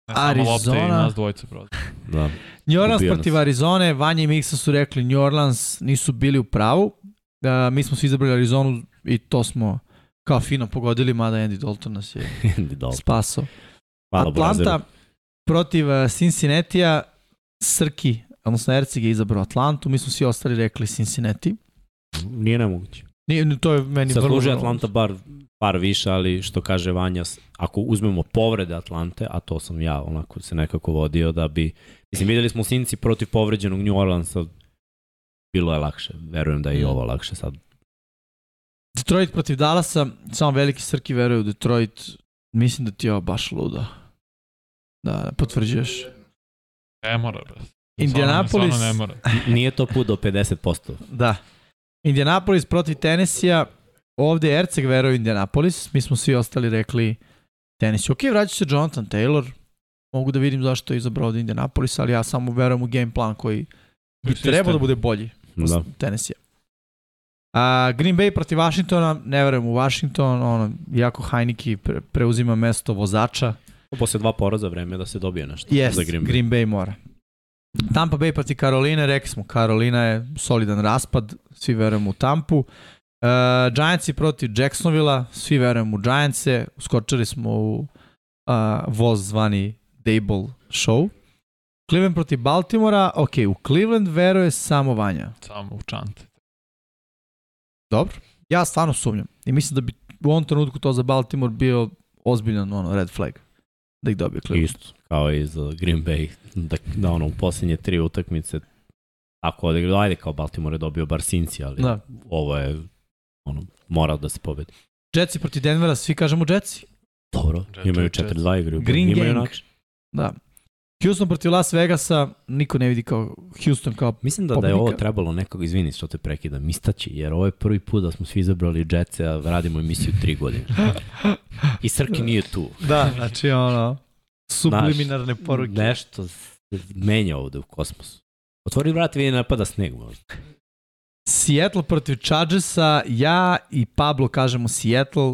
Ne samo lopte i Arizona. nas dvojica, brate. Da. New Orleans Ubio nas. protiv Arizone, Vanja i Miksa su rekli New Orleans nisu bili u pravu. Uh, mi smo svi izabrali Arizonu i to smo kao fino pogodili, mada Andy Dalton nas je [laughs] Dobro. spasao. Hvala Atlanta Brazeru. protiv uh, Cincinnati-a, Srki, odnosno Erceg je izabrao Atlantu, mi smo svi ostali rekli Cincinnati. Nije nemoguće. Nije, to je meni vrlo... Zaslužuje vrlo- Atlanta bar par više, ali što kaže Vanja, ako uzmemo povrede Atlante, a to sam ja onako se nekako vodio da bi, mislim videli smo Sinci protiv povređenog New Orleansa, bilo je lakše, verujem da je i Mm. ovo lakše sad. Detroit protiv Dallasa, samo veliki Srki veruje u Detroit. Mislim da ti je ovo baš ludo. Da, potvrđuješ. Ne mora, brate. Indianapolis, Stvarno, stvarno ne mora. Nije to put do 50%. da. Indianapolis protiv Tennessee-a, ovde Erceg veruje u Indianapolis, mi smo svi ostali rekli Tennessee. Ok, vraća se Jonathan Taylor, mogu da vidim zašto je izabrao od Indianapolis, ali ja samo verujem u game plan koji bi Sistem. trebao da bude bolji Da. Tennessee. A, Green Bay protiv Washingtona, ne verujem u Washington, ono, jako Heineke pre, preuzima mesto vozača. Posle dva poraza vreme je da se dobije nešto Yes, za Green Bay. Green Bay mora. Tampa Bay protiv Karoline, rekli smo, Karolina je solidan raspad, svi verujemo u Tampu. Uh, Giantsi protiv Jacksonvilla, svi verujemo u Giantse, uskočili smo u uh, voz zvani Dable Show. Cleveland protiv Baltimora, ok, u Cleveland veruje samo Vanja. Samo u čante. Dobro. Ja stvarno sumnjam. I mislim da bi u ovom trenutku to za Baltimore bio ozbiljan ono, red flag. Da ih dobije Cleveland. Isto, kao i za Green Bay, da, da ono, u posljednje tri utakmice tako odigrao, ajde kao Baltimore je dobio bar Cincy, ali Da. ovo je ono, mora da se pobedi. Jetsi protiv Denvera, svi kažemo Jetsi. Dobro, Jet, imaju jet, jet. 4-2 igre. Green imaju Gang. način. Da. Houston protiv Las Vegasa, niko ne vidi kao Houston kao... Mislim da, da je ovo Pobednika. trebalo nekog, izvini što te prekidam, istaći, jer ovo je prvi put da smo svi izabrali Jetse, a radimo emisiju tri godine. I Srki nije tu. Da, znači ono, subliminarne poruke. Nešto se menja ovde u kosmosu. Otvori vrat i vidi napada sneg možda. Seattle protiv Chargersa, ja i Pablo kažemo Seattle,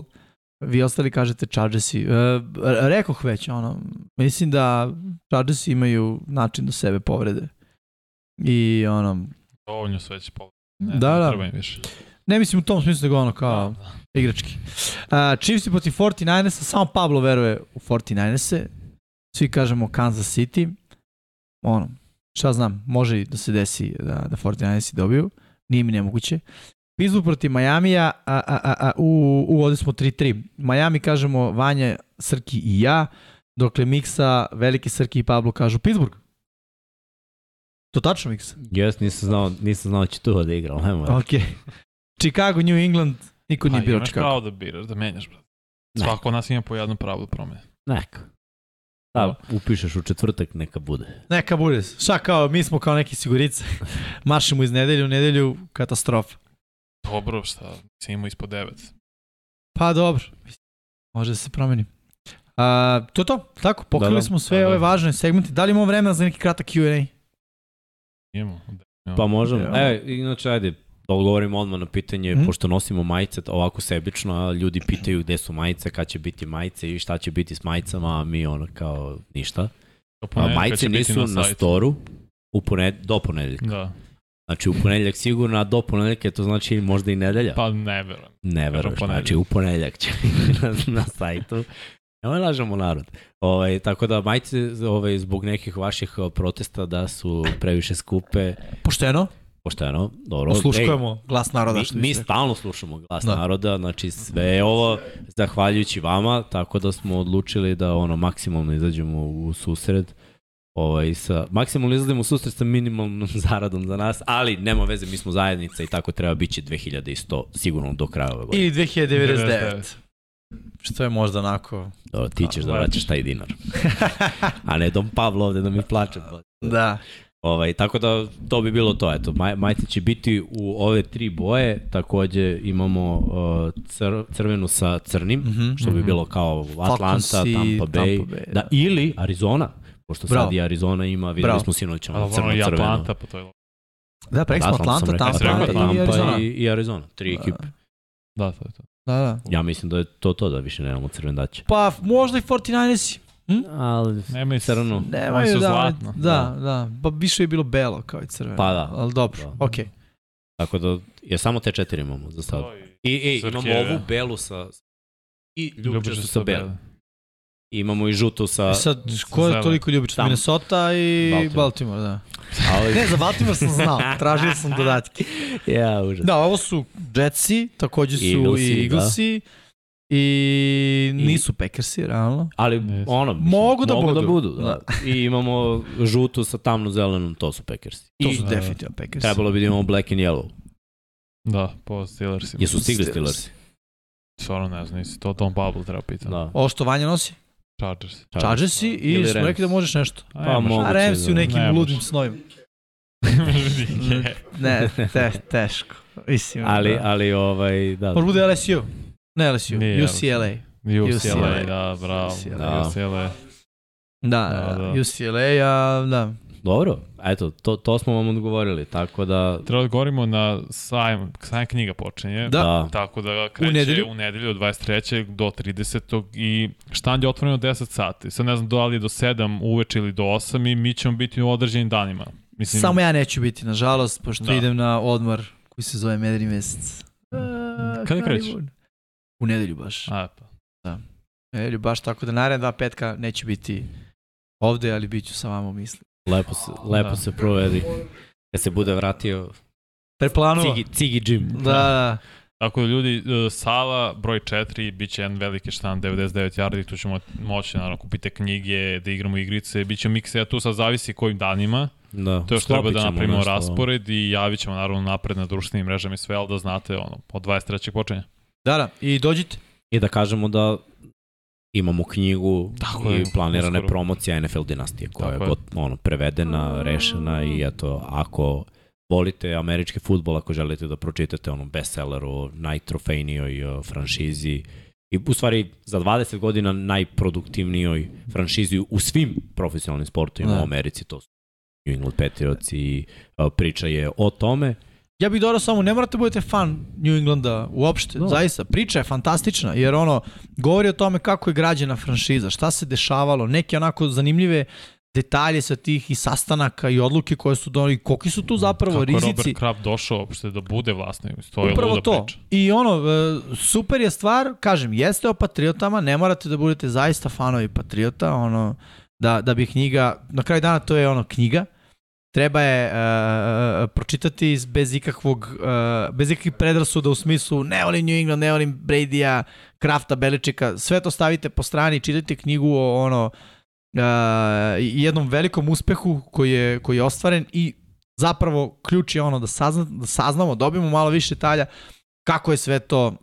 vi ostali kažete Chargersi. E, rekoh već, ono, mislim da Chargersi imaju način do sebe povrede. I ono, Dovoljno sve će pol. Ne, Da, ne da. treba im više. ne mislim u tom smislu nego ono kao Da, da. igrački. Uh, Chiefs protiv 49ersa, samo Pablo veruje u 49erse. Svi kažemo Kansas City. Ono, šta znam, može i da se desi da, da 49ersi dobiju. Nije mi nemoguće. Pittsburgh protiv Majamija, a, a, a, a, u, u ovde smo 3-3. Miami kažemo Vanja, Srki i ja, dokle Miksa, Veliki Srki i Pablo kažu Pittsburgh. To tačno Miksa? Jes, nisam znao, nisam znao da će tu da igra, ali nema. Ok. Chicago, New England, niko nije Pa, birao imaš Chicago. pravo da biraš, da menjaš, brate. Svako od nas ima po jedno pravo da promene. Neka. Da, upišeš u četvrtak, neka bude. Neka bude. Šta kao, mi smo kao neki sigurice. [laughs] Maršimo iz nedelju u nedelju, katastrofa. Dobro, šta, si imao ispod devet. Pa dobro, može da se promeni. A, to je to, tako, pokrili Da, da. smo sve Da, da. ove važne segmente. Da li imamo vremena za neki kratak Q&A? Imamo. Pa možemo. Ja. E, inače, ajde, da odgovorimo odmah na pitanje, Mhm. pošto nosimo majice ovako sebično, a ljudi pitaju gde su majice, kad će biti majice i šta će biti s majicama, a mi ono kao ništa. A majice nisu na, sajtu. storu u poned, do ponedeljka. Da, Znači u ponedeljak sigurno, a do ponedeljka to znači možda i nedelja. pa ne verujem. Ne ponedeljak. znači u ponedeljak će [laughs] na, na sajtu. Nemoj lažemo narod. Ovaj, tako da majice ovaj, zbog nekih vaših protesta da su previše skupe, Pošteno, pošteno, dobro. osluškujemo glas naroda. Mi, što mi stalno slušamo glas Da. naroda, znači sve je ovo zahvaljujući vama, tako da smo odlučili da ono maksimalno izađemo u susret. Ovaj, sa, maksimalno izlazimo u susret sa minimalnom [laughs] zaradom za nas, ali nema veze, mi smo zajednica i tako treba bići 2100 sigurno do kraja ove godine. Ili 2099. 99. Što je možda onako... Dobro, ti ćeš da vraćaš taj dinar. [laughs] A ne Dom Pavlo ovde da mi plače. da. Ovaj, tako da to bi bilo to. Eto, maj, majice će biti u ove tri boje. Takođe imamo uh, cr, crvenu sa crnim, Mhm, što bi mhm. bilo kao Atlanta, Tampa Bay. Tampa Bay, da. da. ili Arizona. Pošto Bravo. sad i Arizona ima, videli Bravo. smo sinoć ono i crno-crveno. Atlanta, pa to je... Da, prek smo Atlanta sam Atlanta, rekao, Tampa, Atlanta, i Arizona. i, i Arizona. Tri ekipe. Da, to je to. Da, da. Ja mislim da je to to da više nemamo crvendaće. Pa možda i 49ersi. Ali, Nema i Crno. Oni Nemaju, su da, zlatno. da, da, pa više je bilo belo kao i crveno. Pa da. Ali dobro, Da. okej. tako da, je samo te četiri imamo za sad. I, i imamo Srkeve. ovu belu sa i ljubičastu sa belom. I imamo i žutu sa... E sad, sa ko je toliko ljubičan? Tamo. Minnesota i Baltimore. Baltimore, da. Ali, Ne, za Baltimore sam znao, [laughs] tražio sam dodatke. ja, užas. Da, ovo su Jetsi, takođe su Eaglesi, i Eaglesi. I nisu Packersi, realno. Ali Jesu. ono, mislim, Mogu da mogu da budu. budu. Da. I imamo žutu sa tamno-zelenom, to su Packersi. To I su da. definitivno Packersi. trebalo bi da imamo black and yellow. Da, po Steelersima. Jesu stigli Steelers. Steelersi? Stvarno ne znam, nisi to Tom Bubble treba pitati. Da. Ovo što Vanja nosi? Chargers. Chargersi i Ili smo rekli da možeš nešto. A, Pa nemaš. mogu. A Moguće, Rams u da. nekim Ne ludim snovima. [laughs] Ne, te, teško. Mislim, Ali, da. ali ovaj, da. Može bude LSU. Ne LSU, Nije UCLA. UCLA, UCLA. da, bravo. UCLA. Da. UCLA. Da, Da, da, da. UCLA, a da. Dobro, eto, to, to smo vam odgovorili, tako da... Treba da govorimo na sajam, sajam knjiga počinje. Da. da. Tako da kreće u nedelju? u nedelju od 23. do 30. i štand je otvoren od 10 sati. Sad ne znam da li je do 7 uveče ili do 8 i mi ćemo biti u određenim danima. Mislim, Samo ja neću biti, nažalost, pošto Da. idem na odmor koji se zove Medri mesec. Kada krećeš? U nedelju baš. A, pa. U nedelju baš, tako da naredna dva petka neću biti ovde, ali bit ću sa vama u misli. Lepo se, lepo Da. se provedi. Kad se bude vratio Preplanova. Cigi, Cigi Jim. Da, da. Tako da ljudi, e, sala broj 4 bit će jedan veliki štand 99 yardi, tu ćemo moći naravno kupite knjige, da igramo igrice, bit će mikse, a tu sad zavisi kojim danima. Da. To još treba da napravimo raspored i javit ćemo naravno napred na društvenim mrežama i sve, ali da znate ono, od 23. počinje. Da, da. I dođite. I da kažemo da imamo knjigu Tako i je, planirane uskoro. promocije NFL dinastije koja je, Tako je. got, ono, prevedena, rešena i eto, ako volite američki futbol, ako želite da pročitate ono bestseller o najtrofejnijoj franšizi i u stvari za 20 godina najproduktivnijoj franšizi u svim profesionalnim sportovima Da. u Americi, to su New England Patriots i priča je o tome. Ja bih dodao samo, ne morate budete fan New Englanda uopšte, Da. zaista. Priča je fantastična, jer ono, govori o tome kako je građena franšiza, šta se dešavalo, neke onako zanimljive detalje sa tih i sastanaka i odluke koje su donali, koliki su tu zapravo Kako je rizici. Robert Kraft došao uopšte da bude vlasnik, to je Upravo luda to. priča. I ono, e, super je stvar, kažem, jeste o Patriotama, ne morate da budete zaista fanovi Patriota, ono, da, da bi knjiga, na kraju dana to je ono knjiga, treba je uh, pročitati bez ikakvog, uh, bez ikakvih predrasuda u smislu ne volim New England, ne volim Brady-a, Krafta, Beličika, sve to stavite po strani, čitajte knjigu o ono, uh, jednom velikom uspehu koji je, koji je ostvaren i zapravo ključ je ono da, sazna, da saznamo, dobijemo malo više detalja kako je sve to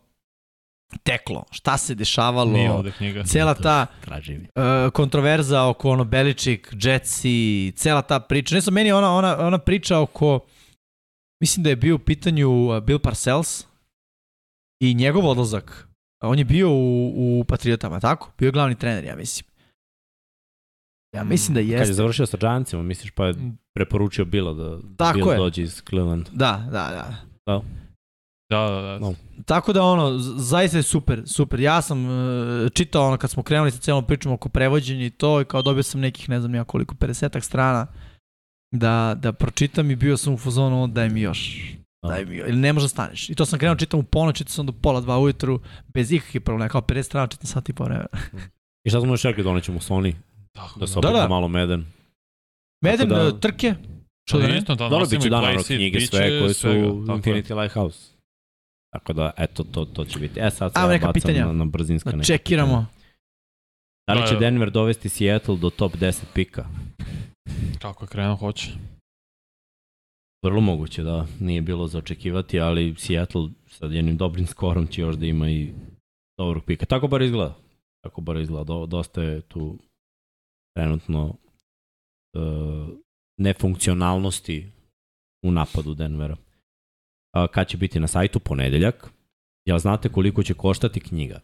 teklo, šta se dešavalo, Nije ovde knjiga. cela ta uh, kontroverza oko ono Beličik, Jetsi, cela ta priča. Ne znam, meni je ona, ona, ona priča oko, mislim da je bio u pitanju Bill Parcells i njegov odlazak. On je bio u, u Patriotama, tako? Bio je glavni trener, ja mislim. Ja mislim da Kad je jeste. završio sa Giantsima, misliš pa je preporučio Bila da Tako Bill je. dođe iz Cleveland. Da, da, da. Da, da, da. No. Tako da ono, zaista je super, super. Ja sam uh, čitao ono kad smo krenuli sa celom pričom oko prevođenja i to i kao dobio sam nekih ne znam ja koliko, 50 strana da, da pročitam i bio sam u fazonu daj mi još. Daj mi još. Ili ne može da staneš. I to sam krenuo čitam u ponoć, čitao sam do pola dva ujutru bez ikakvih problema. Kao 50 strana čitam sat i po vremena. [laughs] I šta smo još rekli, donećemo Sony, Tako da se da. opet Da, da. malo meden. Meden, da- da, trke. Što da ne? Isto, da Dobro, nosimo bit će i da naravno Playseat, knjige bit će sve koje su svega, tako je. Infinity Lighthouse. Tako da, eto, to, to će biti. E, sad se ja bacam pitanja. na, na brzinska Da neka čekiramo. pitanja. Da li će Da, da. Denver dovesti Seattle do top 10 pika? Kako je krenuo, hoće. Vrlo moguće da nije bilo za očekivati, ali Seattle sa jednim dobrim skorom će još da ima i dobrog pika. Tako bar izgleda. Tako bar izgleda. Do, dosta je tu trenutno uh, nefunkcionalnosti u napadu Denvera. A, kad će biti na sajtu ponedeljak, jel znate koliko će koštati knjiga?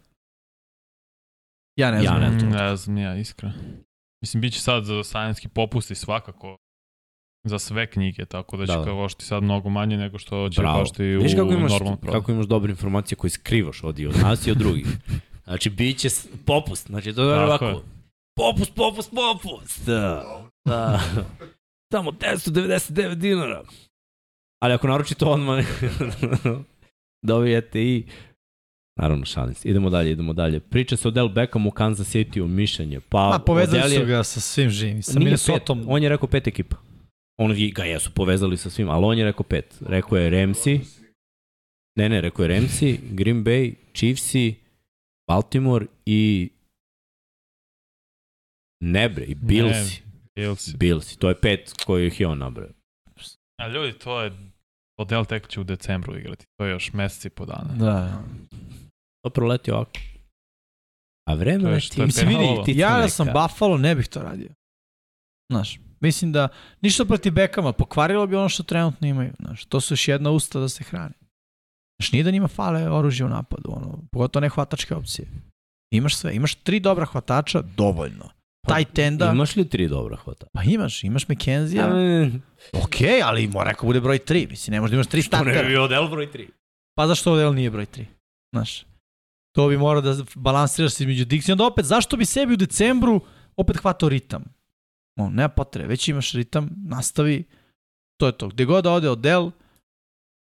Ja ne Ja znam. ne znam. Mm, Ne znam, ja iskreno. Mislim, bit će sad za sajinski popusti svakako za sve knjige, tako da će Da, da, koštiti sad mnogo manje nego što će Bravo. koštiti u Viš kako imaš, normalnom prodaju. kako imaš dobre informacije koje skrivaš od, i od nas i od drugih. Znači, bit će popust. Znači, to je ovako. je. popust, popust, popust. Da. da. Samo 1099 dinara. Ali ako naručite odmah, [laughs] dobijete i... Naravno, šalim se. Idemo dalje, idemo dalje. Priča se o Del Beckham u Kansas City u mišljenje. Pa, Ma, povezali je- su ga sa svim živim, sa pet, on je rekao pet ekipa. Oni ga jesu povezali sa svim, ali on je rekao pet. Rekao je Ramsey, ne ne, rekao je Ramsey, Green Bay, Chiefsi, Baltimore i Nebre i Billsi. Bills. Billsi, to je pet koji ih je on nabrao. A ljudi, to je Odell tek će u decembru igrati. To je još mesec i po dana. Da. To proleti ovako. A vreme je Mislim, vidi. Ptica ja da sam Buffalo, ne bih to radio. Znaš, mislim da ništa protiv Bekama, pokvarilo bi ono što trenutno imaju. Znaš, to su još jedna usta da se hrane. Znaš, nije da njima fale oružje u napadu, ono, pogotovo ne hvatačke opcije. Imaš sve, imaš tri dobra hvatača, dovoljno. Taj tenda, Imaš li tri dobra hvata? pa imaš, imaš McKenzie, Ja, ok, ali mora neko bude broj tri, mislim, ne možda imaš tri to ne bi startera. bio Odell broj tri. Pa zašto Odell nije broj 3? Znaš, to bi morao da balansiraš se između Dixi. Onda opet, zašto bi sebi u decembru opet hvatao ritam? On, nema potrebe, već imaš ritam, nastavi, to je to. Gde god da ode Odell,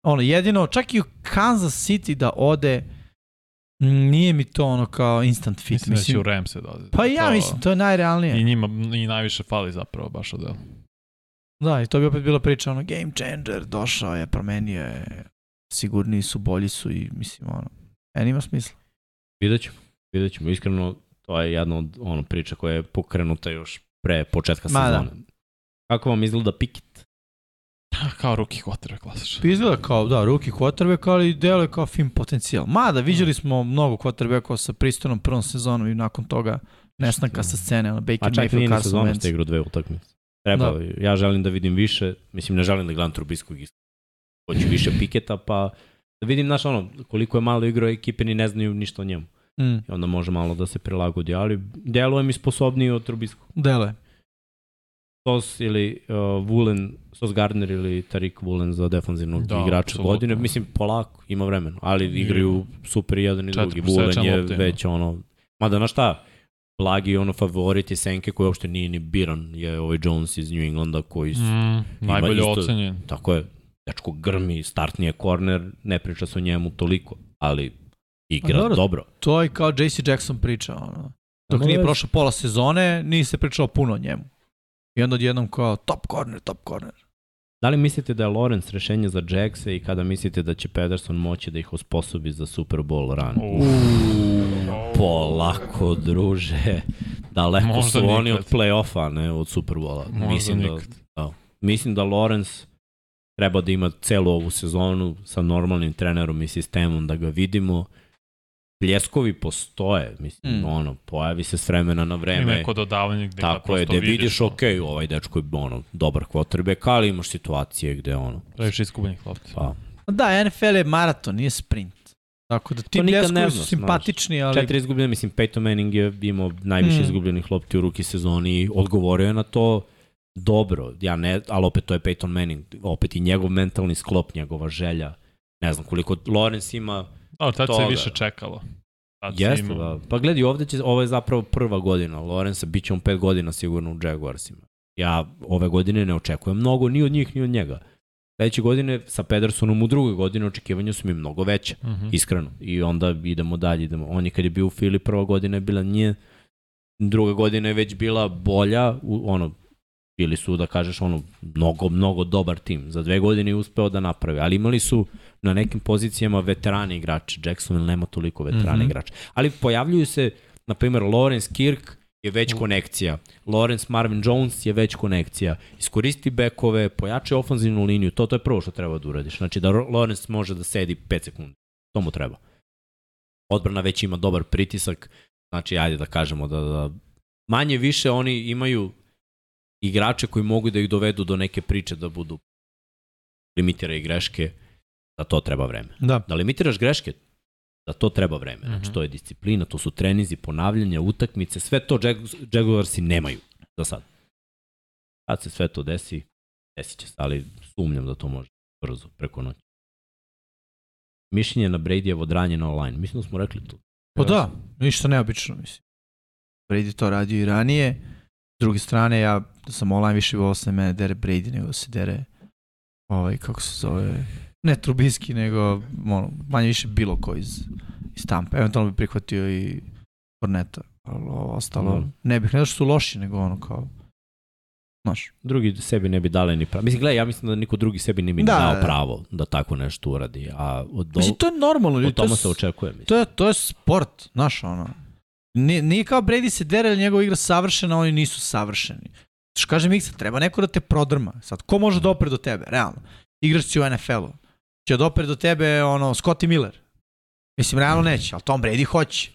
ono, jedino, čak i u Kansas City da ode, nije mi to ono kao instant fit. Mislim, da će Mislim, u Ramse da ode. pa i ja To- mislim, to je najrealnije. I njima i najviše fali zapravo baš Odell. Da, i to bi opet bila priča, ono, game changer, došao je, promenio je, sigurniji su, bolji su i mislim, ono, meni ima smisla. Vidjet ćemo. Vidjet ćemo. Iskreno, to je jedna od ono, priča koja je pokrenuta još pre početka da. sezone. Kako vam izgleda Pikit? [laughs] Kao ruki quarterback klasično. Pa izgleda kao, da, ruki quarterback, ali deluje kao film potencijal. Mada, viđali smo mnogo quarterbackova sa pristojnom prvom sezonom i nakon toga nestanka sa scene, ono, Baker A čak Mayfield, nije ni Carson sezona Wentz. ste igrao dve utakmice. Treba, Da. ja želim da vidim više, mislim ne želim da gledam Trubiskog isto. Hoću više Piketa, pa da vidim, znaš, ono, koliko je malo igrao ekipe, ni ne znaju ništa o njemu. Mm, I onda može malo da se prilagodi, ali deluje mi sposobniji od Trubiskog. deluje. Sos ili uh, Woolen, Sos Gardner ili Tarik Woolen za defanzivnog Da, igrača apsolutno. godine. Mislim, polako, ima vremena, ali I- igraju super jedan i drugi. 4% Woolen je lopte, već ono, mada na šta, blagi ono favorit je Senke koji uopšte nije ni biran, je ovaj Jones iz New Englanda koji su, Mm, najbolje isto- ocenjen. tako je, dečko grmi, startni je korner, ne priča se o njemu toliko, ali igra Pa dobro. dobro. To je kao JC Jackson priča, ono. Dok nije već. prošlo pola sezone, nije se pričalo puno o njemu. I onda odjednom kao top corner, top corner. Da li mislite da je Lawrence rešenje za Jackse i kada mislite da će Pederson moći da ih osposobi za Super Bowl run? Polako, druže. Daleko Možda su oni nikad. od play-offa, ne od Superbola. Možda Mislim da, nikad. mislim da Lawrence treba da ima celu ovu sezonu sa normalnim trenerom i sistemom da ga vidimo. Pljeskovi postoje, mislim, Mm. ono, pojavi se s vremena na vreme. neko dodavanje gde ga Tako je, da vidiš, ono. ok, ovaj dečko je ono, dobar quarterback, ali imaš situacije gde ono, Previše iskupljenih lopti. pa, Da, NFL je maraton, nije sprint. Tako da ti pljeskovi ne su znaš, simpatični, ali... Četiri izgubljene, mislim, Peyton Manning je imao najviše Mm. izgubljenih lopti u ruki sezoni i odgovorio je na to dobro. Ja ne, ali opet to je Peyton Manning. Opet i njegov mentalni sklop, njegova želja. Ne znam koliko Lawrence ima. Da, tad se toga. više čekalo. Tad Jeste, imao- da. Pa gledaj, ovde će, ovo je zapravo prva godina Lawrence, bit će on pet godina sigurno u Jaguarsima. Ja ove godine ne očekujem mnogo ni od njih, ni od njega. Sledeće godine sa Pedersonom u drugoj godini očekivanja su mi mnogo veće Mhm. iskreno. I onda idemo dalje, idemo. On je kad je bio u Fili, prva godina je bila nije, druga godina je već bila bolja, u, ono, bili su, da kažeš, ono, mnogo, mnogo dobar tim. Za dve godine je uspeo da napravi, ali imali su na nekim pozicijama veterani igrači. Jacksonville nema toliko veterani mm -hmm. igrača. Ali pojavljuju se, na primjer, Lawrence Kirk je već konekcija. Lawrence Marvin Jones je već konekcija. Iskoristi bekove, pojače ofanzivnu liniju, to, to je prvo što treba da uradiš. Znači da Lawrence može da sedi 5 sekundi. To mu treba. Odbrana već ima dobar pritisak, znači ajde da kažemo da, da manje više oni imaju igrače koji mogu da ih dovedu do neke priče da budu limitira i greške, da to treba vreme. Da. Da limitiraš greške, da to treba vreme. Znači Mhm. to je disciplina, to su trenizi, ponavljanja, utakmice, sve to Jag- Jaguarsi nemaju do sad. Kad se sve to desi, desit će se, ali sumnjam da to može brzo, preko noći. Mišljenje na Bradyjevo dranje na online. Mislim da smo rekli to. Pa da, ništa neobično, mislim. Brady to radio i ranije. S druge strane, ja sam online više volao se mene dere Brady nego se dere ovaj, kako se zove, ne Trubiski, nego ono, manje više bilo ko iz, iz Tampa. Eventualno bi prihvatio i Korneta, ali ostalo, Da. ne bih, ne da što su loši, nego ono kao, znaš, Drugi sebi ne bi dale ni pravo. Mislim, gledaj, ja mislim da niko drugi sebi ne bi Da, da, dao da, da. pravo da tako nešto uradi. A od, do, Mislim, to je normalno, ljudi. od toma to, se je- očekuje. Mislim. to, je, to je sport, znaš, ono. Nije, nije kao Brady se dere, ali njegova igra savršena, oni nisu savršeni. Što kaže Miksa, treba neko da te prodrma. Sad, ko može da opre do tebe, realno? Igrač si u NFL-u. Će da opre do tebe, ono, Scotty Miller. Mislim, realno neće, ali Tom Brady hoće.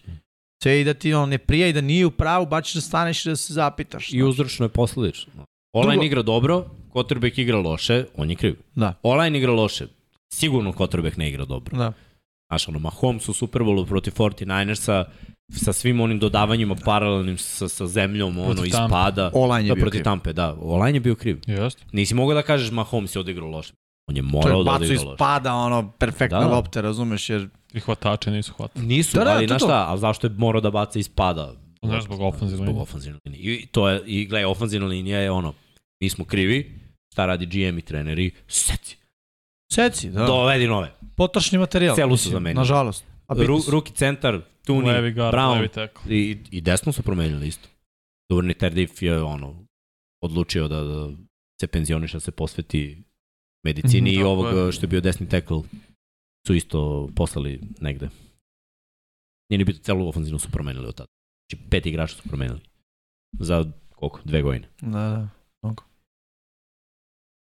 Sve i da ti on ne prija i da nije u pravu, bačiš da staneš i da se zapitaš. I uzročno je posledično. Online Drugo- igra dobro, Kotrbek igra loše, on je kriv. Da. Online igra loše, sigurno Kotrbek ne igra dobro. Da. Znaš, ono, Mahomes u Super Bowlu protiv 49ersa, sa svim onim dodavanjima paralelnim sa, sa zemljom, ono, Protiv Tampe. ispada. Online je Da, bio protiv kriv. Tampe, da. Online je bio kriv. Jeste. Nisi mogao da kažeš Mahomes je odigrao loše. On je To morao je da bacu odigra loše. ispada, ono, perfektna Da, da. lopta, razumeš, jer I hvatače nisu hvatali. Nisu, Da, da, ali to je znaš to. šta, ali zašto je morao da baca ispada? Ne, zbog ofenzivne Zbog linije. ofenzivne linije. I to je, i gledaj, ofenzivna linija je ono, mi smo krivi, šta radi GM i treneri, seci, seci, da. dovedi nove. Potrošni materijal. Celu su zamenili. Nažalost. Ru, ruki centar, Tuni, Levi guard, Brown levi tackle. i, i desno su promenili isto. Duvernay Tardif je ono, odlučio da, da se penzioniše, da se posveti medicini Mhm, i ovog je. što je bio desni tackle su isto poslali negde. Nije ni biti celu ofenzivnu su promenili od tada. Znači pet igrača su promenili. Za koliko? Dve godine. Da, da.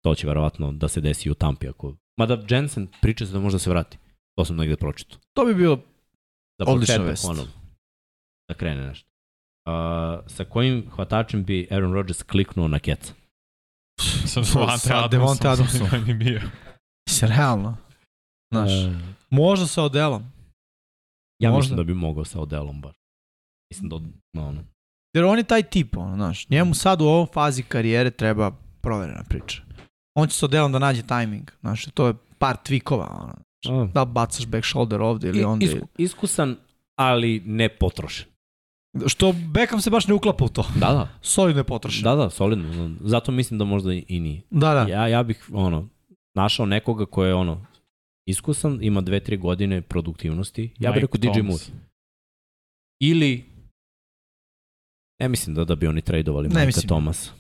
To će verovatno da se desi u Tampi. Ako... Mada Jensen priča se da možda se vrati. To sam negde pročito. To bi bilo Da Odlična početak, vest. da krene nešto. A, sa kojim hvatačem bi Aaron Rodgers kliknuo na keca? Sam Sa Devonte Adamsom. Sam ni bio. se realno. Znaš, E, možda sa Odelom. ja možda. mislim da bi mogao sa Odelom baš. Mislim da, no, ono. Jer on je taj tip, ono, znaš. Njemu sad u ovom fazi karijere treba proverena priča. On će sa Odelom da nađe tajming. Znaš, to je par tvikova, ono. A, Da bacaš back shoulder ovde ili i- onda. isku- iskusan, ali ne potrošen. Što Beckham se baš ne uklapa u to. Da, da. [laughs] Solidno je potrošen. Da, da, solidno. Zato mislim da možda i nije. Da, da. Ja, ja bih ono, našao nekoga ko je ono, iskusan, ima dve, tri godine produktivnosti. Ja bih rekao DJ. Moore. Ili, ne mislim da, da bi oni tradovali Ne Mike mislim. Thomas.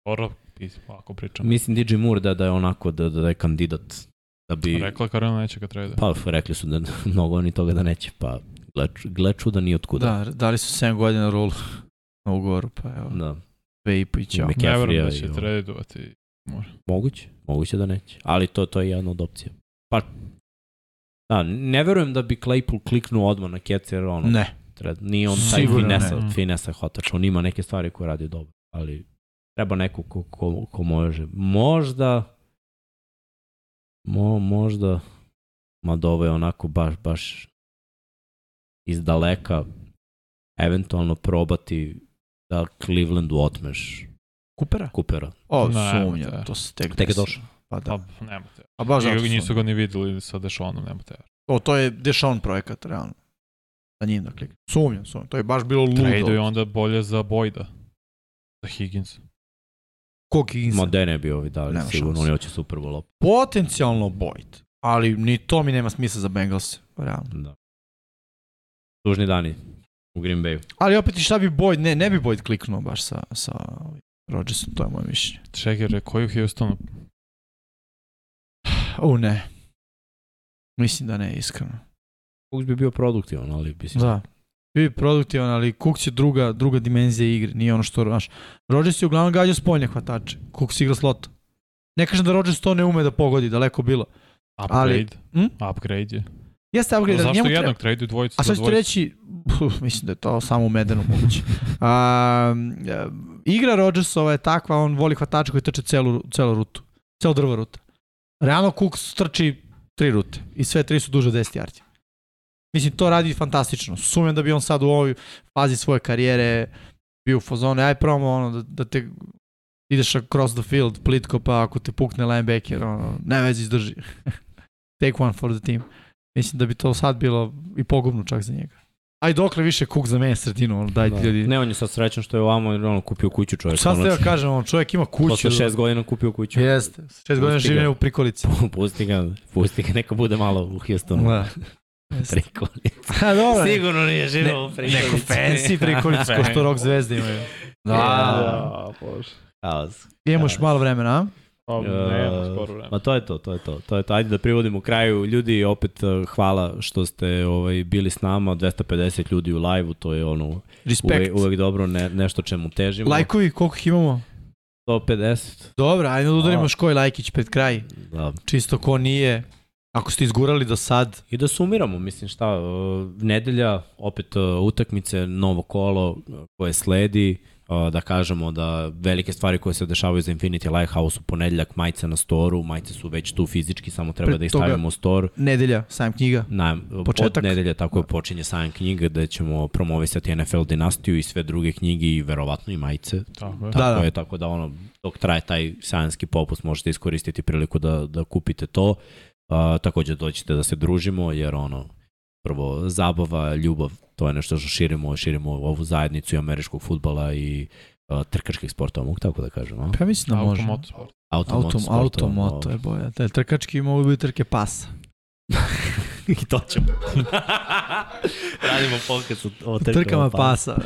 Skoro, i ovako pričam. Mislim DJ Moore da, da je onako, da, da je kandidat. Da bi, Rekla Karolina neće ga trade. pa rekli su da [laughs] mnogo oni toga da neće, pa gle, gle čuda ni otkuda. Da, dali su 7 godina rulu na ugovoru, pa evo, Da. dve i. Ime- Ne verujem da će tradovati. Može. Moguće, moguće da neće. Ali to, to je jedna od opcija. Pa, da, ne verujem da bi Claypool kliknuo odmah na jer ono, Ne. Treba, nije on taj Sigurno finesa, ne. finesa hvatač, on ima neke stvari koje radi dobro, ali treba neko ko, ko, ko može. Možda, mo, možda, mada ovo je onako baš, baš iz daleka eventualno probati da Clevelandu otmeš Kupera? Coopera. O, Ne, sumnja, te. to se tek Tek je došao. Pa da. Pa, nema te. A baš zato nisu ga ni videli sa Dešonom, nema te. O, to je Dešon projekat, realno. Sa njim da klikne. Sumnjam, sumnjam. To je baš bilo ludo. Trade je onda bolje za Bojda. Za Higgins. Kog Higginsa? Ma de ne bi ovi dali, Nema sigurno, oni hoće Super Bowl. Potencijalno Boyd. Ali ni to mi nema smisla za Bengals. Realno. Da. Tužni dani u Green Bayu. Ali opet i šta bi Boyd, ne, ne bi Boyd kliknuo baš sa, sa Rodgersom, to je moje mišljenje. Čekaj, koji u Houstonu? U, ne. Mislim da ne, iskreno. Cooks bi bio produktivan, ali mislim, Da. Bio je produktivan, ali Cooks je druga, druga dimenzija igre, nije ono što, znaš, Rodgers je uglavnom gađao spoljne hvatače, Cooks igra slota. Ne kažem da Rodgers to ne ume da pogodi, daleko bilo. Ali- Upgrade. Hm? Upgrade je. Jeste upgrade, ali njemu treba- jednog trade dvojicu A sad ću reći, uf, mislim da je to samo u Medenu moguće. [laughs] A, igra Rodgersova je takva, on voli hvatača koji trče celu, celu rutu, celu drva ruta. Realno Cooks trči tri rute i sve tri su duže od 10 yardi. Mislim, to radi fantastično. Sumnjam da bi on sad u ovoj fazi svoje karijere bio u fazonu, aj probamo ono, da, da te ideš across the field, plitko, pa ako te pukne linebacker, ono, ne vezi izdrži. [laughs] Take one for the team. Mislim da bi to sad bilo i pogubno čak za njega. Aj dokle više kuk za mene sredinu, ono, dajte Da. ljudi. Ne, on je sad srećan što je ovamo jer ono kupio kuću čovjek. Šta ste konačno. kažem, on čovjek ima kuću. Posle šest godina kupio kuću. Jeste, šest godina Pusti ga. življenja u prikolici. [laughs] pusti ga, pusti ga, neka bude malo u Houstonu. Da. [laughs] Prikolica. Ha, dobro. Sigurno nije živio u prikolici. Neko fancy prikolicu, [laughs] ko što rock zvezde imaju. Da, da. Da, bože. Haos. Imamo još malo vremena, a? E, nema skoro vreme. Ma to je to, to je to. To je to. Ajde da privodimo kraju. Ljudi, opet uh, hvala što ste ovaj bili s nama, 250 ljudi u live-u, to je ono Respekt. uvek, uvek dobro, ne, nešto čemu težimo. Lajkovi, koliko ih imamo? 150. Dobro, ajde da udarimo A. Škoj Lajkić pred kraj. Da. Čisto ko nije. Ako ste izgurali do sad, I da sumiramo, mislim šta, uh, nedelja, opet uh, utakmice, novo kolo uh, koje sledi, da kažemo da velike stvari koje se dešavaju za Infinity Lighthouse u ponedeljak, majice na storu, majice su već tu fizički, samo treba Pre da ih stavimo u store. nedelja, sajam knjiga. Na, Početak. Od nedelje tako je počinje sajam knjiga gde ćemo promovisati NFL dinastiju i sve druge knjige i verovatno i majice. Tako je. Da, Tako da. je, tako da ono, dok traje taj sajanski popust možete iskoristiti priliku da, da kupite to. Uh, takođe doćete da se družimo jer ono, prvo zabava, ljubav, to je nešto što širimo, širimo ovu zajednicu i američkog futbala i uh, trkačkih sportova, mogu tako da kažem, a? Pa ja mislim da može. Automotosport. Auto, Auto, motosportova, auto, moto je boja. Te trkački mogu biti trke pasa. [laughs] I to ćemo. [laughs] Radimo podcast o, o trkama, Trkama pa. pasa.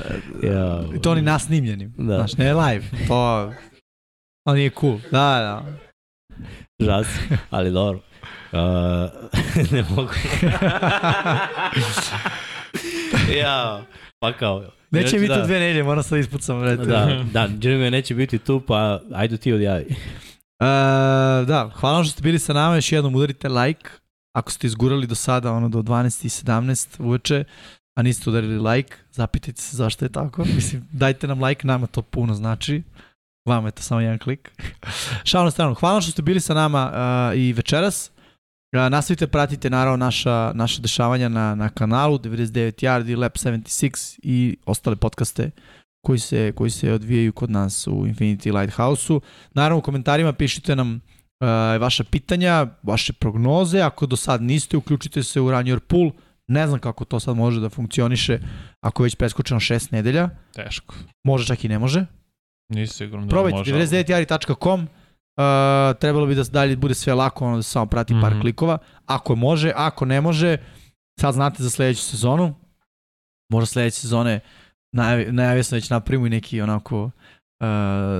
Ja. I to oni nasnimljenim. Da. Znaš, ne live. To, to nije cool. Da, da. Žas, ali dobro. Uh, [laughs] ne mogu. [laughs] ja, pa kao. Neće biti da. dve nedelje, moram sad ispucam. Da. Da, [laughs] da, Jeremy neće biti tu, pa ajde ti odjavi. E, da, hvala vam što ste bili sa nama, još jednom udarite like, ako ste izgurali do sada, ono do 12 i 17 uveče, a niste udarili like, zapitajte se zašto je tako. Mislim, dajte nam like, nama to puno znači. Vama je to samo jedan klik. Šao na stranu. Hvala što ste bili sa nama uh, i večeras. Nastavite pratite naravno naša, naša dešavanja na, na kanalu 99 Yardi, Lab 76 i ostale podcaste koji se, koji se odvijaju kod nas u Infinity Lighthouse-u. Naravno u komentarima pišite nam uh, vaša pitanja, vaše prognoze, ako do sad niste, uključite se u Run Your Pool, ne znam kako to sad može da funkcioniše ako je već preskočeno šest nedelja, Teško. može čak i ne može. Nisi siguran da Probajte može. 99yari.com Uh, trebalo bi da dalje bude sve lako, ono da samo prati par Mhm. klikova. Ako može, ako ne može, sad znate za sledeću sezonu. Možda sledeće sezone najavi, najavio sam već napravimo i neki onako uh,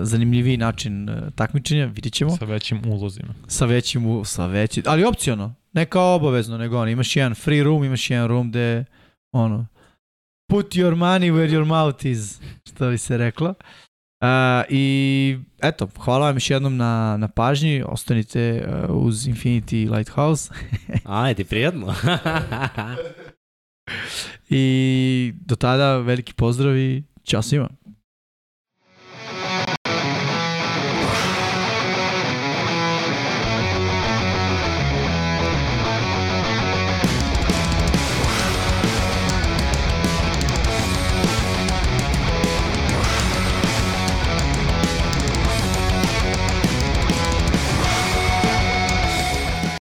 zanimljiviji način uh, takmičenja, vidit ćemo. Sa većim ulozima. Sa većim, u- sa većim, ali opciono, ne kao obavezno, nego ono, imaš jedan free room, imaš jedan room gde, ono, put your money where your mouth is, što bi se reklo. Uh, I eto, hvala vam još jednom na, na pažnji, ostanite uh, uz Infinity Lighthouse [laughs] Ajde, prijatno. i do tada veliki pozdrav i ćao svima.